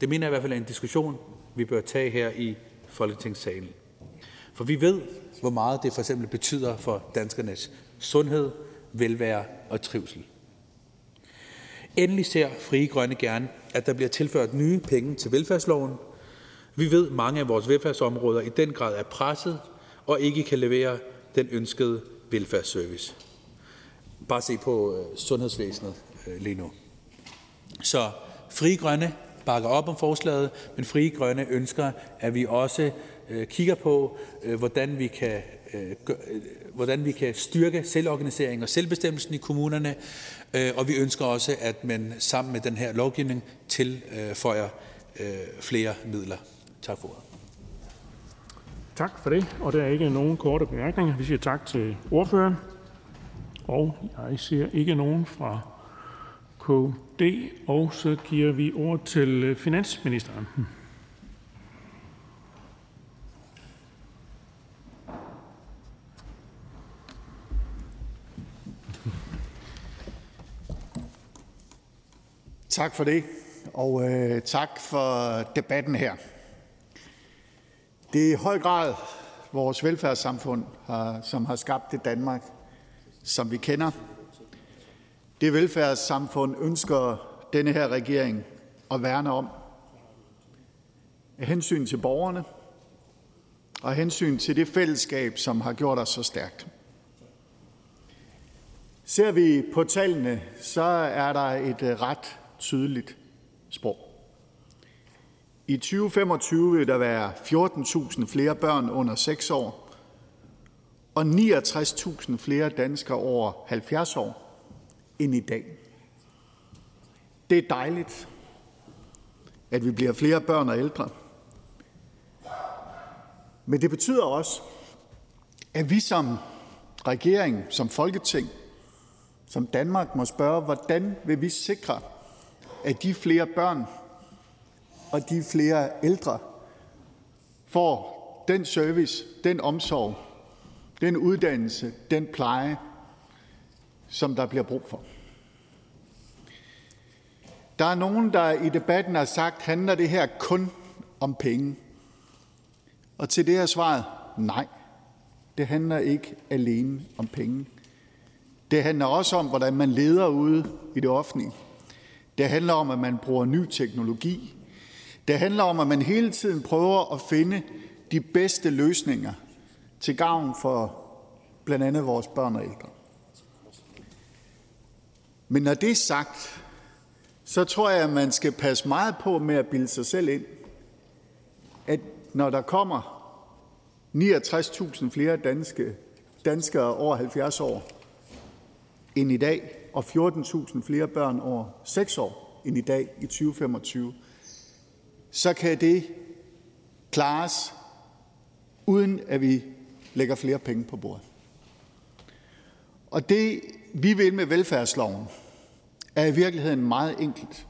Det mener jeg i hvert fald er en diskussion, vi bør tage her i Folketingssalen. For vi ved, hvor meget det for eksempel betyder for danskernes sundhed, velvære og trivsel. Endelig ser Frie Grønne gerne, at der bliver tilført nye penge til velfærdsloven. Vi ved, at mange af vores velfærdsområder i den grad er presset og ikke kan levere den ønskede velfærdsservice. Bare se på øh, sundhedsvæsenet øh, lige nu. Så Frie Grønne bakker op om forslaget, men Frie Grønne ønsker, at vi også øh, kigger på, øh, hvordan, vi kan, øh, øh, hvordan vi kan styrke selvorganisering og selvbestemmelsen i kommunerne, øh, og vi ønsker også, at man sammen med den her lovgivning tilføjer flere midler. Tak for ordet. Tak for det, og der er ikke nogen korte bemærkninger. Vi siger tak til ordføreren. Og jeg ser ikke nogen fra det, og så giver vi ord til øh, finansministeren. Tak for det, og øh, tak for debatten her. Det er i høj grad vores velfærdssamfund, som har skabt det Danmark, som vi kender. Det velfærdssamfund ønsker denne her regering at værne om af hensyn til borgerne og hensyn til det fællesskab, som har gjort os så stærkt. Ser vi på tallene, så er der et øh, ret tydeligt sprog. I 2025 vil der være 14.000 flere børn under 6 år og 69.000 flere danskere over 70 år end i dag. Det er dejligt, at vi bliver flere børn og ældre. Men det betyder også, at vi som regering, som Folketing, som Danmark må spørge, hvordan vil vi sikre, at de flere børn og de flere ældre får den service, den omsorg, den uddannelse, den pleje, som der bliver brug for. Der er nogen, der i debatten har sagt, handler det her kun om penge? Og til det er svaret nej. Det handler ikke alene om penge. Det handler også om, hvordan man leder ude i det offentlige. Det handler om, at man bruger ny teknologi. Det handler om, at man hele tiden prøver at finde de bedste løsninger til gavn for blandt andet vores børn og ældre. Men når det er sagt, så tror jeg, at man skal passe meget på med at bilde sig selv ind, at når der kommer 69.000 flere danske, danskere over 70 år end i dag, og 14.000 flere børn over 6 år end i dag i 2025, så kan det klares, uden at vi lægger flere penge på bordet. Og det, vi vil med velfærdsloven, er i virkeligheden meget enkelt.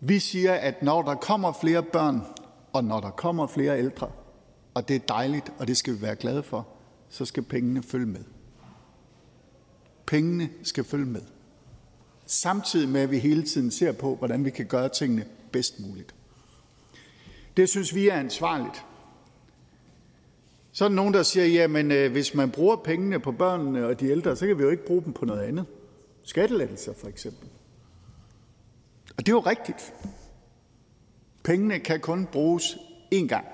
Vi siger, at når der kommer flere børn, og når der kommer flere ældre, og det er dejligt, og det skal vi være glade for, så skal pengene følge med. Pengene skal følge med. Samtidig med, at vi hele tiden ser på, hvordan vi kan gøre tingene bedst muligt. Det synes vi er ansvarligt. Så er der nogen, der siger, jamen øh, hvis man bruger pengene på børnene og de ældre, så kan vi jo ikke bruge dem på noget andet. Skattelettelser for eksempel. Og det er jo rigtigt. Pengene kan kun bruges én gang.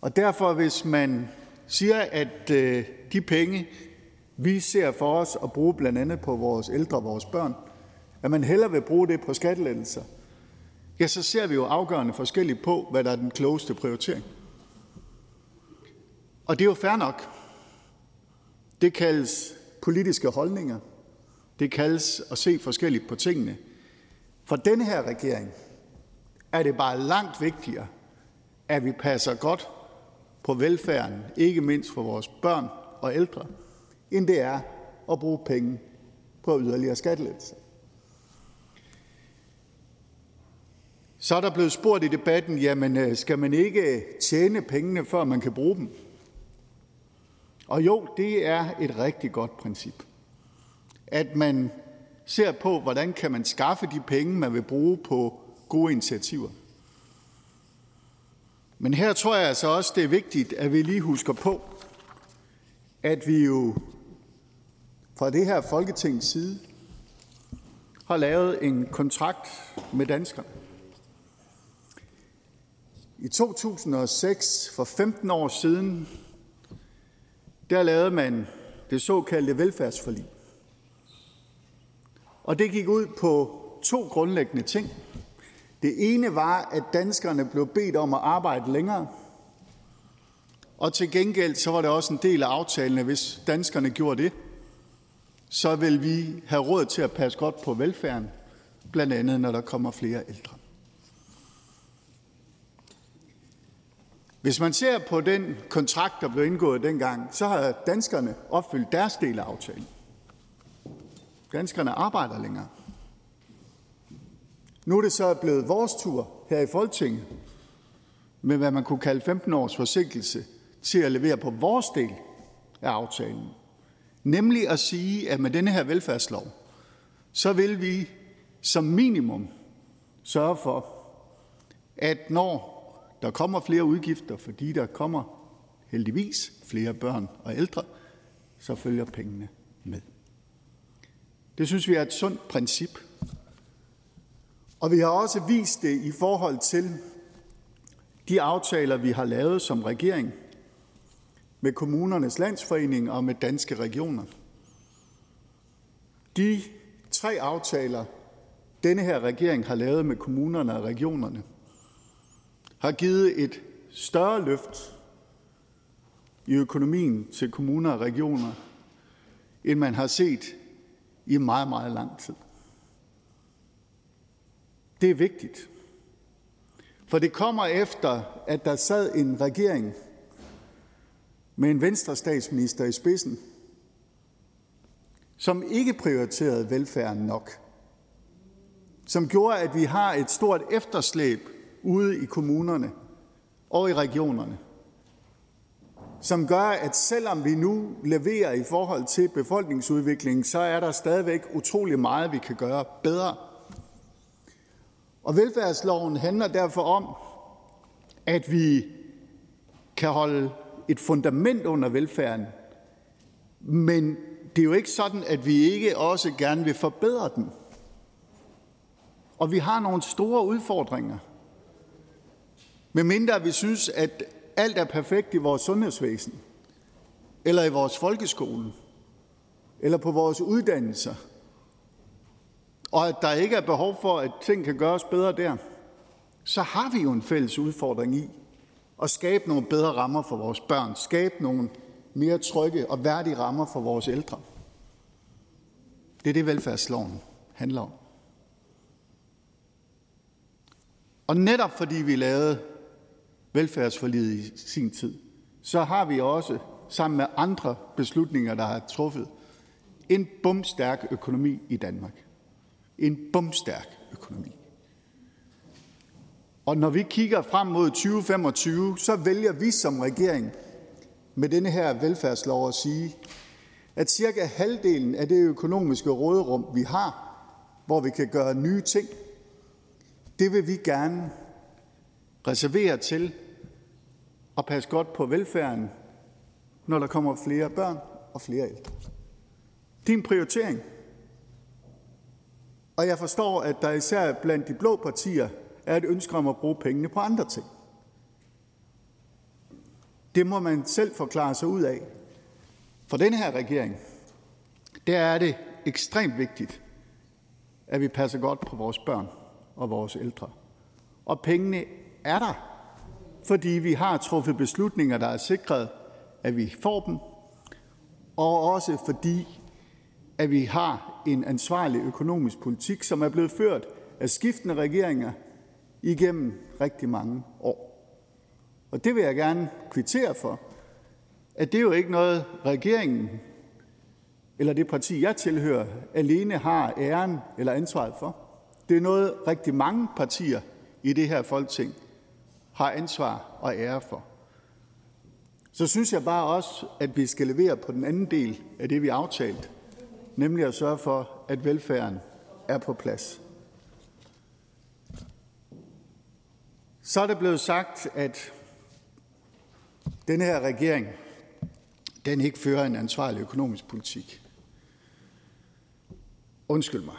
Og derfor, hvis man siger, at øh, de penge, vi ser for os at bruge blandt andet på vores ældre og vores børn, at man hellere vil bruge det på skattelettelser, ja, så ser vi jo afgørende forskelligt på, hvad der er den klogeste prioritering. Og det er jo fair nok. Det kaldes politiske holdninger. Det kaldes at se forskelligt på tingene. For den her regering er det bare langt vigtigere, at vi passer godt på velfærden, ikke mindst for vores børn og ældre, end det er at bruge penge på yderligere skattelettelser. Så er der blevet spurgt i debatten, jamen øh, skal man ikke tjene pengene, før man kan bruge dem? Og jo, det er et rigtig godt princip, at man ser på, hvordan kan man skaffe de penge, man vil bruge på gode initiativer. Men her tror jeg altså også, det er vigtigt, at vi lige husker på, at vi jo fra det her Folketings side har lavet en kontrakt med danskerne. I 2006, for 15 år siden, der lavede man det såkaldte velfærdsforlig. Og det gik ud på to grundlæggende ting. Det ene var, at danskerne blev bedt om at arbejde længere, og til gengæld så var det også en del af aftalen, at hvis danskerne gjorde det, så vil vi have råd til at passe godt på velfærden, blandt andet når der kommer flere ældre. Hvis man ser på den kontrakt, der blev indgået dengang, så har danskerne opfyldt deres del af aftalen. Danskerne arbejder længere. Nu er det så blevet vores tur her i Folketinget, med hvad man kunne kalde 15 års forsinkelse, til at levere på vores del af aftalen. Nemlig at sige, at med denne her velfærdslov, så vil vi som minimum sørge for, at når der kommer flere udgifter, fordi der kommer heldigvis flere børn og ældre, så følger pengene med. Det synes vi er et sundt princip. Og vi har også vist det i forhold til de aftaler, vi har lavet som regering med kommunernes landsforening og med danske regioner. De tre aftaler, denne her regering har lavet med kommunerne og regionerne, har givet et større løft i økonomien til kommuner og regioner, end man har set i meget, meget lang tid. Det er vigtigt, For det kommer efter, at der sad en regering med en Venstre-statsminister i spidsen, som ikke prioriterede velfærden nok, som gjorde, at vi har et stort efterslæb ude i kommunerne og i regionerne, som gør, at selvom vi nu leverer i forhold til befolkningsudviklingen, så er der stadigvæk utrolig meget, vi kan gøre bedre. Og velfærdsloven handler derfor om, at vi kan holde et fundament under velfærden, men det er jo ikke sådan, at vi ikke også gerne vil forbedre den. Og vi har nogle store udfordringer. Medmindre vi synes, at alt er perfekt i vores sundhedsvæsen, eller i vores folkeskole, eller på vores uddannelser, og at der ikke er behov for, at ting kan gøres bedre der, så har vi jo en fælles udfordring i at skabe nogle bedre rammer for vores børn, skabe nogle mere trygge og værdige rammer for vores ældre. Det er det, velfærdsloven handler om. Og netop fordi vi lavede velfærdsforliget i sin tid, så har vi også sammen med andre beslutninger, der har truffet, en bumstærk økonomi i Danmark. En bumstærk økonomi. Og når vi kigger frem mod 2025, så vælger vi som regering med denne her velfærdslov at sige, at cirka halvdelen af det økonomiske råderum, vi har, hvor vi kan gøre nye ting, det vil vi gerne reservere til at passe godt på velfærden, når der kommer flere børn og flere ældre. Det er en prioritering. Og jeg forstår, at der især blandt de blå partier er et ønske om at bruge pengene på andre ting. Det må man selv forklare sig ud af. For den her regering, der er det ekstremt vigtigt, at vi passer godt på vores børn og vores ældre. Og pengene er der, fordi vi har truffet beslutninger, der er sikret, at vi får dem, og også fordi, at vi har en ansvarlig økonomisk politik, som er blevet ført af skiftende regeringer igennem rigtig mange år. Og det vil jeg gerne kvittere for, at det jo ikke noget, regeringen eller det parti, jeg tilhører, alene har æren eller ansvaret for. Det er noget, rigtig mange partier i det her folketing har ansvar og ære for. Så synes jeg bare også, at vi skal levere på den anden del af det, vi har aftalt, nemlig at sørge for, at velfærden er på plads. Så er det blevet sagt, at denne her regering den ikke fører en ansvarlig økonomisk politik. Undskyld mig.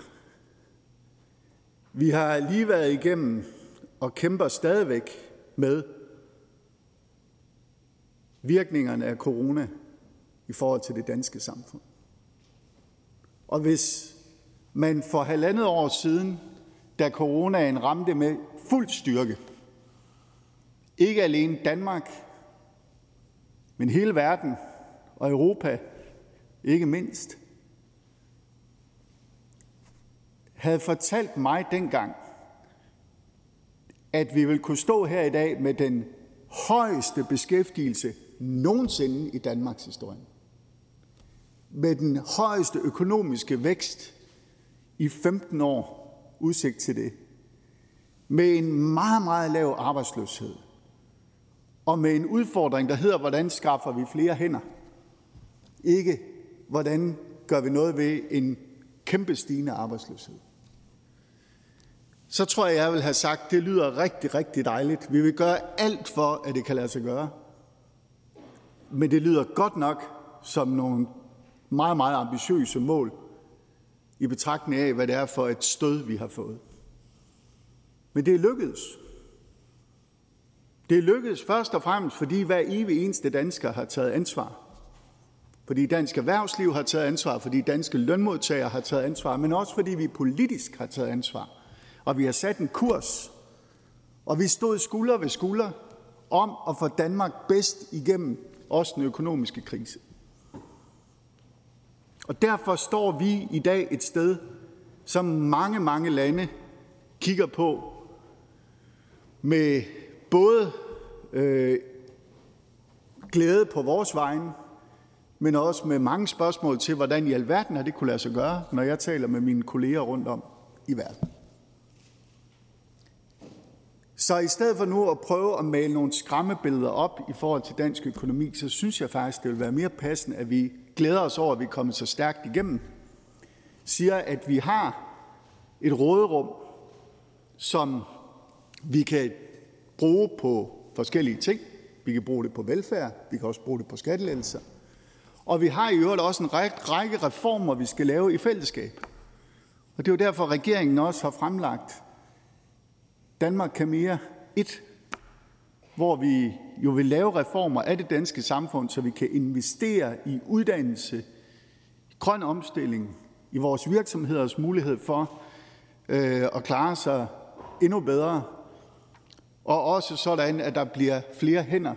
Vi har lige været igennem og kæmper stadigvæk med virkningerne af corona i forhold til det danske samfund. Og hvis man for halvandet år siden, da coronaen ramte med fuld styrke, ikke alene Danmark, men hele verden og Europa ikke mindst, havde fortalt mig dengang, at vi vil kunne stå her i dag med den højeste beskæftigelse nogensinde i Danmarks historie. Med den højeste økonomiske vækst i 15 år, udsigt til det. Med en meget, meget lav arbejdsløshed. Og med en udfordring, der hedder, hvordan skaffer vi flere hænder? Ikke, hvordan gør vi noget ved en kæmpe stigende arbejdsløshed? Så tror jeg, jeg vil have sagt, det lyder rigtig, rigtig dejligt. Vi vil gøre alt for, at det kan lade sig gøre. Men det lyder godt nok som nogle meget, meget ambitiøse mål i betragtning af, hvad det er for et stød, vi har fået. Men det er lykkedes. Det er lykkedes først og fremmest, fordi hver evig eneste dansker har taget ansvar. Fordi dansk erhvervsliv har taget ansvar, fordi danske lønmodtagere har taget ansvar, men også fordi vi politisk har taget ansvar – og vi har sat en kurs, og vi stod skulder ved skulder om at få Danmark bedst igennem også den økonomiske krise. Og derfor står vi i dag et sted, som mange, mange lande kigger på med både øh, glæde på vores vegne, men også med mange spørgsmål til, hvordan i alverden har det kunne lade sig gøre, når jeg taler med mine kolleger rundt om i verden. Så i stedet for nu at prøve at male nogle skræmmebilleder op i forhold til dansk økonomi, så synes jeg faktisk, det vil være mere passende, at vi glæder os over, at vi er kommet så stærkt igennem, siger, at vi har et råderum, som vi kan bruge på forskellige ting. Vi kan bruge det på velfærd, vi kan også bruge det på skattelettelser. Og vi har i øvrigt også en række reformer, vi skal lave i fællesskab. Og det er jo derfor, regeringen også har fremlagt Danmark kan mere 1, hvor vi jo vil lave reformer af det danske samfund, så vi kan investere i uddannelse, grøn omstilling, i vores virksomheders mulighed for øh, at klare sig endnu bedre, og også sådan, at der bliver flere hænder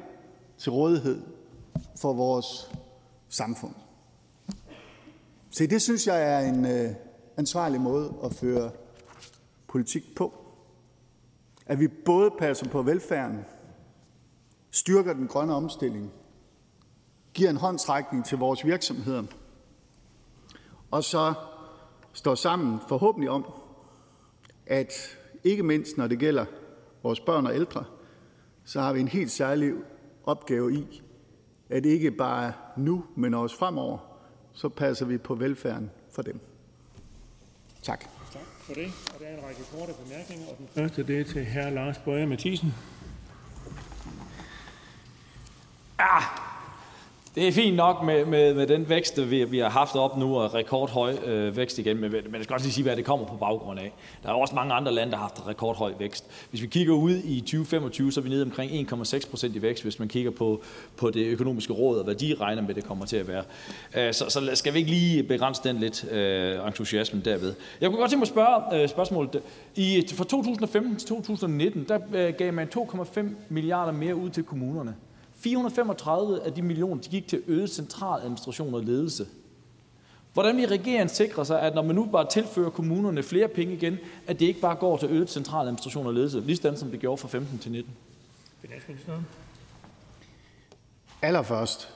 til rådighed for vores samfund. Så det synes jeg er en øh, ansvarlig måde at føre politik på. At vi både passer på velfærden, styrker den grønne omstilling, giver en håndsrækning til vores virksomheder, og så står sammen forhåbentlig om, at ikke mindst når det gælder vores børn og ældre, så har vi en helt særlig opgave i, at ikke bare nu, men også fremover, så passer vi på velfærden for dem. Tak. For det. Og der er en række korte bemærkninger, og den første det er til hr. Lars Bøge Mathisen. Ja, det er fint nok med, med, med den vækst, vi, vi har haft op nu, og rekordhøj øh, vækst igen, men, men jeg skal også lige sige, hvad det kommer på baggrund af. Der er også mange andre lande, der har haft rekordhøj vækst. Hvis vi kigger ud i 2025, så er vi nede omkring 1,6 procent i vækst, hvis man kigger på, på det økonomiske råd, og hvad de regner med, det kommer til at være. Øh, så, så skal vi ikke lige begrænse den lidt øh, entusiasmen derved. Jeg kunne godt tænke mig at spørge øh, spørgsmålet. I, fra 2015 til 2019, der øh, gav man 2,5 milliarder mere ud til kommunerne. 435 af de millioner de gik til øget centraladministration og ledelse. Hvordan vil regeringen sikre sig, at når man nu bare tilfører kommunerne flere penge igen, at det ikke bare går til øget centraladministration og ledelse, lige som det gjorde fra 15 til 19? Finansministeren. Allerførst,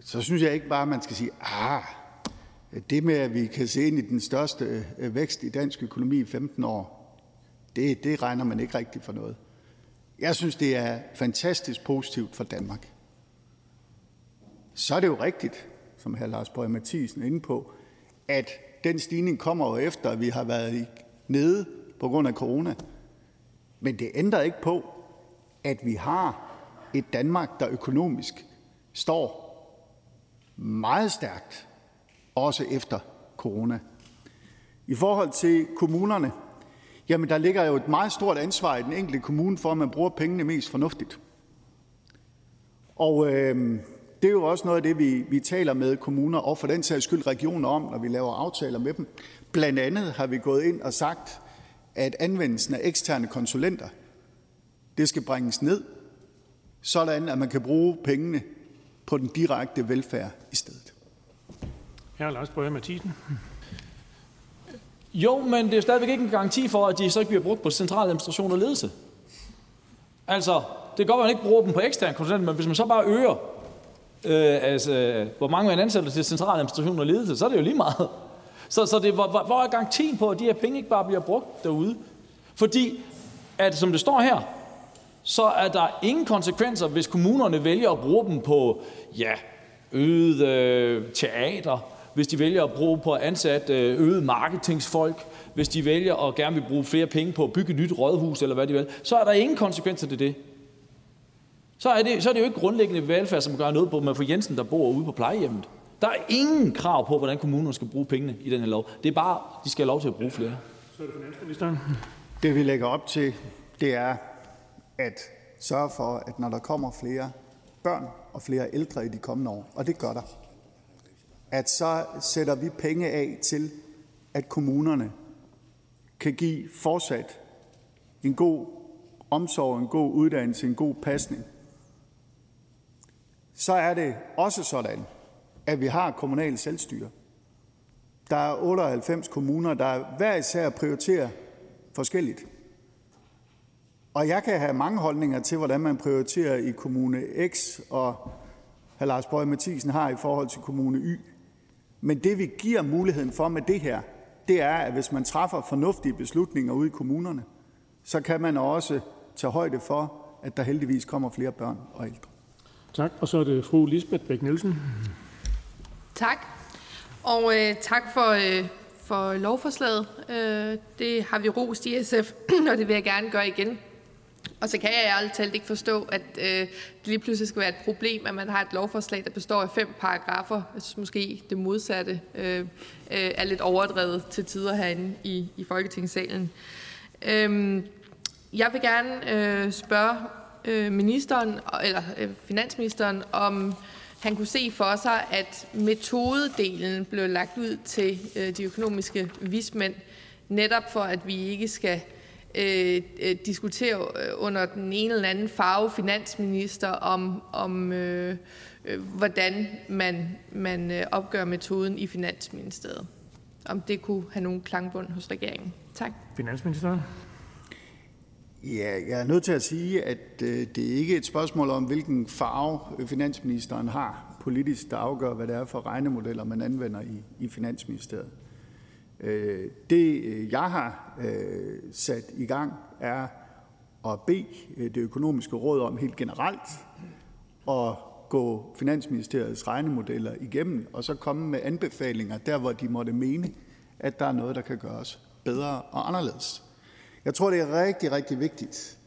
så synes jeg ikke bare, man skal sige, ah, det med, at vi kan se ind i den største øh, vækst i dansk økonomi i 15 år, det, det regner man ikke rigtigt for noget. Jeg synes, det er fantastisk positivt for Danmark. Så er det jo rigtigt, som hr. Lars Boje Mathiesen er inde på, at den stigning kommer jo efter, at vi har været nede på grund af corona. Men det ændrer ikke på, at vi har et Danmark, der økonomisk står meget stærkt, også efter corona. I forhold til kommunerne Jamen, der ligger jo et meget stort ansvar i den enkelte kommune for, at man bruger pengene mest fornuftigt. Og øh, det er jo også noget af det, vi, vi taler med kommuner og for den sags skyld regioner om, når vi laver aftaler med dem. Blandt andet har vi gået ind og sagt, at anvendelsen af eksterne konsulenter, det skal bringes ned, sådan at man kan bruge pengene på den direkte velfærd i stedet. Hr. Lars Bøge Mathisen. Jo, men det er stadigvæk ikke en garanti for, at de så ikke bliver brugt på central administration og ledelse. Altså, det kan godt være, at man ikke bruger dem på ekstern konsulenter, men hvis man så bare øger, øh, altså, hvor mange man ansætter til central administration og ledelse, så er det jo lige meget. Så, så det, hvor, hvor er garantien på, at de her penge ikke bare bliver brugt derude? Fordi, at som det står her, så er der ingen konsekvenser, hvis kommunerne vælger at bruge dem på, ja, øget øh, teater, hvis de vælger at bruge på at ansætte øh, øget marketingsfolk, hvis de vælger at gerne vil bruge flere penge på at bygge et nyt rådhus, eller hvad de vil, så er der ingen konsekvenser til det. Så er det, så er det jo ikke grundlæggende velfærd, som gør noget på med for Jensen, der bor ude på plejehjemmet. Der er ingen krav på, hvordan kommunerne skal bruge pengene i den her lov. Det er bare, de skal have lov til at bruge flere. Så er det finansministeren. Det vi lægger op til, det er at sørge for, at når der kommer flere børn og flere ældre i de kommende år, og det gør der, at så sætter vi penge af til, at kommunerne kan give fortsat en god omsorg, en god uddannelse, en god pasning. Så er det også sådan, at vi har kommunal selvstyre. Der er 98 kommuner, der hver især prioriterer forskelligt. Og jeg kan have mange holdninger til, hvordan man prioriterer i kommune X, og hr. Lars Bøge Mathisen har i forhold til kommune Y. Men det, vi giver muligheden for med det her, det er, at hvis man træffer fornuftige beslutninger ude i kommunerne, så kan man også tage højde for, at der heldigvis kommer flere børn og ældre. Tak. Og så er det fru Lisbeth Bæk Nielsen. Tak. Og øh, tak for, øh, for lovforslaget. Øh, det har vi rost i SF, og det vil jeg gerne gøre igen. Og så kan jeg ærligt talt ikke forstå, at øh, det lige pludselig skal være et problem, at man har et lovforslag, der består af fem paragrafer. Jeg synes måske, det modsatte øh, øh, er lidt overdrevet til tider herinde i, i Folketingssalen. Øh, jeg vil gerne øh, spørge øh, ministeren, eller øh, finansministeren, om han kunne se for sig, at metodedelen blev lagt ud til øh, de økonomiske vismænd, netop for at vi ikke skal øh, øh diskutere øh, under den ene eller anden farve finansminister om, om øh, øh, hvordan man, man opgør metoden i Finansministeriet. Om det kunne have nogen klangbund hos regeringen. Tak. Finansministeren. Ja, jeg er nødt til at sige, at det ikke er et spørgsmål om, hvilken farve finansministeren har politisk, der afgør, hvad det er for regnemodeller, man anvender i, i Finansministeriet. Øh, det, øh, jeg har øh, sat i gang, er at bede det økonomiske råd om helt generelt at gå Finansministeriets regnemodeller igennem, og så komme med anbefalinger der, hvor de måtte mene, at der er noget, der kan gøres bedre og anderledes. Jeg tror, det er rigtig, rigtig vigtigt,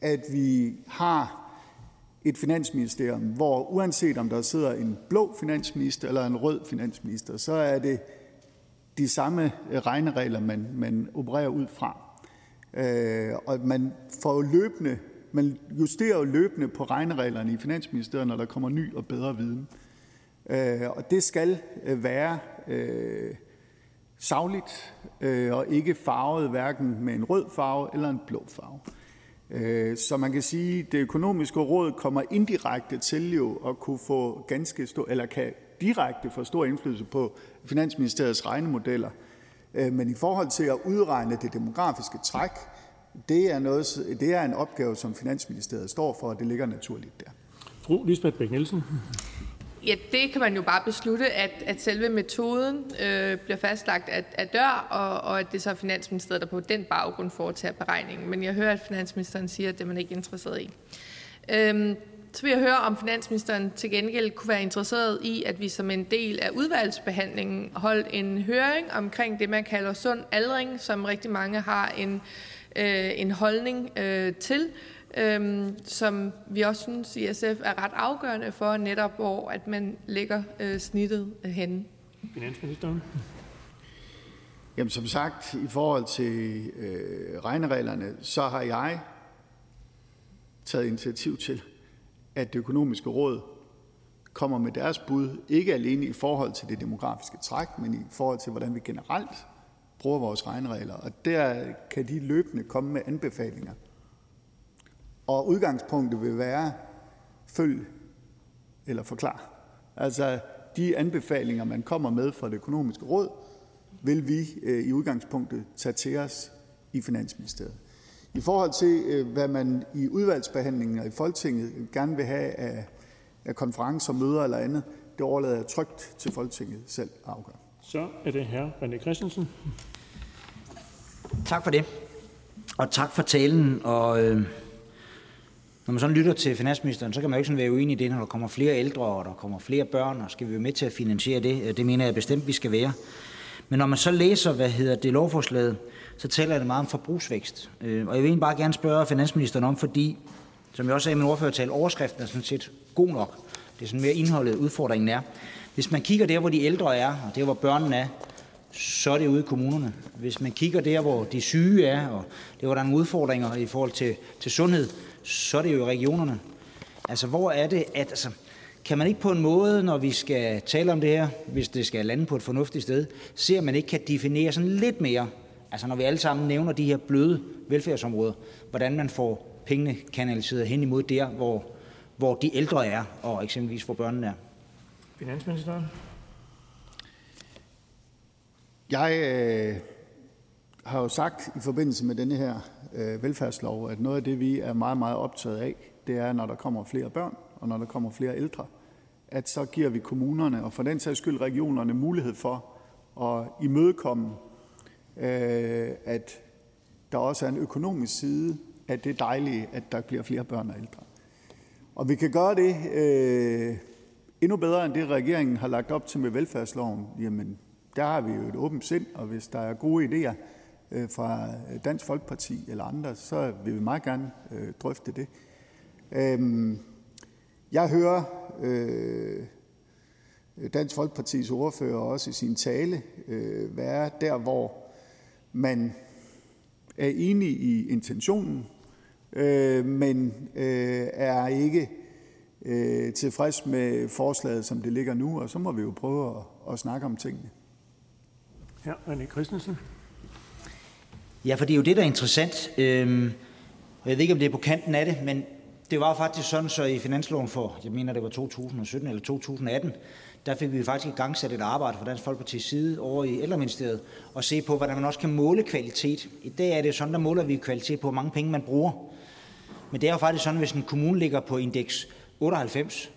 at vi har et finansministerium, hvor uanset om der sidder en blå finansminister eller en rød finansminister, så er det de samme øh, regneregler, man, man opererer ud fra. Øh, og man, får løbende, man justerer jo løbende på regnereglerne i Finansministeriet, når der kommer ny og bedre viden. Øh, og det skal øh, være øh, sagligt øh, og ikke farvet hverken med en rød farve eller en blå farve. Øh, så man kan sige, at det økonomiske råd kommer indirekte til jo at kunne få ganske stor, eller kan direkte få stor indflydelse på Finansministeriets regnemodeller. Øh, men i forhold til at udregne det demografiske træk, det er, noget, det er en opgave, som Finansministeriet står for, og det ligger naturligt der. Fru Lisbeth Bæk Nielsen. Ja, det kan man jo bare beslutte, at, at selve metoden øh, bliver fastlagt af, af dør, og, og at det så er Finansministeriet, der på den baggrund foretager beregningen. Men jeg hører, at Finansministeren siger, at det er man ikke interesseret i. Øhm, så vil jeg høre, om Finansministeren til gengæld kunne være interesseret i, at vi som en del af udvalgsbehandlingen holdt en høring omkring det, man kalder sund aldring, som rigtig mange har en, øh, en holdning øh, til øhm, som vi også synes i SF er ret afgørende for netop, hvor at man lægger øh, snittet øh, henne. Finansministeren. Jamen som sagt, i forhold til øh, regnereglerne, så har jeg taget initiativ til, at det økonomiske råd kommer med deres bud, ikke alene i forhold til det demografiske træk, men i forhold til, hvordan vi generelt bruger vores regneregler. Og der kan de løbende komme med anbefalinger og udgangspunktet vil være følg eller forklar. Altså de anbefalinger, man kommer med fra det økonomiske råd, vil vi øh, i udgangspunktet tage til os i Finansministeriet. I forhold til, øh, hvad man i udvalgsbehandlingen og i Folketinget gerne vil have af, af konferencer, møder eller andet, det overlader jeg trygt til Folketinget selv at afgøre. Så er det her René Christensen. Tak for det. Og tak for talen. Og øh, når man sådan lytter til finansministeren, så kan man jo ikke sådan være uenig i det, når der kommer flere ældre, og der kommer flere børn, og skal vi være med til at finansiere det? Det mener jeg bestemt, vi skal være. Men når man så læser, hvad hedder det lovforslaget, så taler det meget om forbrugsvækst. Øh, og jeg vil egentlig bare gerne spørge finansministeren om, fordi, som jeg også sagde i min ordførertale, overskriften er sådan set god nok. Det er sådan mere indholdet, udfordringen er. Hvis man kigger der, hvor de ældre er, og der, hvor børnene er, så er det ude i kommunerne. Hvis man kigger der, hvor de syge er, og der, hvor der er nogle udfordringer i forhold til, til sundhed, så er det jo i regionerne. Altså, hvor er det, at... Altså, kan man ikke på en måde, når vi skal tale om det her, hvis det skal lande på et fornuftigt sted, se, at man ikke kan definere sådan lidt mere, altså når vi alle sammen nævner de her bløde velfærdsområder, hvordan man får pengene kanaliseret hen imod der, hvor, hvor de ældre er, og eksempelvis hvor børnene er. Finansministeren. Jeg øh, har jo sagt i forbindelse med denne her øh, velfærdslov, at noget af det, vi er meget, meget optaget af, det er, når der kommer flere børn og når der kommer flere ældre, at så giver vi kommunerne og for den sags skyld regionerne mulighed for at imødekomme, øh, at der også er en økonomisk side af det dejlige, at der bliver flere børn og ældre. Og vi kan gøre det øh, endnu bedre end det, regeringen har lagt op til med velfærdsloven. Jamen, der har vi jo et åbent sind, og hvis der er gode idéer øh, fra Dansk Folkeparti eller andre, så vil vi meget gerne øh, drøfte det. Øh, jeg hører øh, Dansk Folkepartis ordfører også i sin tale øh, være der, hvor man er enig i intentionen, øh, men øh, er ikke øh, tilfreds med forslaget, som det ligger nu, og så må vi jo prøve at, at snakke om tingene. Ja, René Christensen. Ja, for det er jo det, der er interessant. Øhm, jeg ved ikke, om det er på kanten af det, men det var faktisk sådan, så i finansloven for, jeg mener, det var 2017 eller 2018, der fik vi faktisk i gang sat et arbejde fra Dansk Folkeparti's side over i ældreministeriet og se på, hvordan man også kan måle kvalitet. I dag er det sådan, der måler vi kvalitet på, hvor mange penge man bruger. Men det er jo faktisk sådan, hvis en kommune ligger på indeks 98,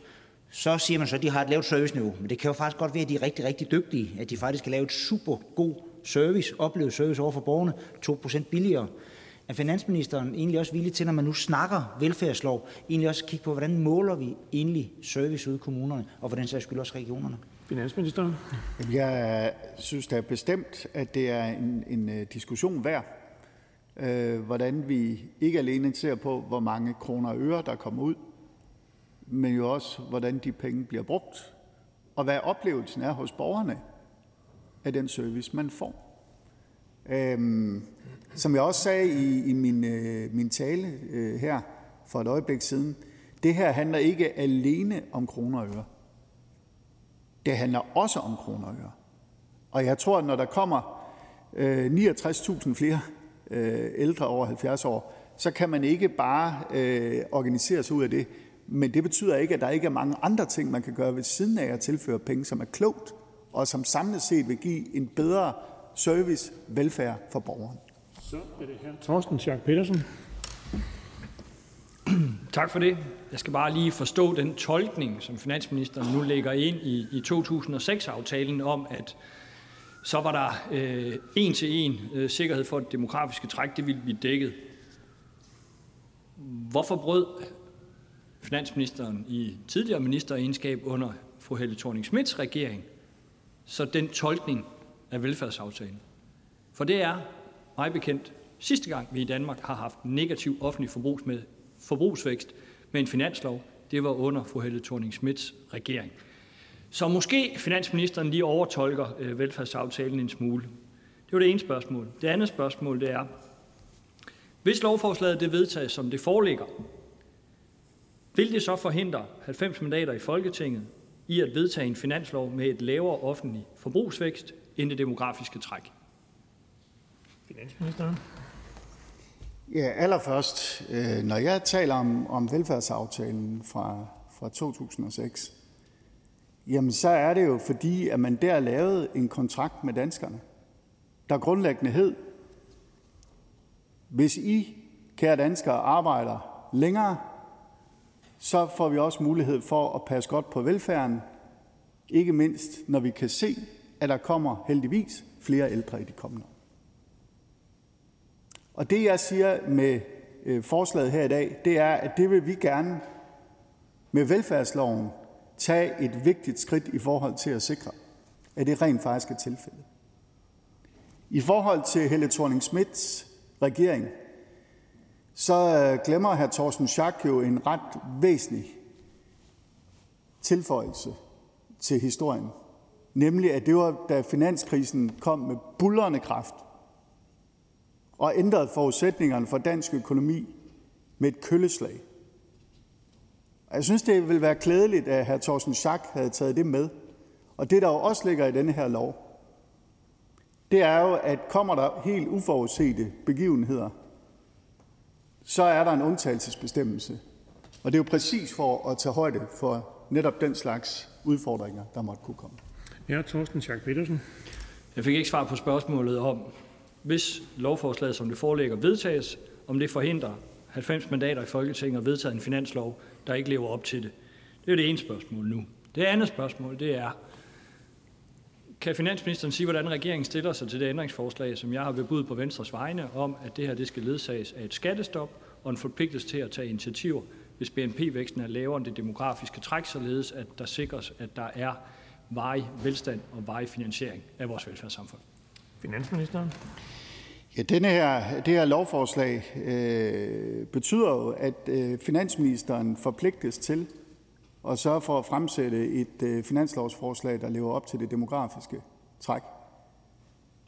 så siger man så, at de har et lavt serviceniveau. Men det kan jo faktisk godt være, at de er rigtig, rigtig dygtige, at de faktisk kan lave et super god service, oplevet service over for borgerne, 2% billigere. Er finansministeren egentlig også villig til, når man nu snakker velfærdslov, egentlig også kigge på, hvordan måler vi egentlig service ude i kommunerne, og hvordan sags skyld også regionerne? Finansministeren. Jeg synes da bestemt, at det er en, en øh, diskussion værd, øh, hvordan vi ikke alene ser på, hvor mange kroner og øre, der kommer ud, men jo også, hvordan de penge bliver brugt, og hvad oplevelsen er hos borgerne af den service, man får. Øhm, som jeg også sagde i, i min, øh, min tale øh, her for et øjeblik siden, det her handler ikke alene om kroner og øre. Det handler også om kroner og øre. Og jeg tror, at når der kommer øh, 69.000 flere øh, ældre over 70 år, så kan man ikke bare øh, organisere sig ud af det. Men det betyder ikke, at der ikke er mange andre ting, man kan gøre ved siden af at tilføre penge, som er klogt, og som samlet set vil give en bedre service, velfærd for borgeren. Så er det her Torsten Schack Petersen. Tak for det. Jeg skal bare lige forstå den tolkning, som finansministeren nu lægger ind i, i 2006-aftalen om, at så var der øh, en til en øh, sikkerhed for, at det demografiske træk det ville blive dækket. Hvorfor brød finansministeren i tidligere ministeregenskab under fru Helle thorning Schmidts regering så den tolkning af velfærdsaftalen? For det er mig bekendt sidste gang, vi i Danmark har haft negativ offentlig forbrugs med, forbrugsvækst med en finanslov. Det var under fru Helle thorning Schmidts regering. Så måske finansministeren lige overtolker øh, velfærdsaftalen en smule. Det var det ene spørgsmål. Det andet spørgsmål det er, hvis lovforslaget det vedtages, som det foreligger, vil det så forhindre 90 mandater i Folketinget i at vedtage en finanslov med et lavere offentlig forbrugsvækst end det demografiske træk? Finansministeren. Ja, allerførst, øh, når jeg taler om, om velfærdsaftalen fra, fra 2006, jamen så er det jo fordi, at man der lavede en kontrakt med danskerne, der grundlæggende hed, hvis I, kære danskere, arbejder længere, så får vi også mulighed for at passe godt på velfærden, ikke mindst når vi kan se, at der kommer heldigvis flere ældre i de kommende år. Og det, jeg siger med øh, forslaget her i dag, det er, at det vil vi gerne med velfærdsloven tage et vigtigt skridt i forhold til at sikre, at det rent faktisk er tilfældet. I forhold til Helle thorning Smiths regering, så øh, glemmer hr. Thorsten Schack jo en ret væsentlig tilføjelse til historien, nemlig at det var, da finanskrisen kom med bullerne kraft og ændrede forudsætningerne for dansk økonomi med et kølleslag. Og jeg synes, det ville være klædeligt, at hr. Thorsten Schack havde taget det med. Og det, der jo også ligger i denne her lov, det er jo, at kommer der helt uforudsete begivenheder, så er der en undtagelsesbestemmelse. Og det er jo præcis for at tage højde for netop den slags udfordringer, der måtte kunne komme. Ja, Torsten Schack Petersen. Jeg fik ikke svar på spørgsmålet om, hvis lovforslaget, som det foreligger, vedtages, om det forhindrer 90 mandater i Folketinget at vedtage en finanslov, der ikke lever op til det. Det er det ene spørgsmål nu. Det andet spørgsmål det er, kan finansministeren sige, hvordan regeringen stiller sig til det ændringsforslag, som jeg har bebudt på Venstres vegne, om at det her det skal ledsages af et skattestop og en forpligtelse til at tage initiativer, hvis BNP-væksten er lavere end det demografiske træk, således at der sikres, at der er varig velstand og varig finansiering af vores velfærdssamfund? Finansministeren. Ja, denne her, det her lovforslag øh, betyder jo, at øh, finansministeren forpligtes til at sørge for at fremsætte et øh, finanslovsforslag, der lever op til det demografiske træk.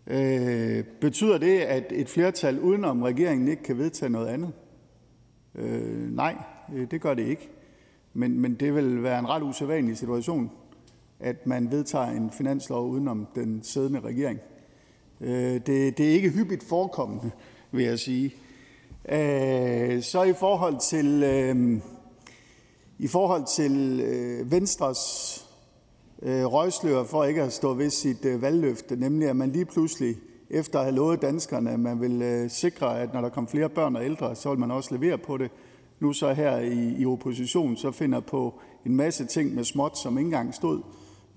Øh, betyder det, at et flertal udenom regeringen ikke kan vedtage noget andet? Øh, nej, øh, det gør det ikke. Men, men det vil være en ret usædvanlig situation, at man vedtager en finanslov udenom den siddende regering. Øh, det, det er ikke hyppigt forekommende, vil jeg sige. Øh, så i forhold til, øh, i forhold til Venstres røgslør for ikke at stå ved sit valgløfte, nemlig at man lige pludselig efter at have lovet danskerne, at man vil sikre, at når der kommer flere børn og ældre, så vil man også levere på det. Nu så her i, i opposition, så finder på en masse ting med småt, som ikke engang stod,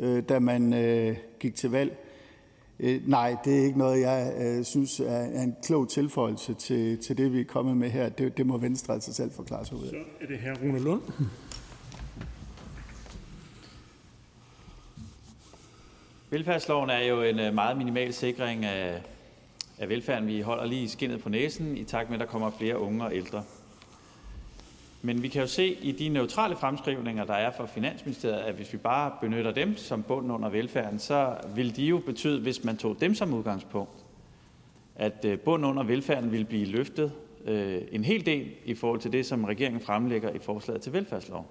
øh, da man øh, gik til valg. Øh, nej, det er ikke noget, jeg øh, synes er, en klog tilføjelse til, til det, vi er kommet med her. Det, det må Venstre altså selv forklare sig ud af. Så er det her Rune Lund. Velfærdsloven er jo en øh, meget minimal sikring af, af velfærden. Vi holder lige skinnet på næsen, i takt med, at der kommer flere unge og ældre. Men vi kan jo se i de neutrale fremskrivninger, der er fra Finansministeriet, at hvis vi bare benytter dem som bund under velfærden, så vil de jo betyde, hvis man tog dem som udgangspunkt, at øh, bund under velfærden vil blive løftet øh, en hel del i forhold til det, som regeringen fremlægger i forslaget til velfærdslov.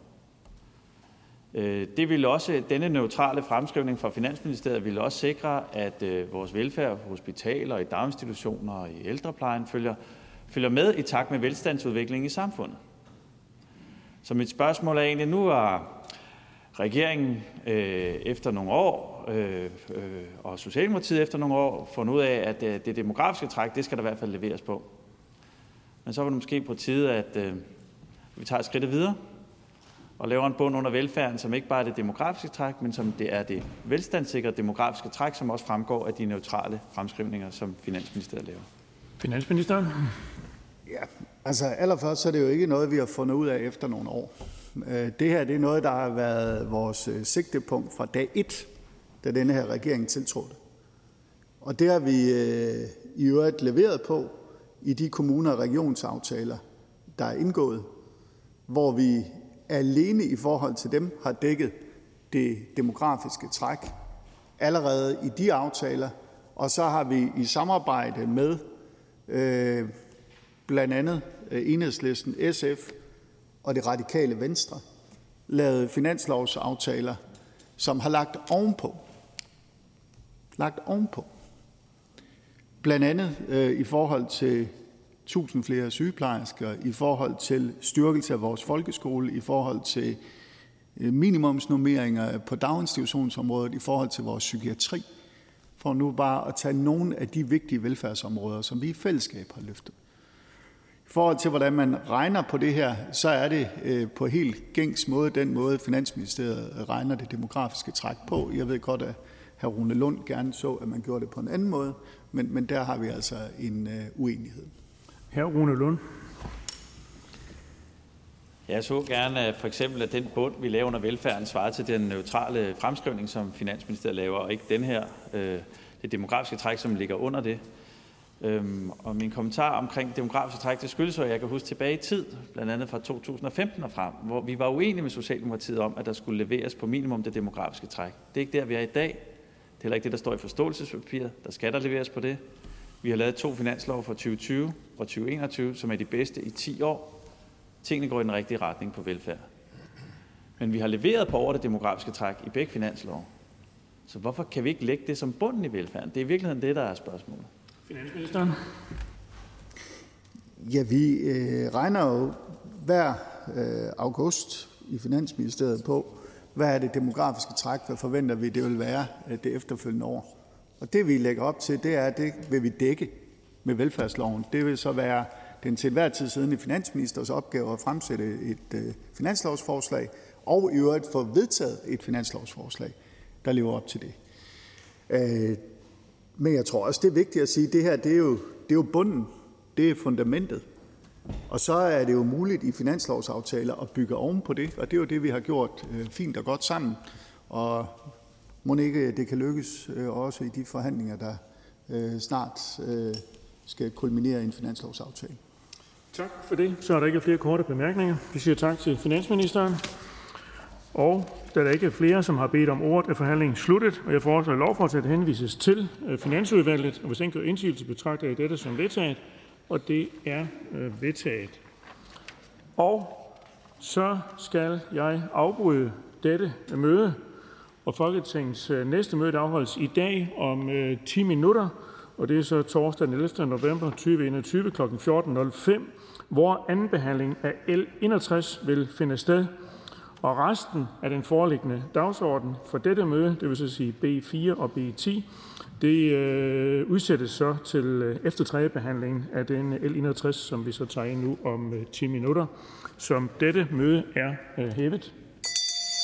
Øh, det vil også, denne neutrale fremskrivning fra Finansministeriet vil også sikre, at øh, vores velfærd hospitaler, i daginstitutioner og i ældreplejen følger, følger med i takt med velstandsudviklingen i samfundet. Så mit spørgsmål er egentlig, nu har regeringen øh, efter nogle år, øh, øh, og Socialdemokratiet efter nogle år, fundet ud af, at øh, det demografiske træk, det skal der i hvert fald leveres på. Men så var det måske på tide, at øh, vi tager et skridt videre og laver en bund under velfærden, som ikke bare er det demografiske træk, men som det er det velstandssikrede demografiske træk, som også fremgår af de neutrale fremskrivninger, som Finansministeriet laver. Finansministeren. Ja, altså allerførst så er det jo ikke noget, vi har fundet ud af efter nogle år. Øh, det her det er noget, der har været vores øh, sigtepunkt fra dag 1, da denne her regering tiltrådte. Og det har vi øh, i øvrigt leveret på i de kommuner- og regionsaftaler, der er indgået, hvor vi alene i forhold til dem har dækket det demografiske træk allerede i de aftaler, og så har vi i samarbejde med øh, blandt andet Enhedslisten, SF og det radikale Venstre lavet finanslovsaftaler, som har lagt ovenpå. Lagt ovenpå. Blandt andet øh, i forhold til 1000 flere sygeplejersker, i forhold til styrkelse af vores folkeskole, i forhold til øh, minimumsnormeringer på daginstitutionsområdet, i forhold til vores psykiatri, for nu bare at tage nogle af de vigtige velfærdsområder, som vi i fællesskab har løftet. I forhold til, hvordan man regner på det her, så er det øh, på helt gængs måde den måde, Finansministeriet regner det demografiske træk på. Jeg ved godt, at hr. Rune Lund gerne så, at man gjorde det på en anden måde, men, men der har vi altså en øh, uenighed. Hr. Rune Lund. Jeg så gerne for eksempel, at den bund, vi laver under velfærden, svarer til den neutrale fremskrivning, som Finansministeriet laver, og ikke den her, øh, det demografiske træk, som ligger under det. Øhm, og min kommentar omkring demografiske træk, det skyldes at jeg kan huske tilbage i tid, blandt andet fra 2015 og frem, hvor vi var uenige med Socialdemokratiet om, at der skulle leveres på minimum det demografiske træk. Det er ikke der, vi er i dag. Det er heller ikke det, der står i forståelsespapiret. Der skal der leveres på det. Vi har lavet to finanslov for 2020 og 2021, som er de bedste i 10 år. Tingene går i den rigtige retning på velfærd. Men vi har leveret på over det demografiske træk i begge finanslov. Så hvorfor kan vi ikke lægge det som bunden i velfærden? Det er i virkeligheden det, der er spørgsmålet. Finansministeren. Ja, vi øh, regner jo hver øh, august i Finansministeriet på, hvad er det demografiske træk, hvad forventer vi, det vil være øh, det efterfølgende år. Og det vi lægger op til, det er, at det vil vi dække med velfærdsloven. Det vil så være den til enhver tid siddende finansministers opgave at fremsætte et øh, finanslovsforslag og i øvrigt få vedtaget et finanslovsforslag, der lever op til det. Øh, men jeg tror også, det er vigtigt at sige, at det her det er, jo, det er jo bunden, det er fundamentet. Og så er det jo muligt i finanslovsaftaler at bygge oven på det, og det er jo det, vi har gjort øh, fint og godt sammen. Og må ikke det kan lykkes øh, også i de forhandlinger, der øh, snart øh, skal kulminere i en finanslovsaftale. Tak for det. Så er der ikke flere korte bemærkninger. Vi siger tak til finansministeren. Og da der ikke er flere, som har bedt om ordet, er forhandlingen sluttet. Og jeg foreslår, at lovforslaget henvises til øh, Finansudvalget. Og hvis ingen gør indsigelse, betragter jeg dette som vedtaget og det er øh, vedtaget. Og så skal jeg afbryde dette møde, og Folketingets øh, næste møde afholdes i dag om 10 minutter, og det er så torsdag den 11. november 2021 kl. 14.05, hvor anden behandling af L 61 vil finde sted. Og resten af den foreliggende dagsorden for dette møde, det vil så sige B4 og B10, det øh, udsættes så til øh, efter tredjebehandlingen af den L61, som vi så tager ind nu om øh, 10 minutter. Som dette møde er øh, hævet.